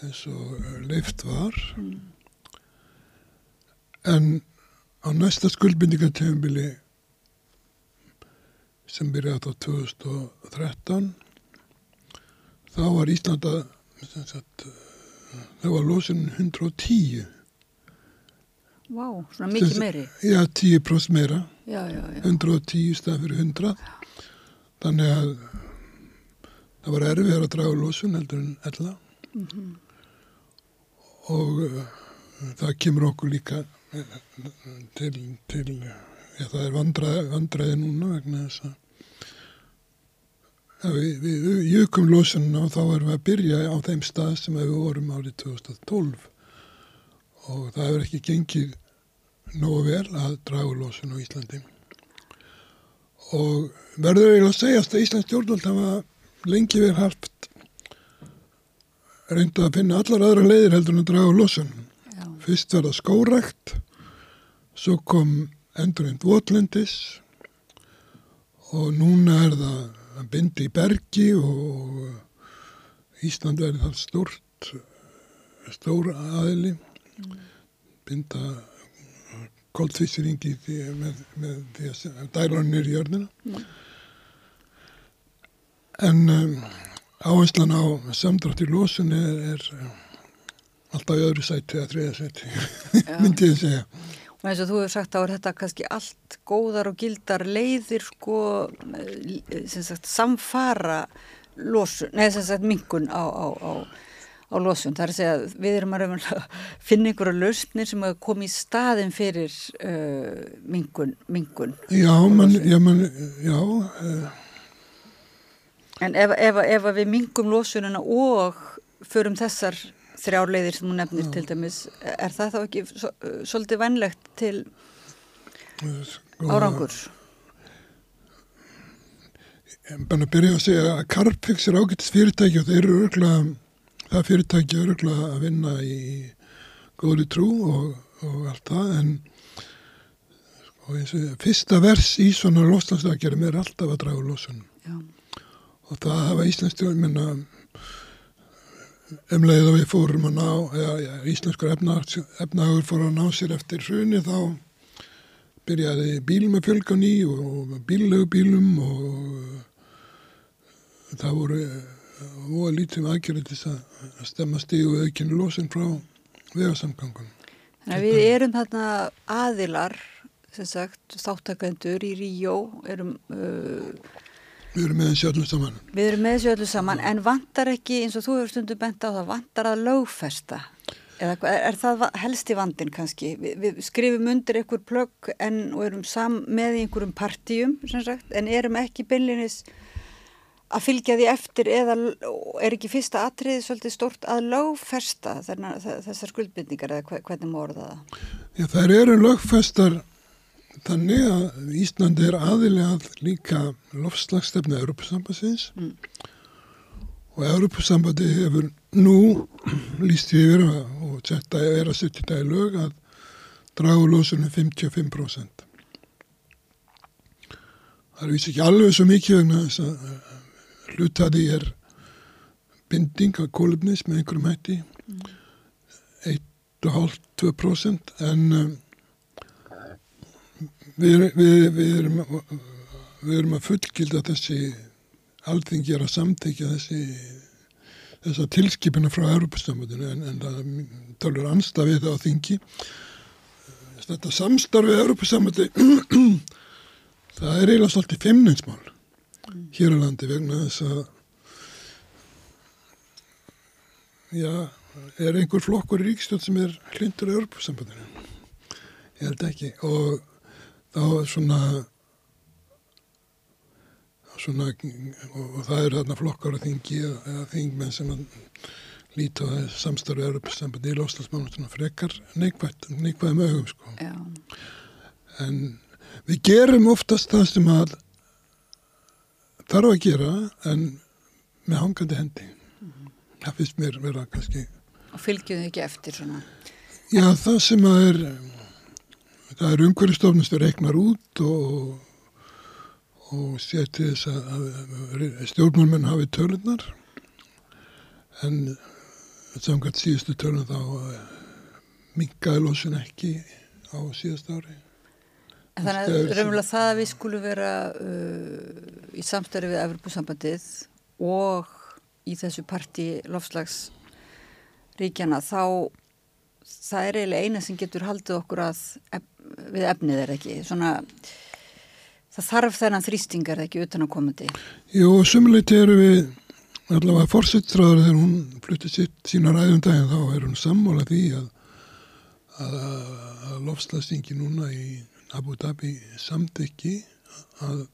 eins og leift var mm. en á næsta skuldbindingartefnbili sem byrjaði á 2013 þá var Íslanda sagt, þá var losun 110 Vá, wow, svona mikið meiri. Já, 10% meira. Já, já, já. 110 stað fyrir 100 þannig að það var erfið að draga lósun heldur en ella. Mm -hmm. og uh, það kemur okkur líka til, til já, það er vandraði, vandraði núna vegna þess að ja, við, við jökum lósunna og þá erum við að byrja á þeim stað sem við vorum árið 2012 og það hefur ekki gengið nógu vel að draga lósun á Íslandi og verður eiginlega að segjast að Íslands stjórnvöld hafa lengi verið haft reynda að finna allar aðra leiðir heldur en að draga lósun Já. fyrst verða skórekt svo kom endurinn votlendis og núna er það að bindi í bergi og Ísland verður það stort stór aðili mm. binda koldfísiringi með, með því að dæla hann nýri í jörnina mm. en um, áherslan á samdrátt í lósun er, er alltaf í öðru sæti eða þriða sæti myndi ég að segja og eins og þú hefur sagt þá er þetta kannski allt góðar og gildar leiðir sko sagt, samfara lósun, neða sem sagt mingun á, á, á á losun. Það er að segja við erum að finna einhverja lausnir sem að koma í staðin fyrir uh, mingun, mingun. Já, man, já, man, já. Uh. En ef, ef, ef við mingum losunina og förum þessar þrjárleiðir sem hún nefnir já. til dæmis, er það þá ekki svo, svolítið vennlegt til sko, árangur? Er bara byrja að segja að Carpix er ágættist fyrirtæki og þeir eru örgulega það fyrirtæki öruglega að vinna í góðri trú og, og allt það en sko, og fyrsta vers í svona loslandsdagjörðum er alltaf að draga losunum Já. og það hafa Íslandsstjórn minna umleið og við fórum að ná eða, ja, íslenskur efnagur fór að ná sér eftir hruni þá byrjaði bílum að fjölga ný og, og bíllegu bílum og það voru og lítið með aðgerði til að stemma stígu aukinu losin frá vegarsamgangun. Þannig að við erum þarna aðilar, sem sagt, þáttakendur í Ríó, erum... Uh, við erum með þessu öllu saman. Við erum með þessu öllu saman, en vantar ekki, eins og þú hefur stundum bent á það, vantar að lögfesta? Eða er, er það helst í vandin kannski? Vi, við skrifum undir einhver plögg en, og erum sam með einhverjum partíum, sem sagt, en erum ekki beinlinis að fylgja því eftir eða er ekki fyrsta atriði svolítið stort að lögfesta þessar skuldbyrningar eða hvernig morða það? Já, þær eru lögfestar þannig að Íslandi er aðilegað líka lofslagstefna Európa-sambansins mm. og Európa-sambandi hefur nú líst yfir og þetta er að setja þetta í lög að dragu lósunum 55%. Það er vísi ekki alveg svo mikið vegna þess að hlutaði er binding af kólumnis með einhverjum hætti mm. 1,5-2% en um, við, við, við, erum, við erum að fullgilda þessi alþingi að samtækja þessi þessa tilskipina frá Europastamöndinu en, en það tölur anstafið það á þingi þetta samstarfið Europastamöndi það er eiginlega svolítið femninsmál hér á landi vegna þess að já, er einhver flokkur í ríkstjóð sem er hlindur í örpusambandinu ég held ekki. Og þá svona svona og það eru þarna flokkar að þingi eða þingmenn sem að líta á það samstarfið örpusambandi í loslasmánu svona frekar neikvæðum augum sko. Já. en við gerum oftast það sem að þarf að gera en með hangandi hendi. Mm -hmm. það finnst mér vera kannski og fylgjuðu ekki eftir svona? Já en... það sem að er það er umhverjastofnustur reiknar út og og séti þess að stjórnmálmenn hafi tölunar en samkvæmt síðustu tölun þá eh, mingaði losun ekki á síðust ári Þannig að raunverulega það að við skulum vera uh, í samstæri við Evropasambandið og í þessu parti lofslagsríkjana þá það er eiginlega eina sem getur haldið okkur að ef, við efnið er ekki. Svona það þarf þennan þrýstingar ekki utan að komandi Jú, sumuleyti eru við allavega fórsettraður þegar hún flutti sitt sína ræðum daginn þá er hún sammála því að, að, að lofslasingi núna í Abu Dhabi samtykki að,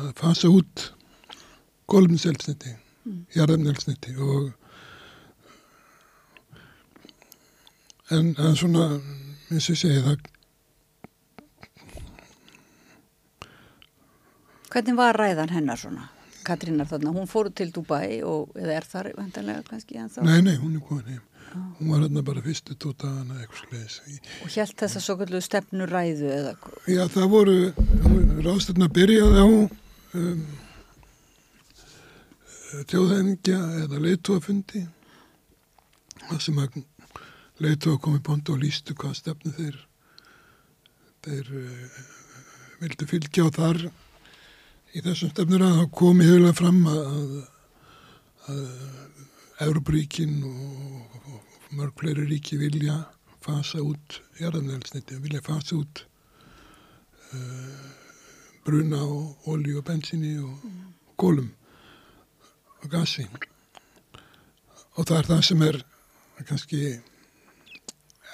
að fasa út golfninselsniti, mm. jarðarnelsniti og en, en svona eins og segi það Hvernig var ræðan hennar svona? Katrínar þarna, hún fóru til Dubai og eða er þar vantanlega kannski en þá? Nei, nei, hún er komin heim. Hún var hérna bara fyrstu tó dagana eitthvað sliðis. Og held þess að svo kallu stefnu ræðu eða? Já, það voru, ráðstöfna byrjaði á um, þjóðhengja eða leituafundi það sem að leitua komið bónd og lístu hvað stefnu þeir þeir uh, vildu fylgja á þar í þessum stefnur að það komi hefðilega fram að, að Európaríkin og, og mörg fleiri ríki vilja fasa út jarðanelsniti, vilja fasa út uh, bruna og olju og bensinni og gólum og gasi. Og það er það sem er kannski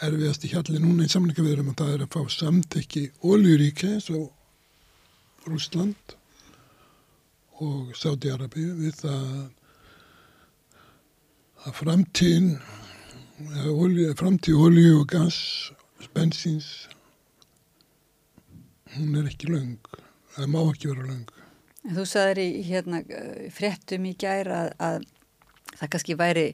erfiðast í hjalli núna í samlingaveðurum og það er að fá samtekki oljuríki eins og Rúsland og Sáti-Arabi við það að framtíðin framtíð olju og gas bensins hún er ekki laung það má ekki vera laung en Þú sagðir í hérna, fréttum í gæra að, að það kannski væri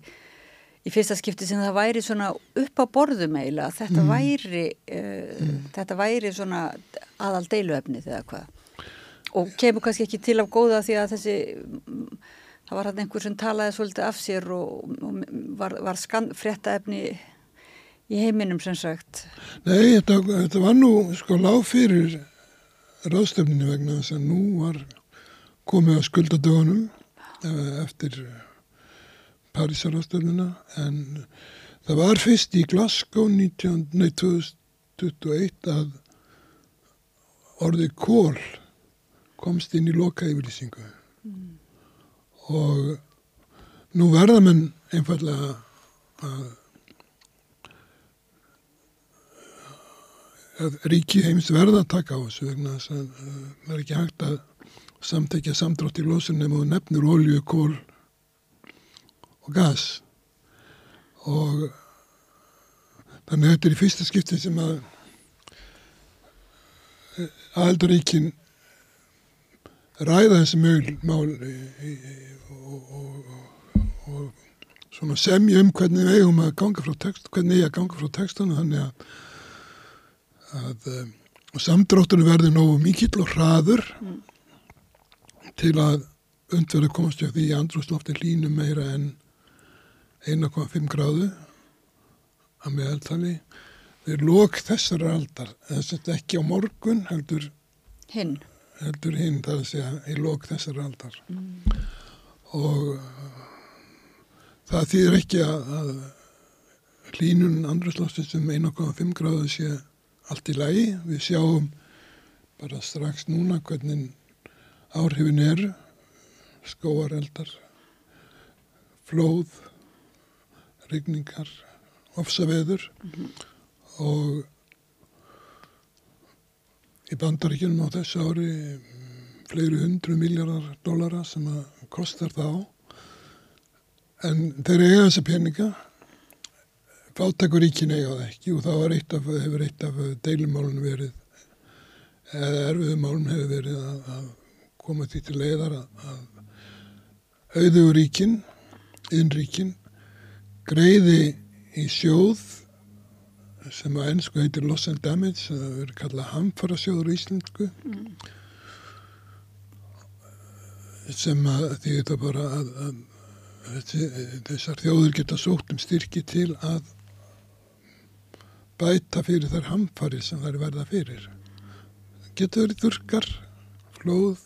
í fyrsta skipti sem það væri svona upp á borðum eiginlega þetta mm. væri uh, mm. þetta væri svona aðal deiluefni þegar hvað og kemur kannski ekki til af góða því að þessi það var hann einhver sem talaði svolítið af sér og, og var, var fréttaefni í heiminum sem sagt Nei, þetta, þetta var nú sko lág fyrir ráðstöfninu vegna þess að nú var komið að skulda dögunum eh, eftir Parísaráðstöfnuna en það var fyrst í Glasgow 19, nei, 2021 að orðið kól komst inn í loka yfirlýsingu mm. Og nú verða menn einfallega að, að ríki heims verða að taka á þessu vegna þess að það er ekki hægt að samtækja samdrátt í lósunum og nefnur olju, kól og gas. Og þannig að þetta er í fyrsta skiptin sem að aðeldaríkin ræða þessi mögul mál og, og, og svona semja um hvernig við eigum að ganga frá text, hvernig ég að ganga frá textana þannig að, að um, samdráttunum verður nógu mikill og hraður mm. til að undverðu komast hjá því andrúsloftin línu meira en 1,5 gráðu að meðaltali þeir lók þessar aldar þess að ekki á morgun heldur hinn heldur hinn þar að segja í lók þessar aldar mm. og það þýðir ekki að, að hlínun andrúrslófsins um 1,5 gráðu sé allt í lagi. Við sjáum bara strax núna hvernig áhrifin er, skóareldar, flóð, regningar, ofsaveður mm -hmm. og í bandaríkjunum á þessu ári fleiri hundru miljardar dólara sem að kostar þá. En þeir eiga þessa peninga. Fátakuríkin eiga það ekki og það var eitt af, hefur eitt af deilumálun verið eða erfiðumálun hefur verið að, að koma því til leiðar að, að auðuríkin innríkin greiði í sjóð sem að ennsku heitir Loss and Damage það verður kallað hamfara sjóður í Íslandsku mm. sem að því þetta bara að, að, þessar þjóður geta sótt um styrki til að bæta fyrir þar hamfari sem þær verða fyrir. Getur verið þurkar flóð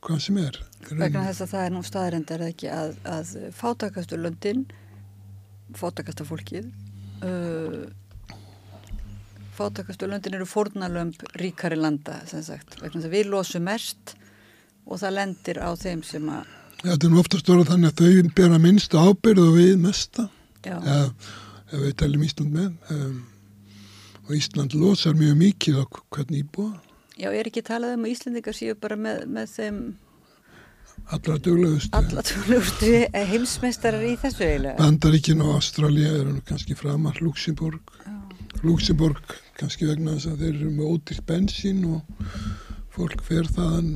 hvað sem er. Vegna þess að það er nú staðarendar ekki að, að fátakastu löndin fátakasta fólkið uh, fátakastu löndin eru fórnalömp ríkari landa við losum mest og það lendir á þeim sem að þetta er nú ofta stóra þannig að þau bera minnstu ábyrð og við mesta Já. eða ef við teljum Ísland með um, og Ísland losar mjög mikið á hvernig íbúa Já, er ekki talað um að Íslendingar séu bara með, með þeim allra duglegustu. Alla tjónustu heimsmeistarar í þessu eiginlega. Bandaríkin og Ástralja eru kannski framar Luxemburg Luxemburg kannski vegna þess að þeir eru með ódýrt bensín og fólk fer þaðan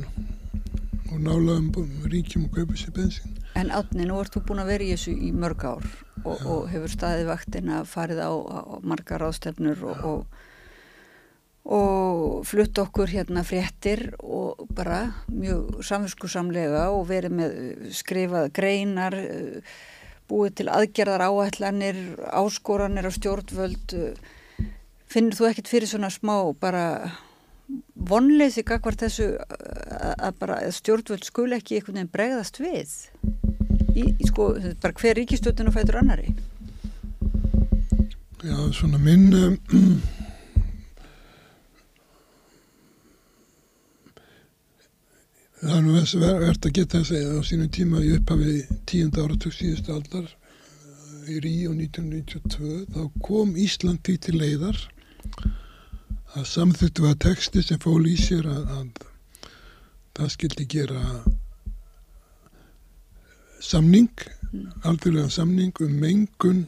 og nálaðum ríkjum og kaupa sér bensín. En átni, nú ert þú búin að vera í þessu í mörg ár og, og hefur staðið vaktina farið á, á margar ástefnur og, og, og flutt okkur hérna fréttir og bara mjög samvinskusamlega og verið með skrifað greinar, uh, búið til aðgerðar áætlanir, áskoranir á stjórnvöld. uh, Finnir þú ekkit fyrir svona smá bara vonleysi gagvart þessu að, að bara stjórnvöld skul ekki einhvern veginn bregðast við? Í, sko, bara hver ríkistjóttinu fætur annari? Já, svona minn um, það er nú þess að verðt að geta þess að á sínum tíma í upphafi tíunda áratug síðustu aldar í Ríu 1992 þá kom Ísland því til leiðar að samþuttu var texti sem fól í sér að, að það skildi gera samning, alþjóðlega samning um mengun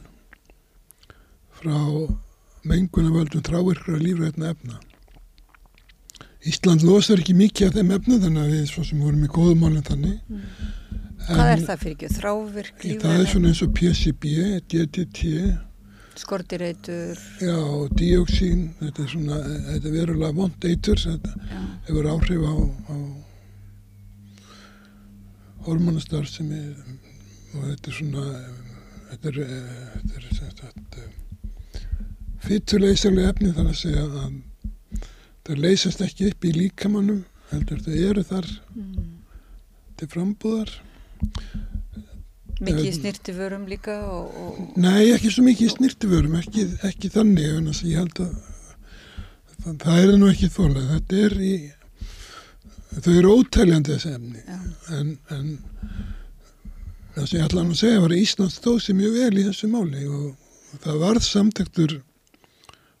frá mengunavöldum þrávirkra lífræðna efna. Ísland losar ekki mikið af þeim efna þannig að við svo sem vorum í góðumálinn þannig. Mm. Hvað er það fyrir ekki? Þrávirk? Það er svona eins og PCB, DDT, skortireitur. Já, díóksín, þetta er svona, þetta er verulega vond eitur, þetta Já. hefur áhrif á, á hormonastar sem er, og þetta er svona, þetta er, þetta er, þetta er fytuleysilega efni þar að segja að það leysast ekki upp í líkamannum, heldur það eru þar mm. til frambúðar. Mikið snirtiförum líka? Og, og... Nei, ekki svo mikið snirtiförum, ekki, ekki þannig, að ég held að það, það er nú ekki þólega. Þetta er í, þau eru ótæljandi þessi efni, Já. en, en það sem ég ætla að segja var að Ísland stóð sér mjög vel í þessu máli og, það varð samtæktur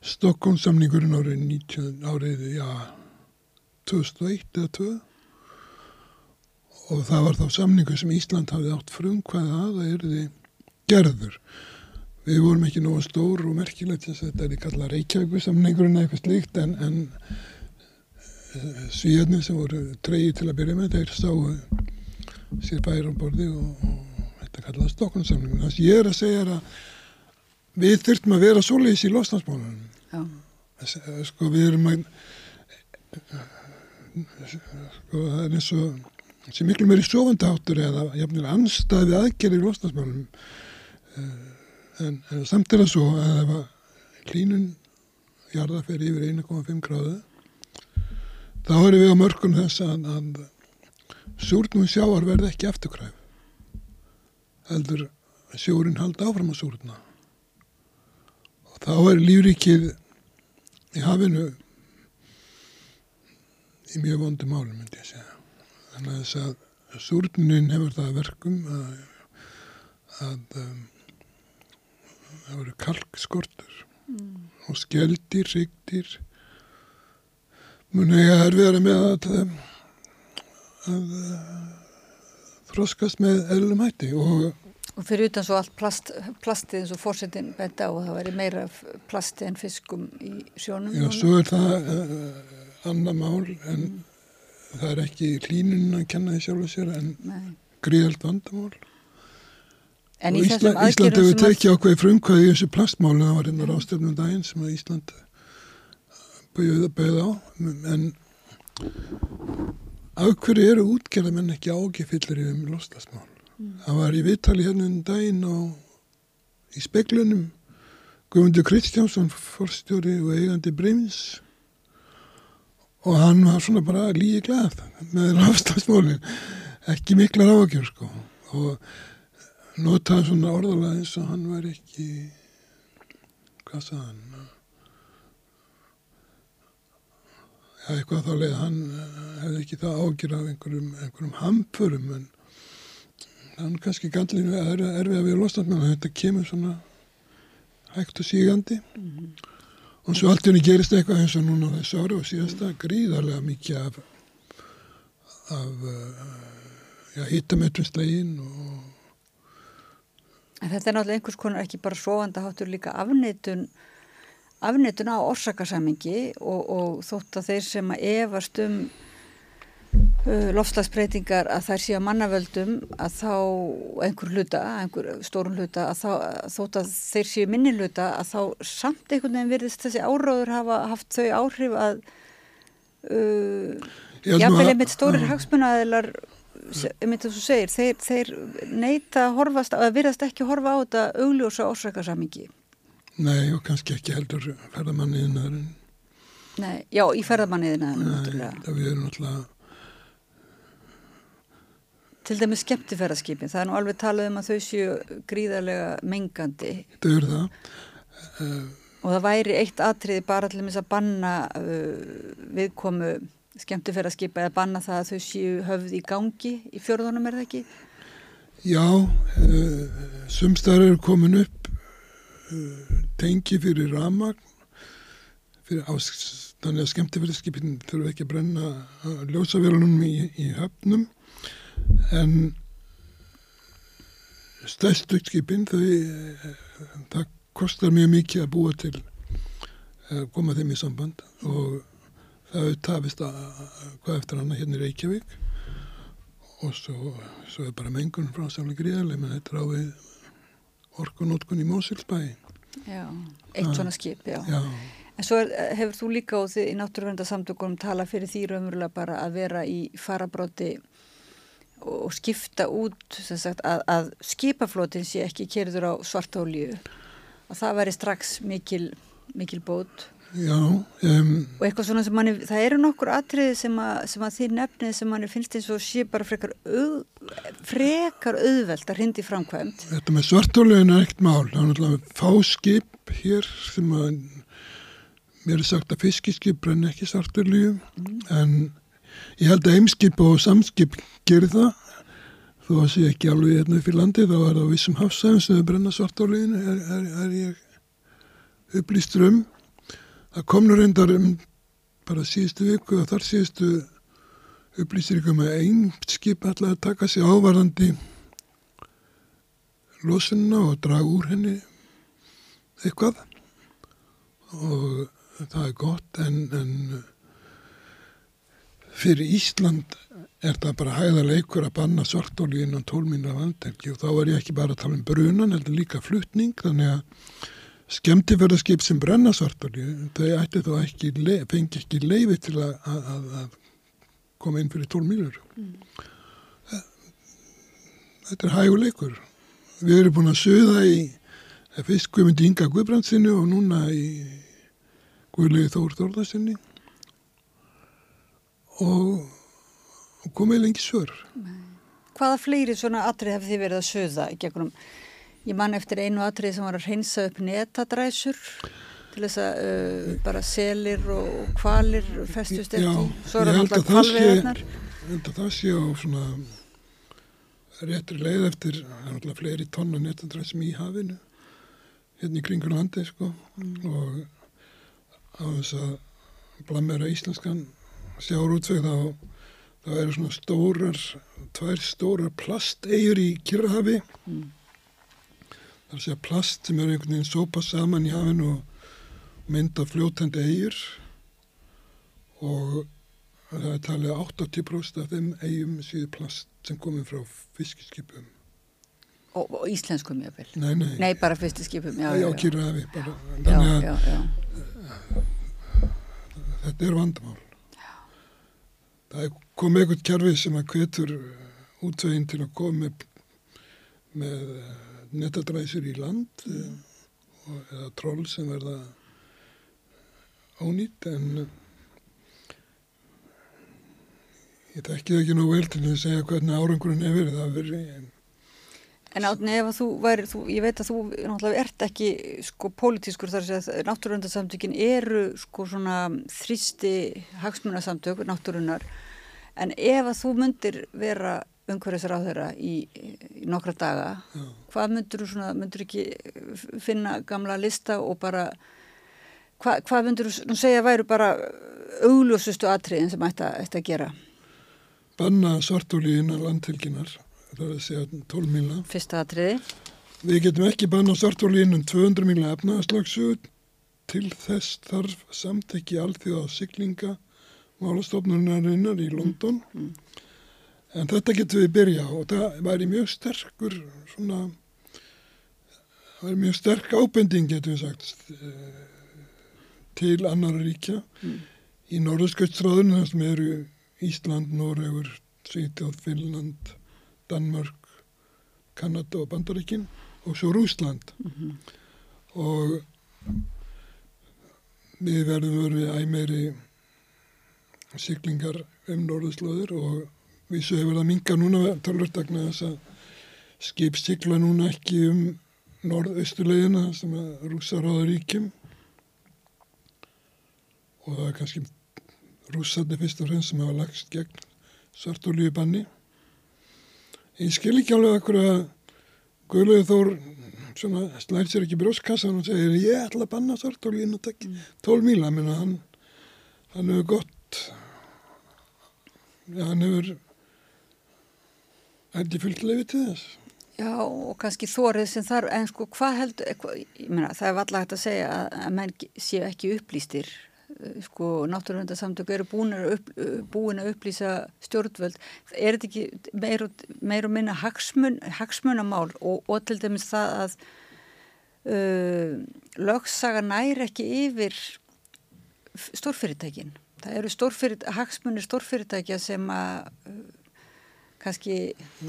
Stokkónsamningurinn árið 19, árið, já, 2001 eða 2002 og það var þá samningu sem Ísland hafði átt frumkvæða að það erði gerður. Við vorum ekki nógu stór og merkilegt þess að þetta er í kalla Reykjavík samningurinn eða eitthvað slíkt en, en svíðarnir sem voru treyið til að byrja með þeir sáu sér bæri á borði og, og þetta kallaði Stokkónsamningun. Það sem ég er að segja að við þurftum að vera svoleiðis í losnansmálunum. Sko við erum að sko það er eins og sem miklu meiri sofandáttur eða jafnvel anstæði aðgerri í losnansmálunum en, en samtilega svo að ef að klínun jarða fer yfir 1,5 gráðu þá erum við á mörgum þess að, að súrnum sjáar verði ekki eftirkræf heldur sjórin haldi áfram að súrna. Og þá er lífrikið í hafinu í mjög vondi málum myndi ég segja þannig að þess að súrnunin hefur það verkum að, að um, það voru kalkskortur mm. og skjeldir, sigdir muni ég að erfiðara með að, að, að þroskast með eðlum hætti og Og fyrir utan svo allt plast, plastið eins og fórsetin betta og það væri meira plasti en fiskum í sjónum. Já, svo er það uh, annað mál en mm. það er ekki klínun að kenna því sjálf og sér en gríðalt vandamál. En og Ísland, Ísland hefur tekið ákveði frumkvæði í þessu plastmáli, það var einnig rástefnum daginn sem að Ísland bauði bauð á, en af hverju eru útgerðamenn ekki ágifillir um loslasmál? Það var í viðtali hérna um daginn á í speklunum Guðmundur Kristjánsson, forstjóri og eigandi Brims og hann var svona bara lígi glað með ráfstafsmólin ekki mikla ráðagjör sko. Og notaði svona orðalega eins og hann var ekki hvað sað hann? Ja, eitthvað þá leið hann hefði ekki það ágjur af einhverjum, einhverjum hamförum en hann kannski gallinu er erfið að við losnast með þetta kemur svona hægt og sígandi mm -hmm. og svo allt í henni gerist eitthvað eins og núna þessu ári og síðasta gríðarlega mikið af af uh, hittametunslegin og En þetta er náttúrulega einhvers konar ekki bara svovanda hátur líka afneitun afneitun á orsakasamingi og, og þótt að þeir sem að efast um lofslagsbreytingar að þær séu að mannavöldum að þá einhver hluta, einhver stórun hluta að þá, þótt að þeir séu minni hluta að þá samt einhvern veginn virðist þessi áráður hafa haft þau áhrif að uh, jáfnvel einmitt stórir uh, hagsmunnaðilar einmitt þess að þú segir, þeir, þeir neyta að horfast, að virðast ekki að horfa á þetta augljósa orsakasamingi Nei og kannski ekki heldur ferðamanniðinaðurinn Nei, já í ferðamanniðinaðurinn Nei, það við erum alltaf Til dæmis skemmtifæraskipin, það er nú alveg talað um að þau séu gríðarlega mengandi. Það er það. Uh, og það væri eitt atriði bara til þess að banna uh, viðkomu skemmtifæraskipa eða banna það að þau séu höfð í gangi í fjörðunum er það ekki? Já, uh, sumstar eru komin upp tengi fyrir ramagn fyrir ás, þannig að skemmtifæraskipin þurfa ekki að brenna ljósaverunum í, í höfnum en stærstu skipin þau það kostar mjög mikið að búa til að koma þeim í samband og það er tafist að hvað eftir hana hérna í Reykjavík. Og svo, svo er bara mengun frá samlega gríðarlega menn þetta er á við orkunótkun í Mósilsbæi Já, eitt svona skip, já, já. En svo er, hefur þú líka og þið í náttúruvendasamtökunum tala fyrir því raunverulega bara að vera í farabróti og skipta út sagt, að, að skipaflótin sé ekki kerður á svartólíu og það væri strax mikil, mikil bót. Já, um, og eitthvað svona sem manni, það eru nokkur atriði sem að, sem að því nefnið sem manni finnst eins og sé bara frekar, auð, frekar auðvelt að hindi framkvæmt Þetta með svartólíun er ekkert mál. Það er náttúrulega fáskip hér sem að mér er sagt að fiskiskip brenn ekki svartólíu mm. en Ég held að heimskip og samskip gerir það. Þó að sé ekki alveg hérna í landi þá er það vissum hafsæðum sem er brenna svartáliðinu er, er, er ég upplýstur um. Það komur reyndar um bara síðustu viku og þar síðustu upplýstur ykkur með einn skip alltaf að taka sig ávarandi losunna og draga úr henni eitthvað. Og það er gott en, en fyrir Ísland er það bara hæðarleikur að banna svartóli innan tólmínra vandelgi og þá er ég ekki bara að tala um brunan, heldur líka fluttning, þannig að skemmtiförðarskip sem brenna svartóli, þau ætti þá ekki, fengi ekki leiði til að, að, að koma inn fyrir tólmínur. Mm. Þetta er hæguleikur. Við erum búin að söða í fyrst Guðmundi Inga Guðbrandsinni og núna í Guðlegi Þór Þórðarsinni og, komið lengi svör. Hvaða fleiri svona atrið hefði þið verið að söða í gegnum? Ég man eftir einu atrið sem var að reynsa upp netadræsur til þess að uh, bara selir og kvalir festust eftir. Svo er það alltaf kvalveðarnar. Ég held að það sé á svona réttri leið eftir alltaf fleiri tonna netadræsum í hafinu hérna í kringur landi sko mm. og á þess að blamera íslenskan sjáurútveg þá, þá eru svona stórar, tvær stórar plastegjur í kyrrahafi. Mm. Það er að segja plast sem eru einhvern veginn sópa saman í hafinu og mynda fljótandi egjur og það er talið 80% af þeim egjum síðu plast sem komið frá fiskiskipum. Og, og íslenskum vel? Nei, nei. Nei, bara fiskiskipum, já. Já, kyrrahafi bara. Þannig að já, já, já. þetta er vandamál það er komið eitthvað kjærfið sem að hvetur uh, útveginn til að koma með, með uh, netadræsir í land mm. eða troll sem verða ónýtt en ég tekki það ekki nú vel til að segja hvernig árangurinn hefur verið það verið en En átni ef að þú væri, þú, ég veit að þú náttúrulega ert ekki sko pólitískur þar að náttúrundarsamtökin eru sko svona þrýsti hagsmunasamtök náttúrunar en ef að þú myndir vera umhverfisar á þeirra í, í nokkra daga, Já. hvað myndur þú svona, myndur ekki finna gamla lista og bara hva, hvað myndur þú segja væru bara augljósustu atriðin sem ætti að gera? Banna svartólíðina landtilginar það er að segja 12 míla. Fyrsta atriði. Við getum ekki banna svartólín um 200 míla efnaðarslagsug til þess þarf samtekki alþjóða siglinga málastofnunarinnar í London mm, mm. en þetta getum við byrja og það væri mjög sterkur svona það væri mjög sterk ábending getum við sagt eh, til annar ríkja mm. í norðskautsráðunum sem eru Ísland, Noregur, Svíþjóð, Finnland Danmörk, Kanada og Bandaríkin og svo Rúsland mm -hmm. og við verðum verið æmeri syklingar um norðuslóður og við svo hefur það minga núna talvörtagna þess að skip sykla núna ekki um norðaustulegina sem að rúsa ráður ríkjum og það er kannski rúsandi fyrst og fremst sem hafa lagst gegn svartolíu banni ég skil ekki alveg okkur að Guðlaug Þór slæðir sér ekki brjóskassan og segir ég ætla að banna svartólín og tekja mm. tól míla menna hann hann hefur gott ja, hann hefur held ég fullt lefið til þess Já og kannski þórið sem þarf en sko hvað heldur, ég meina það er vallagt að segja að, að menn séu ekki upplýstir sko náttúruvendarsamtök eru búin að, upp, búin að upplýsa stjórnvöld. Er þetta ekki meir og, meir og minna hagsmun, hagsmunamál og, og til dæmis það að uh, lögsaga næri ekki yfir stórfyrirtækin? Það eru stórfyrir, hagsmunir stórfyrirtækja sem að uh, kannski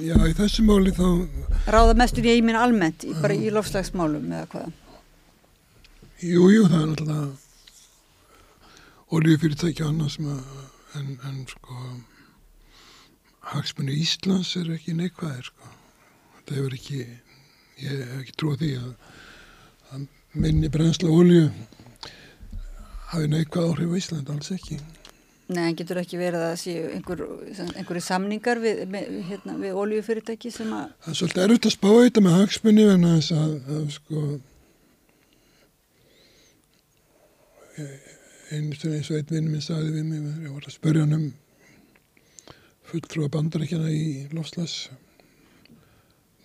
Já, þá ráða mestur í eimin almennt, bara í lofslagsmálum eða hvað? Jújú, jú, það er alltaf oljufyrirtækja annars en, en sko hagsmunni Íslands er ekki neikvæðir sko. þetta hefur ekki ég hef ekki tróð því að, að minni brensla olju hafi neikvæð áhrif á Ísland, alls ekki Nei, getur ekki verið að séu einhver, einhverju samningar við, hérna, við oljufyrirtæki sem að Það er svolítið erfitt að spá þetta með hagsmunni en þess að, að sko ég einu sem eins og einn vinn minn sagði við mig, ég var að spörja hann um fulltrúa bandarækjana í lofslags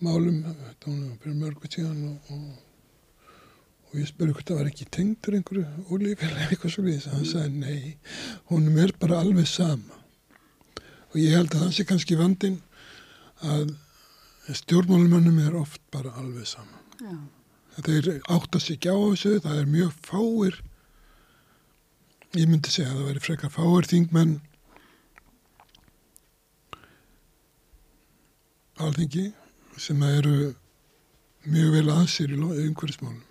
málum, þetta var fyrir mörgu tíðan og, og, og ég spurði hvort það var ekki tengdur einhverju ólífélag eða eitthvað svolítið, hann sagði nei, honum er bara alveg sama og ég held að það sé kannski vandin að stjórnmálumönnum er oft bara alveg sama. Já. Þeir áttast ekki á þessu, það er mjög fáir ég myndi segja að það væri frekar fáir þingmenn alþingi sem eru mjög vel aðsýr í umhverfismálum.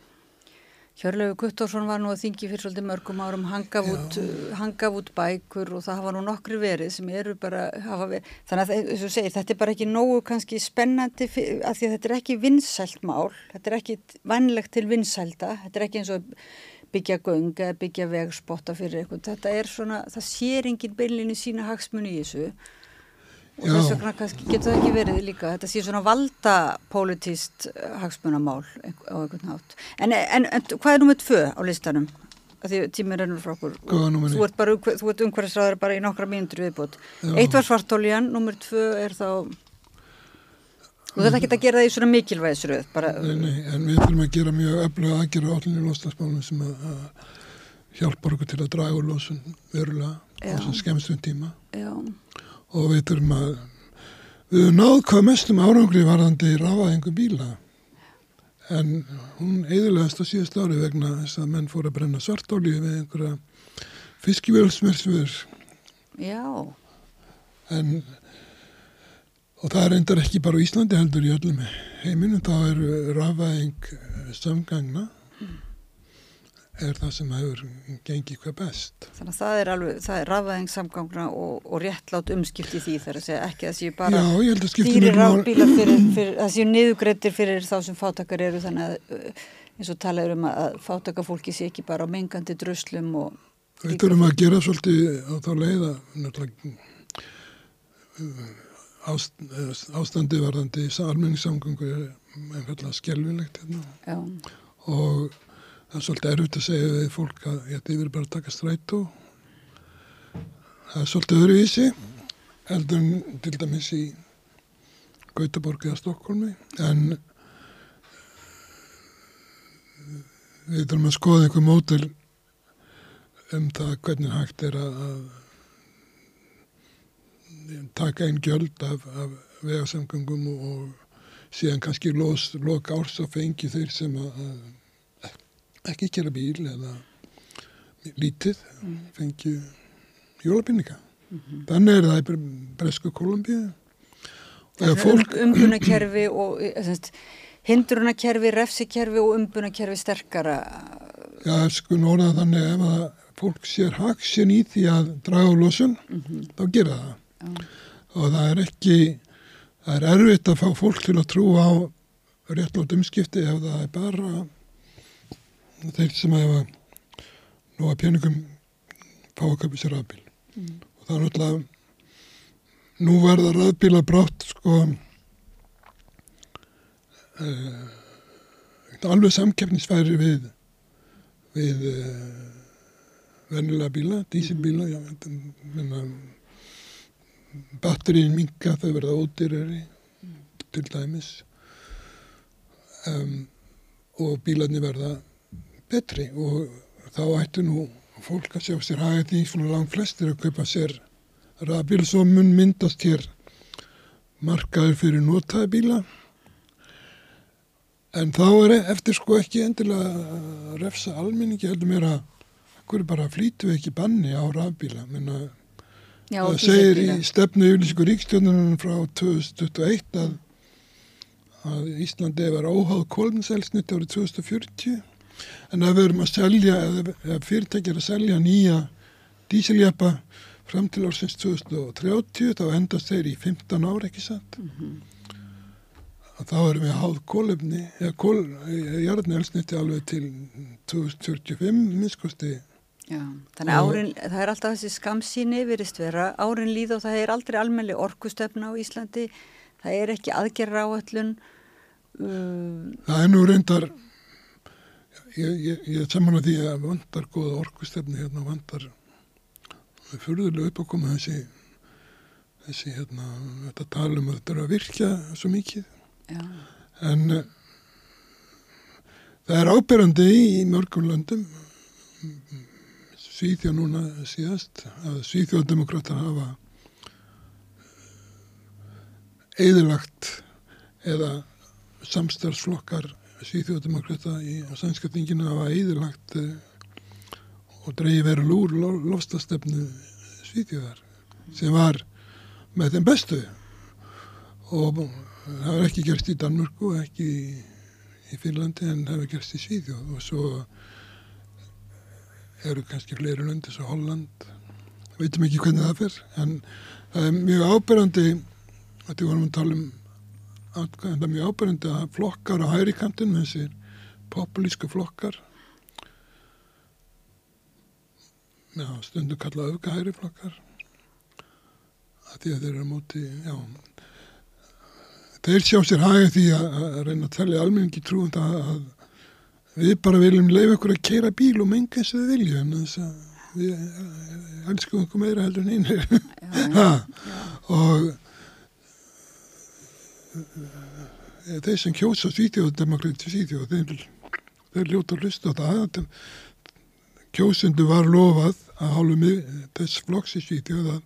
Hjörlegu Guttorsson var nú að þingi fyrir svolítið mörgum árum hangaf út, hangaf út bækur og það hafa nú nokkri verið sem eru bara verið. Þannig að segir þetta er bara ekki nógu kannski spennandi að því að þetta er ekki vinsælt mál, þetta er ekki vannlegt til vinsælda, þetta er ekki eins og byggja göng eða byggja vegspotta fyrir eitthvað. Þetta er svona, það sér enginn beinlinni sína hagsmunni í þessu og þess vegna kannski getur það ekki verið líka. Þetta sé svona valda politist eh, hagsmunamál á einhvern nátt. En, en, en hvað er nummið tvö á listanum? Því tímir ennur frá okkur. Þú ert, ert umhverfisraður bara í nokkra mínundur viðbútt. Eitt var svartóljan, nummið tvö er þá Þú þarf ekki að gera það í svona mikilvæðisröð bara... Nei, nei, en við þurfum að gera mjög öflug aðgerra allir í lostasmálunum sem að, að hjálpa okkur til að draga úr losun verulega á svona skemmstum tíma. Já. og við þurfum að við höfum náð hvað mestum árangri varðandi ráðaðingu bíla. En hún eðilegast á síðast ári vegna þess að menn fór að brenna svartáli við einhverja fiskivölsmersfur Já. En Og það er endar ekki bara í Íslandi heldur í öllum heiminum, þá er rafæðing eh, samgangna. Er það sem hefur gengið hvað best. Þannig að það er alveg, það er rafæðing samgangna og, og réttlátt umskipti því þar að segja ekki að það séu bara dýri rafbíla fyrir, fyrir, það séu niðugreittir fyrir þá sem fátakar eru þannig að uh, eins og talaður um að fátakafólki sé ekki bara á mengandi dröslum og Við þurfum að gera svolítið á þá leiða ást, ástandi varðandi almenningssamgöngu er einfallega skjálfilegt hérna. og það er svolítið erfitt að segja við fólk að ég vil bara taka strætó. Það er svolítið öðruvísi heldur en til dæmis í Gautaborg eða Stokkólmi en við þurfum að skoða einhver mótel um það hvernig hægt er að, að taka einn gjöld af, af vegasamgöngum og síðan kannski loka árs og fengi þeir sem að, að ekki gera bíl eða lítið mm. fengi jólabinninga mm -hmm. þannig er það í Bresku Kolumbíu fólk... umbunakerfi og hindrunakerfi, refsikerfi og umbunakerfi sterkara Já, sko norða þannig ef að fólk sér haksin í því að draga úr losun, mm -hmm. þá gera það. Mm. Og það er ekki, það er erfitt að fá fólk til að trúa á réttlót umskipti ef það er bara þeir sem hefa nú að peningum fá að köpa sér rafbíl. Mm. Og það er náttúrulega, nú verða rafbíla brátt sko uh, alveg samkeppnisfæri við við uh, vennilega bíla, dísilbíla, já, batterín minga þau verða ódýrari mm. til dæmis. Um, og bílarnir verða betri. Og þá ættu nú fólk að sjá sér hagað því svona langt flestir að kaupa sér rafbíl. Svo mun myndast hér markaður fyrir notaði bíla. En þá er eftir sko ekki endilega að refsa almenningi heldur mér að okkur bara flýtu ekki banni á rafbíla? Menna, Já, það segir í stefnu yfirlýsingu ríkstjónunum frá 2021 að, að Íslandi var óháð kólminselsniti árið 2040 en ef við erum að selja eða fyrirtækjar að selja nýja dísiljapa fram til ársins 2030 þá endast þeir í 15 ára ekki satt? Mm -hmm. þá erum við háð kólefni eða kól, jarðnelsniti alveg til 2045 minnskosti Já, þannig að árin, það er alltaf þessi skamsíni virist vera, árin líð og það er aldrei almenni orkustöfna á Íslandi, það er ekki aðgerra áallun. Um... Það er nú reyndar, ég, ég, ég er saman á því að vandar góða orkustöfni hérna, vandar fyrðulega upp að koma þessi, þessi hérna, þetta talum að þetta eru að virka svo mikið. Já. En uh, það er ábyrjandi í mörgum löndum, Svíþjóð núna síðast að Svíþjóðdemokrátar hafa eðilagt eða samstarfsflokkar Svíþjóðdemokráta í sænska þinginu hafa eðilagt eh, og dreyði verið lúr lofstastefnu Svíþjóðar sem var með þeim bestu. Og það var ekki gerst í Danmörku ekki í Finnlandi en það hefur gerst í Svíþjóð. Og svo eru kannski fleiri lönd eins og Holland. Veitum ekki hvernig það fyrr en það er mjög ábyrgandi því vorum að tala um að það er mjög ábyrgandi að flokkar á hæri kantin með þessir populísku flokkar já, stundu kalla auka hæri flokkar að því að þeir eru móti já. Þeir sjá sér hægi því að reyna að tellja almenningi trúum það að við bara viljum leiða okkur að keira bíl og menga eins og við viljum þess að við eh, elskum okkur meira heldur en einir og e, þeir sem kjósa svítjóð demokrati svítjóð þeir, þeir ljóta að hlusta á það kjósundu var lofað að hálfum þess flokks í svítjóð að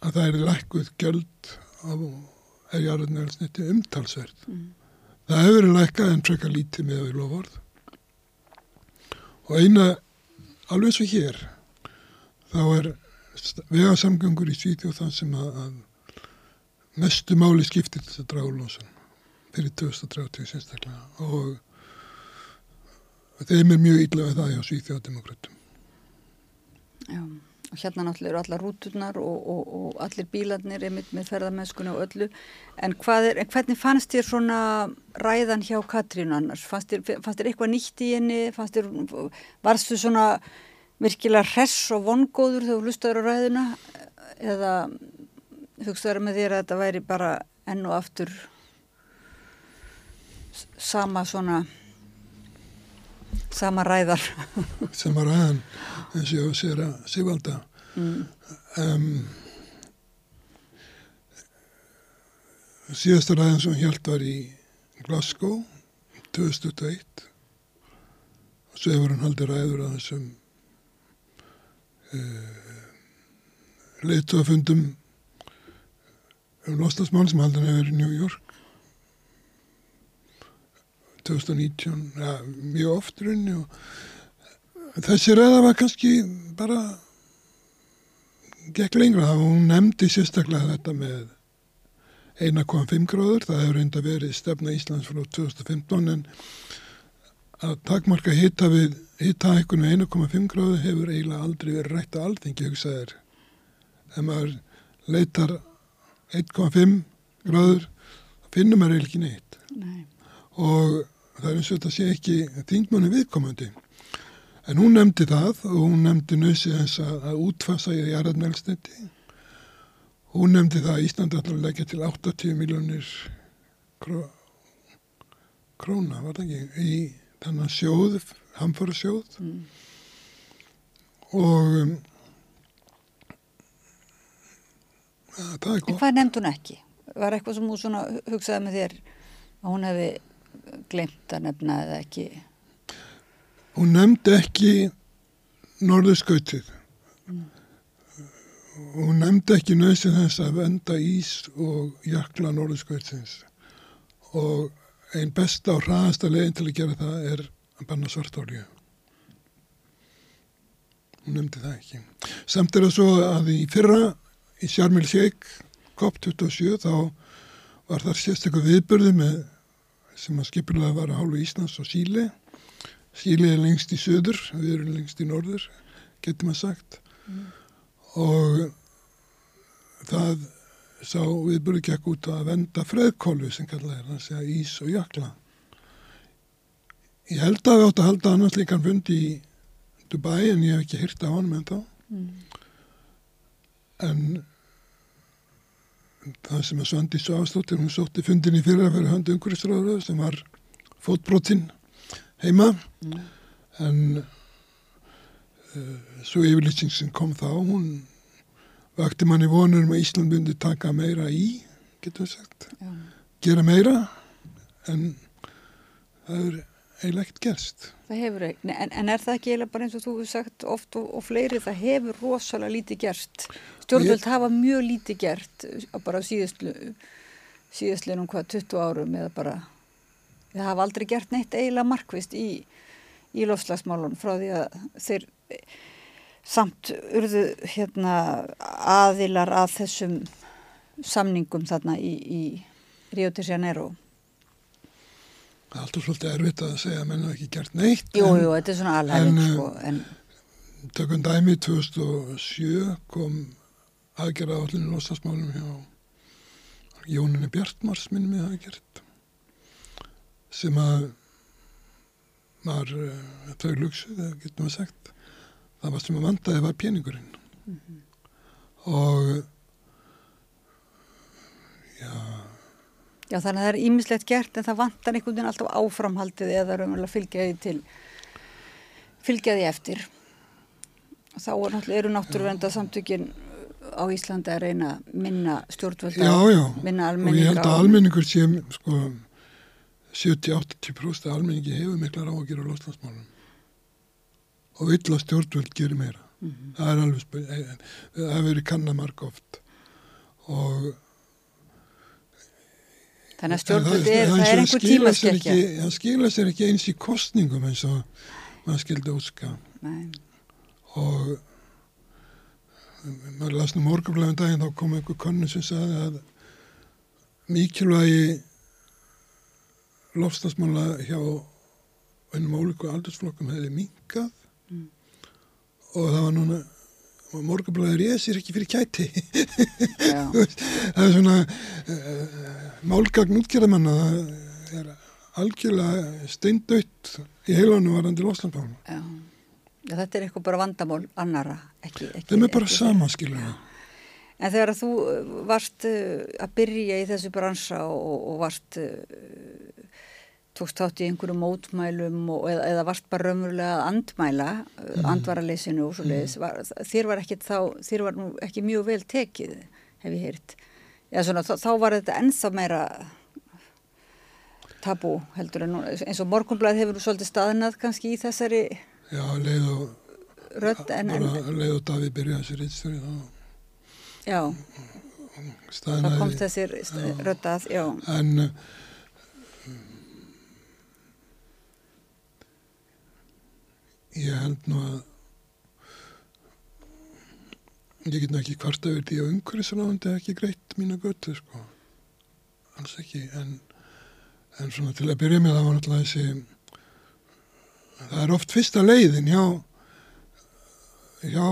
að það er lækkuð göld á erjarðnælsniti umtalsverð mm. Það hefur verið lækkað en frekar lítið með við lofað. Og eina, alveg svo hér, þá er vegasamgöngur í Svíþjóð þann sem að, að mestu máli skiptir þess að draga úr lósun fyrir 2030 sérstaklega og þeim er mjög illa við það hjá Svíþjóðdemokratum. Já, og hérna náttúrulega eru allar rúturnar og, og, og allir bílarnir er með ferðarmennskunni og öllu. En, er, en hvernig fannst þér svona ræðan hjá Katrínu annars? Fannst þér, fannst þér eitthvað nýtt í henni? Þér, varstu svona virkilega hress og vongóður þegar þú hlustaður á ræðuna? Eða hugstaður með þér að þetta væri bara enn og aftur sama svona sama ræðar sama ræðan eins og sér að Sigvalda. Mm. um, síðasta ræðan sem held var í Glasgow 2001 og svo hefur hann haldið ræður að þessum uh, leittóafundum um lostasmál sem haldan hefur í New York. 2019 ja, mjög oft runni og þessi ræða var kannski bara gekk lengra og hún nefndi sérstaklega þetta með 1,5 gráður það hefur reynda verið stefna Íslands frá 2015 en að takmarka hitta við hitta ekkun við 1,5 gráður hefur eiginlega aldrei verið rætt að alþengi hugsaðir ef maður leitar 1,5 gráður finnum maður eiginlega ekki neitt Nei. og það er eins og þetta sé ekki þingmannu viðkomandi. En hún nefndi það og hún nefndi nöysið eins að, að útfasa í jarðarmelstetti. Hún nefndi það að Íslandi að leggja til 80 miljónir kró, króna, var það ekki, í þannig sjóð, hamfara sjóð. Mm. Og um, það er gott. En hvað nefndi hún ekki? Var eitthvað sem hún hugsaði með þér að hún hefði glemt að nefna eða ekki? Hún nefndi ekki norðurskautið. Mm. Hún nefndi ekki nöðsinn þess að venda ís og jakla norðurskautins. Og einn besta og hraðasta leginn til að gera það er að banna svartólju. Hún nefndi það ekki. Samt er það svo að í fyrra í Sjarmil Sheik COP27 þá var þar sérstaklega viðbörði með sem að skipilega var að hálfu Íslands og Síli. Síli er lengst í söður, við erum lengst í norður, getur maður sagt. Mm. Og það sá viðbúrið gekk út að venda freðkólu sem kallaði þannig að ís og jakla. Ég held að við áttu að halda annars líkan fundi í Dubai en ég hef ekki hýrt á hann með þá. Mm. En það sem að Svandi Svástóttir, hún sótti fundin í fyrra fyrir höndu umhverfisráður sem var fótbrotinn heima mm. en uh, svo yfirlýsing sem kom þá, hún vakti manni vonur um að Ísland myndi taka meira í, getur við sagt, Já. gera meira en það er eiginlega ekkert gerst. Það hefur en, en er það ekki eiginlega bara eins og þú hefur sagt oft og, og fleiri, það hefur rosalega lítið gerst. Stjórnvöld ég... hafa mjög lítið gert bara síðastlu, síðastlinum hvað 20 árum eða bara, það hafa aldrei gert neitt eiginlega markvist í, í lofslagsmálun frá því að þeir samt urðu hérna aðilar að þessum samningum þarna í, í Rio de Janeiro. Það er alltaf svolítið erfitt að segja að menn hafa ekki gert neitt Jú, en, jú, þetta er svona alhæfing sko, en... Tökum dæmi 2007 kom aðgerða állinu losasmálum hjá Jóninni Bjartmars minnum ég hafi gert sem að var uh, þau luksu, það getur maður sagt það var sem að vandaði var peningurinn mm -hmm. og já Já þannig að það er ímislegt gert en það vantar einhvern veginn alltaf áframhaldið eða raunverulega fylgjaði til fylgjaði eftir. Þá er náttúrulega, eru náttúrulega samtökin á Íslandi að reyna minna stjórnvölda, minna já, og ég held að almenningur sé sko 70-80% almenningi hefur miklar á að gera loslasmálum og vill að stjórnvöld gerir meira. Mm -hmm. Það er alveg spil, það hefur verið kannamark oft og Þannig að stjórnvöld er, það er einhver tímaskekkja. Það skilja sér ekki eins í kostningum eins og maður skildi óska. Nei. Og maður las nú morgunblæðum daginn, þá kom einhver konu sem sagði að mikilvægi lofstafsmála hjá einum ólíku aldursflokkum hefði minkað mm. og það var núna morgablaður ég sér ekki fyrir kæti. Það er svona uh, málgagn útgjörðamanna það er algjörlega steindautt í heilanum varandi loslandbánu Já, þetta er eitthvað bara vandamál annara ekki, ekki, það er bara sama skilja En þegar þú varst uh, að byrja í þessu bransa og, og varst uh, tókst átt í einhverju mótmælum og, eða, eða varst bara raunverulega að andmæla mm. andvaraleysinu og svo leiðis mm. þér var ekki þá, þér var nú ekki mjög vel tekið, hef ég heyrt Já, svona, þá, þá var þetta ennþá meira tabú heldur en eins og morgunblæð hefur þú svolítið staðnað kannski í þessari Já, leið og rödd en, en leið og Daví byrjaði þessi reynstöri Já. Þá komst þessi rödd að, já. en ég held nú að ég get nú ekki hvart að verði að umhverfisaláðandi ekki greitt mínu götu sko. Alls ekki en, en svona til að byrja með það var náttúrulega þessi það er oft fyrsta leiðin hjá hjá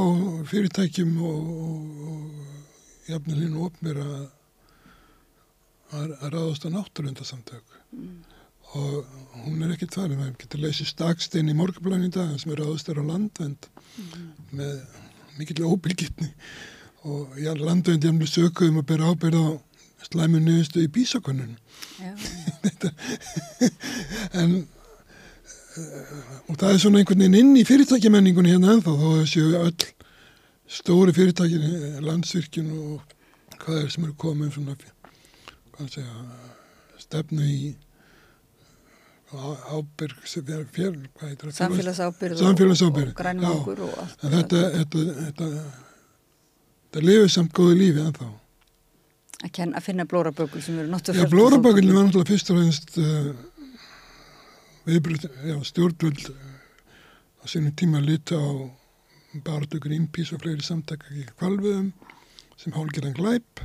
fyrirtækjum og, og, og jafnilínu opnir að að ráðast á náttúrundasamtök mm. Og hún er ekkert farið, maður getur leysið stakstein í morgablæn í dag sem er áðustar á landvend mm. með mikill óbylgitni og já, landvend ég hafði sökuðum að bera ábyrð á slæmu nöðustu í bísakonun en og það er svona einhvern veginn inn í fyrirtækjamenningunni hérna ennþá að þessu öll stóri fyrirtækin landsvirkjun og hvað er sem eru komið svona segja, stefnu í ábyrg samfélagsábyrg og allt þetta, þetta, þetta, þetta lifið samt góðu lífi en þá að, ken, að finna blórabökul sem eru náttúrulega blórabökulin var náttúrulega fyrst og reynst uh, viðbröð stjórnvöld uh, á sínum tíma lita á barðugur ímpís og fleiri samtaka ekki kvalviðum sem hálgirðan glæp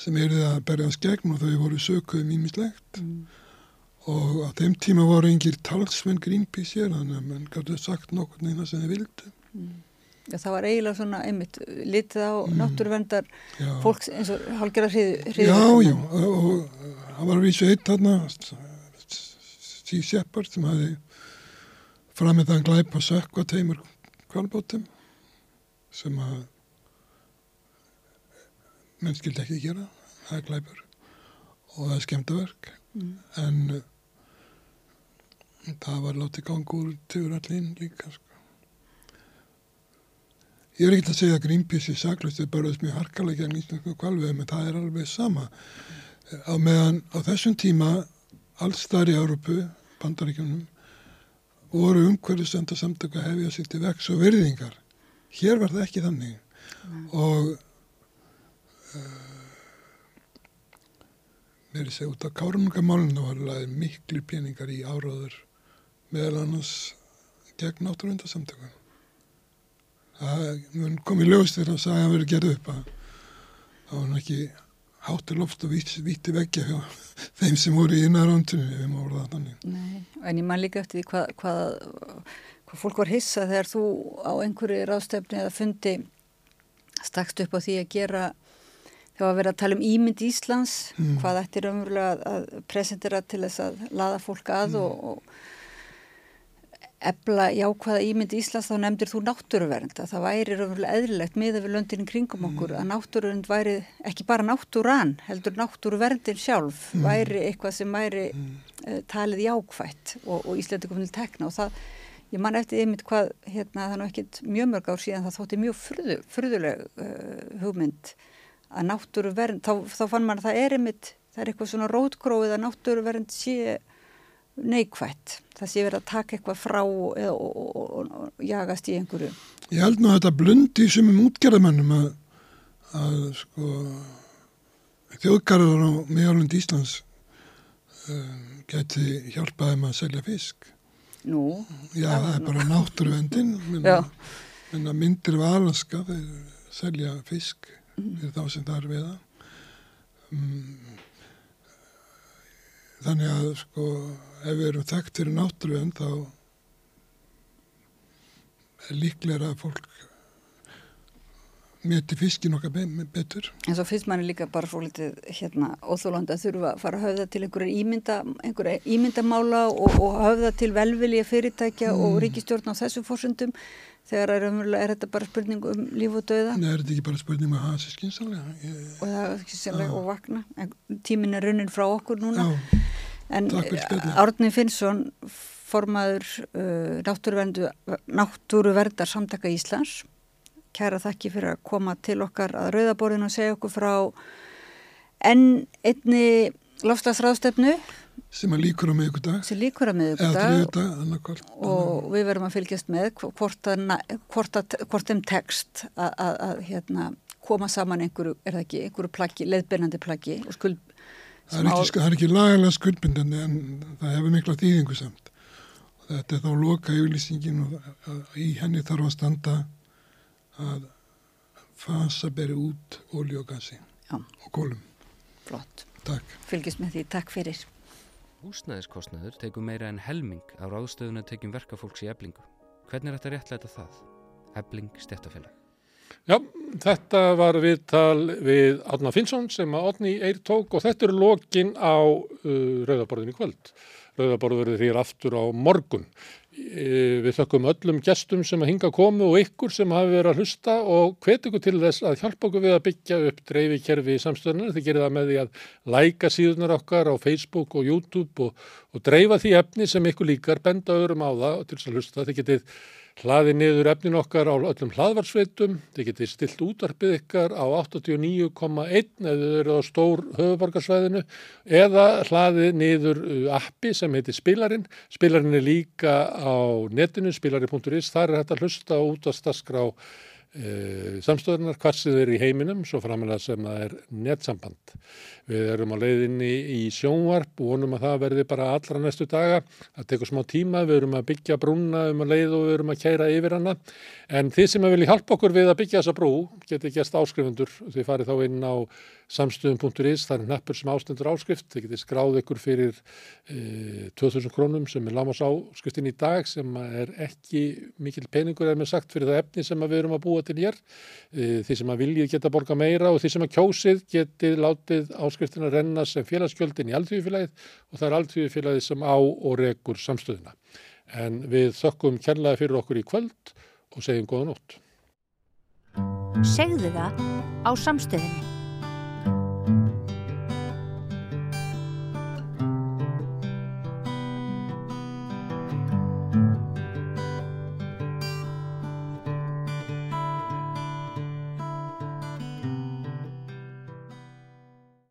sem erið að berjast gegn og þau voru sökuð mýmislegt mm. Og á þeim tíma voru yngir talsmenn Greenpeace hér þannig að mann gætu sagt nokkur neina sem þið vildu. Mm. Já, það var eiginlega svona einmitt litið á mm. náttúruvendar fólks eins og hálgjara hriði Já, já, og það var vísu eitt þarna Steve Shepard sem hafi framið þann glæp að sökka teimur kvalbótum sem að menn skildi ekki gera það er glæpur og það er skemmtaverk mm. en það var látið gangu úr tugur allin líka sko. ég er ekki að segja að Greenpeace er saklust, þau börðast mjög harkalega gegn íslensku kvalveðum, en það er alveg sama á meðan á þessum tíma alls þar í Európu bandaríkjunum voru umhverfisönda samtöku að hefja sér til vex og verðingar hér var það ekki þannig mm. og mér er segið út á kárunungamálinu var laðið miklu peningar í áráður meðal annars gegn náttúrundarsamtökun. Það mun komið lögst þegar að sagja að vera gerð upp að það var ekki hátur loft og víti veggja hjá þeim sem voru í við mórum það þannig. Nei, en ég man líka eftir því hvað, hvað, hvað fólk var hissa þegar þú á einhverju ráðstefni eða fundi stakst upp á því að gera þegar að vera að tala um ímynd Íslands, mm. hvað ættir umverulega að presentera til þess að laða fólk að mm. og, og ebla jákvæða ímynd Íslands þá nefndir þú náttúruvernd að það væri raunverulega eðlilegt miða við löndinni kringum okkur mm. að náttúruvernd væri ekki bara náttúran heldur náttúruverndin sjálf mm. væri eitthvað sem væri mm. uh, talið jákvætt og, og Íslandi komið til tekna og það, ég man eftir einmitt hvað hérna það er nú ekkit mjög mörg ár síðan það þótti mjög fyrðu, fyrðuleg uh, hugmynd að náttúruvernd, þá, þá fann man að það er einmitt, það er eitthvað svona rótgróið að náttúruvernd sé neikvægt. Það sé verið að taka eitthvað frá og, og, og, og jagast í einhverju. Ég held nú að þetta blundi sem um útgerðamennum að, að sko, þjóðgarðar á meðalund Íslands um, geti hjálpaði maður að selja fisk. Nú? Já, það er bara náttúruvendin. Minna myndir af Alaska þeir selja fisk mm. fyrir þá sem það er við það. Um, þannig að sko ef við erum þekkt fyrir náttúruvenn þá er líklega að fólk meti fiskin okkar be betur. En svo finnst manni líka bara svo litið hérna óþólandi að þurfa að fara að höfða til einhverja ímynda, einhverja ímyndamála og, og höfða til velvilja fyrirtækja mm. og ríkistjórn á þessu fórsöndum þegar er, er þetta bara spurning um líf og döða? Nei, er þetta ekki bara spurning um að hafa sér skynsalega? Ég... Og það er skynsalega og vakna. En tímin er runnin frá okkur núna. Já, en Árni Finnsson, formaður uh, náttúruverndar samtaka Íslands. Kæra þakki fyrir að koma til okkar að rauðaborðinu og segja okkur frá enn einni lofslagsráðstefnu sem að líkur á miðugudag sem líkur á miðugudag og við verum að fylgjast með hvort, að, hvort, að, hvort þeim text að, að hérna, koma saman einhverju, er það ekki, einhverju plaggi, leðbyrnandi plaggi og skuld það er, ekki, það er ekki lagalega skuldbindandi en það hefur mikla þýðingu samt og þetta er þá loka yfirlýsingin og í henni þarf að standa að fasa beri út ólí og gasi Já. og kólum. Flott. Takk. Fylgjast með því. Takk fyrir. Húsnæðiskostnaður tegum meira en helming á ráðstöðuna tegjum verkafólks í eblingu. Hvernig er þetta réttlega það? Ebling stjættafélag. Já, þetta var viðtal við Átna Finnsson sem að Átni eir tók og þetta eru lokin á uh, Rauðaborðin í kvöld. Rauðaborð verður hér aftur á morgun. E, við þakkum öllum gestum sem að hinga komu og ykkur sem hafi verið að hlusta og hvet ykkur til þess að hjálpa okkur við að byggja upp dreifikerfi í samstöðunar. Þið gerir það með því að læka síðunar okkar á Facebook og YouTube og, og dreifa því efni sem ykkur líkar, benda öðrum á það til þess að hlusta. Þið getið hlaði niður efnin okkar á öllum hlaðvarsveitum, þið getið stilt útarpið ykkar á 89,1 eða þið eru á stór höfuborgarsvæðinu eða hlaði niður uh, appi sem heitir Spilarinn. Spilarinn er líka á netinu, spilari.is, þar er hægt að hlusta út að staskrá samstöðunar hvað sem þeir í heiminum svo framalega sem það er netsamband. Við erum á leiðinni í sjónvarp og vonum að það verði bara allra næstu daga. Það tekur smá tíma, við erum að byggja brúna um að leið og við erum að kæra yfir hana. En þið sem vilja hjálpa okkur við að byggja þessa brú getur gæst áskrifundur. Þið farið þá inn á samstöðum.is, það er hnappur sem ástendur áskrift, þið getið skráð ykkur fyrir e, 2000 krónum sem er lámas áskriftin í dag sem er ekki mikil peningur eða með sagt fyrir það efni sem við erum að búa til hér. E, þið sem að viljið geta borga meira og þið sem að kjósið getið látið áskriftin að renna sem félagsgjöldin í aldrýðufélagið og það er aldrýðufélagið sem á og rekur samstöðuna. En við þökkum kærlega fyrir okkur í kvöld og segjum góða nótt. Segðu það á samstöðinni.